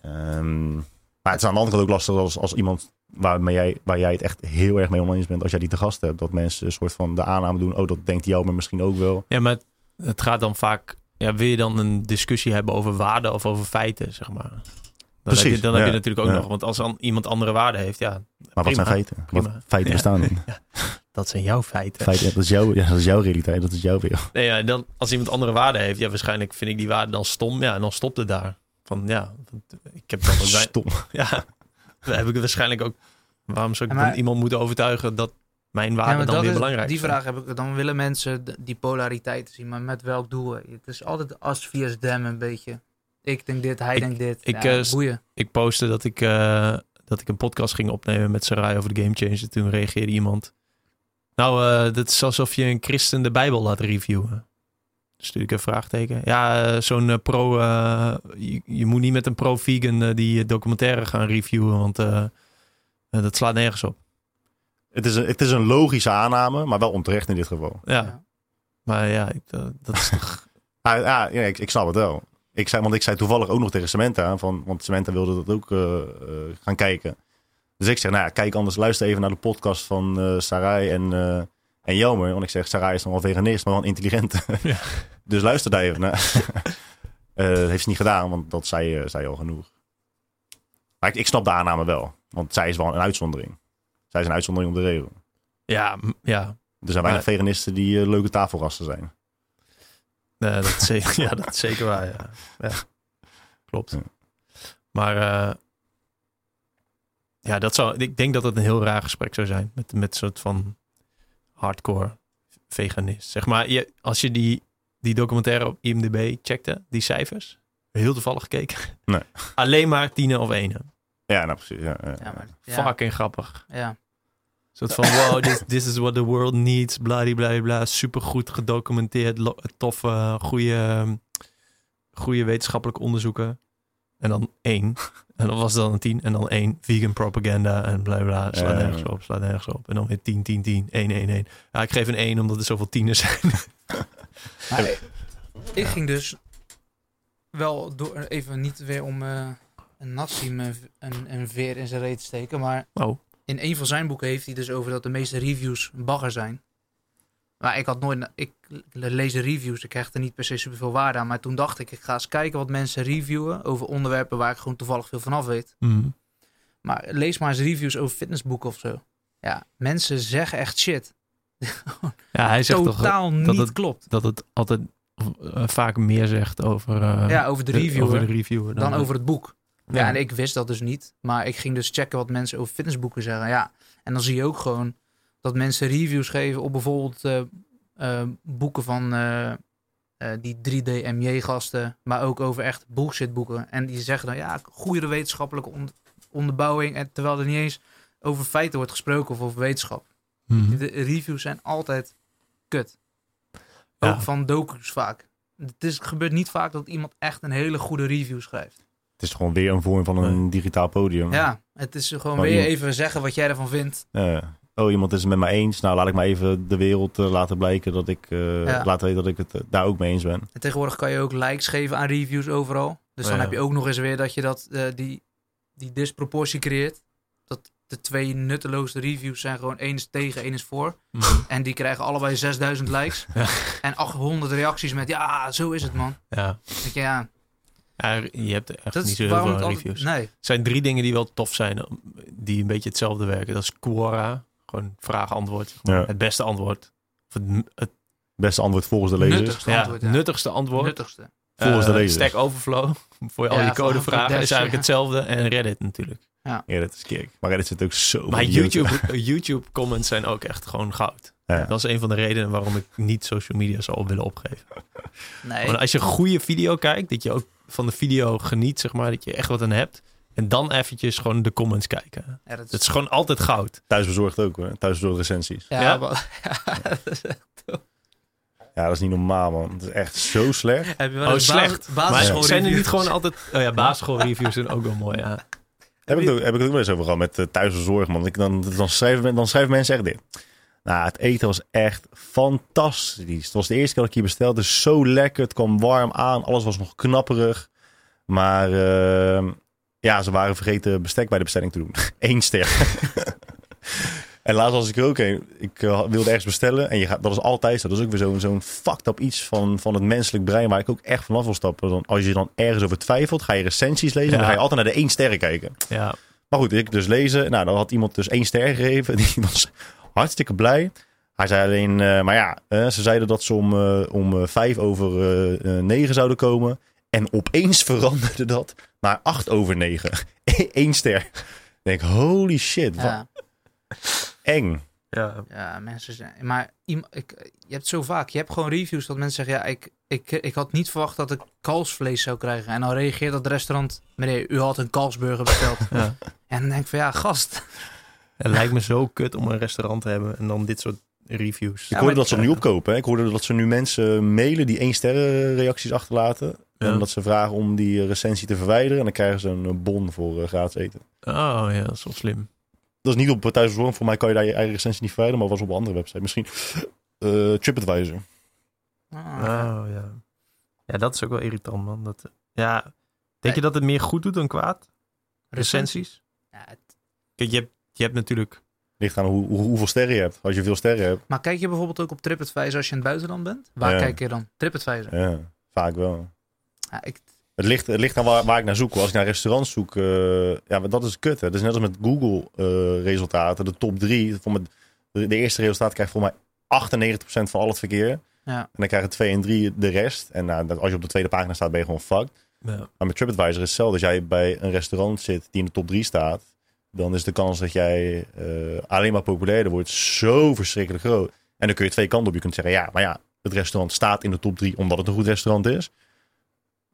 Ehm, maar het is aan de andere kant ook lastig als, als iemand waarmee jij, waar jij het echt heel erg mee oneens bent, als jij die te gast hebt. Dat mensen een soort van de aanname doen, oh dat denkt jou, maar misschien ook wel. ja, maar het, het gaat dan vaak... Ja, wil je dan een discussie hebben over waarden of over feiten, zeg maar? Dan, Precies, heb, je, dan heb je natuurlijk ook ja. nog... Want als an, iemand andere waarden heeft, ja, Maar wat zijn feiten? prima. Wat feiten Ja. bestaan niet. dat zijn jouw feiten. Feiten, dat, is jouw, ja, dat is jouw realiteit, dat is jouw wereld. Nee, ja, dan, als iemand andere waarden heeft, ja, waarschijnlijk vind ik die waarde dan stom. Ja, en dan stopt het daar. Van ja, ik heb dan zijn, Stom. ja, dan heb ik het waarschijnlijk ook. Waarom zou ik Ja, maar- dan iemand moeten overtuigen dat mijn Ja, maar dan dat weer is- belangrijk Die zijn? vraag heb ik. Dan willen mensen die polariteit zien, maar met welk doel? Het is altijd as via dem een beetje. Ik denk dit, hij Ik- denkt dit. ik, ja, eh, boeien. Ik postte dat ik, eh, dat ik een podcast ging opnemen met Sarai over de Game Changer. Toen reageerde iemand. Nou, eh, dat is alsof je een christen de Bijbel laat reviewen. Stuur ik een vraagteken. Ja, zo'n pro. eh, je, je moet niet met een pro-vegan die documentaire gaan reviewen, want dat slaat nergens op. Het is, een, het is een logische aanname, maar wel onterecht in dit geval. Ja, Ja. maar ja, ik, dat is toch. Ah, ja, ja, ik, ik snap het wel. Ik zei, want ik zei toevallig ook nog tegen Samantha, van, want Samantha wilde dat ook eh, eh, gaan kijken. Dus ik zeg, nou ja, kijk anders, luister even naar de podcast van eh Sarai en, en Jelmer. Want ik zeg, Sarai is nog wel veganist, maar wel een intelligente. Ja. dus luister daar even naar. Dat heeft ze niet gedaan, want dat zei, zei al genoeg. Maar ik, ik snap de aanname wel, want zij is wel een uitzondering. Zij is een uitzondering op de regel. ja, ja, Er zijn weinig veganisten die leuke tafelgasten zijn. Nee, dat is zeker, ja, dat is zeker waar. Ja. Ja. Klopt. Ja. Maar eh, ja, dat zou, ik denk dat het een heel raar gesprek zou zijn met, met een soort van hardcore veganist. Zeg maar, je, als je die, die documentaire op IMDb checkte, die cijfers, heel toevallig gekeken. Nee. Alleen maar tienen of ene. Ja, nou precies. Ja, ja. Ja, maar, ja, Fucking grappig. ja. Soort van, wow, this, this is what the world needs, bladibladibla. Super goed gedocumenteerd, toffe, goede, goede wetenschappelijke onderzoeken. En dan één. En dan was het dan een tien. En dan één, vegan propaganda en bla bla. Slaat Ja, ja, nergens ja. op, slaat nergens op. En dan weer tien, tien, tien, één, één, één. Ja, ik geef een één omdat er zoveel tieners zijn. Maar ik- ik ging dus wel door, even niet weer om eh, een een, een, een veer in zijn reet te steken, maar Oh. In een van zijn boeken heeft hij dus over dat de meeste reviews bagger zijn. Maar ik had nooit, ik lees reviews, ik hecht er niet per se superveel waarde aan, maar toen dacht ik, ik ga eens kijken wat mensen reviewen over onderwerpen waar ik gewoon toevallig veel van af weet. Mhm. Maar lees maar eens reviews over fitnessboeken of zo. Ja, mensen zeggen echt shit. Ja, hij zegt toch Totaal dat niet het- klopt. dat het altijd eh, vaak meer zegt over, eh, Ja, over de de- reviewer over de reviewer dan over het boek. Ja. Ja. en ik wist dat dus niet. Maar ik ging dus checken wat mensen over fitnessboeken zeggen. Ja, en dan zie je ook gewoon dat mensen reviews geven op bijvoorbeeld eh, eh, boeken van eh, die 3D-MJ-gasten. Maar ook over echt bullshit-boeken. En die zeggen dan, ja, goede wetenschappelijke on- onderbouwing. En terwijl er niet eens over feiten wordt gesproken of over wetenschap. Mhm. De reviews zijn altijd kut. Ja. Ook van docus vaak. Het, is, het gebeurt niet vaak dat iemand echt een hele goede review schrijft. Het is gewoon weer een vorm van een digitaal podium. Ja, het is gewoon Oh, weer iemand- even zeggen wat jij ervan vindt. Ja. oh, iemand is het met mij eens. Nou, laat ik maar even de wereld eh, laten blijken dat ik, eh Ja. laat weten dat ik het eh, daar ook mee eens ben. En tegenwoordig kan je ook likes geven aan reviews overal. Dus dan Ja. heb je ook nog eens weer dat je dat, eh, die, die disproportie creëert. Dat de twee nutteloze reviews zijn gewoon één is tegen, één is voor. En die krijgen allebei 6000 likes. Ja. En 800 reacties met ja, zo is het man. Ja. Denk je, ja, Ja, je hebt echt dat niet is zo heel waarom veel reviews. Nee, Er zijn drie dingen die wel tof zijn, die een beetje hetzelfde werken. Dat is Quora, gewoon vraag-antwoord. zeg maar. Ja. Het beste antwoord. Of het, het Beste antwoord volgens de lezers. nuttigste ja, antwoord. Ja. nuttigste antwoord. Nuttigste. Volgens de Eh, lezers. Stack Overflow, voor al Ja, je codevragen, is eigenlijk ja. hetzelfde. En Reddit natuurlijk. Ja, dat is kick. Maar Reddit zit ook zo... Maar idioten. YouTube, eh, YouTube comments zijn ook echt gewoon goud. Ja. Dat is een van de redenen waarom ik niet social media zou willen opgeven. Nee, Want als je een goede video kijkt, dat je ook van de video geniet, zeg maar, dat je echt wat aan hebt. En dan eventjes gewoon de comments kijken. ja, dat Dat is gewoon altijd goud. Thuisbezorgd ook hoor. Thuisbezorgd recensies. ja, Ja? maar- Ja, dat is niet normaal man. Het is echt zo slecht. Heb je wel Oh, slecht. bas- Maar basisschool zijn er niet gewoon altijd... Oh ja, basisschoolreviews zijn ook wel mooi, ja. Heb ik, het ook, heb ik het ook wel eens over gehad met uh, thuisbezorgd man. Ik, dan, dan, schrijven, dan schrijven mensen echt dit. Nou, het eten was echt fantastisch. Het was de eerste keer dat ik hier bestelde. Zo lekker. Het kwam warm aan. Alles was nog knapperig. Maar eh, ja, ze waren vergeten bestek bij de bestelling te doen. Eén ster. en laatst was ik er ook een. Ik eh, wilde ergens bestellen. En je gaat, dat is altijd zo. Dat is ook weer zo'n zo'n fucked up iets van, van het menselijk brein. Waar ik ook echt vanaf wil stappen. Dan, als je dan ergens over twijfelt, ga je recensies lezen. Ja. Dan ga je altijd naar de één sterren kijken. Ja, Maar goed, ik dus lezen. Nou, dan had iemand dus één ster gegeven. Die was hartstikke blij. Hij zei alleen, eh, maar ja, eh, ze zeiden dat ze om, eh, om eh, vijf over negen zouden komen. En opeens veranderde dat naar acht over negen. Eén ster. Ik denk, holy shit, wat Ja. eng. ja. Ja, mensen zijn. Maar ik, je hebt zo vaak. Je hebt gewoon reviews dat mensen zeggen: Ja, ik, ik, ik had niet verwacht dat ik kalfsvlees zou krijgen. En dan reageert dat restaurant: Meneer, u had een kalfsburger besteld. ja. en dan denk ik van ja, gast. Het lijkt me zo kut om een restaurant te hebben en dan dit soort reviews. Ik hoorde dat ze nu opkopen. Hè? Ik hoorde dat ze nu mensen mailen die één sterren reacties achterlaten. Ja. En dat ze vragen om die eh, recensie te verwijderen. En dan krijgen ze een eh, bon voor eh, gratis eten. Oh ja, dat is wel slim. Dat is niet op thuisbezorgd. Voor mij kan je daar je eigen recensie niet verwijderen. Maar was op een andere website. Misschien eh TripAdvisor. Ah, Oh ja. Ja, dat is ook wel irritant, man. Dat, ja. Denk je dat het meer goed doet dan kwaad? Recensies? Ja, het- Kijk, je hebt, je hebt natuurlijk... Ligt aan hoe, hoe- hoeveel sterren je hebt. Als je veel sterren hebt. maar kijk je bijvoorbeeld ook op TripAdvisor als je in het buitenland bent? Waar Ja. kijk je dan? TripAdvisor. Ja, vaak wel. Ja, ik, Het ligt, het ligt aan waar, waar ik naar zoek. Als ik naar restaurants zoek, eh, ja, dat is kut. Hè. Dat is net als met Google eh, resultaten. De top drie. Voor de, de eerste resultaat krijgt voor mij 98% van al het verkeer. Ja. En dan krijgen twee en drie de rest. En nou, dat- als je op de tweede pagina staat, ben je gewoon fucked. Ja. Maar met TripAdvisor is hetzelfde. Als jij bij een restaurant zit die in de top 3 staat, dan is de kans dat jij eh, alleen maar populairder wordt zo verschrikkelijk groot. En dan kun je twee kanten op. Je kunt zeggen, ja, maar ja, het restaurant staat in de top 3 omdat het een goed restaurant is.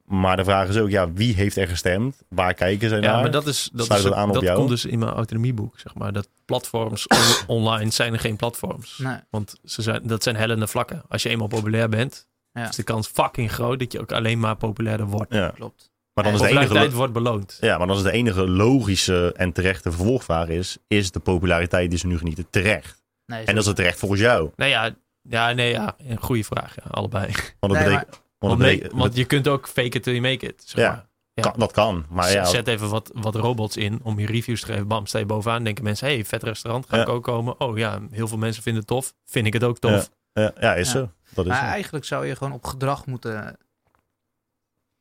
Maar de vraag is ook, ja, wie heeft er gestemd? Waar kijken ze naar? Ja, maar dat, is, dat, Sluit is het ook- aan op dat jou? komt dus in mijn autonomieboek, zeg maar. Dat platforms on- online zijn er geen platforms. nee. Want ze zijn, dat zijn hellende vlakken. Als je eenmaal populair bent, Ja. is de kans fucking groot dat je ook alleen maar populairder wordt. ja. Klopt. Maar dan is de Populariteit enige, wordt beloond. ja, maar dan is de enige logische en terechte vervolgvraag is, is de populariteit die ze nu genieten terecht? Nee, En dat is het terecht volgens jou? Nou ja, ja, nee, ja, een goede vraag. Ja, allebei. Want dat Nee, betekent, want Want, dat nee, betekent- want je kunt ook fake it till you make it. Zeg Ja. maar. ja. kan, dat kan. Maar ja, Zet even wat, wat robots in om je reviews te geven. Bam, sta je bovenaan. Denken mensen, hey, vet restaurant, ga Ja. ik ook komen. Oh ja, heel veel mensen vinden het tof. Vind ik het ook tof. ja, ja, is Ja. zo. Dat is Maar zo. eigenlijk zou je gewoon op gedrag moeten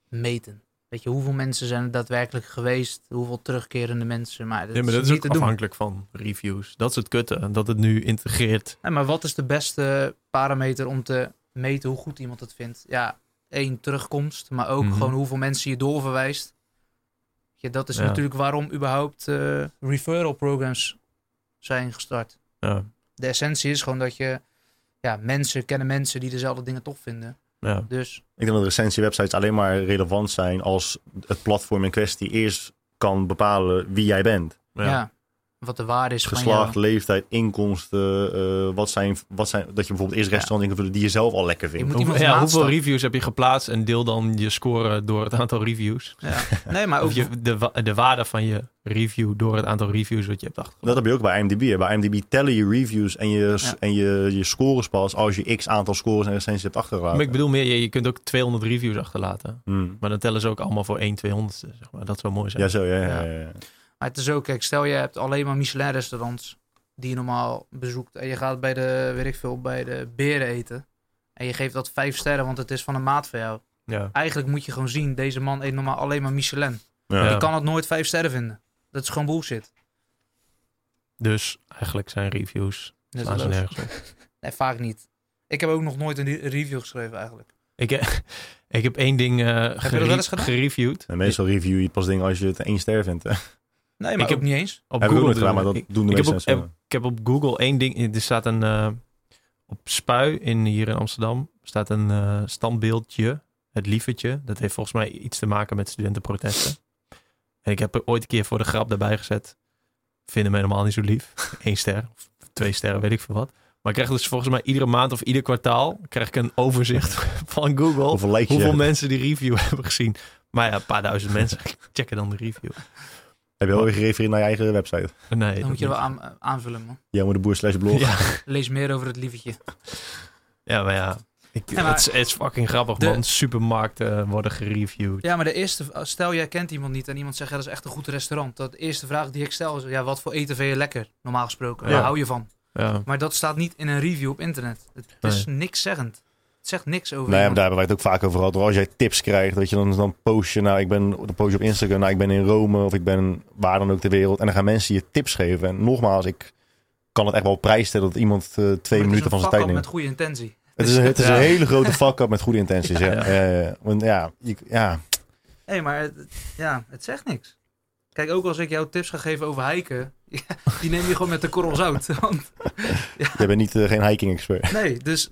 meten. Weet je, hoeveel mensen zijn er daadwerkelijk geweest? Hoeveel terugkerende mensen? Maar dat, Ja, maar dat is niet ook doen. afhankelijk van reviews. Dat is het kutte. Dat het nu integreert. Nee, maar wat is de beste parameter om te meten hoe goed iemand het vindt? Ja, één, terugkomst. Maar ook Mhm. gewoon hoeveel mensen je doorverwijst. Ja, dat is Ja. natuurlijk waarom überhaupt eh, referral programs zijn gestart. Ja, De essentie is gewoon dat je... Ja, mensen kennen mensen die dezelfde dingen tof vinden. ja. Dus Ik denk dat recensiewebsites alleen maar relevant zijn als het platform in kwestie eerst kan bepalen wie jij bent. ja, ja. Wat de waarde is Geslacht, van leeftijd, inkomsten, eh, wat, zijn, wat zijn, dat je bijvoorbeeld eerst restaurants in kan vullen die je zelf al lekker vindt. ja, hoeveel reviews heb je geplaatst en deel dan je score door het aantal reviews. Ja. Nee, maar ook... Of je, de, de waarde van je review door het aantal reviews wat je hebt achtergelaten. Dat heb je ook bij IMDb. hè. Bij IMDb tellen je reviews en je, Ja. en je, je scores pas als je x aantal scores en recensies hebt achtergelaten. Maar ik bedoel meer, je, je kunt ook 200 reviews achterlaten. Hmm. Maar dan tellen ze ook allemaal voor 1 200ste, zeg maar. Dat zou mooi zijn. Ja, zo, ja, ja, Ja. ja. Maar het is ook, kijk, stel je hebt alleen maar Michelin-restaurants die je normaal bezoekt. En je gaat bij de, weet ik veel, bij de beren eten. En je geeft dat vijf sterren, want het is van een maat van jou. Ja. Eigenlijk moet je gewoon zien, deze man eet normaal alleen maar Michelin. Ja. Je kan het nooit vijf sterren vinden. Dat is gewoon bullshit. Dus eigenlijk zijn reviews slaan ze nergens op. Nee, vaak niet. Ik heb ook nog nooit een re- review geschreven eigenlijk. Ik, ik heb één ding eh gedaan? gereviewd. En meestal review je pas dingen als je het één ster vindt. Nee, maar Ik heb- ook niet eens. Op gedaan, maar dat ik, doen de ik heb meeste op, ik heb op Google één ding. Er staat een. eh, op Spui in, hier in Amsterdam staat een eh, standbeeldje. Het lievertje. Dat heeft volgens mij iets te maken met studentenprotesten. En ik heb er ooit een keer voor de grap erbij gezet. Vinden me helemaal niet zo lief. Eén ster of twee sterren, weet ik veel wat. Maar ik krijg dus volgens mij iedere maand of ieder kwartaal krijg ik een overzicht van Google. Hoeveel mensen die review hebben gezien. Maar ja, een paar duizend mensen checken dan de review. Heb je wel weer gerefereerd naar je eigen website? Nee, Dan moet je er wel aan, aanvullen, man. Jammer de boer slash blog. Ja, Lees meer over het lievertje. ja, maar ja. Ik, Ja, maar- het, is, het is fucking grappig, De- man. Supermarkten worden gereviewd. Ja, maar de eerste, stel jij kent iemand niet en iemand zegt ja, dat is echt een goed restaurant. Dat de eerste vraag die ik stel is, ja, wat voor eten vind je lekker? Normaal gesproken, Ja. waar hou je van? Ja. Maar dat staat niet in een review op internet. Het is niks zeggend. Het zegt niks over Nee, maar daar hebben wij het ook vaak over gehad. Als jij tips krijgt, dat je dan, dan post je, nou, ik ben, dan post je op Instagram, nou, ik ben in Rome of ik ben waar dan ook ter wereld. En dan gaan mensen je tips geven. En nogmaals, ik kan het echt wel stellen dat iemand eh, twee Maar het is minuten van een zijn tijd fuck-up neemt. met goede intentie. Het is, een- het is Ja. een hele grote fuck-up met goede intenties. Ja. Ja. Ja. Ja, ja. Want ja, je- ja, Hé, maar het, ja, het zegt niks. Kijk, ook als ik jou tips ga geven over hiken, die neem je gewoon met de korrel zout. Want, jij bent niet, eh, geen hiking-expert. nee, dus...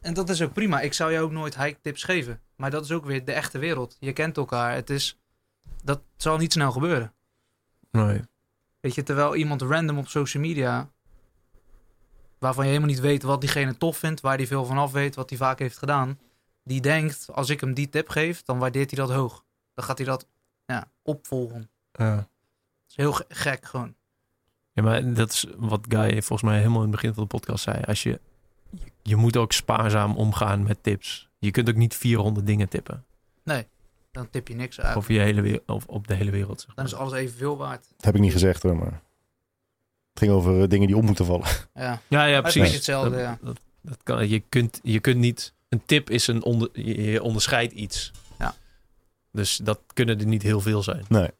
En dat is ook prima. Ik zou jou ook nooit hike tips geven. Maar dat is ook weer de echte wereld. Je kent elkaar. Het is... Dat zal niet snel gebeuren. Nee. Weet je, terwijl iemand random op social media, waarvan je helemaal niet weet wat diegene tof vindt, waar hij veel van af weet, wat hij vaak heeft gedaan, die denkt, als ik hem die tip geef, dan waardeert hij dat hoog. Dan gaat hij dat ja, opvolgen. Ja. Dat is heel ge- gek gewoon. Ja, maar dat is wat Guy volgens mij helemaal in het begin van de podcast zei. Als je, je, je moet ook spaarzaam omgaan met tips. Je kunt ook niet 400 dingen tippen. Dan tip je niks uit. Over je hele wereld, of op de hele wereld. Zeg Dan is alles evenveel waard. Dat heb ik niet gezegd hoor, maar het ging over eh, dingen die op moeten vallen. Ja, Ja, ja, het precies. beetje hetzelfde. Dat, Ja. dat, dat kan, je, kunt, je kunt niet... Een tip is een onder, je, je onderscheidt iets. Ja. Dus dat kunnen er niet heel veel zijn. Nee,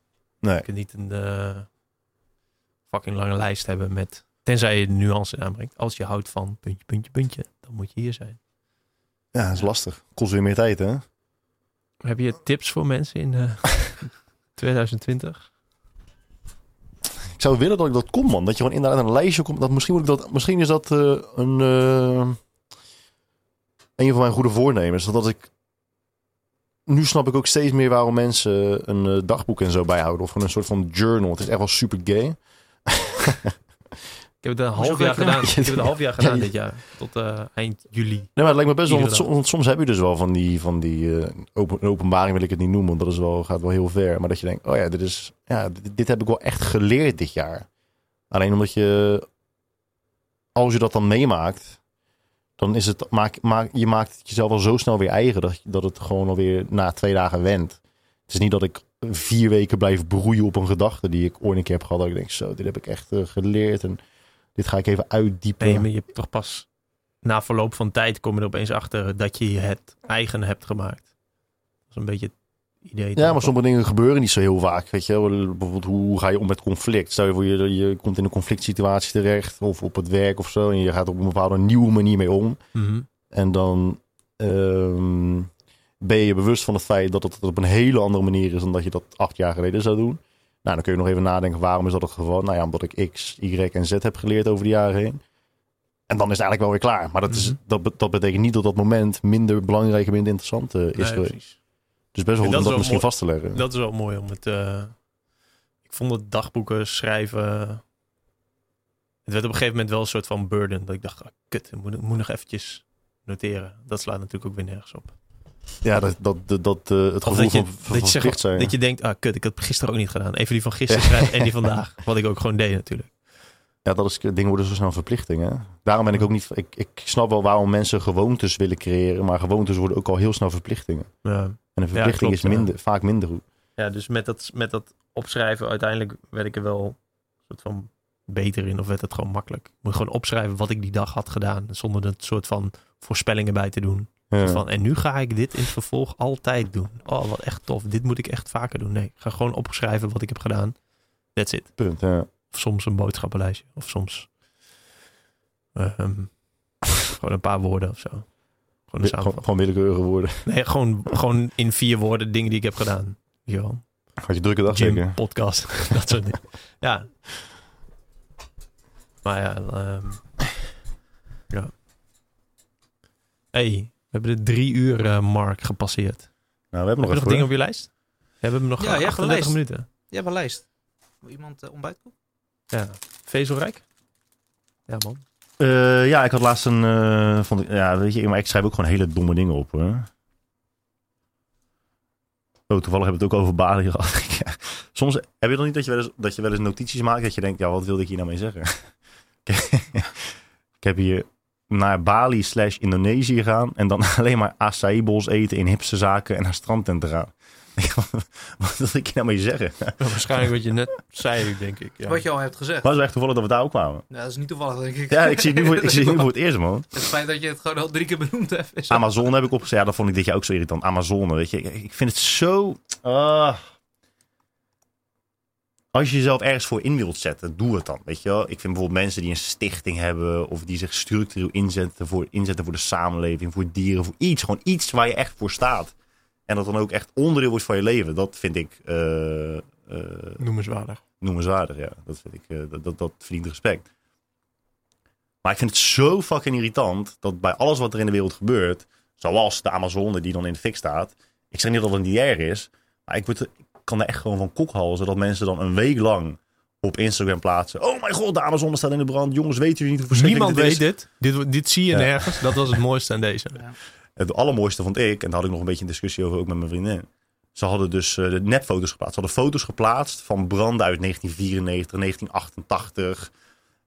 nee. Je kunt niet een eh, fucking lange lijst hebben met... Tenzij je de nuance aanbrengt. Als je houdt van puntje, puntje, puntje. Dan moet je hier zijn. Ja, dat is lastig. Kost weer meer tijd, hè? Heb je tips voor mensen in eh, 2020? Ik zou willen dat ik dat kon, man. Dat je gewoon inderdaad een lijstje komt. Dat misschien, moet ik dat, misschien is dat eh, een, eh, een van mijn goede voornemens. Dat ik... Nu snap ik ook steeds meer waarom mensen een eh, dagboek en zo bijhouden. Of gewoon een soort van journal. Het is echt wel super gay. Ik heb het een half jaar gedaan. Ik heb het een half jaar gedaan Ja, dit jaar. Tot eh, eind juli. Nee, maar het lijkt me best wel. Want, soms heb je dus wel van die, van die open, een openbaring wil ik het niet noemen, want dat is wel, gaat wel heel ver. Maar dat je denkt, oh ja, dit is, ja, dit, dit heb ik wel echt geleerd dit jaar. Alleen omdat je, als je dat dan meemaakt, dan is het, maak, maak, je maakt het jezelf al zo snel weer eigen dat, dat het gewoon alweer na twee dagen went. Het is niet dat ik vier weken blijf broeien op een gedachte die ik ooit een keer heb gehad. Dat ik denk, zo, dit heb ik echt eh, geleerd en dit ga ik even uitdiepen. Nee, maar je hebt toch pas na verloop van tijd kom je er opeens achter dat je het eigen hebt gemaakt. Dat is een beetje het idee. Ja, maar sommige dingen gebeuren niet zo heel vaak. Weet je, bijvoorbeeld hoe ga je om met conflict? Stel je voor je, je komt in een conflict situatie terecht of op het werk of zo en je gaat op een bepaalde nieuwe manier mee om. Mhm. En dan ehm, ben je bewust van het feit dat het op een hele andere manier is dan dat je dat acht jaar geleden zou doen. Nou, dan kun je nog even nadenken, waarom is dat het geval? Nou ja, omdat ik X, Y en Z heb geleerd over de jaren heen. En dan is het eigenlijk wel weer klaar. Maar dat, is, Mhm. dat, be- dat betekent niet dat dat moment minder belangrijk en minder interessant eh, is geweest. precies. Dus best wel goed om dat misschien mooi. vast te leggen. Dat is wel mooi om het. eh, ik vond het dagboeken schrijven. Het werd op een gegeven moment wel een soort van burden. Dat ik dacht, ah, kut, ik moet, ik moet nog eventjes noteren. Dat slaat natuurlijk ook weer nergens op. Ja, dat, dat, dat, eh, het gevoel dat je, van, dat, je zegt, dat je denkt, ah kut, ik heb het gisteren ook niet gedaan. Even die van gisteren schrijven en die vandaag. Wat ik ook gewoon deed natuurlijk. Ja, dat is, dingen worden zo snel verplichting. Hè? Daarom ben ik ook niet... Ik, ik snap wel waarom mensen gewoontes willen creëren. Maar gewoontes worden ook al heel snel verplichtingen. Ja. En een verplichting klopt, is ja. minder, vaak minder goed. Ja, dus met dat, met dat opschrijven, uiteindelijk werd ik er wel een soort van beter in. Of werd het gewoon makkelijk. Ik moet gewoon opschrijven wat ik die dag had gedaan. Zonder er een soort van voorspellingen bij te doen. Ja. Van, en nu ga ik dit in het vervolg altijd doen. Oh, wat echt tof. Dit moet ik echt vaker doen. Nee, ik ga gewoon opschrijven wat ik heb gedaan. That's it. Punt, ja. Of soms een boodschappenlijstje. Of soms ehm, gewoon een paar woorden of zo. Gewoon een Gewoon, willekeurige woorden. Nee, gewoon, gewoon in vier woorden dingen die ik heb gedaan. Weet wel. Had je drukke dag Gym, zeker? podcast, dat soort dingen. Ja. Maar ja, ehm, ja. hey, we hebben de drie uur eh, mark gepasseerd. Nou, we hebben Heb nog je nog dingen op je lijst? We hebben nog Ja, je hebt een 38 lijst. minuten. Je hebt een lijst. Wil iemand uh, ontbijt? Ja. Vezelrijk? Ja, man. Eh, ja, ik had laatst een... eh, vond ik, ja, weet je, maar ik schrijf ook gewoon hele domme dingen op, hoor. Oh, toevallig hebben we het ook over Bali gehad. Soms heb je dan niet dat je, wel eens, dat je wel eens notities maakt dat je denkt, ja, wat wilde ik hier nou mee zeggen? ik heb hier naar Bali slash Indonesië gegaan en dan alleen maar acai bowls eten in hipste zaken en naar strandtenten gaan. wat wilde ik hier nou mee zeggen? waarschijnlijk wat je net zei, denk ik. Ja. Wat je al hebt gezegd. Was echt toevallig dat we daar ook kwamen. Ja, dat is niet toevallig, denk ik. Ja, ik zie het nu voor, ik zie het nu voor het eerst, man. Het feit dat je het gewoon al drie keer benoemd hebt. Amazon heb ik opgezet. Ja, dat vond ik dit jaar ook zo irritant. Amazon, weet je. Ik, ik vind het zo... ah. Als je jezelf ergens voor in wilt zetten, doe het dan, weet je wel. Ik vind bijvoorbeeld mensen die een stichting hebben... of die zich structureel inzetten voor, inzetten voor de samenleving, voor dieren, voor iets. Gewoon iets waar je echt voor staat. En dat dan ook echt onderdeel wordt van je leven. Dat vind ik eh, eh, Noemenswaardig. noemenswaardig, ja. Dat, vind ik, eh, dat, dat, dat verdient respect. Maar ik vind het zo fucking irritant dat bij alles wat er in de wereld gebeurt, zoals de Amazone die dan in de fik staat, ik zeg niet dat het niet erg is, maar ik, word er- kan er echt gewoon van kokhalzen dat mensen dan een week lang op Instagram plaatsen. Oh mijn god, de Amazone staat in de brand. Jongens, weten jullie niet hoe verschrikkelijk Niemand dit weet dit. dit. Dit zie je Ja. nergens. Dat was het mooiste aan deze. Het allermooiste vond ik, en daar had ik nog een beetje een discussie over ook met mijn vriendin. Ze hadden dus eh, de nepfoto's geplaatst. Ze hadden foto's geplaatst van branden uit 1994, 1988.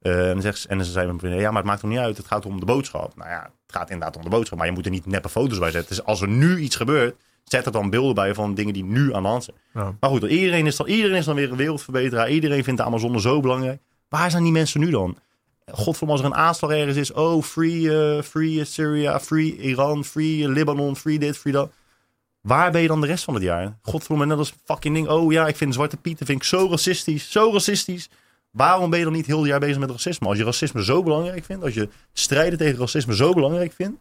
Eh, en, dan zegt ze, en dan zei mijn vriendin, ja, maar het maakt toch niet uit. Het gaat om de boodschap. Nou ja, het gaat inderdaad om de boodschap. Maar je moet er niet neppe foto's bij zetten. Dus als er nu iets gebeurt, zet er dan beelden bij van dingen die nu aan de hand zijn. Ja. Maar goed, iedereen is, dan, iedereen is dan weer een wereldverbeteraar. Iedereen vindt de Amazone zo belangrijk. Waar zijn die mensen nu dan? Godverdomme, als er een aanslag ergens is. Oh, free, eh, free eh, Syria, free Iran, free eh, Libanon, free dit, free dat. Waar ben je dan de rest van het jaar? Godverdomme, net als fucking ding. Oh ja, ik vind Zwarte Pieten vind ik zo racistisch. Zo racistisch. Waarom ben je dan niet heel het jaar bezig met racisme? Als je racisme zo belangrijk vindt. Als je strijden tegen racisme zo belangrijk vindt.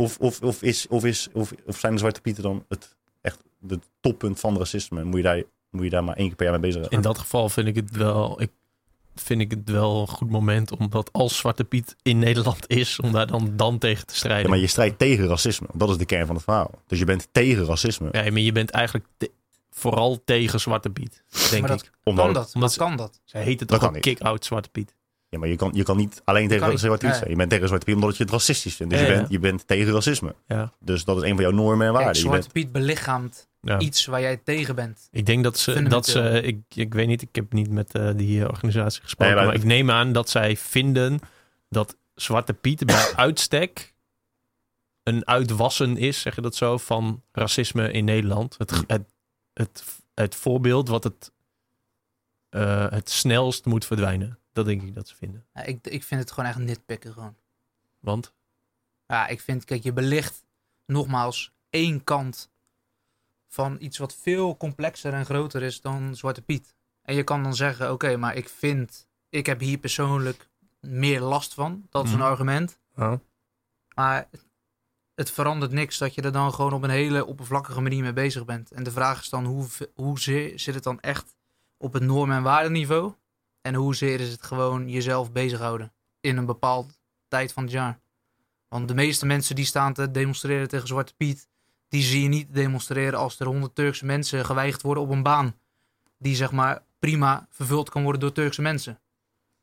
Of, of, of, is, of, is, of, of zijn de Zwarte Pieten dan het, echt het toppunt van racisme? Moet je, daar, moet je daar maar één keer per jaar mee bezig zijn? In dat geval vind ik het wel. Ik vind ik het wel een goed moment omdat als Zwarte Piet in Nederland is, om daar dan, dan tegen te strijden. Ja, maar je strijdt tegen racisme. Dat is de kern van het verhaal. Dus je bent tegen racisme. Ja, maar je bent eigenlijk te- vooral tegen Zwarte Piet, denk maar dat ik. Omdat kan dat? omdat Wat ze- kan dat? Zij heet het Dat toch ook kick-out Zwarte Piet. Ja, maar je kan, je kan niet alleen tegen kan. Zwarte Piet Ja. zijn. Je bent tegen Zwarte Piet omdat je het racistisch vindt. Dus Ja, je, ja. bent, je bent tegen racisme. Ja. Dus dat is een van jouw normen en waarden. Zwarte bent, Piet belichaamt Ja. iets waar jij tegen bent. Ik denk dat ze, dat ze ik, ik weet niet, ik heb niet met eh, die organisatie gesproken, Nee, maar- maar ik neem aan dat zij vinden dat Zwarte Piet bij uitstek een uitwassen is, zeg je dat zo, van racisme in Nederland. Het, het, het, het voorbeeld wat het, eh, het snelst moet verdwijnen. Dat denk ik dat ze vinden. Ja, ik, ik vind het gewoon echt nitpikken gewoon. Want, Ja, ik vind, kijk, je belicht nogmaals één kant van iets wat veel complexer en groter is dan Zwarte Piet. En je kan dan zeggen, oké, maar ik vind, ik heb hier persoonlijk meer last van. Dat is een Mhm. argument. Maar het- verandert niks dat je er dan gewoon op een hele oppervlakkige manier mee bezig bent. En de vraag is dan, hoe, hoezeer zit het dan echt op het norm- en waardeniveau? En hoezeer is het gewoon jezelf bezighouden in een bepaald tijd van het jaar? Want de meeste mensen die staan te demonstreren tegen Zwarte Piet, die zie je niet demonstreren als er honderd Turkse mensen geweigerd worden op een baan. Die zeg maar prima vervuld kan worden door Turkse mensen.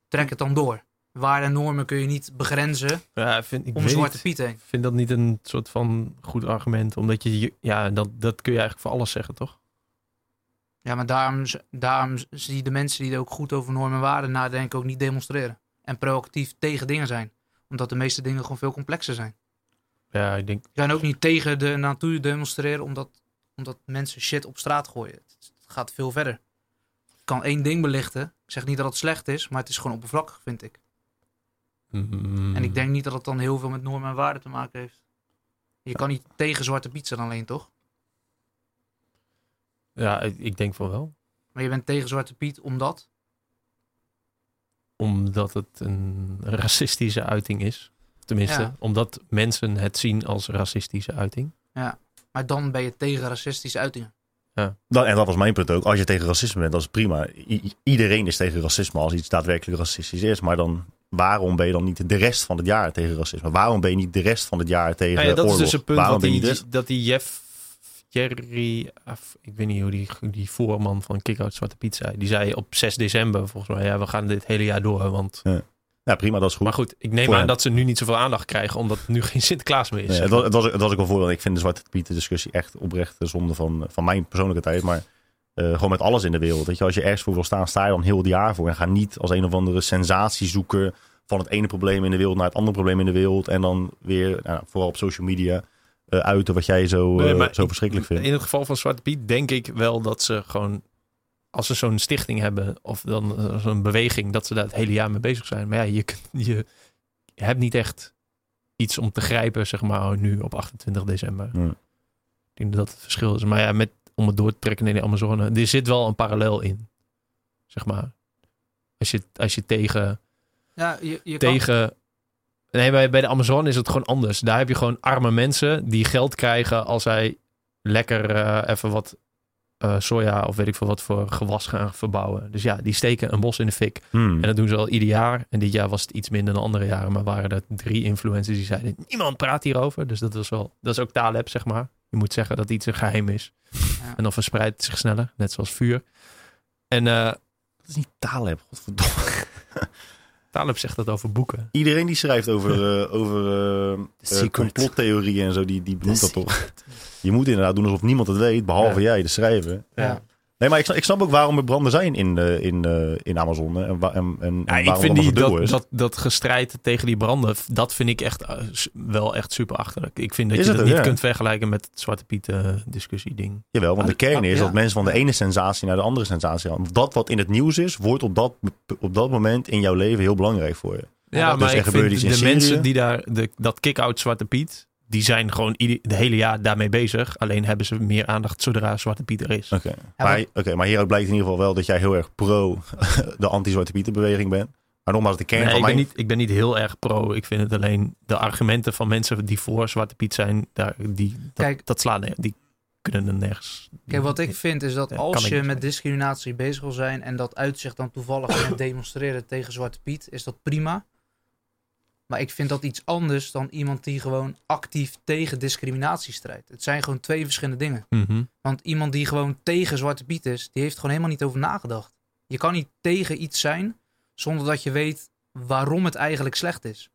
Trek het dan door. Waarden en normen kun je niet begrenzen Ja, vind, ik om Zwarte niet. Piet heen. Ik vind dat niet een soort van goed argument. Omdat je, je- ja, dat, dat kun je eigenlijk voor alles zeggen, toch? Ja, maar daarom, zie je de mensen die er ook goed over normen en waarden nadenken ook niet demonstreren. En proactief tegen dingen zijn. Omdat de meeste dingen gewoon veel complexer zijn. Ja, ik denk, Je kan ook niet tegen de natuur demonstreren omdat, omdat mensen shit op straat gooien. Het, het gaat veel verder. Ik kan één ding belichten. Ik zeg niet dat het slecht is, maar het is gewoon oppervlakkig, vind ik. mm, En ik denk niet dat het dan heel veel met normen en waarden te maken heeft. Je kan niet tegen Zwarte Piet zijn alleen, toch? Ja, ik, ik denk van wel. Maar je bent tegen Zwarte Piet omdat... Omdat het een racistische uiting is. Tenminste, Ja. omdat mensen het zien als racistische uiting. Maar dan ben je tegen racistische uitingen. Dat, en dat was mijn punt ook. Als je tegen racisme bent, dat is prima. I- iedereen is tegen racisme als iets daadwerkelijk racistisch is. Maar dan, waarom ben je dan niet de rest van het jaar tegen racisme? Waarom ben je niet de rest van het jaar tegen Nou ja, dat oorlog? is dus het punt waarom je die, rest- dat die Jeff Jerry, ik weet niet hoe die, die voorman van Kick-Out Zwarte Piet zei. Die zei op 6 december volgens mij, ja, we gaan dit hele jaar door. Want, Ja, prima, dat is goed. maar goed, ik neem Voor aan hem. dat ze nu niet zoveel aandacht krijgen, omdat nu geen Sinterklaas meer is. Nee, zeg het, maar. was, het, was, het was ook wel voor. Ik vind de Zwarte Piet discussie echt oprecht zonde van, van mijn persoonlijke tijd. Maar eh, gewoon met alles in de wereld. Weet je, als je ergens voor wil staan, sta je dan heel het jaar voor. En ga niet als een of andere sensatie zoeken van het ene probleem in de wereld naar het andere probleem in de wereld. En dan weer, nou, vooral op social media, eh, uiten wat jij zo, Nee, eh, zo ik- verschrikkelijk vindt. In het geval van Zwarte Piet denk ik wel dat ze gewoon, als ze zo'n stichting hebben of dan eh, zo'n beweging, dat ze daar het hele jaar mee bezig zijn. Maar ja, je, je, je hebt niet echt iets om te grijpen, zeg maar, nu op 28 december. Ja. Ik denk dat dat het verschil is. Maar ja, met, om het door te trekken in de Amazone, er zit wel een parallel in, zeg maar. Als je, als je tegen Ja, je, je kan... Nee, bij, bij de Amazon is het gewoon anders. Daar heb je gewoon arme mensen die geld krijgen als zij lekker eh, even wat eh, soja of weet ik veel wat voor gewas gaan verbouwen. Dus ja, die steken een bos in de fik. Hmm. En dat doen ze al ieder jaar. En dit jaar was het iets minder dan andere jaren. Maar waren er drie influencers die zeiden: niemand praat hierover. Dus dat was wel. Dat is ook Taleb, zeg maar. Je moet zeggen dat iets een geheim is. Ja. En dan verspreidt het zich sneller, net zoals vuur. En eh Dat is niet Taleb, godverdomme. Taleb zegt dat over boeken. Iedereen die schrijft over, eh, over eh, eh, complottheorieën en zo, die, die benoemt dat toch? Je moet inderdaad doen alsof niemand het weet, behalve Ja. jij, de schrijver. Ja. Nee, maar ik snap, ik snap ook waarom er branden zijn in, eh, in, eh, in Amazon. En, en, en, Ja, ik waarom vind dat die, dat, is. dat, dat gestrijd tegen die branden, dat vind ik echt eh, wel echt super achterlijk. Ik vind dat Is je dat niet ja. kunt vergelijken met het Zwarte Piet discussie ding. Jawel, want de kern ah, is ja. dat mensen van de ene sensatie naar de andere sensatie gaan. Dat wat in het nieuws is, wordt op dat, op dat moment in jouw leven heel belangrijk voor je. Ja, dus maar er ik vind de mensen die daar, de, dat kick-out Zwarte Piet, die zijn gewoon ieder, de hele jaar daarmee bezig. Alleen hebben ze meer aandacht zodra Zwarte Piet er is. Oké, maar- maar, oké, maar hieruit blijkt in ieder geval wel dat jij heel erg pro de anti-Zwarte Pieten beweging bent. Maar nogmaals, de kern Nee, van ik, ben niet, ik ben niet heel erg pro. Ik vind het alleen de argumenten van mensen die voor Zwarte Piet zijn, daar, die, dat, Kijk. dat slaan, die kunnen er nergens. Kijk, wat ik vind is dat Ja, als je met discriminatie bezig wil zijn en dat uitzicht dan toevallig met demonstreren tegen Zwarte Piet, is dat prima. Maar ik vind dat iets anders dan iemand die gewoon actief tegen discriminatie strijdt. Het zijn gewoon twee verschillende dingen. Mhm. Want iemand die gewoon tegen Zwarte Piet is, die heeft gewoon helemaal niet over nagedacht. Je kan niet tegen iets zijn zonder dat je weet waarom het eigenlijk slecht is.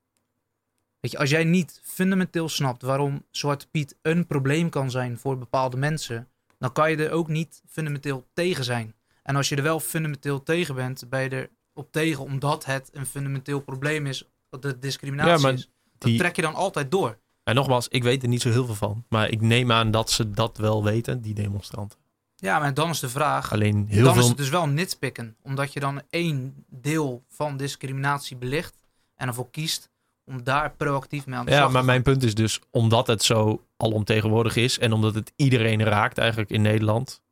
Weet je, als jij niet fundamenteel snapt waarom Zwarte Piet een probleem kan zijn voor bepaalde mensen, dan kan je er ook niet fundamenteel tegen zijn. En als je er wel fundamenteel tegen bent, ben je er op tegen omdat het een fundamenteel probleem is, dat het discriminatie Ja, maar is. Dat die- trek je dan altijd door. En nogmaals, ik weet er niet zo heel veel van. Maar ik neem aan dat ze dat wel weten, die demonstranten. Ja, maar dan is de vraag, Alleen heel dan veel... is het dus wel nitpikken. Omdat je dan één deel van discriminatie belicht en ervoor kiest Om daar proactief mee aan de Ja, slag te maar mijn punt is dus, omdat het zo alomtegenwoordig is en omdat het iedereen raakt eigenlijk in Nederland,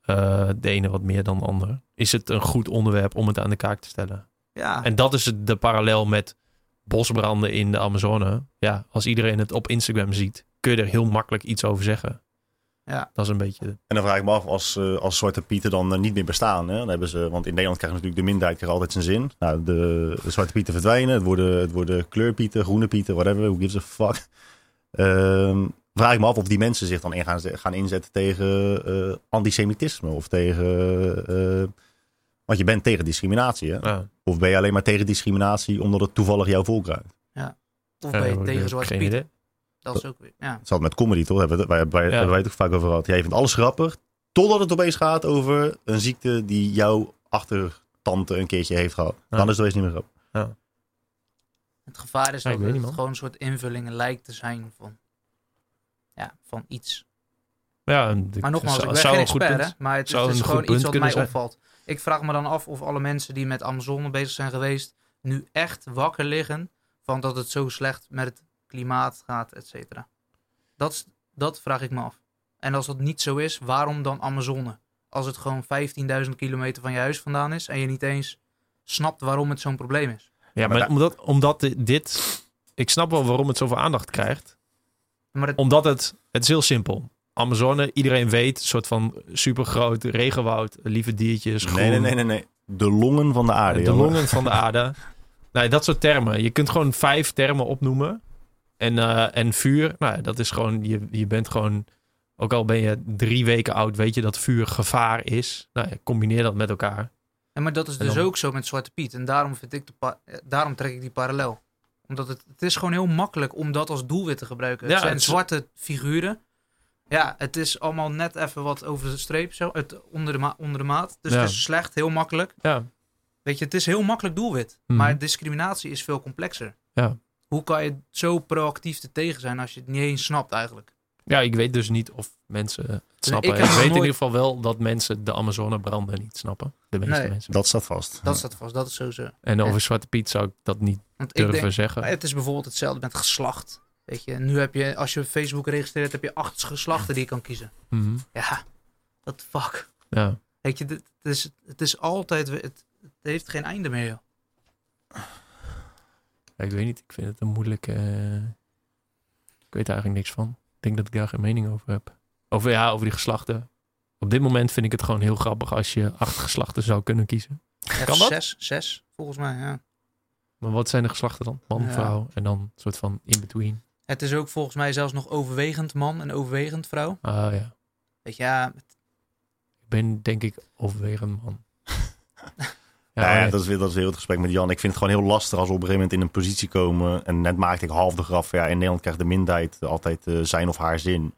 eh, de ene wat meer dan de ander, is het een goed onderwerp om het aan de kaak te stellen. Ja, En dat is het- de parallel met bosbranden in de Amazone. Ja, als iedereen het op Instagram ziet, kun je er heel makkelijk iets over zeggen. Ja. Dat is een beetje... En dan vraag ik me af, als, eh, als Zwarte Pieten dan eh, niet meer bestaan. Hè? Dan hebben ze, want in Nederland krijgt natuurlijk de minderheid krijgt altijd zijn zin. Nou, de, de Zwarte Pieten verdwijnen. Het worden, het worden kleurpieten, groene pieten, whatever. Who gives a fuck. Ehm, vraag ik me af of die mensen zich dan in gaan, gaan inzetten tegen eh, antisemitisme. Of tegen... eh, want je bent tegen discriminatie. Hè? Ja, Of ben je alleen maar tegen discriminatie omdat het toevallig jouw volk ruikt? of ben je tegen Zwarte geen Piet. idee. Dat is ook weer, ja. Hetzelfde met comedy, toch? Hebben wij, wij, Ja. hebben wij het ook vaak over gehad. Jij vindt alles grappig, totdat het opeens gaat over een ziekte die jouw achtertante een keertje heeft gehad. Ja. Dan is het opeens niet meer grappig. Het gevaar is Ja, dat het niet, gewoon een soort invulling lijkt te zijn van, ja, van iets. Ja, Maar nogmaals, ik ben zou geen een goed expert, punt- hè, maar het, zou het is een gewoon goed punt iets wat mij kunnen zijn. opvalt. Ik vraag me dan af of alle mensen die met Amazone bezig zijn geweest, nu echt wakker liggen van dat het zo slecht met het klimaat gaat, et cetera. Dat, is- dat vraag ik me af. En als dat niet zo is, waarom dan Amazone? Als het gewoon 15.000 kilometer van je huis vandaan is en je niet eens snapt waarom het zo'n probleem is. Ja, Maar maar da- omdat, omdat di- dit... Ik snap wel waarom het zoveel aandacht krijgt. Maar het, Omdat het... Het is heel simpel. Amazone, iedereen weet, een soort van supergroot regenwoud, lieve diertjes, groen, Nee, nee, nee, nee, nee. De longen van de aarde. de jongen. longen van de aarde. Nee, dat soort termen. Je kunt gewoon vijf termen opnoemen. En, eh, en vuur, nou, dat is gewoon, je, je bent gewoon, ook al ben je drie weken oud, weet je dat vuur gevaar is. Nou, ja, combineer dat met elkaar. Ja, maar dat is En dus dan- ook zo met Zwarte Piet. En daarom, vind ik de eh, daarom trek ik die parallel. Omdat het, het is gewoon heel makkelijk om dat als doelwit te gebruiken. Het Ja, zijn het zwarte figuren. Ja, het is allemaal net even wat over de streep, zo, het, onder, de ma- onder de maat. Dus Ja. het is slecht, heel makkelijk. Ja, Weet je, het is heel makkelijk doelwit. Mhm. Maar discriminatie is veel complexer. Ja. Hoe kan je zo proactief te tegen zijn als je het niet eens snapt eigenlijk? ja ik weet dus niet of mensen het snappen. ik weet in ieder geval wel dat mensen de Amazonebranden niet snappen. De meeste Nee. mensen. Dat staat vast. Dat staat vast, dat is sowieso. En over Ja. Zwarte Piet zou ik dat niet Want ik durven denk, zeggen. het is bijvoorbeeld hetzelfde met geslacht. Weet je, nu heb je, als je Facebook registreert, heb je acht geslachten die je kan kiezen. Mhm. Ja, the fuck. Ja. Weet je, het is, het is altijd, het, het heeft geen einde meer, joh. Ja, ik weet niet. Ik vind het een moeilijke. eh, Ik weet eigenlijk niks van. Ik denk dat ik daar geen mening over heb. Over, ja, over die geslachten. Op dit moment vind ik het gewoon heel grappig als je acht geslachten zou kunnen kiezen. Ja, Kan dat? Zes, zes, volgens mij, ja. Maar wat zijn de geslachten dan? Man, Ja. vrouw en dan een soort van in-between. Het is ook volgens mij zelfs nog overwegend man en overwegend vrouw. Ah ja. Weet je, ja, Ik ben denk ik overwegend man. Ja, ja, nee. dat, is weer, dat is weer het gesprek met Jan. Ik vind het gewoon heel lastig als we op een gegeven moment in een positie komen. En net maakte ik half de graf. Ja, in Nederland krijgt de minderheid altijd eh, zijn of haar zin.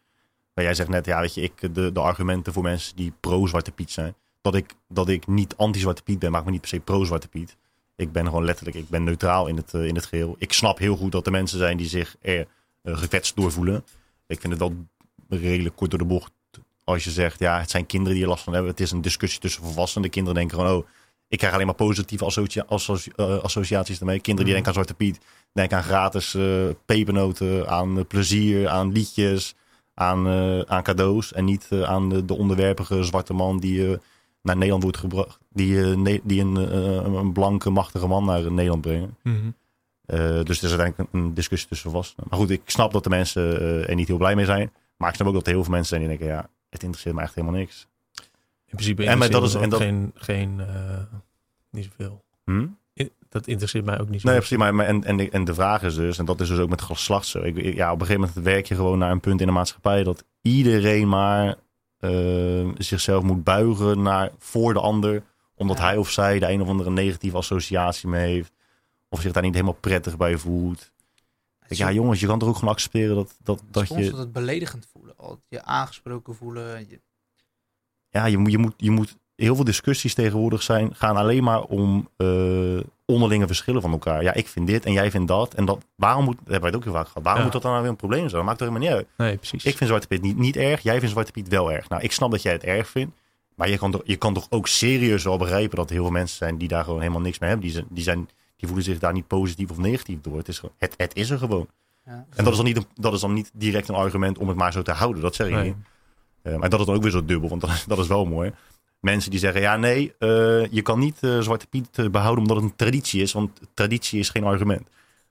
Maar jij zegt net, ja, weet je, ik, de, de argumenten voor mensen die pro-Zwarte Piet zijn. Dat ik, dat ik niet anti-Zwarte Piet ben, maakt me niet per se pro-Zwarte Piet. Ik ben gewoon letterlijk, ik ben neutraal in het, eh, in het geheel. Ik snap heel goed dat er mensen zijn die zich er eh, gekwetst door voelen. Ik vind het wel redelijk kort door de bocht als je zegt, ja, het zijn kinderen die er last van hebben. Het is een discussie tussen volwassenen. De kinderen denken gewoon, oh, ik krijg alleen maar positieve associa associ- eh, associaties ermee. Kinderen die Mhm. denken aan Zwarte Piet, denken aan gratis eh, pepernoten, aan eh, plezier, aan liedjes, aan, eh, aan cadeaus. En niet eh, aan de, de onderwerpige zwarte man die eh, naar Nederland wordt gebracht. Die, eh, die een, eh, een blanke, machtige man naar Nederland brengen. Mhm. Eh, dus het is uiteindelijk een, discussie tussen volwassenen. Maar goed, ik snap dat de mensen eh, er niet heel blij mee zijn. Maar ik snap ook dat er heel veel mensen zijn die denken, ja, het interesseert me echt helemaal niks. In principe En maar dat is- en dat- geen, geen eh, niet zoveel. Hm? I- Dat interesseert mij ook niet zo. Nee, precies. Maar, maar en, en, de, en de vraag is dus, en dat is dus ook met geslacht zo. Ik, ja, op een gegeven moment werk je gewoon naar een punt in de maatschappij dat iedereen maar eh, zichzelf moet buigen naar, voor de ander. Omdat Ja. hij of zij de een of andere negatieve associatie mee heeft. Of zich daar niet helemaal prettig bij voelt. Ik, ja, jongens, je kan toch ook gewoon accepteren dat, dat, dat soms je. dat het beledigend voelen. al Je aangesproken voelen. Je, Ja, je moet, je moet, je moet. Heel veel discussies tegenwoordig zijn, gaan alleen maar om eh, onderlinge verschillen van elkaar. Ja, ik vind dit en jij vindt dat. En dat, waarom moet, dat hebben wij het ook heel vaak gehad. Waarom Ja. moet dat dan nou weer een probleem zijn? Dat maakt toch helemaal niet uit. Nee, precies. Ik vind Zwarte Piet niet, niet erg. Jij vindt Zwarte Piet wel erg. Nou, ik snap dat jij het erg vindt. Maar je kan, toch, je kan toch ook serieus wel begrijpen dat er heel veel mensen zijn die daar gewoon helemaal niks mee hebben. Die zijn, die zijn die voelen zich daar niet positief of negatief door. Het is, gewoon- het, het is er gewoon. Ja. En dat is, dan niet, dat is dan niet direct een argument om het maar zo te houden. Dat zeg ik Nee. niet. Eh, maar dat is dan ook weer zo dubbel, want dat, is- dat is wel mooi. Mensen die zeggen, ja nee, eh, je kan niet eh, Zwarte Piet eh, behouden omdat het een traditie is. Want traditie is geen argument.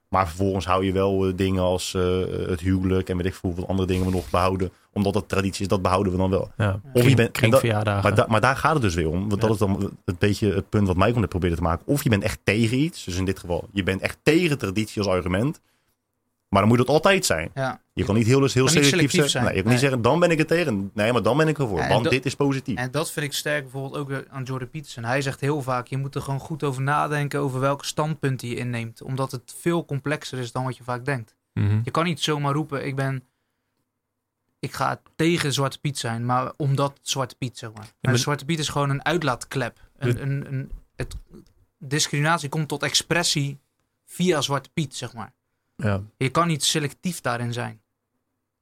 Maar vervolgens hou je wel eh, dingen als eh, het huwelijk en weet ik veel hoeveel andere dingen we nog behouden. Omdat dat traditie is, dat behouden we dan wel. Ja. Of je bent, maar, da- maar daar gaat het dus weer om. Want dat is dan het beetje het punt wat Michael net probeerde te maken. Of je bent echt tegen iets. Dus in dit geval, je bent echt tegen traditie als argument. Maar dan moet het altijd zijn. Ja. Je kan niet heel, dus heel kan niet selectief, zijn. Nee, je kan Nee. niet zeggen, dan ben ik er tegen. Nee, maar dan ben ik ervoor. Ja, en want dat- dit is positief. En dat vind ik sterk bijvoorbeeld ook aan Jordan Peterson. Hij zegt heel vaak, je moet er gewoon goed over nadenken over welke standpunten je inneemt. Omdat het veel complexer is dan wat je vaak denkt. Mhm. Je kan niet zomaar roepen, ik ben... Ik ga tegen Zwarte Piet zijn, maar omdat Zwarte Piet, zeg maar. Zwarte Piet is gewoon een uitlaatklep. Een, een, een, het, discriminatie komt tot expressie via Zwarte Piet, zeg maar. Ja. Je kan niet selectief daarin zijn.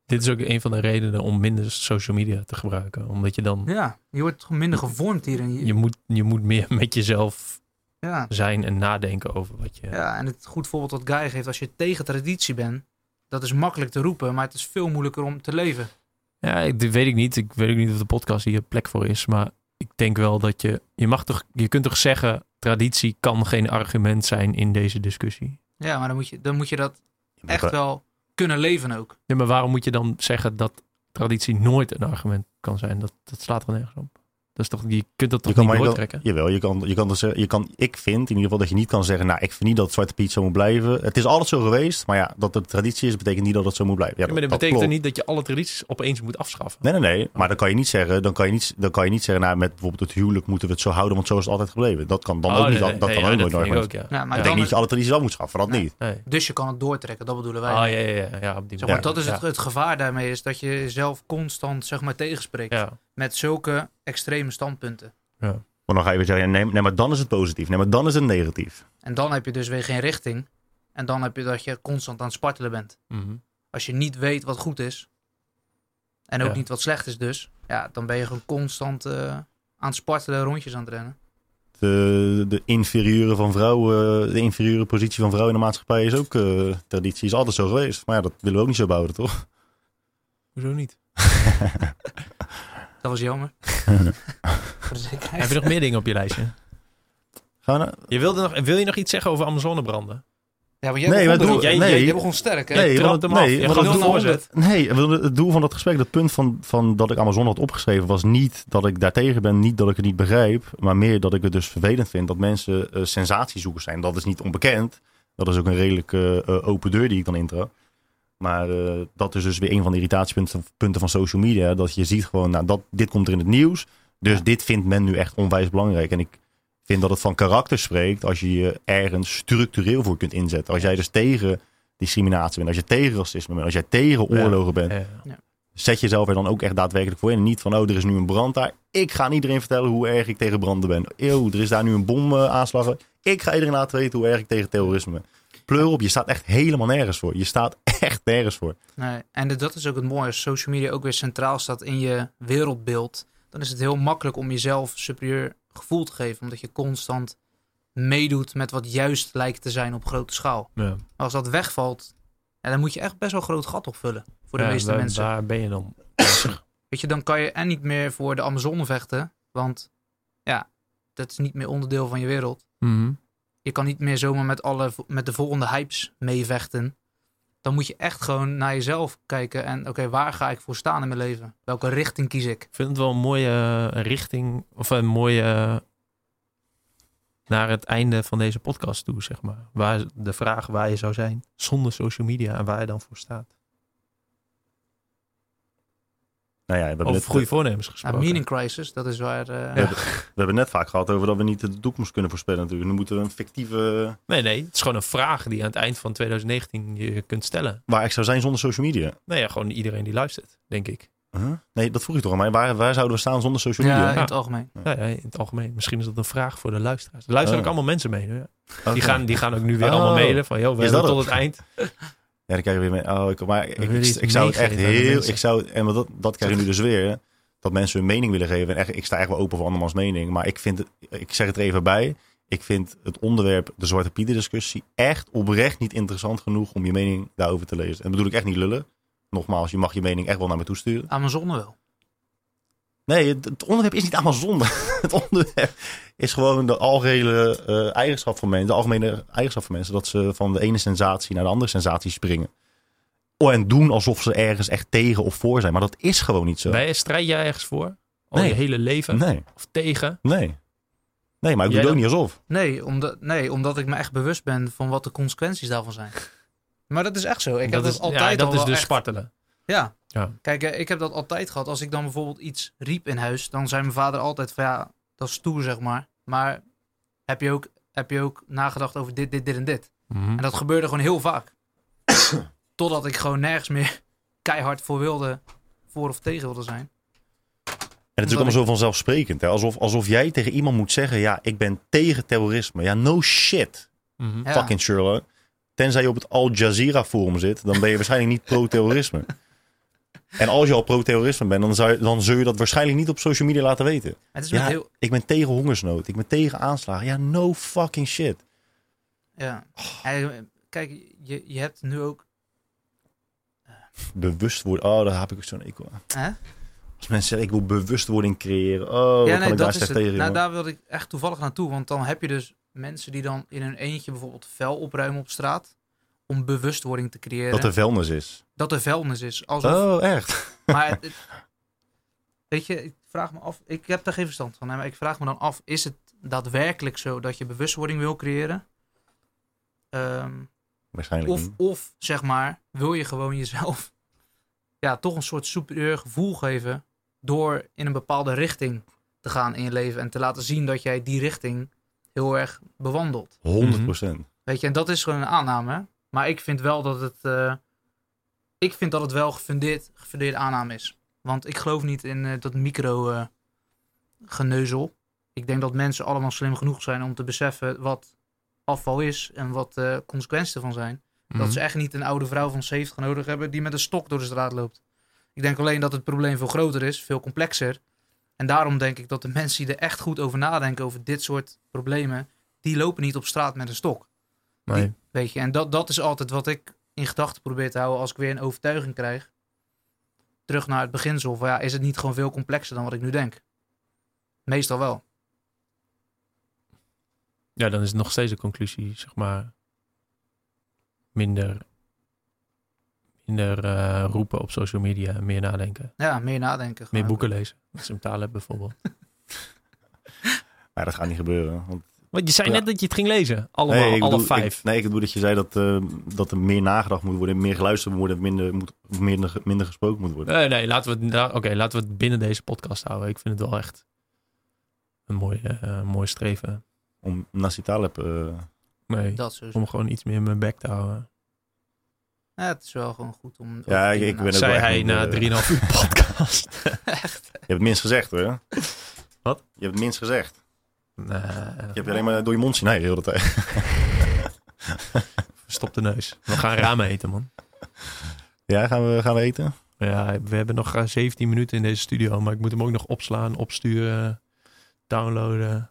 Dit is ook een van de redenen om minder social media te gebruiken. Omdat je dan, Ja, je wordt minder gevormd hierin. je moet, je moet meer met jezelf Ja. zijn en nadenken over wat je... Ja, en het goed voorbeeld wat Guy geeft, als je tegen traditie bent, dat is makkelijk te roepen, maar het is veel moeilijker om te leven. Ja, ik, dit weet ik niet. Ik weet ook niet of de podcast hier plek voor is. Maar ik denk wel dat je... Je, mag toch, je kunt toch zeggen... Traditie kan geen argument zijn in deze discussie. Ja, maar dan moet je, dan moet je dat echt wel kunnen leven ook. Ja, maar waarom moet je dan zeggen dat traditie nooit een argument kan zijn? Dat, dat slaat er nergens op. Dat is toch, je kunt dat toch Je kan niet doortrekken? Jawel, je kan, je kan, dus, zeggen- je kan, ik vind in ieder geval dat je niet kan zeggen, nou ik vind niet dat Zwarte Piet zo moet blijven. Het is altijd zo geweest, maar ja, dat het traditie is, betekent niet dat het zo moet blijven. Ja, Ja, maar dat dat betekent toch niet dat je alle tradities opeens moet afschaffen? Nee, nee, nee. Maar dan kan je niet zeggen, dan kan je niet, dan kan je niet zeggen, nou met bijvoorbeeld het huwelijk moeten we het zo houden, want zo is het altijd gebleven. Dat kan dan Oh, ook nee, niet, nee, dat, dat nee, kan ja, ook nooit ik ook, ja. Ja, maar Ik denk niet dat je alle tradities af moet schaffen, dat Nee. niet. Nee. Dus je kan het doortrekken, dat bedoelen wij. Oh, ja, ja, ja, ja, op die Zeg maar, dat is het, het gevaar daarmee, is dat je jezelf constant zeg maar, tegenspreekt met zulke extreme standpunten. Maar dan ga je weer zeggen, ja, nee, nee, maar dan is het positief. Nee, maar dan is het negatief. En dan heb je dus weer geen richting. En dan heb je dat je constant aan het spartelen bent. Mhm. Als je niet weet wat goed is, en ook Ja. niet wat slecht is dus, ja, dan ben je gewoon constant eh, aan het spartelen, rondjes aan het rennen. De, de inferieure van vrouwen, de inferieure positie van vrouwen in de maatschappij is ook eh, traditie. Is altijd zo geweest. Maar ja, dat willen we ook niet zo bouwen, toch? Hoezo niet? Dat was jammer. Heb je nog meer dingen op je lijstje? Gaan we nou- Je wilde nog, wil je nog iets zeggen over Amazonebranden? Ja, maar jij Nee, begon maar erop. doe- jij, nee. jij, jij begon sterk, hè? Nee, trapt want, hem nee, af. Je want gaat het doel- nee, het doel van dat gesprek, het punt van, van dat ik Amazon had opgeschreven, was niet dat ik daartegen ben, niet dat ik het niet begrijp, maar meer dat ik het dus vervelend vind dat mensen eh, sensatiezoekers zijn. Dat is niet onbekend. Dat is ook een redelijk eh, eh, open deur die ik dan intra. Maar eh, dat is dus weer een van de irritatiepunten punten van social media. Dat je ziet gewoon, nou, dat, dit komt er in het nieuws. Dus dit vindt men nu echt onwijs belangrijk. En ik vind dat het van karakter spreekt als je je ergens structureel voor kunt inzetten. Als jij dus tegen discriminatie bent, als je tegen racisme bent, als jij tegen oorlogen bent, Ja. zet jezelf er dan ook echt daadwerkelijk voor in. En niet van, oh, er is nu een brand daar. Ik ga aan iedereen vertellen hoe erg ik tegen branden ben. Eeuw, er is daar nu een bom eh, aanslagen. Ik ga iedereen laten weten hoe erg ik tegen terrorisme ben. Pleur op, je staat echt helemaal nergens voor. Je staat echt nergens voor. Nee, en dat is ook het mooie. Als social media ook weer centraal staat in je wereldbeeld, dan is het heel makkelijk om jezelf superieur gevoel te geven. Omdat je constant meedoet met wat juist lijkt te zijn op grote schaal. Ja. Maar als dat wegvalt, ja, dan moet je echt best wel een groot gat opvullen voor de Ja, meeste waar, mensen. Waar ben je dan? Weet je, dan kan je en niet meer voor de Amazone vechten, want ja, dat is niet meer onderdeel van je wereld. Mhm. Je kan niet meer zomaar met, alle, met de volgende hypes meevechten. Dan moet je echt gewoon naar jezelf kijken en oké, waar ga ik voor staan in mijn leven? Welke richting kies ik? Ik vind het wel een mooie richting, of een mooie naar het einde van deze podcast toe, zeg maar. Waar de vraag waar je zou zijn zonder social media en waar je dan voor staat. Nou ja, we hebben, Over net, goede voornemens Nou, gesproken. meaning crisis, dat is waar. eh, Ja. we hebben net vaak gehad over dat we niet de toekomst kunnen voorspellen natuurlijk. Nu moeten we een fictieve... Nee, nee, het is gewoon een vraag die aan het eind van 2019 je kunt stellen. Waar ik zou zijn zonder social media. Nee, ja, gewoon iedereen die luistert, denk ik. Huh? Nee, dat vroeg je toch aan mij. Waar, waar zouden we staan zonder social media? ja, in Ja. het algemeen. Ja, ja, in het algemeen. Misschien is dat een vraag voor de luisteraars. Er luisteren Oh. ook allemaal mensen mee. Ja. Die, gaan, die gaan ook nu weer Oh. allemaal mailen van, joh, we Is hebben dat tot het eind. Ja, dan krijg je weer mee. Oh, ik, maar ik, zou het echt heel. Ik zou, en dat, dat krijg je nu dus weer. Dat mensen hun mening willen geven. En echt, ik sta echt wel open voor andermans mening. Maar ik vind het, ik zeg het er even bij. Ik vind het onderwerp, de Zwarte Pieten discussie, echt oprecht niet interessant genoeg om je mening daarover te lezen. En bedoel ik echt niet lullen. Nogmaals, je mag je mening echt wel naar me toesturen. Amazone wel. Nee, het, onderwerp is niet Amazon. het onderwerp is gewoon de algehele eh, eigenschap van mensen, de algemene eigenschap van mensen, dat ze van de ene sensatie naar de andere sensatie springen. Oh, en doen alsof ze ergens echt tegen of voor zijn. Maar dat is gewoon niet zo. Je, strijd jij ergens voor? Al Nee. je hele leven? Nee, Of tegen? nee. Nee, maar ik Jij doe het ook niet alsof. Nee omdat, nee, omdat ik me echt bewust ben van wat de consequenties daarvan zijn. Maar dat is echt zo. Ik heb dat is, altijd ja, dat al is dus echt- spartelen. Ja. Ja. Kijk, eh, ik heb dat altijd gehad. Als ik dan bijvoorbeeld iets riep in huis, dan zei mijn vader altijd van ja, dat is stoer zeg maar. Maar heb je ook, heb je ook nagedacht over dit, dit, dit en dit? Mhm. En dat gebeurde gewoon heel vaak. Totdat ik gewoon nergens meer keihard voor wilde, voor of tegen wilde zijn. En het is ook allemaal zo vanzelfsprekend. Hè? Alsof, alsof jij tegen iemand moet zeggen, ja, ik ben tegen terrorisme. Ja, no shit. Ja. fucking Sherlock. Tenzij je op het Al Jazeera forum zit, dan ben je waarschijnlijk niet pro-terrorisme. En als je al pro-terrorisme bent, dan, zou je, dan zul je dat waarschijnlijk niet op social media laten weten. Het is Ja. heel, Ik ben tegen hongersnood, ik ben tegen aanslagen. Ja, no fucking shit. ja. Hij- Kijk, je, je hebt nu ook, Bewustwording, oh, daar heb ik ook zo'n ekel aan. Als mensen zeggen, ik wil bewustwording creëren. Oh, ik daar slecht tegen, Nou, daar wilde ik echt toevallig naartoe. Want dan heb je dus mensen die dan in hun eentje bijvoorbeeld vuil opruimen op straat. Om bewustwording te creëren. Dat er vuilnis is. dat er vuilnis is. Alsof, Oh, echt? Maar het- het- weet je, ik vraag me af. Ik heb daar geen verstand van. hè, Maar ik vraag me dan af: is het daadwerkelijk zo dat je bewustwording wil creëren? Ehm, Waarschijnlijk of, niet. of zeg maar, wil je gewoon jezelf ja, toch een soort superieur gevoel geven. door in een bepaalde richting te gaan in je leven. en te laten zien dat jij die richting heel erg bewandelt. 100 procent. Weet je, en dat is gewoon een aanname. Maar ik vind wel dat het. eh, ik vind dat het wel gefundeerd, gefundeerde aanname is. Want ik geloof niet in eh, dat micro eh. Ik denk dat mensen allemaal slim genoeg zijn om te beseffen wat afval is en wat de consequenties ervan zijn. Mhm. Dat ze echt niet een oude vrouw van 70 nodig hebben die met een stok door de straat loopt. Ik denk alleen dat het probleem veel groter is, veel complexer. En daarom denk ik dat de mensen die er echt goed over nadenken over dit soort problemen, die lopen niet op straat met een stok. Nee. Weet je, en dat, dat is altijd wat ik in gedachten probeer te houden als ik weer een overtuiging krijg. Terug naar het beginsel van ja, is het niet gewoon veel complexer dan wat ik nu denk? Meestal wel. Ja, dan is het nog steeds een conclusie, zeg maar. Minder, minder eh, roepen op social media, meer nadenken. Ja, meer nadenken. Meer boeken lezen, als je hem taal hebt bijvoorbeeld. Maar dat gaat niet gebeuren. Want, Want je zei Ja. net dat je het ging lezen. Allemaal, nee, alle bedoel, vijf. Ik, nee, ik bedoel dat je zei dat, eh, dat er meer nagedacht moet worden, meer geluisterd moet worden, minder, moet, minder, minder gesproken moet worden. Nee, nee, laten we, het, nou, oké, laten we het binnen deze podcast houden. Ik vind het wel echt een mooi, eh, mooi streven. Om Nassi Taleb, eh, Nee, Dat om gewoon iets meer in mijn bek te houden. Ja, het is wel gewoon goed om. Ja, ik- ben ook Zei wel hij na eh, 3,5 uur podcast. Echt. je hebt het minst gezegd hoor. Wat? Je hebt het minst gezegd. Nee, Je hebt alleen maar door je mond zien nee, de hele tijd. stop de neus. We gaan ramen eten, man. Ja, gaan we, gaan we eten? Ja, we hebben nog eh, 17 minuten in deze studio, maar ik moet hem ook nog opslaan, opsturen, downloaden,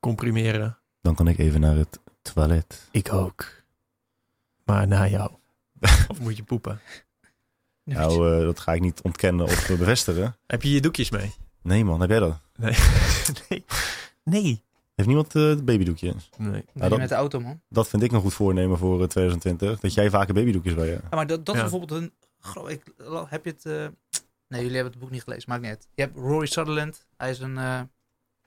comprimeren. Dan kan ik even naar het toilet. Ik ook. Maar na jou. of moet je poepen? Nou, eh, dat ga ik niet ontkennen of eh, bevestigen. Heb je je doekjes mee? Nee man, heb jij dat? Nee. nee. Nee. Heeft niemand eh het babydoekje? Nee. Dat- met de auto, man. Dat vind ik een goed voornemen voor eh, 2020. Dat jij vaker babydoekjes bij je. Ja, maar dat, dat Ja. is bijvoorbeeld een. gro- Ik, heb je het. eh, nee, jullie hebben het boek niet gelezen, maakt niet uit. Je hebt Rory Sutherland. Hij is een eh,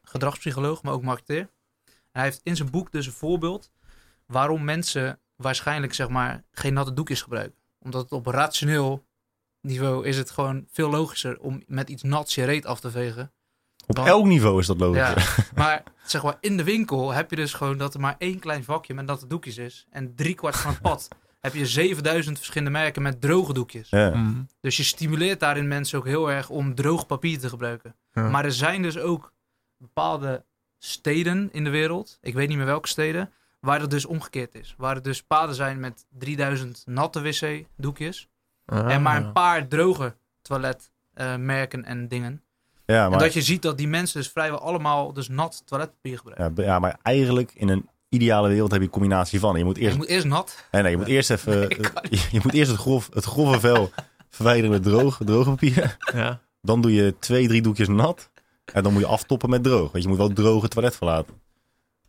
gedragspsycholoog, maar ook marketeer. En hij heeft in zijn boek dus een voorbeeld waarom mensen waarschijnlijk zeg maar geen natte doekjes gebruiken. Omdat het op rationeel niveau is het gewoon veel logischer om met iets nats je reet af te vegen. Op elk niveau is dat logisch. Ja, maar zeg maar in de winkel heb je dus gewoon dat er maar één klein vakje met natte doekjes is. En driekwart van het pad heb je 7000 verschillende merken met droge doekjes. Ja. Mm. Dus je stimuleert daarin mensen ook heel erg om droog papier te gebruiken. Ja. Maar er zijn dus ook bepaalde steden in de wereld, ik weet niet meer welke steden, waar het dus omgekeerd is. Waar er dus paden zijn met 3000 natte wc-doekjes en maar Ah. een paar droge toiletmerken en dingen. Ja, En dat je ziet dat die mensen dus vrijwel allemaal dus nat toiletpapier gebruiken. ja, maar eigenlijk in een ideale wereld heb je een combinatie van. Je moet Je eerst, moet eerst nat. nee, nee, je moet eerst even, Nee, je, je moet eerst het, grof, het grove vel verwijderen met droog, droog papier. Ja. Dan doe je twee, drie doekjes nat. En dan moet je aftoppen met droog. Want je moet wel droge toilet verlaten.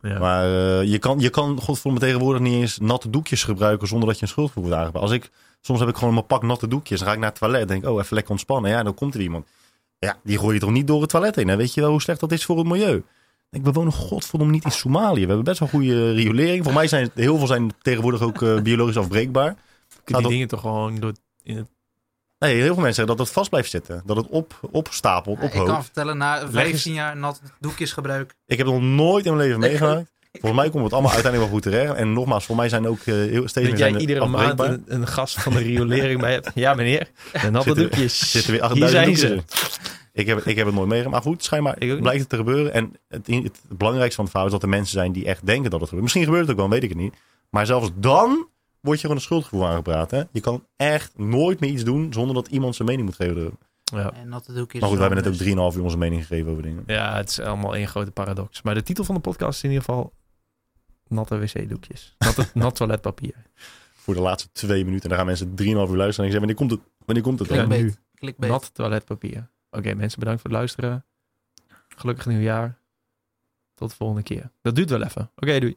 Ja. Maar eh, je kan, je kan godverdomme tegenwoordig niet eens natte doekjes gebruiken zonder dat je een schuldgevoel wordt aangepakt. Als ik, soms heb ik gewoon mijn pak natte doekjes. Dan ga ik naar het toilet en denk, oh, even lekker ontspannen. Ja, dan komt er iemand. Ja, die gooi je toch niet door het toilet heen. Hè? Weet je wel hoe slecht dat is voor het milieu? Ik we wonen godverdomme niet in Somalië. We hebben best wel goede riolering. Voor mij zijn heel veel zijn tegenwoordig ook eh, biologisch afbreekbaar. Kun je die dingen toch gewoon door in het... Nee, heel veel mensen zeggen dat het vast blijft zitten. Dat het op, opstapelt, ik ophoopt. kan vertellen, na eens- 15 jaar nat doekjes gebruik. Ik heb nog nooit in mijn leven meegemaakt. Volgens mij komt het allemaal uiteindelijk wel goed terecht. En nogmaals, voor mij zijn ook eh, heel, steeds meer Dat jij er iedere maand een, een gast van de riolering bij hebt. Ja, meneer. De natte Zitten- doekjes. Zitten weer Hier 8000 zijn doekjes ze. Ik heb, ik heb het nooit meegemaakt. Maar goed, schijnbaar ook blijkt het te gebeuren. En het, het, belangrijkste van het verhaal is dat er mensen zijn die echt denken dat het gebeurt. Misschien gebeurt het ook wel, weet ik het niet. Maar zelfs dan word je gewoon een schuldgevoel aangepraat. Hè? Je kan echt nooit meer iets doen zonder dat iemand zijn mening moet geven. erover. Ja. En natte doekjes. Maar goed, we hebben net ook 3,5 uur onze mening gegeven over dingen. ja, het is allemaal één grote paradox. Maar de titel van de podcast is in ieder geval... Natte wc-doekjes. Natte, nat toiletpapier. Voor de laatste twee minuten. En dan gaan mensen 3,5 uur luisteren. En ik zeg, wanneer komt het? Wanneer komt het dan? Ja, nu. Clickbait. Nat toiletpapier. Oké, mensen, bedankt voor het luisteren. Gelukkig nieuwjaar. Tot de volgende keer. Dat duurt wel even. Oké, doei.